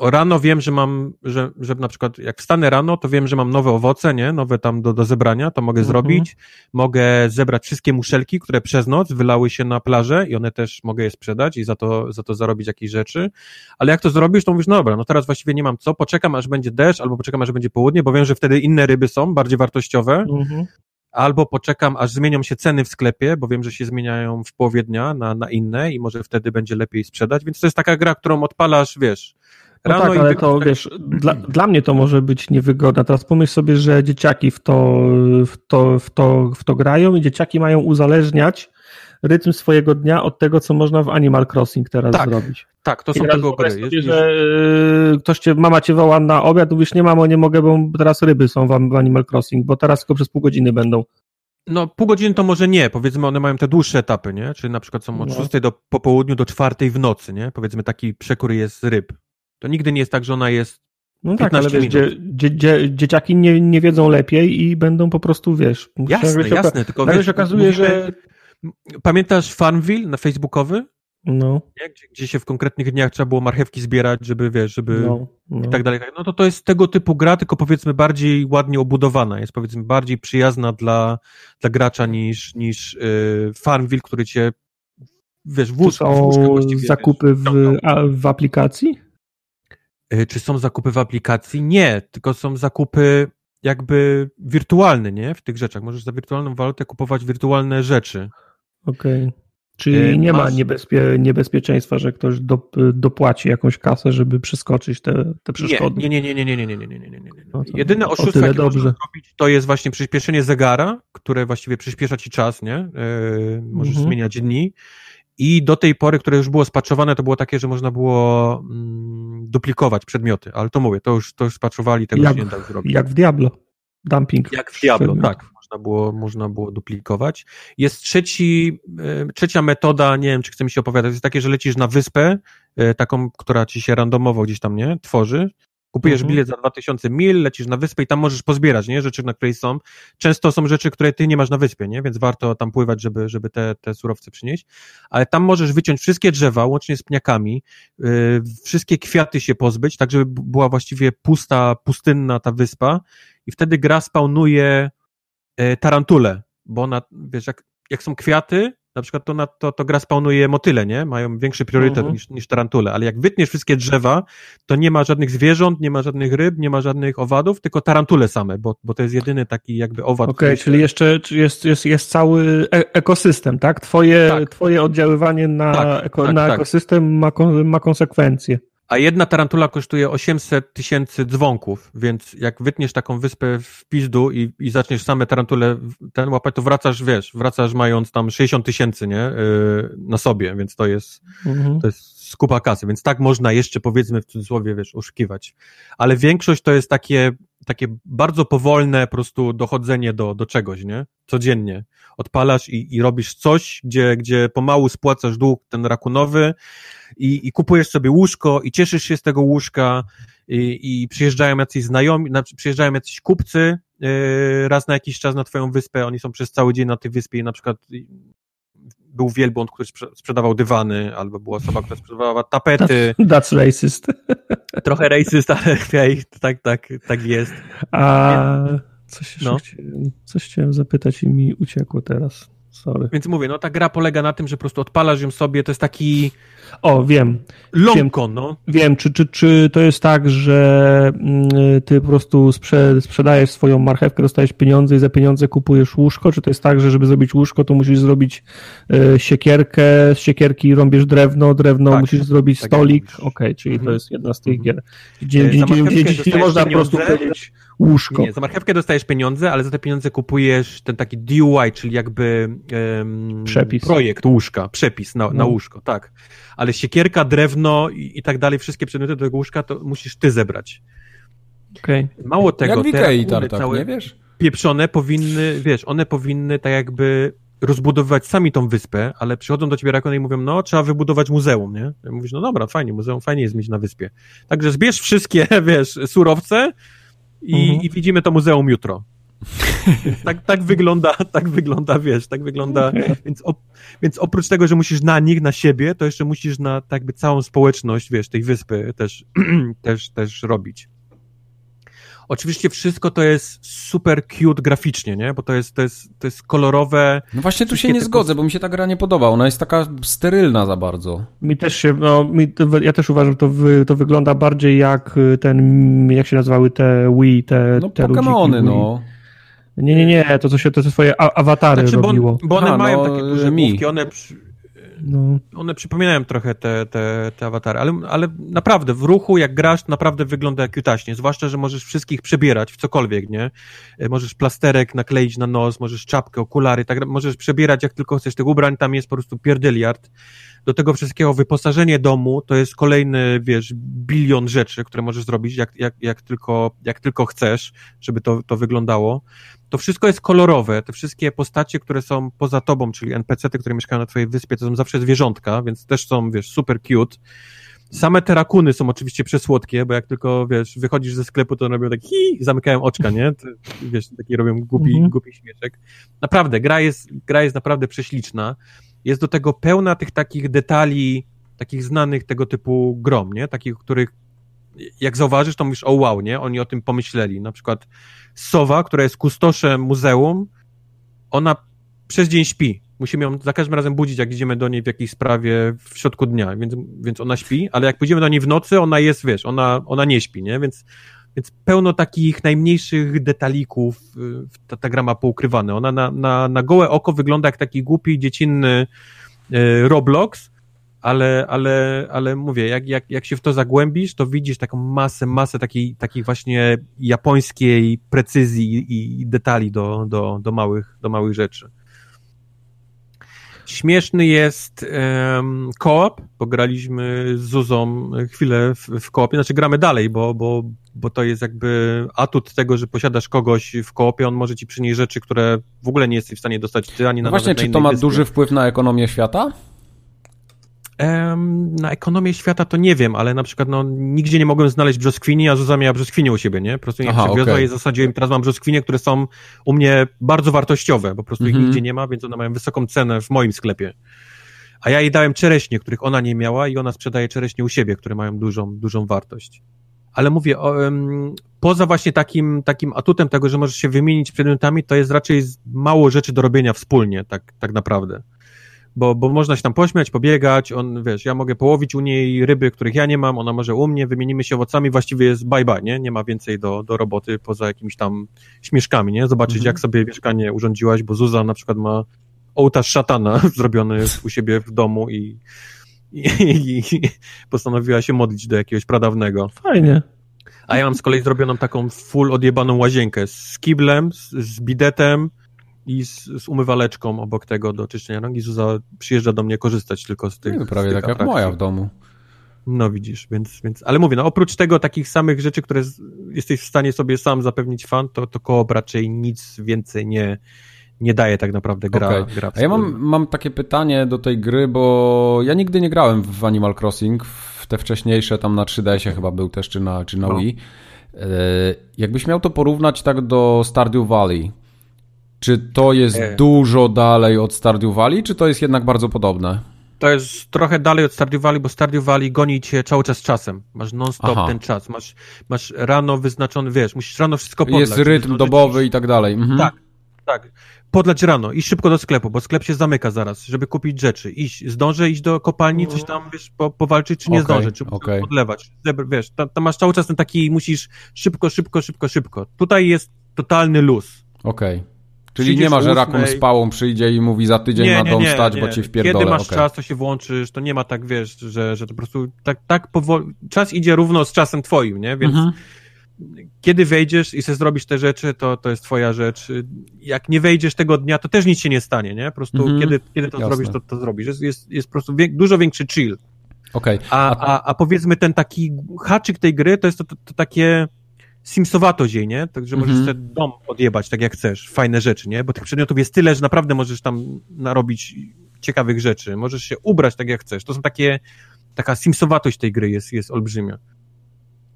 rano wiem, że mam, że, że na przykład jak wstanę rano, to wiem, że mam nowe owoce, nie? Nowe tam do, do zebrania, to mogę mhm. zrobić. Mogę zebrać wszystkie muszelki, które przez noc wylały się na plażę i one też mogę je sprzedać i za to, za to zarobić jakieś rzeczy. Ale jak to zrobisz, to mówisz, no dobra, no teraz właściwie nie mam co, poczekam aż będzie deszcz albo poczekam aż będzie południe, bo wiem, że wtedy inne ryby są, bardziej wartościowe. Mhm albo poczekam, aż zmienią się ceny w sklepie, bo wiem, że się zmieniają w połowie dnia na, na inne i może wtedy będzie lepiej sprzedać, więc to jest taka gra, którą odpalasz, wiesz, no tak, ale to wiesz, dla, dla mnie to może być niewygodne. Teraz pomyśl sobie, że dzieciaki w to, w, to, w, to, w to grają i dzieciaki mają uzależniać rytm swojego dnia od tego, co można w Animal Crossing teraz tak, zrobić. Tak, to są tego gry. Sobie, że yy, ktoś cię, mama cię woła na obiad, mówisz, nie mamo, nie mogę, bo teraz ryby są w, Animal Crossing, bo teraz tylko przez pół godziny będą. No, pół godziny to może nie, powiedzmy, one mają te dłuższe etapy, nie? Czyli na przykład są od no. 6 do po południu do 4 w nocy, nie? Powiedzmy, taki przekór jest ryb. To nigdy nie jest tak, że ona jest. No tak, ale wiesz, dzie, dzie, dzie, dzieciaki nie, nie wiedzą lepiej i będą po prostu, wiesz. Jasne, się, jasne, tylko wiesz, się okazuje, mówimy, że. Pamiętasz Farmville na Facebookowy? No. Gdzie, gdzie, się w konkretnych dniach trzeba było marchewki zbierać, żeby wiesz, żeby no, no. i tak dalej. No to to jest tego typu gra, tylko powiedzmy bardziej ładnie obudowana. Jest powiedzmy bardziej przyjazna dla, dla gracza niż, niż yy, Farmville, który cię wiesz, w łóżku, są zakupy w, w aplikacji? Y, czy są zakupy w aplikacji? Nie, tylko są zakupy jakby wirtualne, nie? W tych rzeczach. Możesz za wirtualną walutę kupować wirtualne rzeczy. Okej. Okay. Czyli y, nie ma niebezpie, niebezpieczeństwa, że ktoś do, dopłaci jakąś kasę, żeby przeskoczyć te, te przeszkody. Nie, nie, nie, nie, nie, nie, nie, nie, nie, nie, nie, nie. No Jedyne oszustwo, jakie dobrze. można zrobić, to jest właśnie przyspieszenie zegara, które właściwie przyspiesza ci czas, nie? Yy, możesz mhm. zmieniać dni. I do tej pory, które już było spaczowane, to było takie, że można było mm, duplikować przedmioty, ale to mówię, to już, to już spaczowali, tego jak, się nie da zrobić. Jak w Diablo. Dumping. Jak w Diablo, tak. Można było, można było duplikować. Jest trzeci, e, trzecia metoda, nie wiem, czy chce mi się opowiadać, jest takie, że lecisz na wyspę, e, taką, która ci się randomowo gdzieś tam, nie, tworzy, Kupujesz mhm. bilet za 2000 mil, lecisz na wyspę i tam możesz pozbierać, nie? Rzeczy, na której są. Często są rzeczy, które ty nie masz na wyspie, nie? Więc warto tam pływać, żeby, żeby te, te surowce przynieść. Ale tam możesz wyciąć wszystkie drzewa, łącznie z pniakami, yy, wszystkie kwiaty się pozbyć, tak żeby była właściwie pusta, pustynna ta wyspa i wtedy gra spawnuje yy, tarantule, bo ona, wiesz, jak, jak są kwiaty, na przykład to, na, to, to gra spawnuje motyle, nie? Mają większy priorytet mhm. niż, niż tarantule, ale jak wytniesz wszystkie drzewa, to nie ma żadnych zwierząt, nie ma żadnych ryb, nie ma żadnych owadów, tylko tarantule same, bo, bo to jest jedyny taki jakby owad. Okej, okay, czyli jeszcze jest, jest, jest cały e ekosystem, tak? Twoje, tak. twoje oddziaływanie na, tak, eko, tak, na tak. ekosystem ma, ma konsekwencje. A jedna tarantula kosztuje 800 tysięcy dzwonków, więc jak wytniesz taką wyspę w pizdu i, i zaczniesz same tarantule ten łapać, to wracasz, wiesz, wracasz mając tam 60 tysięcy, nie, yy, na sobie, więc to jest, mhm. to jest skupa kasy, więc tak można jeszcze powiedzmy w cudzysłowie, wiesz, oszukiwać. Ale większość to jest takie, takie bardzo powolne po prostu dochodzenie do, do czegoś, nie? Codziennie. Odpalasz i, i robisz coś, gdzie, gdzie pomału spłacasz dług ten rakunowy i, i kupujesz sobie łóżko i cieszysz się z tego łóżka i, i przyjeżdżają jacyś znajomi, przyjeżdżają jacyś kupcy yy, raz na jakiś czas na twoją wyspę, oni są przez cały dzień na tej wyspie i na przykład był wielbłąd, który sprzedawał dywany, albo była osoba, która sprzedawała tapety. That's racist. Trochę racist, ale hej, tak, tak, tak jest. A coś, no. chciałem, coś chciałem zapytać i mi uciekło teraz. Sorry. Więc mówię, no ta gra polega na tym, że po prostu odpalasz ją sobie, to jest taki... O, wiem. Longko, no. Wiem, czy, czy, czy to jest tak, że mm, ty po prostu sprze sprzedajesz swoją marchewkę, dostajesz pieniądze i za pieniądze kupujesz łóżko, czy to jest tak, że żeby zrobić łóżko, to musisz zrobić y, siekierkę, z siekierki rąbiesz drewno, drewno tak, musisz zrobić tak stolik, okej, okay, czyli -hmm. to jest jedna z tych -hmm. gier. Gdzie, gdzie, gdzie, gdzie, gdzie można po prostu powiedzieć łóżko. Nie, za marchewkę dostajesz pieniądze, ale za te pieniądze kupujesz ten taki DUI, czyli jakby przepis. projekt łóżka, przepis na, no. na łóżko, tak. Ale siekierka, drewno i, i, tak dalej, wszystkie przedmioty do tego łóżka to musisz ty zebrać. Okay. Mało tego, Jak Ikei, tartak, całe nie wiesz? pieprzone powinny, wiesz, one powinny tak jakby rozbudowywać sami tą wyspę, ale przychodzą do ciebie rakony i mówią, no, trzeba wybudować muzeum, nie? Ja mówisz, no dobra, fajnie, muzeum, fajnie jest mieć na wyspie. Także zbierz wszystkie, wiesz, surowce, i, mhm. i widzimy to muzeum jutro. Tak, tak wygląda, tak wygląda, wiesz, tak wygląda, więc, op, więc oprócz tego, że musisz na nich, na siebie, to jeszcze musisz na tak jakby całą społeczność, wiesz, tej wyspy też, też, też robić. Oczywiście wszystko to jest super cute graficznie, nie? Bo to jest, to jest, to jest kolorowe. No właśnie tu się nie zgodzę, bo mi się ta gra nie podoba. Ona jest taka sterylna za bardzo. Mi też się, no, mi ja też uważam, że to, wy, to wygląda bardziej jak y, ten, jak się nazywały te Wii, te, no, te Pokémony, no. Nie, nie, nie, to co się, to co swoje awatary znaczy, robiło. Bo, bo one mają no, takie duże główki, one no. One przypominają trochę te, te, te awatary, ale, ale naprawdę w ruchu, jak grasz, naprawdę wygląda jak jutaśnie. Zwłaszcza, że możesz wszystkich przebierać w cokolwiek, nie? E, możesz plasterek nakleić na nos, możesz czapkę, okulary, tak, możesz przebierać jak tylko chcesz. Tych ubrań tam jest po prostu pierdyliard. Do tego wszystkiego wyposażenie domu to jest kolejny, wiesz, bilion rzeczy, które możesz zrobić, jak, jak, jak, tylko, jak tylko chcesz, żeby to, to wyglądało to wszystko jest kolorowe. Te wszystkie postacie, które są poza tobą, czyli NPC-ty, które mieszkają na twojej wyspie, to są zawsze zwierzątka, więc też są, wiesz, super cute. Same te rakuny są oczywiście przesłodkie, bo jak tylko, wiesz, wychodzisz ze sklepu, to robią tak hi, zamykają oczka, nie? To, wiesz, taki robią głupi, mhm. głupi śmieszek. Naprawdę, gra jest, gra jest naprawdę prześliczna. Jest do tego pełna tych takich detali, takich znanych tego typu grom, nie? Takich, których jak zauważysz, to mówisz, o wow, nie? Oni o tym pomyśleli. Na przykład sowa, która jest kustoszem muzeum, ona przez dzień śpi. Musimy ją za każdym razem budzić, jak idziemy do niej w jakiejś sprawie w środku dnia, więc, więc ona śpi, ale jak pójdziemy do niej w nocy, ona jest, wiesz, ona, ona nie śpi, nie? Więc, więc pełno takich najmniejszych detalików y, ta, ta gra ma poukrywane. Ona na, na, na gołe oko wygląda jak taki głupi, dziecinny y, Roblox, ale, ale, ale mówię, jak, jak, jak się w to zagłębisz, to widzisz taką masę, masę takiej, takiej właśnie japońskiej precyzji i detali do, do, do, małych, do małych rzeczy. Śmieszny jest um, koop, bo graliśmy z Zuzą chwilę w, w koopie, znaczy gramy dalej, bo, bo, bo to jest jakby atut tego, że posiadasz kogoś w koopie, on może ci przynieść rzeczy, które w ogóle nie jesteś w stanie dostać ty ani no na Właśnie, czy to ma wyspie. duży wpływ na ekonomię świata? Na ekonomię świata to nie wiem, ale na przykład no, nigdzie nie mogłem znaleźć brzoskwini, a Zuza miała brzoskwinię u siebie, nie? Po prostu nie przywiozła okay. i zasadziłem, teraz mam brzoskwinie, które są u mnie bardzo wartościowe, po prostu ich mhm. nigdzie nie ma, więc one mają wysoką cenę w moim sklepie. A ja jej dałem czereśnie, których ona nie miała i ona sprzedaje czereśnie u siebie, które mają dużą, dużą wartość. Ale mówię, o, um, poza właśnie takim, takim atutem tego, że możesz się wymienić przedmiotami, to jest raczej mało rzeczy do robienia wspólnie, tak, tak naprawdę bo, bo można się tam pośmiać, pobiegać, on, wiesz, ja mogę połowić u niej ryby, których ja nie mam, ona może u mnie, wymienimy się owocami, właściwie jest bye bye, nie? Nie ma więcej do, do roboty poza jakimiś tam śmieszkami, nie? Zobaczyć, mhm. jak sobie mieszkanie urządziłaś, bo Zuza na przykład ma ołtarz szatana zrobiony u siebie w domu i, i, i, postanowiła się modlić do jakiegoś pradawnego. Fajnie. A ja mam z kolei zrobioną taką full odjebaną łazienkę z kiblem, z, z bidetem, i z, z umywaleczką obok tego do czyszczenia rąk i Zuza przyjeżdża do mnie korzystać tylko z tych no, Prawie tak jak moja w domu. No widzisz, więc, więc, ale mówię, no oprócz tego takich samych rzeczy, które z, jesteś w stanie sobie sam zapewnić fan, to, to koop raczej nic więcej nie, nie daje tak naprawdę gra. Okay. gra A ja mam, mam takie pytanie do tej gry, bo ja nigdy nie grałem w Animal Crossing, w te wcześniejsze, tam na 3DS-ie chyba był też, czy na, czy na no. Wii. E, jakbyś miał to porównać tak do Stardew Valley, czy to jest e. dużo dalej od Stardew Valley, czy to jest jednak bardzo podobne? To jest trochę dalej od Stardew Valley, bo Stardew Valley goni cię cały czas czasem. Masz non-stop ten czas. Masz, masz rano wyznaczony, wiesz, musisz rano wszystko podlać. Jest rytm dobowy i tak dalej. Mhm. Tak, tak. Podlać rano, i szybko do sklepu, bo sklep się zamyka zaraz, żeby kupić rzeczy. Iść, zdążę iść do kopalni, coś tam, wiesz, po, powalczyć, czy nie okay, zdążę, czy okay. podlewać. Wiesz, tam, tam masz cały czas ten taki, musisz szybko, szybko, szybko, szybko. Tutaj jest totalny luz. Okej. Okay. Czyli nie ma, że rakun z pałą przyjdzie i mówi za tydzień nie, na dom nie, stać, nie. bo ci wpierdolę. Kiedy masz okay. czas, to się włączysz, to nie ma tak, wiesz, że, że to po prostu tak, tak powoli, czas idzie równo z czasem twoim, nie? Więc mhm. kiedy wejdziesz i sobie zrobisz te rzeczy, to, to jest twoja rzecz. Jak nie wejdziesz tego dnia, to też nic się nie stanie, nie? Po prostu mhm. kiedy, kiedy to Jasne. zrobisz, to, to zrobisz. Jest, jest, jest po prostu wie, dużo większy chill. Okay. A, a, a powiedzmy ten taki haczyk tej gry, to jest to, to, to takie Simsowato dzień, nie? Także możesz sobie dom odjebać tak jak chcesz, fajne rzeczy, nie? Bo tych przedmiotów jest tyle, że naprawdę możesz tam narobić ciekawych rzeczy. Możesz się ubrać tak jak chcesz. To są takie, taka simsowatość tej gry jest, jest olbrzymia.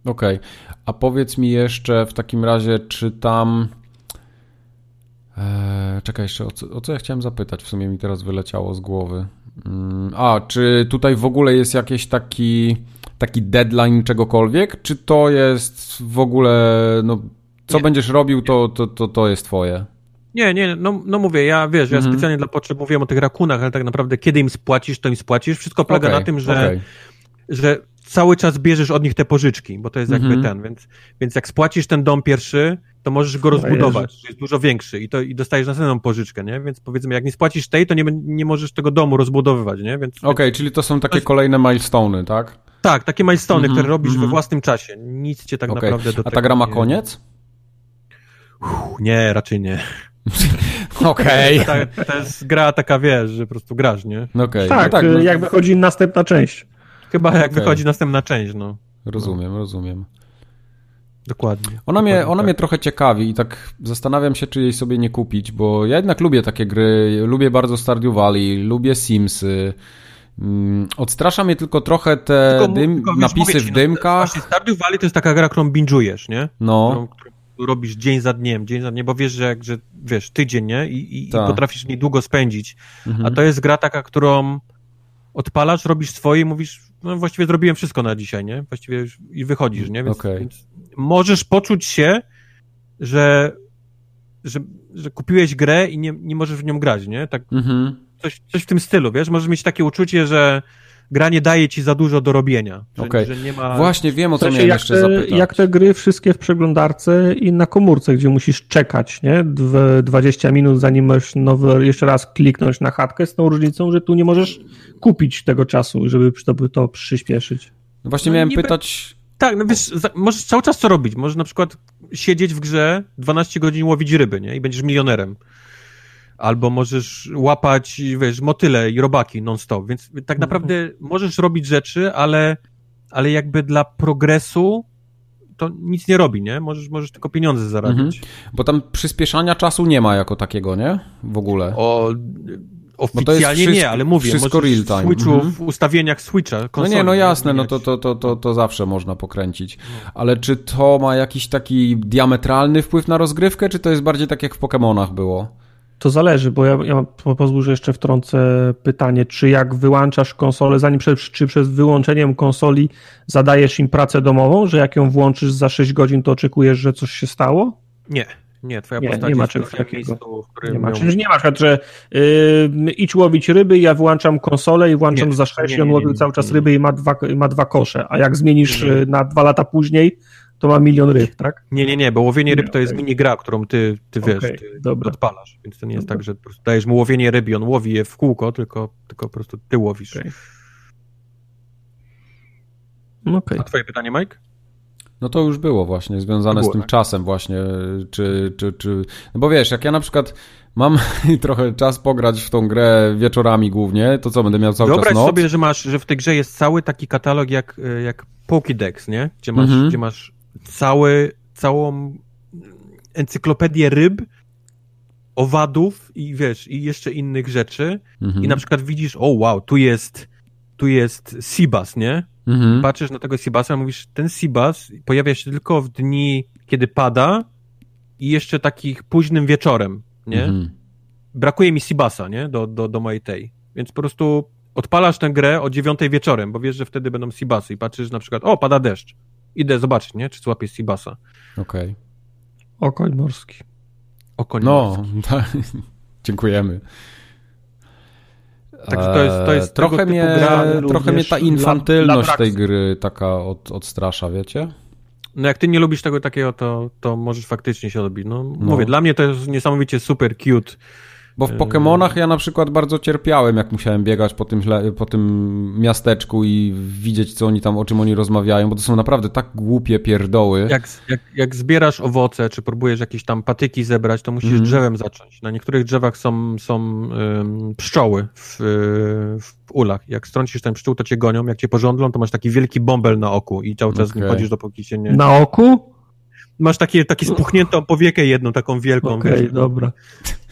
Okej, okay. a powiedz mi jeszcze w takim razie, czy tam... Eee, czekaj jeszcze, o co, o co ja chciałem zapytać? W sumie mi teraz wyleciało z głowy. Mm, a, czy tutaj w ogóle jest jakiś taki taki deadline czegokolwiek, czy to jest w ogóle, no, co nie. będziesz robił, to, to, to, to jest twoje? Nie, nie, no, no mówię, ja wiesz, ja mhm. specjalnie dla potrzeb mówiłem o tych rakunach, ale tak naprawdę kiedy im spłacisz, to im spłacisz. Wszystko polega okay, na tym, że, okay. że cały czas bierzesz od nich te pożyczki, bo to jest jakby mhm. ten, więc, więc jak spłacisz ten dom pierwszy, to możesz go rozbudować, jest dużo większy i, to, i dostajesz następną pożyczkę, nie? Więc powiedzmy, jak nie spłacisz tej, to nie, nie możesz tego domu rozbudowywać, nie? Więc, Okej, okay, więc... czyli to są takie kolejne milestony, tak? Tak, takie milestone, mm -hmm, które robisz mm -hmm. we mhm. własnym czasie. Nic cię tak okay. naprawdę do A ta gra ma koniec? Uff, nie, raczej nie. Okej. Okay. To, to, jest gra taka, wiesz, że po prostu grasz, nie? Okay. Tak, no tak no. jak wychodzi następna część. Chyba jak wychodzi następna część, no. Rozumiem, no. rozumiem. Dokładnie. Ona, dokładnie mnie, ona tak. mnie trochę ciekawi i tak zastanawiam się, czy jej sobie nie kupić, bo ja jednak lubię takie gry, lubię bardzo Stardew Valley, lubię Simsy, Mm, odstrasza mnie tylko trochę te tylko, dym, tylko, napisy wiesz, w no, dymkach. Właśnie Stardew Valley to jest taka gra, którą binge'ujesz, nie? No. Którą, robisz dzień za dniem, dzień za dniem, bo wiesz, że, że wiesz, tydzień, nie? I, i, tak. i potrafisz w długo spędzić. Mhm. A to jest gra taka, którą odpalasz, robisz swoje i mówisz, no właściwie zrobiłem wszystko na dzisiaj, nie? Właściwie i wychodzisz, nie? Więc, okay. więc możesz poczuć się, że, że, że kupiłeś grę i nie, nie możesz w nią grać, nie? Tak. Mhm coś, coś w tym stylu, wiesz? Możesz mieć takie uczucie, że gra nie daje ci za dużo do robienia. Że, okay. że nie ma... Właśnie wiem, o co w sensie, miałem jeszcze te, zapytać. Jak te gry wszystkie w przeglądarce i na komórce, gdzie musisz czekać, nie? 20 minut, zanim możesz nowy, jeszcze raz kliknąć na chatkę, z tą różnicą, że tu nie możesz kupić tego czasu, żeby, żeby to przyspieszyć. No właśnie no, miałem niby... pytać... Tak, no wiesz, możesz cały czas co robić. Możesz na przykład siedzieć w grze 12 godzin łowić ryby, nie? I będziesz milionerem albo możesz łapać, wiesz, motyle i robaki non-stop, więc tak mhm. naprawdę możesz robić rzeczy, ale, ale jakby dla progresu to nic nie robi, nie? Możesz, możesz tylko pieniądze zarabiać. Mhm. Bo tam przyspieszania czasu nie ma jako takiego, nie? W ogóle. O, Oficjalnie wszystko- nie, ale mówię, wszystko real time. w Switchu, Mhm. w ustawieniach Switcha No konsoli, nie, no jasne, no to, to, to, to, to zawsze można pokręcić. Ale czy to ma jakiś taki diametralny wpływ na rozgrywkę, czy to jest bardziej tak jak w Pokémonach było? To zależy, bo ja, ja pozwól, że jeszcze wtrącę pytanie, czy jak wyłączasz konsolę, zanim przed, czy przez wyłączeniem konsoli zadajesz im pracę domową, że jak ją włączysz za 6 godzin, to oczekujesz, że coś się stało? Nie, nie, twoja Nie, postać nie ma czegoś takiego. miejscu, Nie ma. Czyli nie ma że yy, idź łowić ryby, ja włączam konsolę i włączam Nie, za 6 nie, i on łowił cały czas ryby i ma dwa, ma dwa kosze, a jak zmienisz yy, na dwa lata później, to ma milion ryb, tak? Nie, nie, nie, bo łowienie ryb Nie, to jest okej. minigra, którą ty, ty wiesz, Okej, ty dobra. odpalasz, więc to nie jest Dobra. tak, że po prostu dajesz mu łowienie ryb i on łowi je w kółko, tylko, tylko po prostu ty łowisz. Okej. No Okej. A twoje pytanie, Mike? No to już było właśnie, związane Było, z tym tak? czasem właśnie, czy, czy, czy... No bo wiesz, jak ja na przykład mam trochę czas pograć w tą grę wieczorami głównie, to co, będę miał cały Wyobraź czas noc? sobie, że masz, że w tej grze jest cały taki katalog jak, e, jak Pokédex, nie? Gdzie masz, Mhm. gdzie masz cały, całą encyklopedię ryb, owadów i wiesz, i jeszcze innych rzeczy. Mhm. I na przykład widzisz, o wow, tu jest, tu jest Sibas, nie? Mhm. Patrzysz na tego Sibasa mówisz, ten Sibas pojawia się tylko w dni, kiedy pada i jeszcze takich późnym wieczorem, nie? Mhm. Brakuje mi Sibasa, nie? Do, do, do mojej tej. Więc po prostu odpalasz tę grę o dziewiątej wieczorem, bo wiesz, że wtedy będą Sibasy i patrzysz na przykład, o, pada deszcz. Idę zobaczyć, nie? Czy złapię Sibasa. Okej. Okoń morski. O koniec. No, tak. dziękujemy. Także to jest- to jest Eee, trochę mnie, gra, trochę mnie ta infantylność tej gry taka od, odstrasza, wiecie? No jak ty nie lubisz tego takiego, to, to możesz faktycznie się odbić. No, mówię, dla mnie to jest niesamowicie super cute. Bo w Pokemonach ja na przykład bardzo cierpiałem, jak musiałem biegać po tym, po tym miasteczku i widzieć, co oni tam, o czym oni rozmawiają, bo to są naprawdę tak głupie pierdoły. Jak, jak, jak zbierasz owoce, czy próbujesz jakieś tam patyki zebrać, to musisz Mhm. drzewem zacząć. Na niektórych drzewach są, są ym, pszczoły w, y, w ulach. Jak strącisz ten pszczół, to cię gonią. Jak cię pożądlą, to masz taki wielki bąbel na oku i cały czas Okej. chodzisz, dopóki się nie... Na oku? Masz takie, takie spuchniętą powiekę jedną, taką wielką. Okej, wiesz. dobra.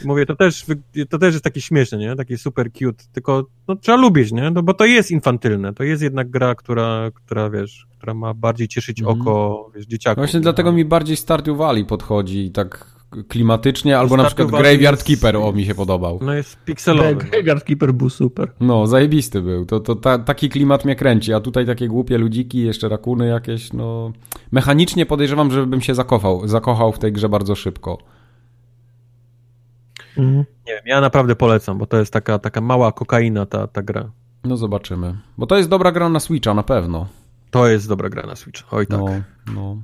Mówię, to też, to też jest takie śmieszne, nie? Takie super cute, tylko no, trzeba lubić, nie? No, bo to jest infantylne, to jest jednak gra, która, która wiesz, która ma bardziej cieszyć Mhm. oko, wiesz, dzieciaków. Właśnie no. dlatego mi bardziej Stardew Valley podchodzi tak klimatycznie, albo na przykład Graveyard jest- Keeper, o mi się podobał. No jest pikselowy. Graveyard Keeper był super. No, zajebisty był. To, to ta, taki klimat mnie kręci, a tutaj takie głupie ludziki, jeszcze rakuny jakieś, no... Mechanicznie podejrzewam, żebym się zakochał, zakochał w tej grze bardzo szybko. Mhm. Nie wiem, ja naprawdę polecam, bo to jest taka, taka mała kokaina ta, ta gra. No zobaczymy. Bo to jest dobra gra na Switcha, na pewno. To jest dobra gra na Switch. Oj tak. No, no.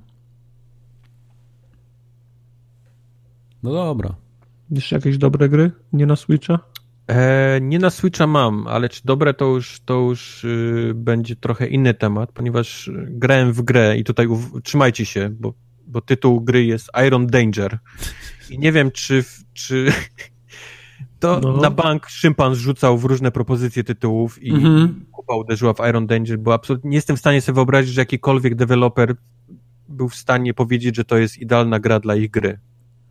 No dobra. Jeszcze jakieś dobre gry? Nie na Switcha? E, nie na Switcha mam, ale czy dobre to już, to już y, będzie trochę inny temat, ponieważ grałem w grę i tutaj trzymajcie się, bo, bo tytuł gry jest Iron Danger. I nie wiem, czy, czy to No. na bank szympan rzucał w różne propozycje tytułów i Mhm. kupa uderzyła w Iron Danger, bo absolutnie nie jestem w stanie sobie wyobrazić, że jakikolwiek deweloper był w stanie powiedzieć, że to jest idealna gra dla ich gry.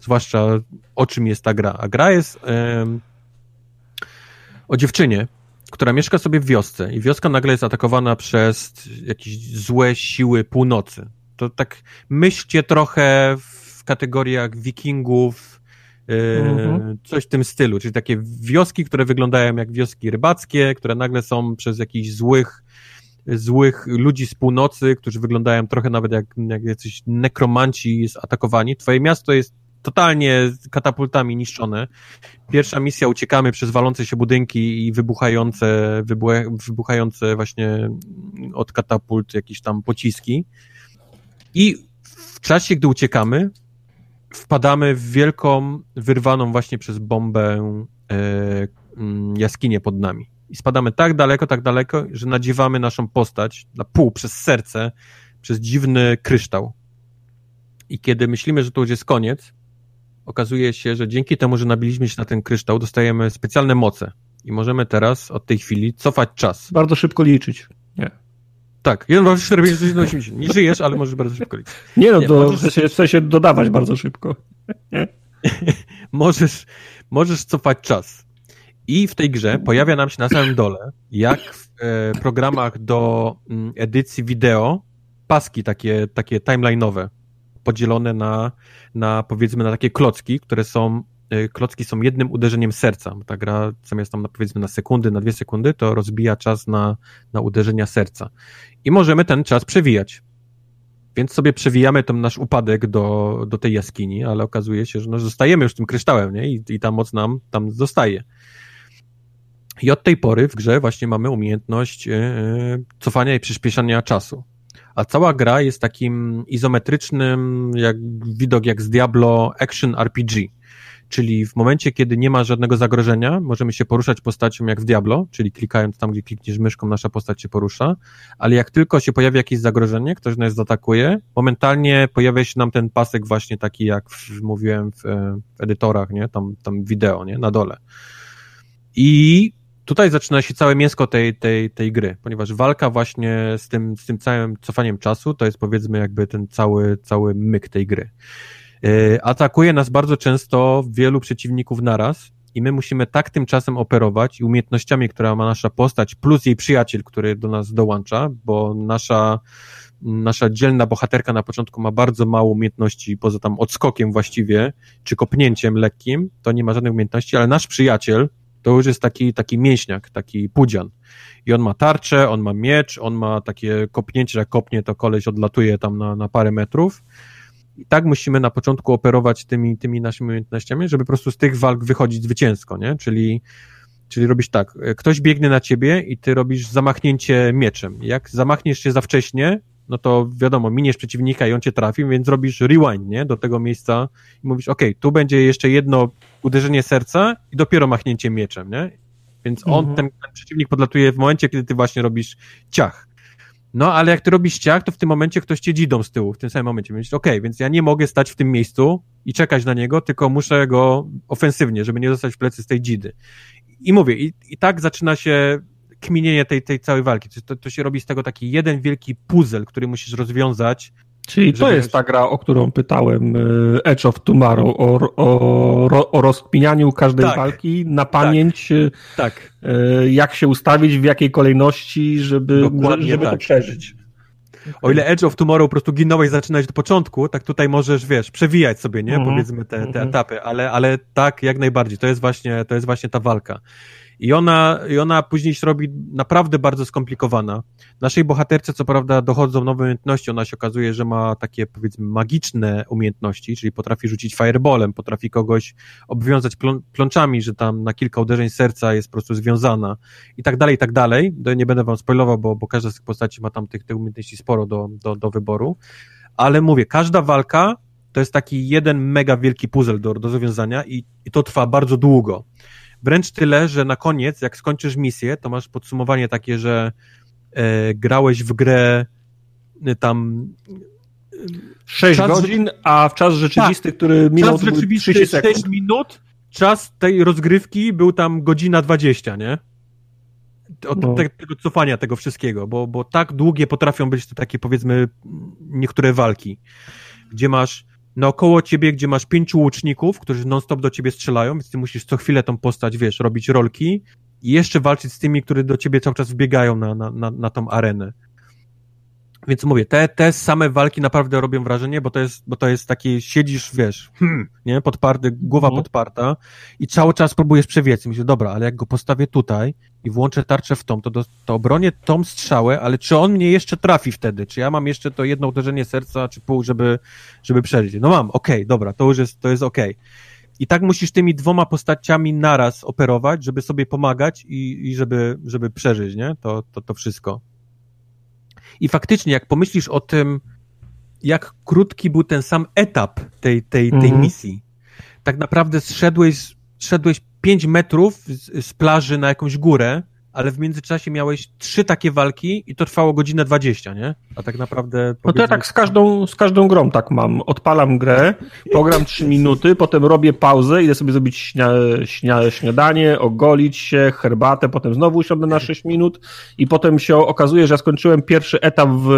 Zwłaszcza o czym jest ta gra. A gra jest em, o dziewczynie, która mieszka sobie w wiosce i wioska nagle jest atakowana przez jakieś złe siły północy. To tak myślcie trochę w kategoriach wikingów, Mhm. coś w tym stylu, czyli takie wioski, które wyglądają jak wioski rybackie, które nagle są przez jakichś złych złych ludzi z północy, którzy wyglądają trochę nawet jak, jak jacyś nekromanci zaatakowani. Twoje miasto jest totalnie katapultami niszczone. Pierwsza misja, uciekamy przez walące się budynki i wybuchające, wybuch, wybuchające właśnie od katapult jakieś tam pociski. I w czasie, gdy uciekamy, wpadamy w wielką, wyrwaną właśnie przez bombę e, mm, jaskinię pod nami. I spadamy tak daleko, tak daleko, że nadziewamy naszą postać na pół, przez serce, przez dziwny kryształ. I kiedy myślimy, że to już jest koniec, okazuje się, że dzięki temu, że nabiliśmy się na ten kryształ, dostajemy specjalne moce. I możemy teraz, od tej chwili, cofać czas. Bardzo szybko liczyć. Nie. Tak, 1, 2, 3, 4, 5, 6, 7, 8, 10. Nie żyjesz, ale możesz bardzo szybko liczyć. Nie no, Nie, to możesz- w sensie, w sensie dodawać bardzo szybko. możesz, możesz cofać czas. I w tej grze pojawia nam się na samym dole, jak w e, programach do m, mm, edycji wideo, paski takie, takie timeline'owe, podzielone na, na powiedzmy na takie klocki, które są e, klocki są jednym uderzeniem serca. Ta gra zamiast tam na, powiedzmy na sekundy, na dwie sekundy, to rozbija czas na, na uderzenia serca. I możemy ten czas przewijać. Więc sobie przewijamy ten nasz upadek do, do tej jaskini, ale okazuje się, że no, zostajemy już tym kryształem, nie? I, I ta moc nam tam zostaje. I od tej pory w grze właśnie mamy umiejętność e, cofania i przyspieszania czasu. A cała gra jest takim izometrycznym jak, widok jak z Diablo Action RPG. Czyli w momencie, kiedy nie ma żadnego zagrożenia, możemy się poruszać postacią jak w Diablo, czyli klikając tam, gdzie klikniesz myszką, nasza postać się porusza, ale jak tylko się pojawi jakieś zagrożenie, ktoś nas zaatakuje, momentalnie pojawia się nam ten pasek właśnie taki, jak w, mówiłem w, e, w edytorach, nie? Tam, tam wideo, nie? Na dole. I tutaj zaczyna się całe mięsko tej, tej, tej gry, ponieważ walka właśnie z tym, z tym całym cofaniem czasu to jest powiedzmy jakby ten cały, cały myk tej gry. Yy, atakuje nas bardzo często wielu przeciwników naraz i my musimy tak tymczasem operować i umiejętnościami, która ma nasza postać, plus jej przyjaciel, który do nas dołącza, bo nasza nasza dzielna bohaterka na początku ma bardzo mało umiejętności, poza tam odskokiem właściwie, czy kopnięciem lekkim, to nie ma żadnych umiejętności, ale nasz przyjaciel, to już jest taki, taki mięśniak, taki pudzian. I on ma tarczę, on ma miecz, on ma takie kopnięcie, jak kopnie, to koleś odlatuje tam na, na parę metrów. I tak musimy na początku operować tymi, tymi naszymi umiejętnościami, żeby po prostu z tych walk wychodzić zwycięsko, nie? Czyli, czyli robisz tak, ktoś biegnie na ciebie i ty robisz zamachnięcie mieczem. Jak zamachniesz się za wcześnie, no to wiadomo, miniesz przeciwnika i on cię trafi, więc robisz rewind, nie? Do tego miejsca i mówisz, ok, tu będzie jeszcze jedno uderzenie serca i dopiero machnięcie mieczem, nie? Więc on, mhm. ten, ten, przeciwnik podlatuje w momencie, kiedy ty właśnie robisz ciach. No, ale jak ty robisz ciach, to w tym momencie ktoś cię dzidą z tyłu, w tym samym momencie. Więc okej, okay, więc ja nie mogę stać w tym miejscu i czekać na niego, tylko muszę go ofensywnie, żeby nie zostać w plecy z tej dzidy. I mówię, i, i tak zaczyna się kminienie tej, tej całej walki. To, to się robi z tego taki jeden wielki puzzle, który musisz rozwiązać. Czyli to jest ta gra, o którą pytałem, y, Edge of Tomorrow, o, o, o rozkminianiu każdej tak, walki na pamięć, tak, tak. Y, jak się ustawić, w jakiej kolejności, żeby, żeby tak. to przeżyć. O ile Edge of Tomorrow po prostu ginąłeś zaczynać od początku, tak tutaj możesz, wiesz, przewijać sobie, nie, mm -hmm. powiedzmy te, te mm -hmm. etapy, ale, ale tak, jak najbardziej, to jest właśnie, to jest właśnie ta walka. I ona, I ona później się robi naprawdę bardzo skomplikowana. Naszej bohaterce, co prawda, dochodzą nowe umiejętności. Ona się okazuje, że ma takie, powiedzmy, magiczne umiejętności, czyli potrafi rzucić fireballem, potrafi kogoś obwiązać plą plączami, że tam na kilka uderzeń serca jest po prostu związana i tak dalej, i tak dalej. Nie będę wam spoilował, bo, bo każda z tych postaci ma tam tych, tych umiejętności sporo do, do, do wyboru. Ale mówię, każda walka to jest taki jeden mega wielki puzzle do, do rozwiązania i, i to trwa bardzo długo. Wręcz tyle, że na koniec, jak skończysz misję, to masz podsumowanie takie, że e, grałeś w grę e, tam 6 czas, godzin, a w czas rzeczywisty, tak, który minął czas rzeczywisty 30 sekund. 6 minut, czas tej rozgrywki był tam godzina 20, nie? Od no. te, tego cofania tego wszystkiego, bo, bo tak długie potrafią być to takie powiedzmy niektóre walki, gdzie masz naokoło ciebie, gdzie masz pięciu łuczników, którzy non-stop do ciebie strzelają, więc ty musisz co chwilę tą postać, wiesz, robić rolki i jeszcze walczyć z tymi, którzy do ciebie cały czas wbiegają na, na, na, na tą arenę. Więc mówię, te, te same walki naprawdę robią wrażenie, bo to jest, bo to jest taki, siedzisz, wiesz, hmm, nie, podparty, głowa mhm. podparta i cały czas próbujesz przewiec. Myślę, dobra, ale jak go postawię tutaj i włączę tarczę w tą, to, do, to obronię tą strzałę, ale czy on mnie jeszcze trafi wtedy? Czy ja mam jeszcze to jedno uderzenie serca, czy pół, żeby, żeby przeżyć? No mam, okej, okay, dobra, to już jest, to jest okej. Okay. I tak musisz tymi dwoma postaciami naraz operować, żeby sobie pomagać i, i żeby, żeby przeżyć, nie? To, to, to wszystko. I faktycznie, jak pomyślisz o tym, jak krótki był ten sam etap tej, tej, tej mhm. misji, tak naprawdę zszedłeś, zszedłeś 5 metrów z, z plaży na jakąś górę, ale w międzyczasie miałeś trzy takie walki i to trwało godzinę 20, nie? A tak naprawdę... No to ja tak z każdą, z każdą grą tak mam. Odpalam grę, program 3 minuty, potem robię pauzę, idę sobie zrobić śnia, śnia, śniadanie, ogolić się, herbatę, potem znowu usiądę na 6 minut i potem się okazuje, że ja skończyłem pierwszy etap w,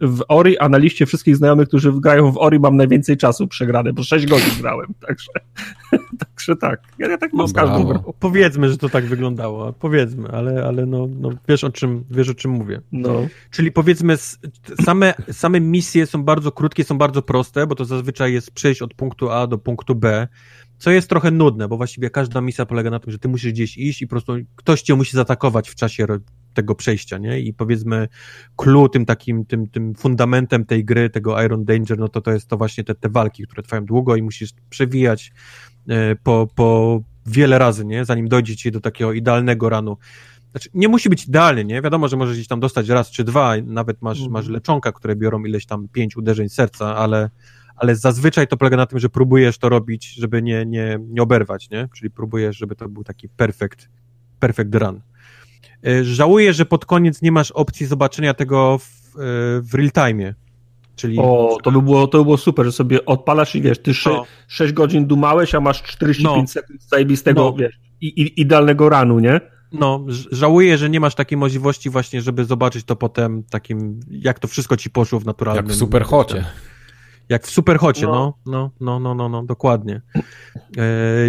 w Ori, a na liście wszystkich znajomych, którzy grają w Ori mam najwięcej czasu przegrane, bo 6 godzin grałem, także... Że tak. Ja, ja tak No mam z każdą brawo. grą. Powiedzmy, że to tak wyglądało, powiedzmy, ale, ale no, no wiesz, o czym, wiesz o czym mówię. No. Czyli powiedzmy, same, same misje są bardzo krótkie, są bardzo proste, bo to zazwyczaj jest przejść od punktu A do punktu B, co jest trochę nudne, bo właściwie każda misja polega na tym, że ty musisz gdzieś iść i po prostu ktoś cię musi zaatakować w czasie tego przejścia, nie? I powiedzmy, clue tym takim, tym, tym fundamentem tej gry, tego Iron Danger, no to to jest to właśnie te, te walki, które trwają długo i musisz przewijać e, po, po wiele razy, nie? Zanim dojdzie ci do takiego idealnego ranu. Znaczy, nie musi być idealnie, nie? Wiadomo, że możesz gdzieś tam dostać raz czy dwa, nawet masz, Mhm. masz leczonka, które biorą ileś tam pięć uderzeń serca, ale, ale zazwyczaj to polega na tym, że próbujesz to robić, żeby nie, nie, nie oberwać, nie? Czyli próbujesz, żeby to był taki perfect, perfect run. Y, Żałuję, że pod koniec nie masz opcji zobaczenia tego w, y, w real time. Czyli O, to by, było, to by było super, że sobie odpalasz i wiesz, ty sze, No. 6 godzin dumałeś, a masz 45 No. sekund zajebistego, No. wiesz, i, i, idealnego ranu, nie? No, żałuję, że nie masz takiej możliwości właśnie, żeby zobaczyć to potem takim, jak to wszystko ci poszło w naturalnym... Jak w Superhocie. Jak w Superhocie, No. no, no, no, no, no, no dokładnie. E,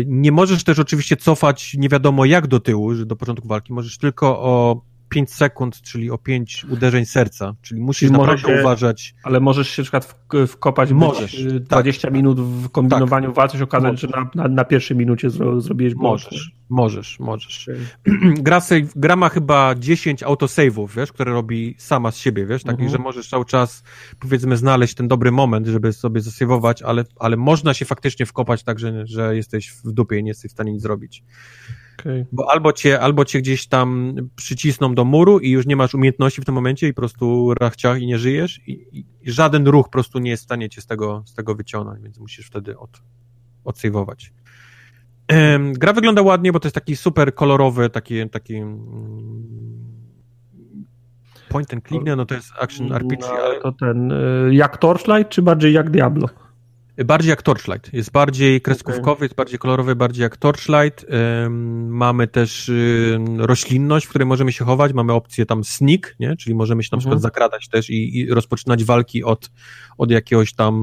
nie możesz też oczywiście cofać nie wiadomo jak do tyłu, że do początku walki, możesz tylko o 5 sekund, czyli o 5 uderzeń serca, czyli musisz Czyli naprawdę się- uważać. Ale możesz się na przykład wkopać Możesz, być, y, tak. 20 minut w kombinowaniu tak. się okazać, Możesz. że na, na, na pierwszej minucie zro, zrobiłeś błąd. Możesz, możesz, możesz. Gra, save, gra ma chyba 10 autosave'ów, wiesz, które robi sama z siebie, wiesz, takich, Mhm. że możesz cały czas, powiedzmy, znaleźć ten dobry moment, żeby sobie zasejwować, ale, ale można się faktycznie wkopać tak, że, że jesteś w dupie i nie jesteś w stanie nic zrobić. Okej. Bo albo cię, albo cię gdzieś tam przycisną do muru i już nie masz umiejętności w tym momencie i po prostu rachciach i nie żyjesz i, i, żaden ruch po prostu nie jest w stanie cię z tego, z tego wyciągnąć, więc musisz wtedy od, odsejwować. Em, gra wygląda ładnie, bo to jest taki super kolorowy, taki, taki mm, point and click, no to jest action RPG, No, ale to ten, y, jak Torchlight, czy bardziej jak Diablo? Bardziej jak Torchlight. Jest bardziej kreskówkowy, jest bardziej kolorowy, bardziej jak Torchlight. Ym, mamy też ym, roślinność, w której możemy się chować. Mamy opcję tam sneak, nie? czyli możemy się na Mhm. przykład zakradać też i, i rozpoczynać walki od, od jakiegoś tam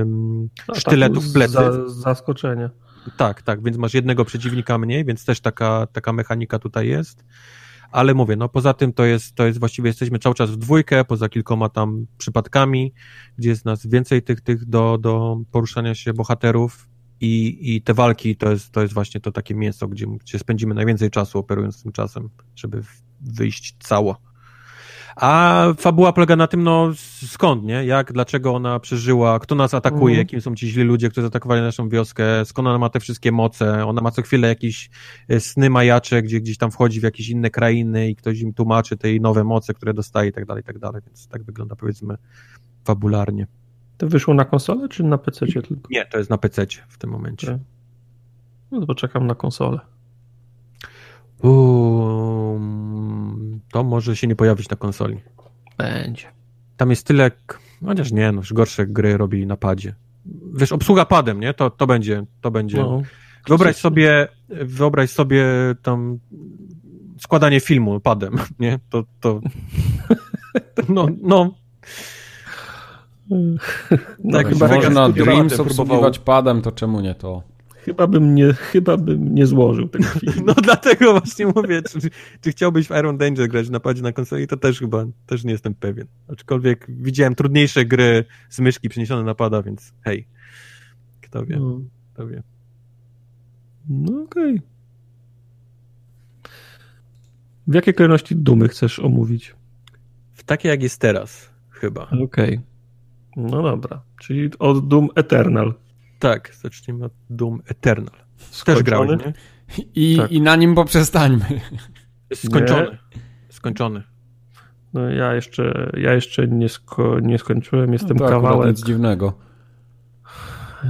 ym, No, sztyletu w plecy. Za, zaskoczenie. Tak, tak, więc masz jednego przeciwnika mniej, więc też taka, taka mechanika tutaj jest. Ale mówię, no poza tym to jest, to jest właściwie jesteśmy cały czas w dwójkę, poza kilkoma tam przypadkami, gdzie jest nas więcej tych, tych do, do poruszania się bohaterów i, i te walki to jest, to jest właśnie to takie mięso, gdzie, gdzie spędzimy najwięcej czasu operując tym czasem, żeby wyjść cało. A fabuła polega na tym, no skąd, nie? Jak, dlaczego ona przeżyła, kto nas atakuje, Mhm. kim są ci źli ludzie, którzy zaatakowali naszą wioskę, skąd ona ma te wszystkie moce, ona ma co chwilę jakieś e, sny majacze, gdzie gdzieś tam wchodzi w jakieś inne krainy i ktoś im tłumaczy te jej nowe moce, które dostaje i tak dalej, i tak dalej, więc tak wygląda powiedzmy fabularnie. To wyszło na konsolę, czy na PC tylko? Nie, to jest na PC w tym momencie. Okej. No to poczekam na konsolę. Um, to może się nie pojawić na konsoli. Będzie. Tam jest tyle, chociaż nie, no już gorsze gry robi na padzie. Wiesz, obsługa padem, nie? To, to będzie, to będzie. No. Wyobraź sobie, wyobraź sobie tam składanie filmu padem, nie? To, to, no, no, No, Tak, chyba, Mega Można Dreams obsługiwać padem, to czemu nie to? Chyba, bym nie, chyba bym nie złożył tego filmu. no dlatego właśnie mówię, czy, czy chciałbyś w Iron Danger grać na padzie na konsoli, to też chyba, też nie jestem pewien. Aczkolwiek widziałem trudniejsze gry z myszki przeniesione na pada, więc hej, kto wie, No, kto wie. no okej. W jakiej kolejności dumy chcesz omówić? W takie jak jest teraz, chyba. Okej. No dobra. Czyli od Doom Eternal. Tak, zacznijmy od Doom Eternal. Też grałeś, nie? I, Tak. I na nim poprzestańmy. Skończony. Skończony. No ja jeszcze, ja jeszcze nie, sko- nie skończyłem, jestem to akurat kawałek. nic dziwnego.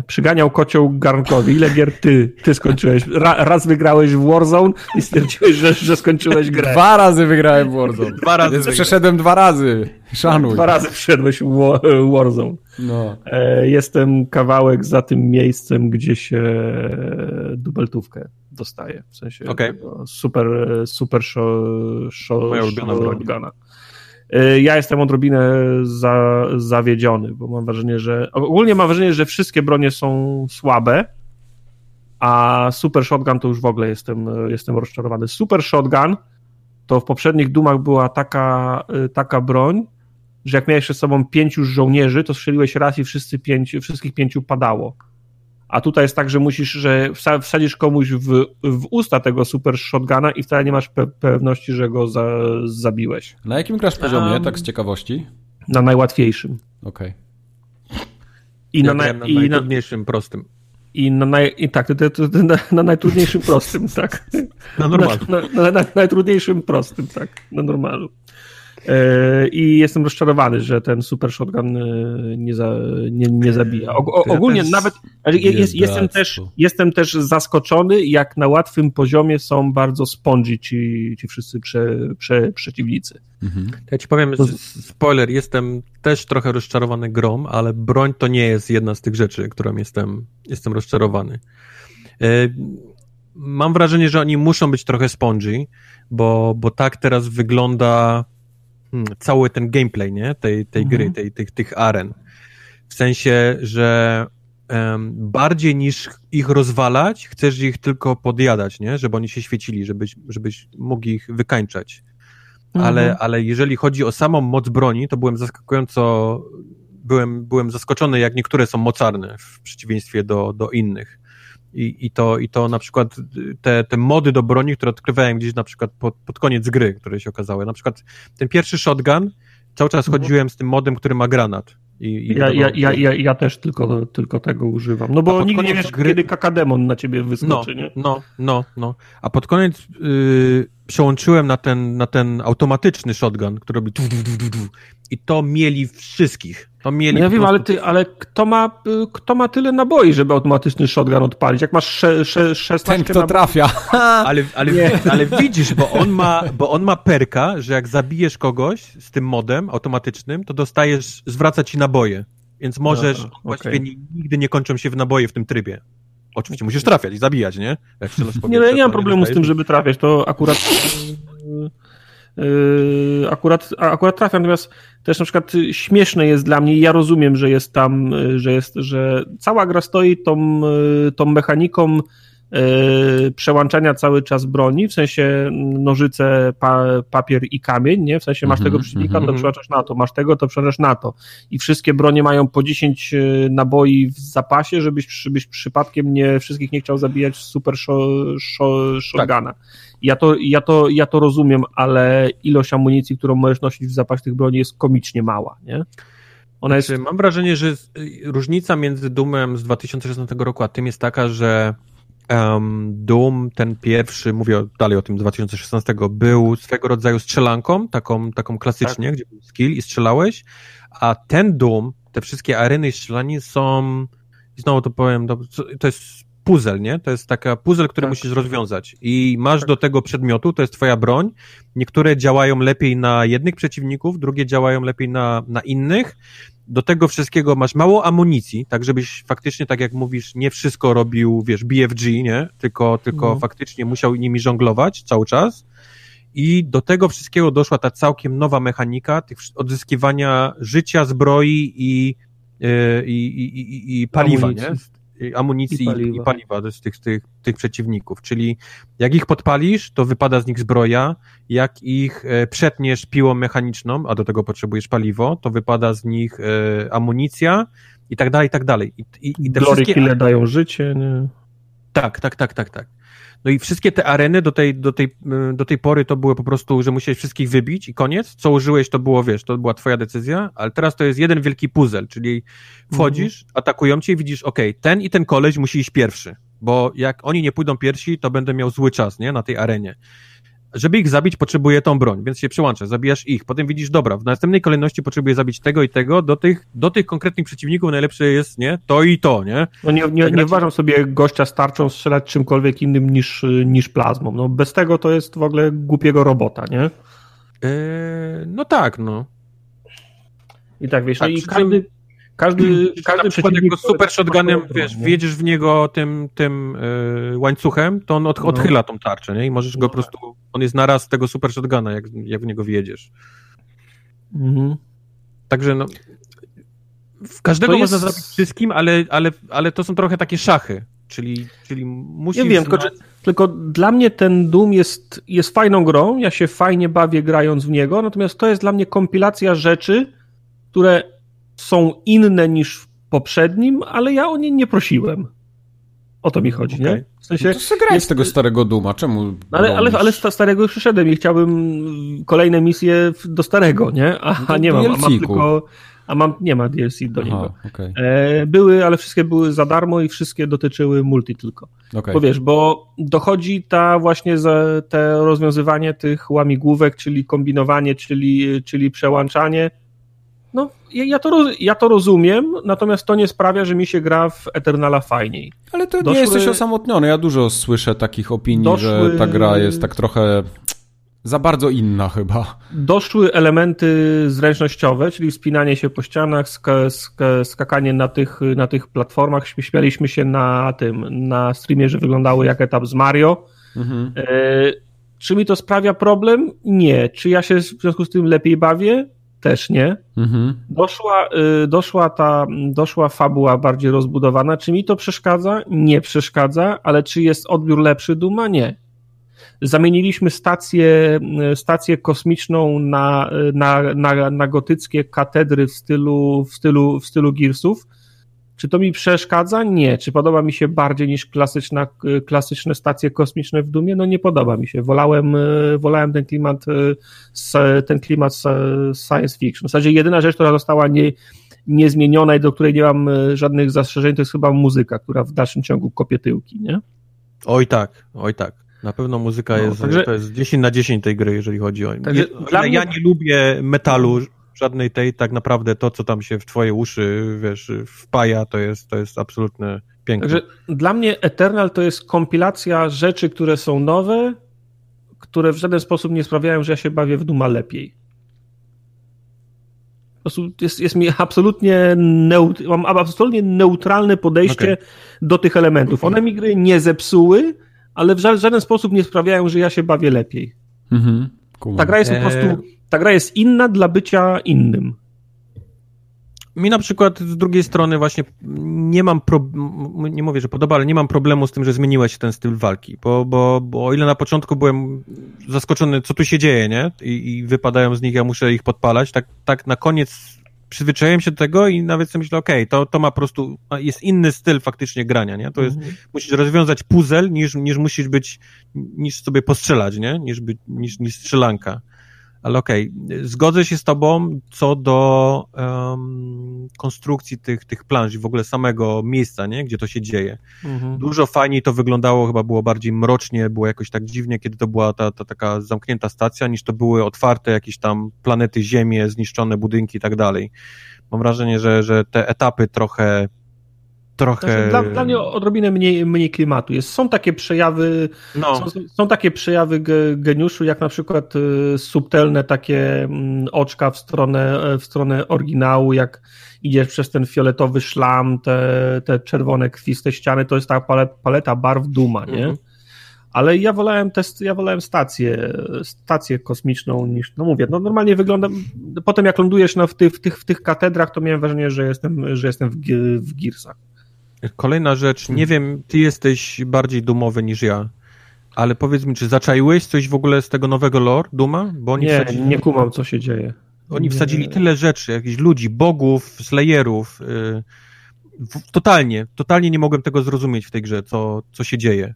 Przyganiał kocioł garnkowi. Ile gier ty, ty skończyłeś? Ra, raz wygrałeś w Warzone i stwierdziłeś, że, że skończyłeś grę. Dwa razy wygrałem w Warzone. Dwa razy Więc wygrałem. przeszedłem dwa razy. Szanuj. Dwa razy wszedłeś w Wa- Warzone. No. E, Jestem kawałek za tym miejscem, gdzie się dubeltówkę dostaje. W sensie Okej. tego super, super show, show, Moja ulubiona broń. E, Ja jestem odrobinę za, zawiedziony, bo mam wrażenie, że ogólnie mam wrażenie, że wszystkie bronie są słabe, a Super Shotgun to już w ogóle jestem, jestem rozczarowany. Super Shotgun to w poprzednich Dumach była taka, taka broń, że jak miałeś ze sobą pięciu żołnierzy, to strzeliłeś raz i wszyscy pięć, wszystkich pięciu padało. A tutaj jest tak, że musisz, że wsadzisz komuś w, w usta tego super shotguna i wcale nie masz pe pewności, że go za, zabiłeś. Na jakim grasz poziomie, um, tak z ciekawości? Na najłatwiejszym. Okej. Okay. I ja na, na, na najtrudniejszym, prostym. I, na naj, i tak, to, to, to, na, na, najtrudniejszym prostym, tak. Na normalu. Na, na, najtrudniejszym prostym, tak. Na normalu. E, I jestem rozczarowany, że ten super shotgun e, nie, za, nie, nie zabija. O, o, ogólnie nawet jest, jestem, też, jestem też zaskoczony, jak na łatwym poziomie są bardzo spongy ci, ci wszyscy prze, prze, przeciwnicy. Mhm. Ja ci powiem, spoiler, jestem też trochę rozczarowany grom, ale broń to nie jest jedna z tych rzeczy, którą jestem, jestem rozczarowany. E, mam wrażenie, że oni muszą być trochę spongy, bo, bo tak teraz wygląda cały ten gameplay, nie? Tej, tej mhm. gry, tej, tych, tych aren. W sensie, że um, bardziej niż ich rozwalać, chcesz ich tylko podjadać, nie? Żeby oni się świecili, żebyś, żebyś mógł ich wykańczać. Mhm. Ale, ale jeżeli chodzi o samą moc broni, to byłem zaskakująco byłem, byłem zaskoczony, jak niektóre są mocarne w przeciwieństwie do, do innych. I, i, to, I to na przykład te, te mody do broni, które odkrywałem gdzieś na przykład pod, pod koniec gry, które się okazały. Na przykład ten pierwszy shotgun, cały czas mhm. chodziłem z tym modem, który ma granat. I, i ja, ja, ja, ja, ja też tylko, tylko tego używam. No bo nigdy nie wiesz, gry... kiedy kakademon na ciebie wyskoczy, no, nie? No, no, no. A pod koniec yy, przełączyłem na ten, na ten automatyczny shotgun, który robi i to mieli wszystkich. To mieli no ja wiem, ale, ty, ale kto, ma, kto ma tyle naboi, żeby automatyczny shotgun odpalić? Jak masz sze, sze, 16 Ten, kto trafia. ale, ale, ale widzisz, bo on, ma, bo on ma perka, że jak zabijesz kogoś z tym modem automatycznym, to dostajesz, zwraca ci naboje. Więc możesz, właściwie okay. nigdy nie kończą się w naboje w tym trybie. Oczywiście musisz trafiać i zabijać, nie? Jak nie, no ja nie mam problemu z tym, żeby trafiać. To akurat Yy, akurat, akurat trafia. Natomiast też na przykład śmieszne jest dla mnie, ja rozumiem, że jest tam, yy, że jest, że cała gra stoi tą, tą mechaniką przełączania cały czas broni, w sensie nożyce, pa, papier i kamień, nie? W sensie masz tego mhm, przeciwnika, to mhm. przełączasz na to, masz tego, to przełączasz na to. I wszystkie bronie mają po 10 naboi w zapasie, żebyś, żebyś przypadkiem nie, wszystkich nie chciał zabijać super shotguna. Tak. Ja to, ja, to, ja to rozumiem, ale ilość amunicji, którą możesz nosić w zapasie tych broni jest komicznie mała, nie? Ona jest... Znaczy, mam wrażenie, że różnica między Doomem z 2016 roku a tym jest taka, że um, Doom, ten pierwszy, mówię dalej o tym 2016, był swego rodzaju strzelanką, taką, taką klasycznie, tak. gdzie był skill i strzelałeś, a ten Doom, te wszystkie areny i strzelanie są, znowu to powiem, to jest puzzle, nie? To jest taka puzzle, który tak. musisz rozwiązać i masz tak. do tego przedmiotu, to jest twoja broń. Niektóre działają lepiej na jednych przeciwników, drugie działają lepiej na, na innych. Do tego wszystkiego masz mało amunicji, tak żebyś faktycznie, tak jak mówisz, nie wszystko robił, wiesz, BFG, nie? Tylko, tylko no. faktycznie musiał nimi żonglować cały czas. I do tego wszystkiego doszła ta całkiem nowa mechanika tych odzyskiwania życia, zbroi i, yy, i, i, i, i paliwa, Amunicji. nie? Amunicji i paliwa, i paliwa z tych, tych, tych przeciwników. Czyli jak ich podpalisz, to wypada z nich zbroja, jak ich e, przetniesz piłą mechaniczną, a do tego potrzebujesz paliwo, to wypada z nich e, amunicja i tak dalej, i tak dalej. I, i, i te Glory wszystkie... dają życie, nie? Tak, tak, tak, tak, tak. No i wszystkie te areny do tej, do, tej, do tej pory to były po prostu, że musiałeś wszystkich wybić i koniec. Co użyłeś, to było, wiesz, to była twoja decyzja, ale teraz to jest jeden wielki puzzle, czyli wchodzisz, mhm. atakują cię i widzisz, ok, ten i ten koleś musi iść pierwszy, bo jak oni nie pójdą pierwsi, to będę miał zły czas, nie, na tej arenie żeby ich zabić, potrzebuje tą broń, więc się przyłączasz, zabijasz ich, potem widzisz, dobra, w następnej kolejności potrzebuję zabić tego i tego, do tych, do tych konkretnych przeciwników najlepsze jest, nie, to i to, nie? No nie, nie, nie uważam sobie gościa starczą strzelać czymkolwiek innym niż, niż plazmą, no bez tego to jest w ogóle głupiego robota, nie? Eee, no tak, no. I tak, wiesz, no tak, no i każdy, każdy, każdy przeciwnik... Jak go super shotgunem, wiesz, wjedziesz w niego tym, tym yy, łańcuchem, to on od, no. odchyla tą tarczę, nie? I możesz go no po prostu... On jest naraz tego super shotguna, jak, jak w niego wjedziesz. Mhm. Także no... W każdego jest... można zabić wszystkim, ale, ale, ale to są trochę takie szachy. Czyli, czyli musisz... Ja wiem, tylko, tylko dla mnie ten Doom jest, jest fajną grą, ja się fajnie bawię grając w niego, natomiast to jest dla mnie kompilacja rzeczy, które są inne niż w poprzednim, ale ja o nie nie prosiłem. O to mi chodzi, okay. nie? W sensie, no to sobie jest tego starego Duma, czemu? Ale, ale, ale starego już przyszedłem i chciałbym kolejne misje do starego, nie? A, no nie mam, a mam tylko a mam, nie ma DLC do niego. okay. e, były, ale wszystkie były za darmo i wszystkie dotyczyły multi tylko. Okay. Bo wiesz, bo dochodzi ta właśnie za te rozwiązywanie tych łamigłówek, czyli kombinowanie, czyli, czyli przełączanie. No, ja, ja, to, ja to rozumiem, natomiast to nie sprawia, że mi się gra w Eternala fajniej. Ale to Doszły... nie jesteś osamotniony. Ja dużo słyszę takich opinii, Doszły... że ta gra jest tak trochę za bardzo inna chyba. Doszły elementy zręcznościowe, czyli wspinanie się po ścianach, sk sk skakanie na tych, na tych platformach. Śmialiśmy się na tym, na streamie, że wyglądało jak etap z Mario. Mhm. E, czy mi to sprawia problem? Nie. Czy ja się w związku z tym lepiej bawię? Też nie. Mhm. Doszła, y, doszła ta, doszła fabuła bardziej rozbudowana. Czy mi to przeszkadza? Nie przeszkadza, ale czy jest odbiór lepszy Duma? Nie. Zamieniliśmy stację, stację kosmiczną na, na, na, na gotyckie katedry w stylu, w, stylu, w stylu Gearsów. Czy to mi przeszkadza? Nie. Czy podoba mi się bardziej niż klasyczna, klasyczne stacje kosmiczne w Dumie? No nie podoba mi się. Wolałem, wolałem ten klimat, ten klimat science fiction. W zasadzie jedyna rzecz, która została nie, niezmieniona i do której nie mam żadnych zastrzeżeń, to jest chyba muzyka, która w dalszym ciągu kopie tyłki, nie? Oj tak, oj tak. Na pewno muzyka no, jest, także, to jest 10 na 10 tej gry, jeżeli chodzi o... Także. Ja nie lubię metalu żadnej tej, tak naprawdę to, co tam się w twoje uszy, wiesz, wpaja, to jest, to jest absolutne piękne. Także dla mnie Eternal to jest kompilacja rzeczy, które są nowe, które w żaden sposób nie sprawiają, że ja się bawię w Duma lepiej. Po prostu jest, jest mi absolutnie, neut, mam absolutnie neutralne podejście okay. do tych elementów. One mi gry nie zepsuły, ale w żaden sposób nie sprawiają, że ja się bawię lepiej. Mhm. Ta gra jest po prostu, e, ta gra jest inna dla bycia innym. Mi na przykład z drugiej strony właśnie nie mam, pro... nie mówię, że podoba, ale nie mam problemu z tym, że zmieniłeś ten styl walki, bo, bo, bo o ile na początku byłem zaskoczony, co tu się dzieje, nie? I, i wypadają z nich, ja muszę ich podpalać, tak, tak na koniec przyzwyczaiłem się do tego i nawet sobie myślę, okej, okay, to, to ma po prostu, jest inny styl faktycznie grania, nie? To jest, mhm. musisz rozwiązać puzzle niż, niż musisz być, niż sobie postrzelać, nie? Niż, być, niż, niż strzelanka. Ale okej, okay. zgodzę się z tobą co do um, konstrukcji tych, tych planż i w ogóle samego miejsca, nie? Gdzie to się dzieje. Mhm. Dużo fajniej to wyglądało, chyba było bardziej mrocznie, było jakoś tak dziwnie, kiedy to była ta, ta taka zamknięta stacja, niż to były otwarte jakieś tam planety, ziemie, zniszczone budynki i tak dalej. Mam wrażenie, że, że te etapy trochę trochę... Znaczy, dla, dla, mnie odrobinę mniej, mniej klimatu. Jest, są takie przejawy no. są, są, takie przejawy geniuszu, jak na przykład y, subtelne takie mm, oczka w stronę, w stronę oryginału, jak idziesz przez ten fioletowy szlam, te, te czerwone kwiste ściany, to jest ta paleta barw duma, nie? Mhm. Ale ja wolałem test, ja wolałem stację, stację kosmiczną niż, no mówię, no normalnie wygląda, potem jak lądujesz no, w, tych, w, tych, w tych katedrach, to miałem wrażenie, że jestem, że jestem w, w Gearsach. Kolejna rzecz, nie wiem, ty jesteś bardziej dumowy niż ja, ale powiedz mi, czy zaczaiłeś coś w ogóle z tego nowego lore Duma? Bo oni nie, wsadzili... nie kumam, co się dzieje. Oni nie. wsadzili tyle rzeczy, jakichś ludzi, bogów, slayerów. Yy, totalnie, totalnie nie mogłem tego zrozumieć w tej grze, co, co się dzieje.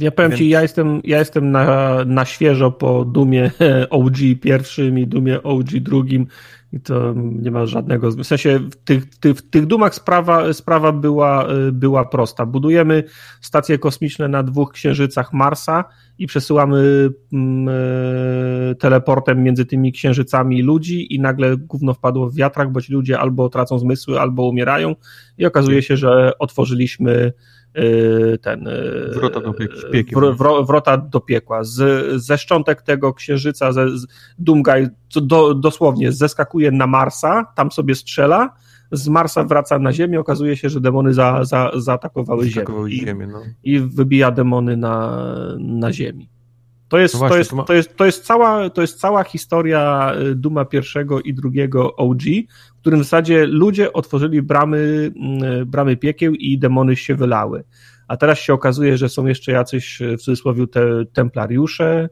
Ja powiem Więc... ci, ja jestem, ja jestem na, na świeżo po Dumie OG pierwszym i Dumie OG drugim i to nie ma żadnego. W sensie w tych, tych, w tych dumach sprawa, sprawa była, była prosta. Budujemy stacje kosmiczne na dwóch księżycach Marsa i przesyłamy mm, e, teleportem między tymi księżycami ludzi i nagle gówno wpadło w wiatrak, bo ci ludzie albo tracą zmysły, albo umierają i okazuje się, że otworzyliśmy ten e, wrota do piekła. Wr, wrota do piekła. Z, ze szczątek tego księżyca ze, z Dumgaj do, dosłownie zeskakuje na Marsa, tam sobie strzela, z Marsa wraca na Ziemię, okazuje się, że demony za, za, zaatakowały, zaatakowały Ziemię, ziemię no. i, i wybija demony na, na Ziemi. To jest, No właśnie, to, jest, to ma- to, jest, to, jest cała, to jest cała historia y, Duma pierwszego i drugiego OG, w którym w zasadzie ludzie otworzyli bramy, mm, bramy piekieł i demony się wylały. A teraz się okazuje, że są jeszcze jacyś y, w cudzysłowie te templariusze,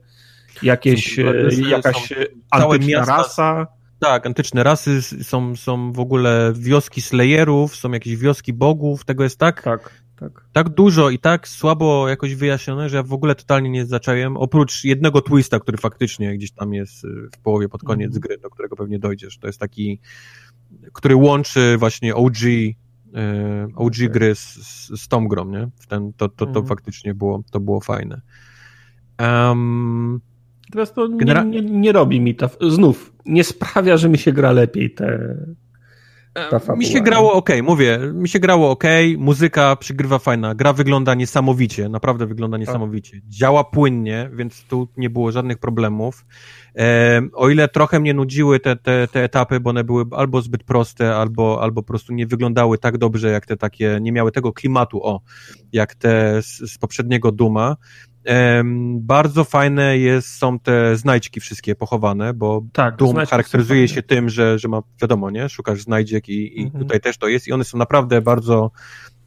jakieś, y, jakaś y, antyczna miasta. rasa. Tak, antyczne rasy, są, są w ogóle wioski Slayerów, są jakieś wioski bogów, tego jest tak, tak. Tak, tak. dużo i tak słabo jakoś wyjaśnione, że ja w ogóle totalnie nie zacząłem, oprócz jednego twista, który faktycznie gdzieś tam jest y, w połowie, pod koniec Mhm. gry, do którego pewnie dojdziesz. To jest taki, który łączy właśnie OG, y, OG Okej. gry z, z, z tą grą, nie? W Ten, to, to, to Mhm. faktycznie było, to było fajne. Um, Teraz to Genera- nie, nie, nie robi mi ta. Znów, nie sprawia, że mi się gra lepiej te. Fabuła, Mi się grało ok, mówię, mi się grało ok, muzyka przygrywa fajna, gra wygląda niesamowicie, naprawdę wygląda niesamowicie. Działa płynnie, więc tu nie było żadnych problemów. E, o ile trochę mnie nudziły te, te, te etapy, bo one były albo zbyt proste, albo, albo po prostu nie wyglądały tak dobrze, jak te takie, nie miały tego klimatu, o, jak te z, z poprzedniego Duma. Bardzo fajne jest, są te znajdźki wszystkie pochowane, bo Tak, Doom charakteryzuje się tym, że, że ma, wiadomo, nie? Szukasz znajdziek i, i Mhm. tutaj też to jest i one są naprawdę bardzo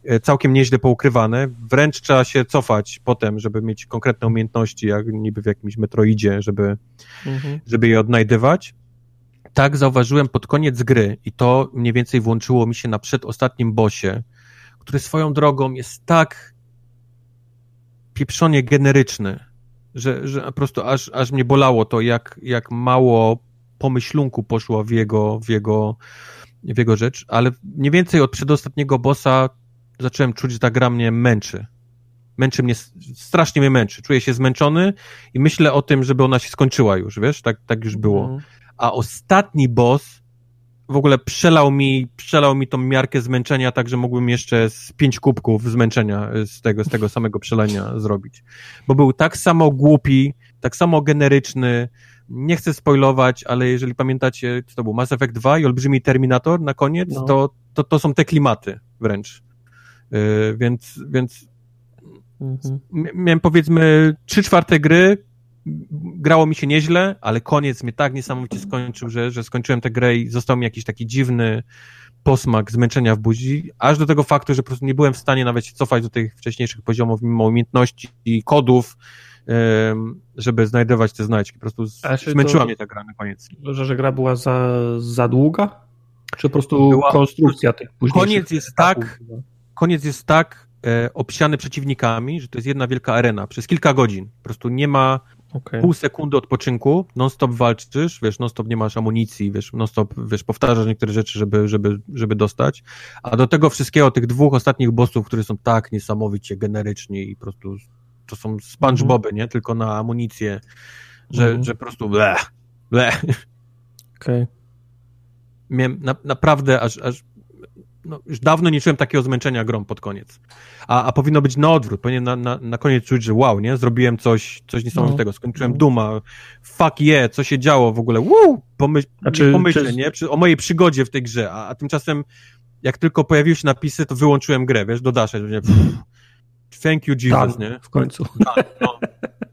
e, całkiem nieźle poukrywane. Wręcz trzeba się cofać potem, żeby mieć konkretne umiejętności, jak niby w jakimś Metroidzie, żeby, Mhm. żeby je odnajdywać. Tak zauważyłem pod koniec gry i to mniej więcej włączyło mi się na przedostatnim bosie, który swoją drogą jest tak pieprzonie generyczny, że, że po prostu aż, aż mnie bolało to, jak, jak mało pomyślunku poszło w jego, w, jego, w jego rzecz, ale mniej więcej od przedostatniego bossa zacząłem czuć, że ta gra mnie męczy. Męczy mnie, strasznie mnie męczy. Czuję się zmęczony i myślę o tym, żeby ona się skończyła już, wiesz, tak, tak już było. Mhm. A ostatni boss w ogóle przelał mi, przelał mi tą miarkę zmęczenia, tak że mógłbym jeszcze z pięć kubków zmęczenia z tego, z tego samego przelenia zrobić. Bo był tak samo głupi, tak samo generyczny. Nie chcę spoilować, ale jeżeli pamiętacie, co to był Mass Effect 2 i Olbrzymi Terminator na koniec, No. to, to, to są te klimaty wręcz. Yy, więc, więc Mhm. Miałem powiedzmy trzy czwarte gry, grało mi się nieźle, ale koniec mnie tak niesamowicie skończył, że, że skończyłem tę grę i został mi jakiś taki dziwny posmak zmęczenia w buzi, aż do tego faktu, że po prostu nie byłem w stanie nawet się cofać do tych wcześniejszych poziomów, mimo umiejętności i kodów, żeby znajdować te znajdźki. Po prostu zmęczyła to- mnie ta gra na koniec. Że, że gra była za, za długa? Czy po prostu Była- konstrukcja tych późniejszych Koniec jest tak, koniec jest tak e, obsiany przeciwnikami, że to jest jedna wielka arena przez kilka godzin. Po prostu nie ma Okej. pół sekundy odpoczynku, non-stop walczysz, wiesz, non-stop nie masz amunicji, wiesz, non-stop, wiesz, powtarzasz niektóre rzeczy, żeby, żeby, żeby dostać, a do tego wszystkiego, tych dwóch ostatnich bossów, które są tak niesamowicie generyczni i po prostu to są SpongeBoby, nie, tylko na amunicję, że, Mhm. że po prostu bleh, bleh. Okej. Miałem na, naprawdę aż, aż no, już dawno nie czułem takiego zmęczenia grą pod koniec. A, a powinno być na odwrót. Powinien na, na, na koniec czuć, że wow, nie? Zrobiłem coś, coś niesamowitego. Skończyłem No. Duma. Fuck yeah, co się działo w ogóle. Woo! Pomyśl, Znaczy, pomyślę, czy- nie? Przy, o mojej przygodzie w tej grze. A, a tymczasem, jak tylko pojawiły się napisy, to wyłączyłem grę, wiesz, do Dasha. że nie, pff, Thank you, Jesus, Tak, nie? w końcu. Tak, no.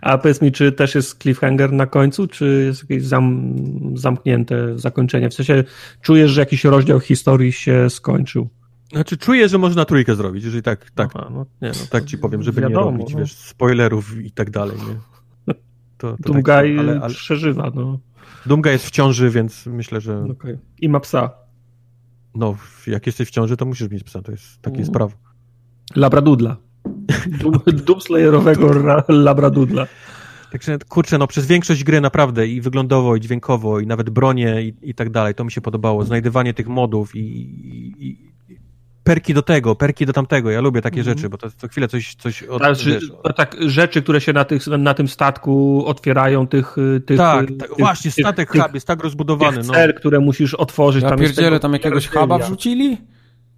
A powiedz mi, czy też jest cliffhanger na końcu, czy jest jakieś zam, zamknięte zakończenie? W sensie czujesz, że jakiś rozdział historii się skończył? Znaczy, czuję, że można trójkę zrobić, jeżeli tak, tak, Aha, no, nie, no, tak ci powiem, żeby wiadomo, nie robić, no. wiesz, spoilerów i tak dalej, nie? To, to tak, ale, ale przeżywa, no. Jest w ciąży, więc myślę, że Okej. I ma psa. no, jak jesteś w ciąży, to musisz mieć psa, to jest takie Mhm. prawo. Labradudla. Doomslayerowego ra- Labradudla. Także, kurczę, no przez większość gry naprawdę i wyglądowo, i dźwiękowo, i nawet bronie i, i tak dalej, to mi się podobało. Znajdywanie tych modów i, i, i perki do tego, perki do tamtego. Ja lubię takie Mhm. rzeczy, bo to co chwilę coś, coś od, Znaczy, wiesz, tak, rzeczy, które się na, tych, na tym statku otwierają, tych. tych tak, tych, tak, tych, właśnie, statek tych, hub jest tak rozbudowany, tych no. cel, które musisz otworzyć. Ja tam pierdzielę, tego tam jakiegoś huba wrzucili?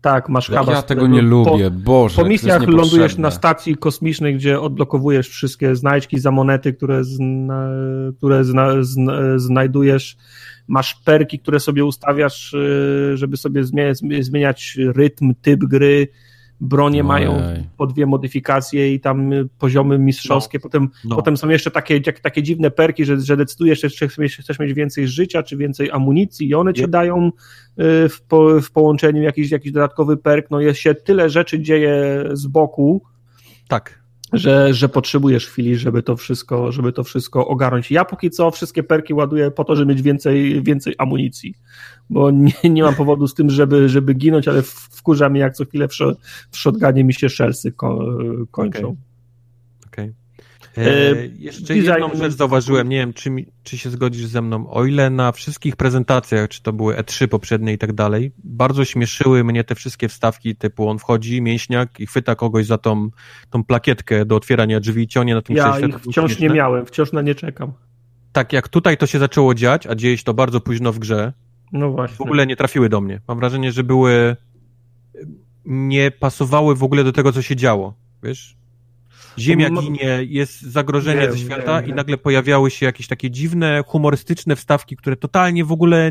Tak, masz Ja, huba. ja tego nie po- lubię, Boże. Po to jest misjach lądujesz na stacji kosmicznej, gdzie odblokowujesz wszystkie znajdźki za monety, które, zna, które zna, zna, znajdujesz. Masz perki, które sobie ustawiasz, y, żeby sobie zmieniać rytm, typ gry. Bronie Ojej. mają po dwie modyfikacje i tam y, poziomy mistrzowskie, potem, no. potem są jeszcze takie, takie dziwne perki, że, że decydujesz, czy chcesz mieć, chcesz mieć więcej życia, czy więcej amunicji i one ci dają y, w, po, w połączeniu jakiś, jakiś dodatkowy perk, no jest się tyle rzeczy dzieje z boku, Tak. Że, że potrzebujesz chwili, żeby to wszystko, żeby to wszystko ogarnąć. Ja póki co wszystkie perki ładuję po to, żeby mieć więcej, więcej amunicji, bo nie, nie mam powodu z tym, żeby, żeby ginąć, ale wkurza mnie jak co chwilę w, w shotgunie mi się szelsy ko, kończą. Okej. E, jeszcze design- jedną rzecz zauważyłem, nie wiem, czy, mi, czy się zgodzisz ze mną, o ile na wszystkich prezentacjach, czy to były E3 poprzednie i tak dalej, bardzo śmieszyły mnie te wszystkie wstawki typu on wchodzi, mięśniak i chwyta kogoś za tą, tą plakietkę do otwierania drzwi i ciągnie na tym Ja ich wciąż nie miałem, wciąż na nie czekam. Tak jak tutaj to się zaczęło dziać, a dzieje się to bardzo późno w grze, No właśnie. w ogóle nie trafiły do mnie. Mam wrażenie, że były nie pasowały w ogóle do tego, co się działo, wiesz? Ziemia ginie, jest zagrożenie Wiem, ze świata wiem, i nagle pojawiały się jakieś takie dziwne, humorystyczne wstawki, które totalnie w ogóle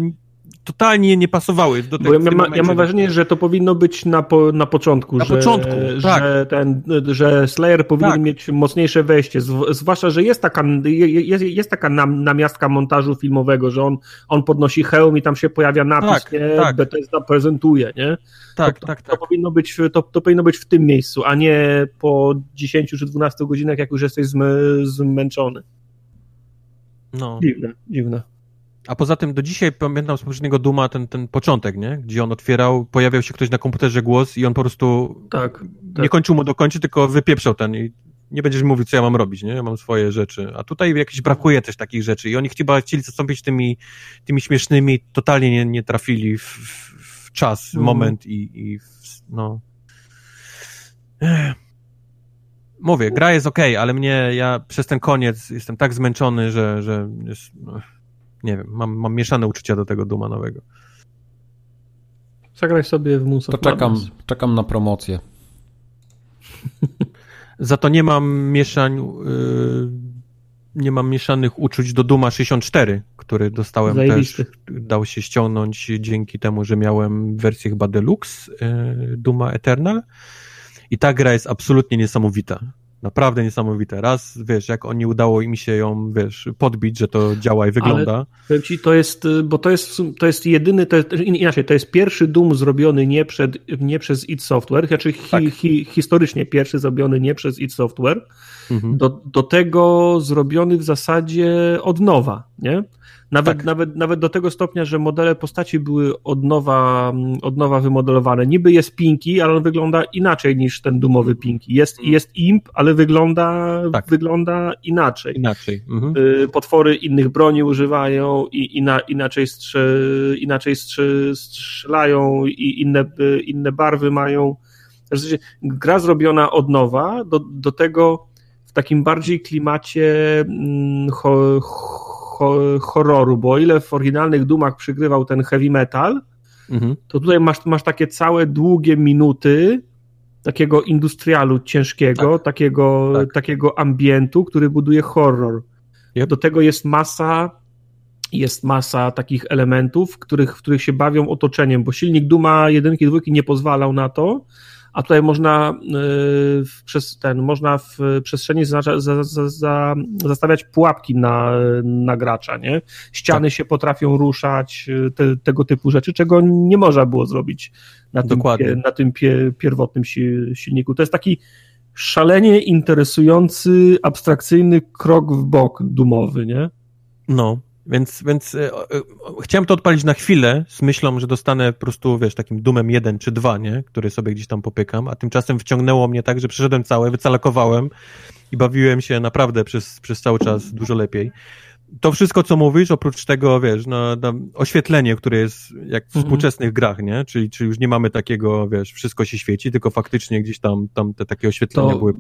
totalnie nie pasowały do tego. ja, ma, ja mam wrażenie, że to powinno być na, po, na początku. Na że, początku, że, tak. ten, że Slayer powinien Tak. mieć mocniejsze wejście. Zw- Zwłaszcza, że jest taka, je- jest, jest taka nam, namiastka montażu filmowego, że on, on podnosi hełm i tam się pojawia napis, Tak, nie? tak. Bethesda prezentuje, nie? Tak, to, tak, To tak. powinno, być, to, to powinno być w tym miejscu, a nie po 10 czy 12 godzinach, jak już jesteś zmę, zmęczony. No. Dziwne, dziwne. A poza tym do dzisiaj pamiętam z poprzedniego Duma ten, ten początek, nie? Gdzie on otwierał, pojawiał się ktoś na komputerze głos i on po prostu Tak. nie tak. kończył mu dokończyć, tylko wypieprzał ten i nie będziesz mówił, co ja mam robić, nie? Ja mam swoje rzeczy. A tutaj jakieś brakuje też takich rzeczy i oni chyba chcieli zastąpić tymi, tymi śmiesznymi, totalnie nie, nie trafili w, w, w czas, Mhm. moment i, i w, no... Ech. Mówię, gra jest okej, ale mnie, ja przez ten koniec jestem tak zmęczony, że, że jest, no, nie wiem, mam, mam mieszane uczucia do tego Duma nowego. Zagraj sobie w Moons To czekam, Madness. czekam na promocję. Za to nie mam mieszań, yy, nie mam mieszanych uczuć do Duma 64, który dostałem Zajebisty. też, dał się ściągnąć dzięki temu, że miałem wersję chyba Deluxe yy, Duma Eternal i ta gra jest absolutnie niesamowita. Naprawdę niesamowita. Raz, wiesz, jak oni udało im się ją, wiesz, podbić, że to działa i wygląda. Powiem ci, to jest, bo to jest, to jest jedyny, to jest, in- inaczej, to jest pierwszy Doom zrobiony nie, przed, nie przez id Software, znaczy hi, Tak. hi, historycznie pierwszy zrobiony nie przez id Software, Mhm. do, do tego zrobiony w zasadzie od nowa, nie? Nawet, Tak. nawet, nawet do tego stopnia, że modele postaci były od nowa, od nowa wymodelowane. Niby jest Pinki, ale on wygląda inaczej niż ten dumowy Pinki. Jest, jest Imp, ale wygląda, Tak. wygląda inaczej. Inaczej. Mhm. Y, potwory innych broni używają i ina, inaczej, strze, inaczej strze, strzelają i inne, y, inne barwy mają. W zasadzie gra zrobiona od nowa, do, do tego takim bardziej klimacie mm, ho, ho, horroru, bo o ile w oryginalnych Dumach przygrywał ten heavy metal, Mhm. to tutaj masz, masz takie całe długie minuty takiego industrialu ciężkiego, takiego, tak. takiego ambientu, który buduje horror. Yep. Do tego jest masa jest masa takich elementów, w których, w których się bawią otoczeniem, bo silnik Duma jedynki, dwójki nie pozwalał na to, a tutaj można w, przez ten, można w przestrzeni zaznacza, za, za, za, zastawiać pułapki na, na gracza, nie? Ściany się potrafią ruszać, yy, te, tego typu rzeczy, czego nie można było zrobić na tym, Dokładnie. na tym pie, pierwotnym si, silniku. To jest taki szalenie interesujący, abstrakcyjny krok w bok dumowy, nie? No, więc, więc e, e, chciałem to odpalić na chwilę z myślą, że dostanę po prostu, wiesz, takim dumem jeden czy dwa, nie? Który sobie gdzieś tam popykam, a tymczasem wciągnęło mnie tak, że przeszedłem całe, wycalakowałem i bawiłem się naprawdę przez, przez cały czas dużo lepiej. To wszystko, co mówisz, oprócz tego, wiesz, no, no, oświetlenie, które jest jak w Mhm. współczesnych grach, nie? Czyli, czyli już nie mamy takiego, wiesz, wszystko się świeci, tylko faktycznie gdzieś tam, tam te takie oświetlenia To- były.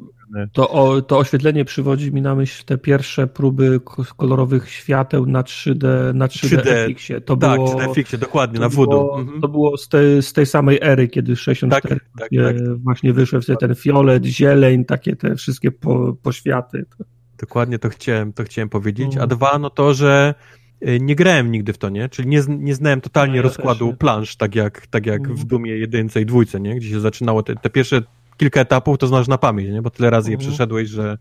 To, o, to oświetlenie przywodzi mi na myśl te pierwsze próby ko- kolorowych świateł na 3D, na 3D, 3D. FX-ie. To tak, było, czy na fikcie, dokładnie, na voodoo. było, Mhm. to było z, tej, z tej samej ery, kiedy 64 Tak, tak, tak. właśnie wyszedł wtedy ten fiolet, zieleń, takie te wszystkie po, poświaty. Dokładnie to chciałem, to chciałem powiedzieć. A Mhm. dwa, no to, że Y, nie grałem nigdy w to, nie? Czyli nie, nie znałem totalnie No, ja rozkładu też, plansz, tak jak, tak jak w Dumie jedynce i dwójce, nie? Gdzie się zaczynało te, te pierwsze kilka etapów, to znasz na pamięć, nie? Bo tyle razy je Mhm. przeszedłeś, że,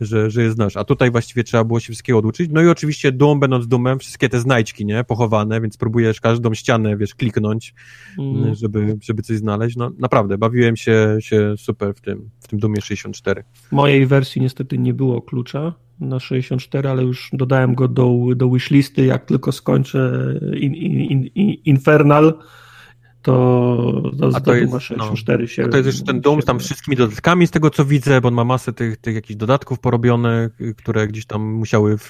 że, że je znasz. A tutaj właściwie trzeba było się wszystkiego oduczyć. No i oczywiście Doom, będąc Doomem, wszystkie te znajdźki, nie? Pochowane, więc próbujesz każdą ścianę, wiesz, kliknąć, Mm. żeby, żeby coś znaleźć. No naprawdę, bawiłem się, się super w tym, w tym Doomie 64. W mojej wersji niestety nie było klucza na 64, ale już dodałem go do, do wishlisty. Jak tylko skończę in, in, in, Infernal, to, to, A to jest- 64 się... To jest jeszcze ten dom z tam wszystkimi dodatkami, z tego co widzę, bo on ma masę tych, tych jakichś dodatków porobione, y, które gdzieś tam musiały w,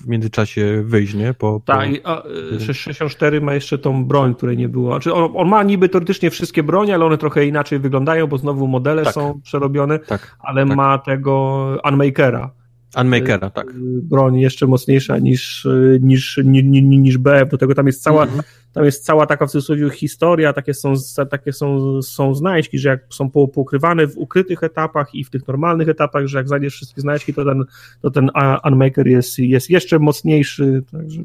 w międzyczasie wyjść, nie? Po, po... Tak, i, a, y, 64 ma jeszcze tą broń, której nie było. Znaczy on, on ma niby teoretycznie wszystkie bronie, ale one trochę inaczej wyglądają, bo znowu modele Tak. są przerobione, tak. ale tak. ma tego Unmakera. Unmakera, tak. Y, Broń jeszcze mocniejsza niż, y, niż, ni, ni, ni, niż BF. Do tego tam jest cała, Mhm. tam jest cała taka w cudzysłowie historia, takie są, takie są, są znajdźki, że jak są po- poukrywane w ukrytych etapach i w tych normalnych etapach, że jak znajdziesz wszystkie znajdźki, to ten, to ten Unmaker jest, jest jeszcze mocniejszy. Także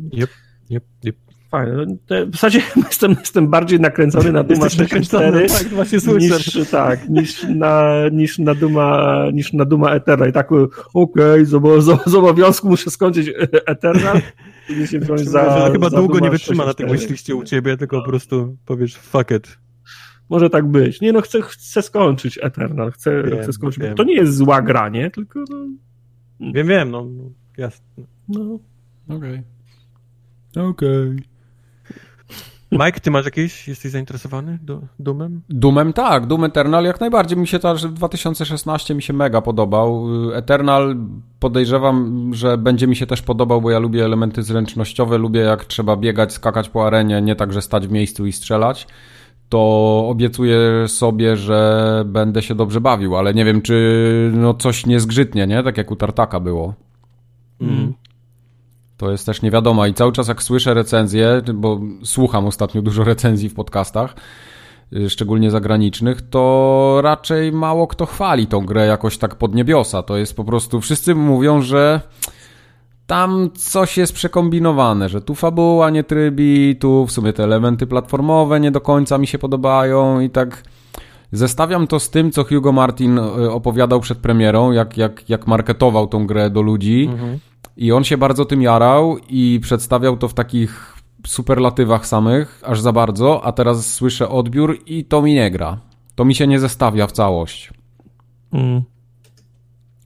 Jep, jep. Fajne. Te- W zasadzie jestem, jestem bardziej nakręcony na Duma Jesteś 64 nakręcony, tak, właśnie niż, tak, niż na, niż na Duma, niż na Duma Eternal. I tak, okej, z, obo- z, z obowiązku muszę skończyć Eternal. i się wziąć za, Że chyba za długo Duma nie wytrzyma na tym 64. myśliście u ciebie, tylko po prostu powiesz fuck it. Może tak być. Nie no, chcę, chcę skończyć Eternal. Chcę, Wiem, chcę skończyć. wiem. To nie jest zła gra, nie? Tylko no, Wiem, wiem, no, no jasne. no. Okej. Okej. Mike, ty masz jakieś, jesteś zainteresowany do, Doomem? Doomem tak, Doom Eternal jak najbardziej mi się też 2016 mi się mega podobał. Eternal podejrzewam, że będzie mi się też podobał, bo ja lubię elementy zręcznościowe, lubię jak trzeba biegać, skakać po arenie, nie tak, że stać w miejscu i strzelać. To obiecuję sobie, że będę się dobrze bawił, ale nie wiem, czy no coś nie zgrzytnie, nie? Tak jak u Tartaka było. Mm. To jest też nie wiadomo i cały czas jak słyszę recenzje, bo słucham ostatnio dużo recenzji w podcastach, y, szczególnie zagranicznych, to raczej mało kto chwali tą grę jakoś tak pod niebiosa. To jest po prostu, wszyscy mówią, że tam coś jest przekombinowane, że tu fabuła nie trybi, tu w sumie te elementy platformowe nie do końca mi się podobają i tak zestawiam to z tym, co Hugo Martin y, opowiadał przed premierą, jak, jak, jak marketował tą grę do ludzi. Mhm. I on się bardzo tym jarał i przedstawiał to w takich superlatywach samych, aż za bardzo, a teraz słyszę odbiór i to mi nie gra. To mi się nie zestawia w całość. Mm.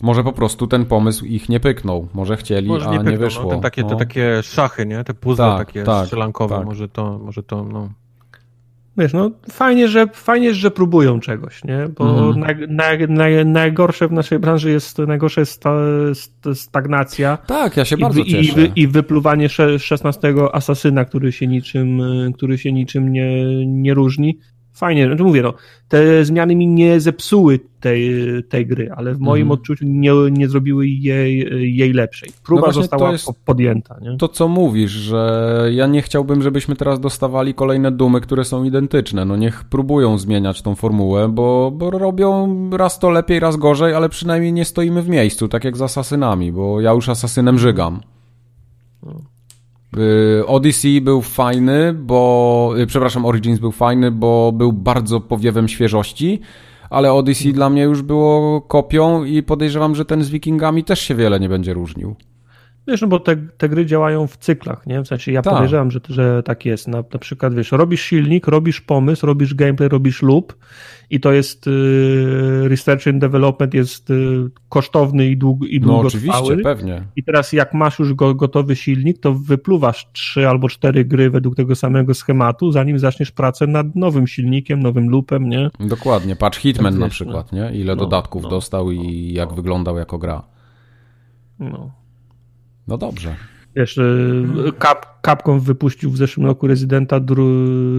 Może po prostu ten pomysł ich nie pyknął. Może chcieli, Może a nie, nie, pyknął, wyszło. No, te, takie, te No. takie szachy, nie? Te puzzle Tak, takie tak, strzelankowe, tak. może to, może to, no. Wiesz, no fajnie, że, fajnie, że próbują czegoś, nie? Bo naj, naj, naj, najgorsze w naszej branży jest, najgorsze jest sta, st- stagnacja Tak, ja się i, bardzo i, cieszę. wy, i wypluwanie sze- 16 asasyna, który się niczym, który się niczym nie, nie różni. Fajnie, znaczy mówię, no, te zmiany mi nie zepsuły tej, tej gry, ale w moim Mhm. odczuciu nie, nie zrobiły jej, jej lepszej. Próba No właśnie została to jest- po- podjęta, nie? To co mówisz, że ja nie chciałbym, żebyśmy teraz dostawali kolejne dumy, które są identyczne. No niech próbują zmieniać tą formułę, bo, bo robią raz to lepiej, raz gorzej, ale przynajmniej nie stoimy w miejscu, tak jak z asasynami, bo ja już asasynem żygam. Y, Odyssey był fajny, bo. y, Przepraszam, Origins był fajny, bo był bardzo powiewem świeżości, ale Odyssey dla mnie już było kopią i podejrzewam, że ten z Wikingami też się wiele nie będzie różnił. Wiesz, no bo te, te gry działają w cyklach, nie? W sensie ja Tak. podejrzewam, że, że tak jest. Na, na przykład, wiesz, robisz silnik, robisz pomysł, robisz gameplay, robisz loop i to jest y, research and development jest y, kosztowny i, dług, i No długotrwały. oczywiście, pewnie. I teraz jak masz już go, gotowy silnik, to wypluwasz trzy albo cztery gry według tego samego schematu, zanim zaczniesz pracę nad nowym silnikiem, nowym loopem, nie? Dokładnie. Patrz Hitman Tak na przykład, nie? Ile No, dodatków no, dostał i jak wyglądał jako gra. No. No dobrze. Wiesz, y, Cap, Capcom wypuścił w zeszłym roku Rezydenta dru,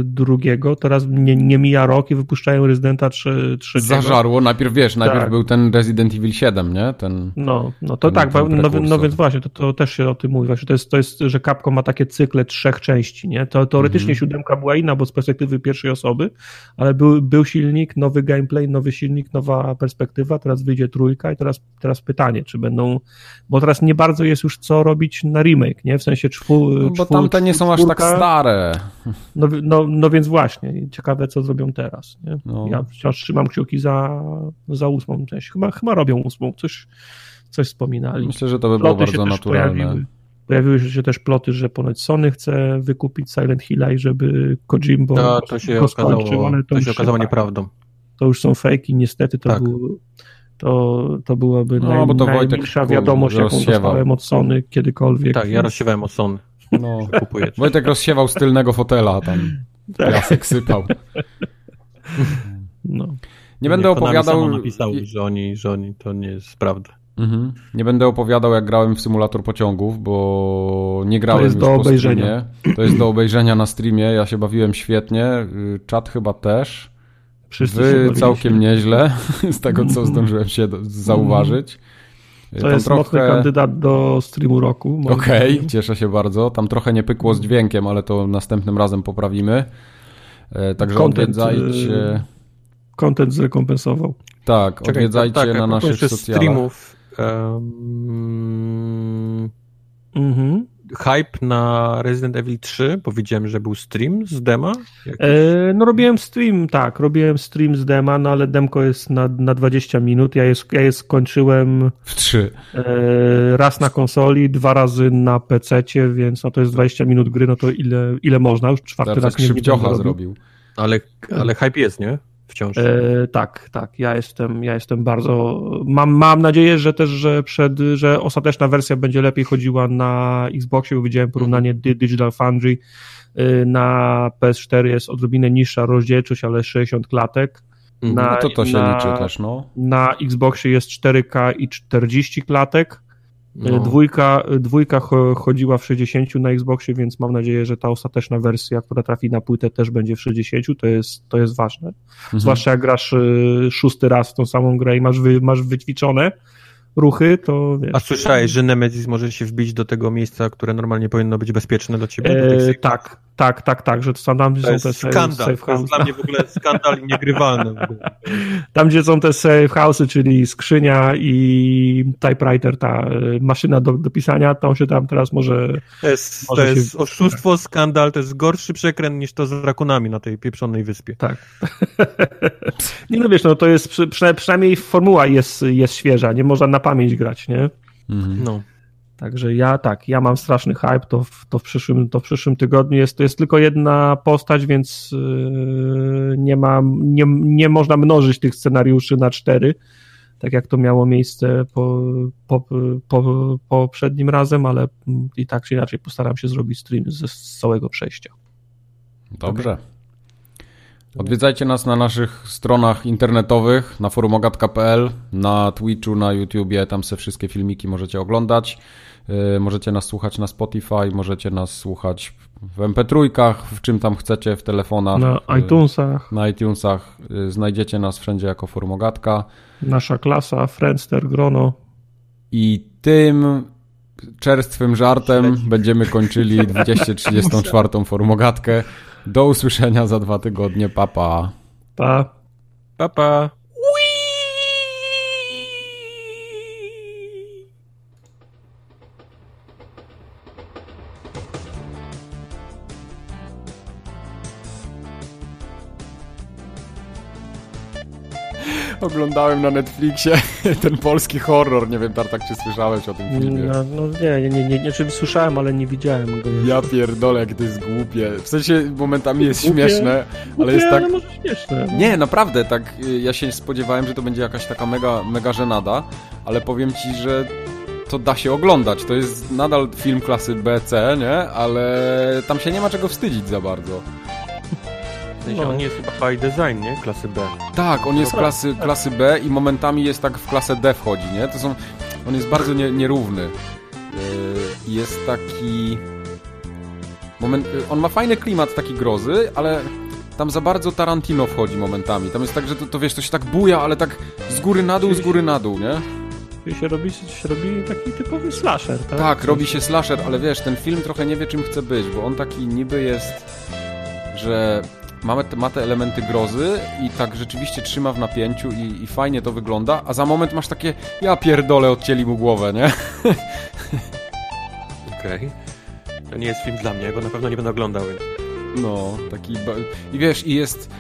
drugiego, teraz nie, nie mija rok i wypuszczają Rezydenta trze, trzeciego. Zażarło, najpierw wiesz, najpierw Tak. był ten Resident Evil 7, nie? Ten... No, no to Ten- tak, ten no, no, więc właśnie, to, to też się o tym mówi. Właśnie to, jest, to jest, że Capcom ma takie cykle trzech części, nie? To teoretycznie Mhm. siódemka była inna, bo z perspektywy pierwszej osoby, ale był, był silnik, nowy gameplay, nowy silnik, nowa perspektywa, teraz wyjdzie trójka i teraz, teraz pytanie, czy będą, bo teraz nie bardzo jest już co robić na remake, nie? W sensie czwu, No, tamte nie są aż tak stare. No, no, no więc właśnie, ciekawe co zrobią teraz, nie? No. Ja wciąż trzymam kciuki za, za ósmą część. Chyba, chyba robią ósmą, coś, coś wspominali. Myślę, że to by było Ploty bardzo naturalne. pojawiły. Pojawiły się też ploty, że ponoć Sony chce wykupić Silent Hilla i żeby Kojimbo To, to się okazało, ale to już się okazało tak, nieprawdą. To już są fejki, niestety to, Tak. był, to, to byłaby No, naj, bo to Wojtek najmilsza ku- wiadomość, jaką rozsiewał. dostałem od Sony kiedykolwiek. Tak, ja rozsiewałem od Sony. No. Kupuję. Wojtek rozsiewał z tylnego fotela, tam Tak, piasek sypał. no. Nie będę Konami opowiadał... napisał, że oni, że oni to nie jest prawda. Mhm. Nie będę opowiadał, jak grałem w symulator pociągów, bo nie grałem jest już do po obejrzenia. streamie. To jest do obejrzenia na streamie. Ja się bawiłem świetnie. Czat chyba też. Wszyscy Wy całkiem nieźle, z tego co zdążyłem się zauważyć. To jest mocny kandydat do streamu roku. Okej, zdaniem. cieszę się bardzo. Tam trochę nie pykło z dźwiękiem, ale to następnym razem poprawimy. E, Także Content, odwiedzajcie. y, Content zrekompensował. Tak, odwiedzajcie tak, na naszych socjalach. streamów. Um, Mhm. Hype na Resident Evil 3, bo widziałem, że był stream z dema. E, no robiłem stream, tak, robiłem stream z dema, no ale demko jest na, na 20 minut. Ja je, ja je skończyłem W trzy. e, raz na konsoli, dwa razy na PC-cie, więc no to jest 20 minut gry, no to ile, ile można? Już czwarty Teraz raz tak nie zrobił. Ale, ale hype jest, nie? Wciąż. E, tak, tak. Ja jestem, ja jestem bardzo. Mam, mam nadzieję, że też, że przed, że ostateczna wersja będzie lepiej chodziła na Xboxie, bo widziałem porównanie Di- Digital Foundry. E, Na PS4 jest odrobinę niższa rozdzielczość, ale 60 klatek. Mhm. na- No to to się na- liczy też, no. Na Xboxie jest 4K i 40 klatek. E, No. Dwójka, dwójka cho- chodziła w 60 na Xboxie, więc mam nadzieję, że ta ostateczna wersja, która trafi na płytę, też będzie w 60. To jest, to jest ważne. Mhm. Zwłaszcza jak grasz y, szósty raz w tą samą grę i masz, wy, masz wyćwiczone ruchy, to wiesz. A słyszałeś, że Nemesis może się wbić do tego miejsca, które normalnie powinno być bezpieczne dla ciebie? Do E, safe- tak, tak, tak, tak, że to są tam, gdzie To są te safe, skandal. safe To jest house. dla mnie w ogóle skandal i niegrywalny. Tam, gdzie są te safe house'y, czyli skrzynia i typewriter, ta y, maszyna do, do pisania, to on się tam teraz może... To jest, to Może się- jest oszustwo, skandal, to jest gorszy przekręt niż to z rakunami na tej pieprzonej wyspie. Tak. nie no wiesz, no to jest, przy, przyna- przynajmniej formuła jest, jest świeża, nie można na pamięć grać, nie? Mhm. No. Także ja tak, ja mam straszny hype, to w, to w, przyszłym, to w przyszłym tygodniu jest, to jest tylko jedna postać, więc yy, nie, ma, nie, nie można mnożyć tych scenariuszy na cztery, tak jak to miało miejsce po, po, po, poprzednim razem, ale i tak czy inaczej postaram się zrobić stream ze z całego przejścia. Dobrze. Odwiedzajcie nas na naszych stronach internetowych, na forumogat.pl, na Twitchu, na YouTubie, tam se wszystkie filmiki możecie oglądać. Yy, Możecie nas słuchać na Spotify, możecie nas słuchać w MP3, w czym tam chcecie, w telefonach. Na yy, iTunesach, Na iTunesach yy, znajdziecie nas wszędzie jako Forumogatka. nasza klasa, Friendster, Grono. I tym czerstwym żartem będziemy kończyli 234. Forumogatkę. Do usłyszenia za dwa tygodnie. Papa. Pa. Pa. Pa, Oglądałem na Netflixie ten polski horror. Nie wiem, Tartak, czy słyszałeś o tym filmie? No, no nie, nie, nie, nie, nie, czyli słyszałem, ale nie widziałem go. Ja pierdolę, jak to jest głupie. W sensie momentami jest Głupie? śmieszne, ale Nie, jest tak... ale może śmieszne. no. Nie, naprawdę, tak. y, Ja się spodziewałem, że to będzie jakaś taka mega, mega żenada, ale powiem ci, że to da się oglądać. To jest nadal film klasy B, C, nie? Ale tam się nie ma czego wstydzić za bardzo. W sensie No. on jest chyba by design, nie? Klasy B. Tak, on jest No tak, klasy, klasy B i momentami jest tak w klasę D wchodzi, nie? To są, on jest bardzo nie, nierówny. Yy, Jest taki... Moment, y, on ma fajny klimat taki grozy, ale tam za bardzo Tarantino wchodzi momentami. Tam jest tak, że to, to wiesz, to się tak buja, ale tak z góry na dół, z góry na dół, nie? I się robi, się robi taki typowy slasher, tak? Tak, robi się slasher, ale wiesz, ten film trochę nie wie czym chce być, bo on taki niby jest, że ma te, ma te elementy grozy i tak rzeczywiście trzyma w napięciu i, i fajnie to wygląda, a za moment masz takie, ja pierdolę, odcięli mu głowę, nie? Okej. Okay. To nie jest film dla mnie, go na pewno nie będę oglądał. No, taki... I wiesz, i jest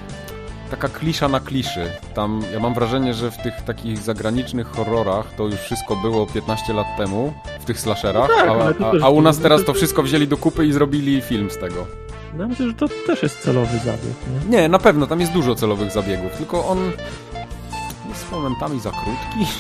taka klisza na kliszy. Tam ja mam wrażenie, że w tych takich zagranicznych horrorach to już wszystko było 15 lat temu, w tych slasherach, no tak, a, a, a, u nas teraz to wszystko wzięli do kupy i zrobili film z tego. No myślę, że to też jest celowy zabieg. Nie? nie, na pewno, tam jest dużo celowych zabiegów, tylko on jest momentami za krótki.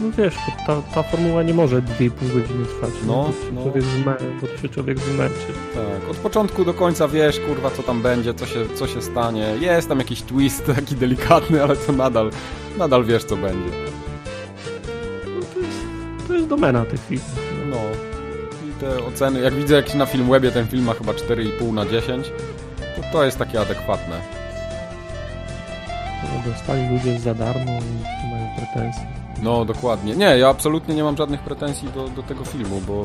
No wiesz, ta, ta formuła nie może 2,5 godziny trwać. No, no. Człowiek zmę, bo to się człowiek zmęczy. Tak, od początku do końca wiesz, kurwa, co tam będzie, co się, co się stanie. Jest tam jakiś twist taki delikatny, ale to nadal, nadal wiesz, co będzie. No to jest, to jest domena tych filmów. No. Te oceny, jak widzę, jak na Filmwebie ten film ma chyba 4,5 na 10, to to jest takie adekwatne. Dostali ludzie za darmo i mają pretensje. No, dokładnie. Nie, ja absolutnie nie mam żadnych pretensji do, do tego filmu, bo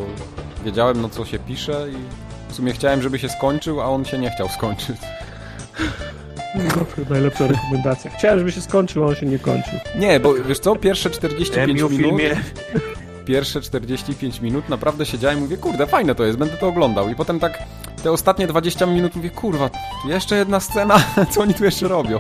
wiedziałem, na co się pisze i w sumie chciałem, żeby się skończył, a on się nie chciał skończyć. No, najlepsza rekomendacja. Chciałem, żeby się skończył, a on się nie kończył. Nie, bo wiesz co, pierwsze 45 minut... Filmie. Pierwsze 45 minut naprawdę siedziałem i mówię, kurde, fajne to jest, będę to oglądał. I potem tak te ostatnie 20 minut mówię, kurwa, jeszcze jedna scena, co oni tu jeszcze robią?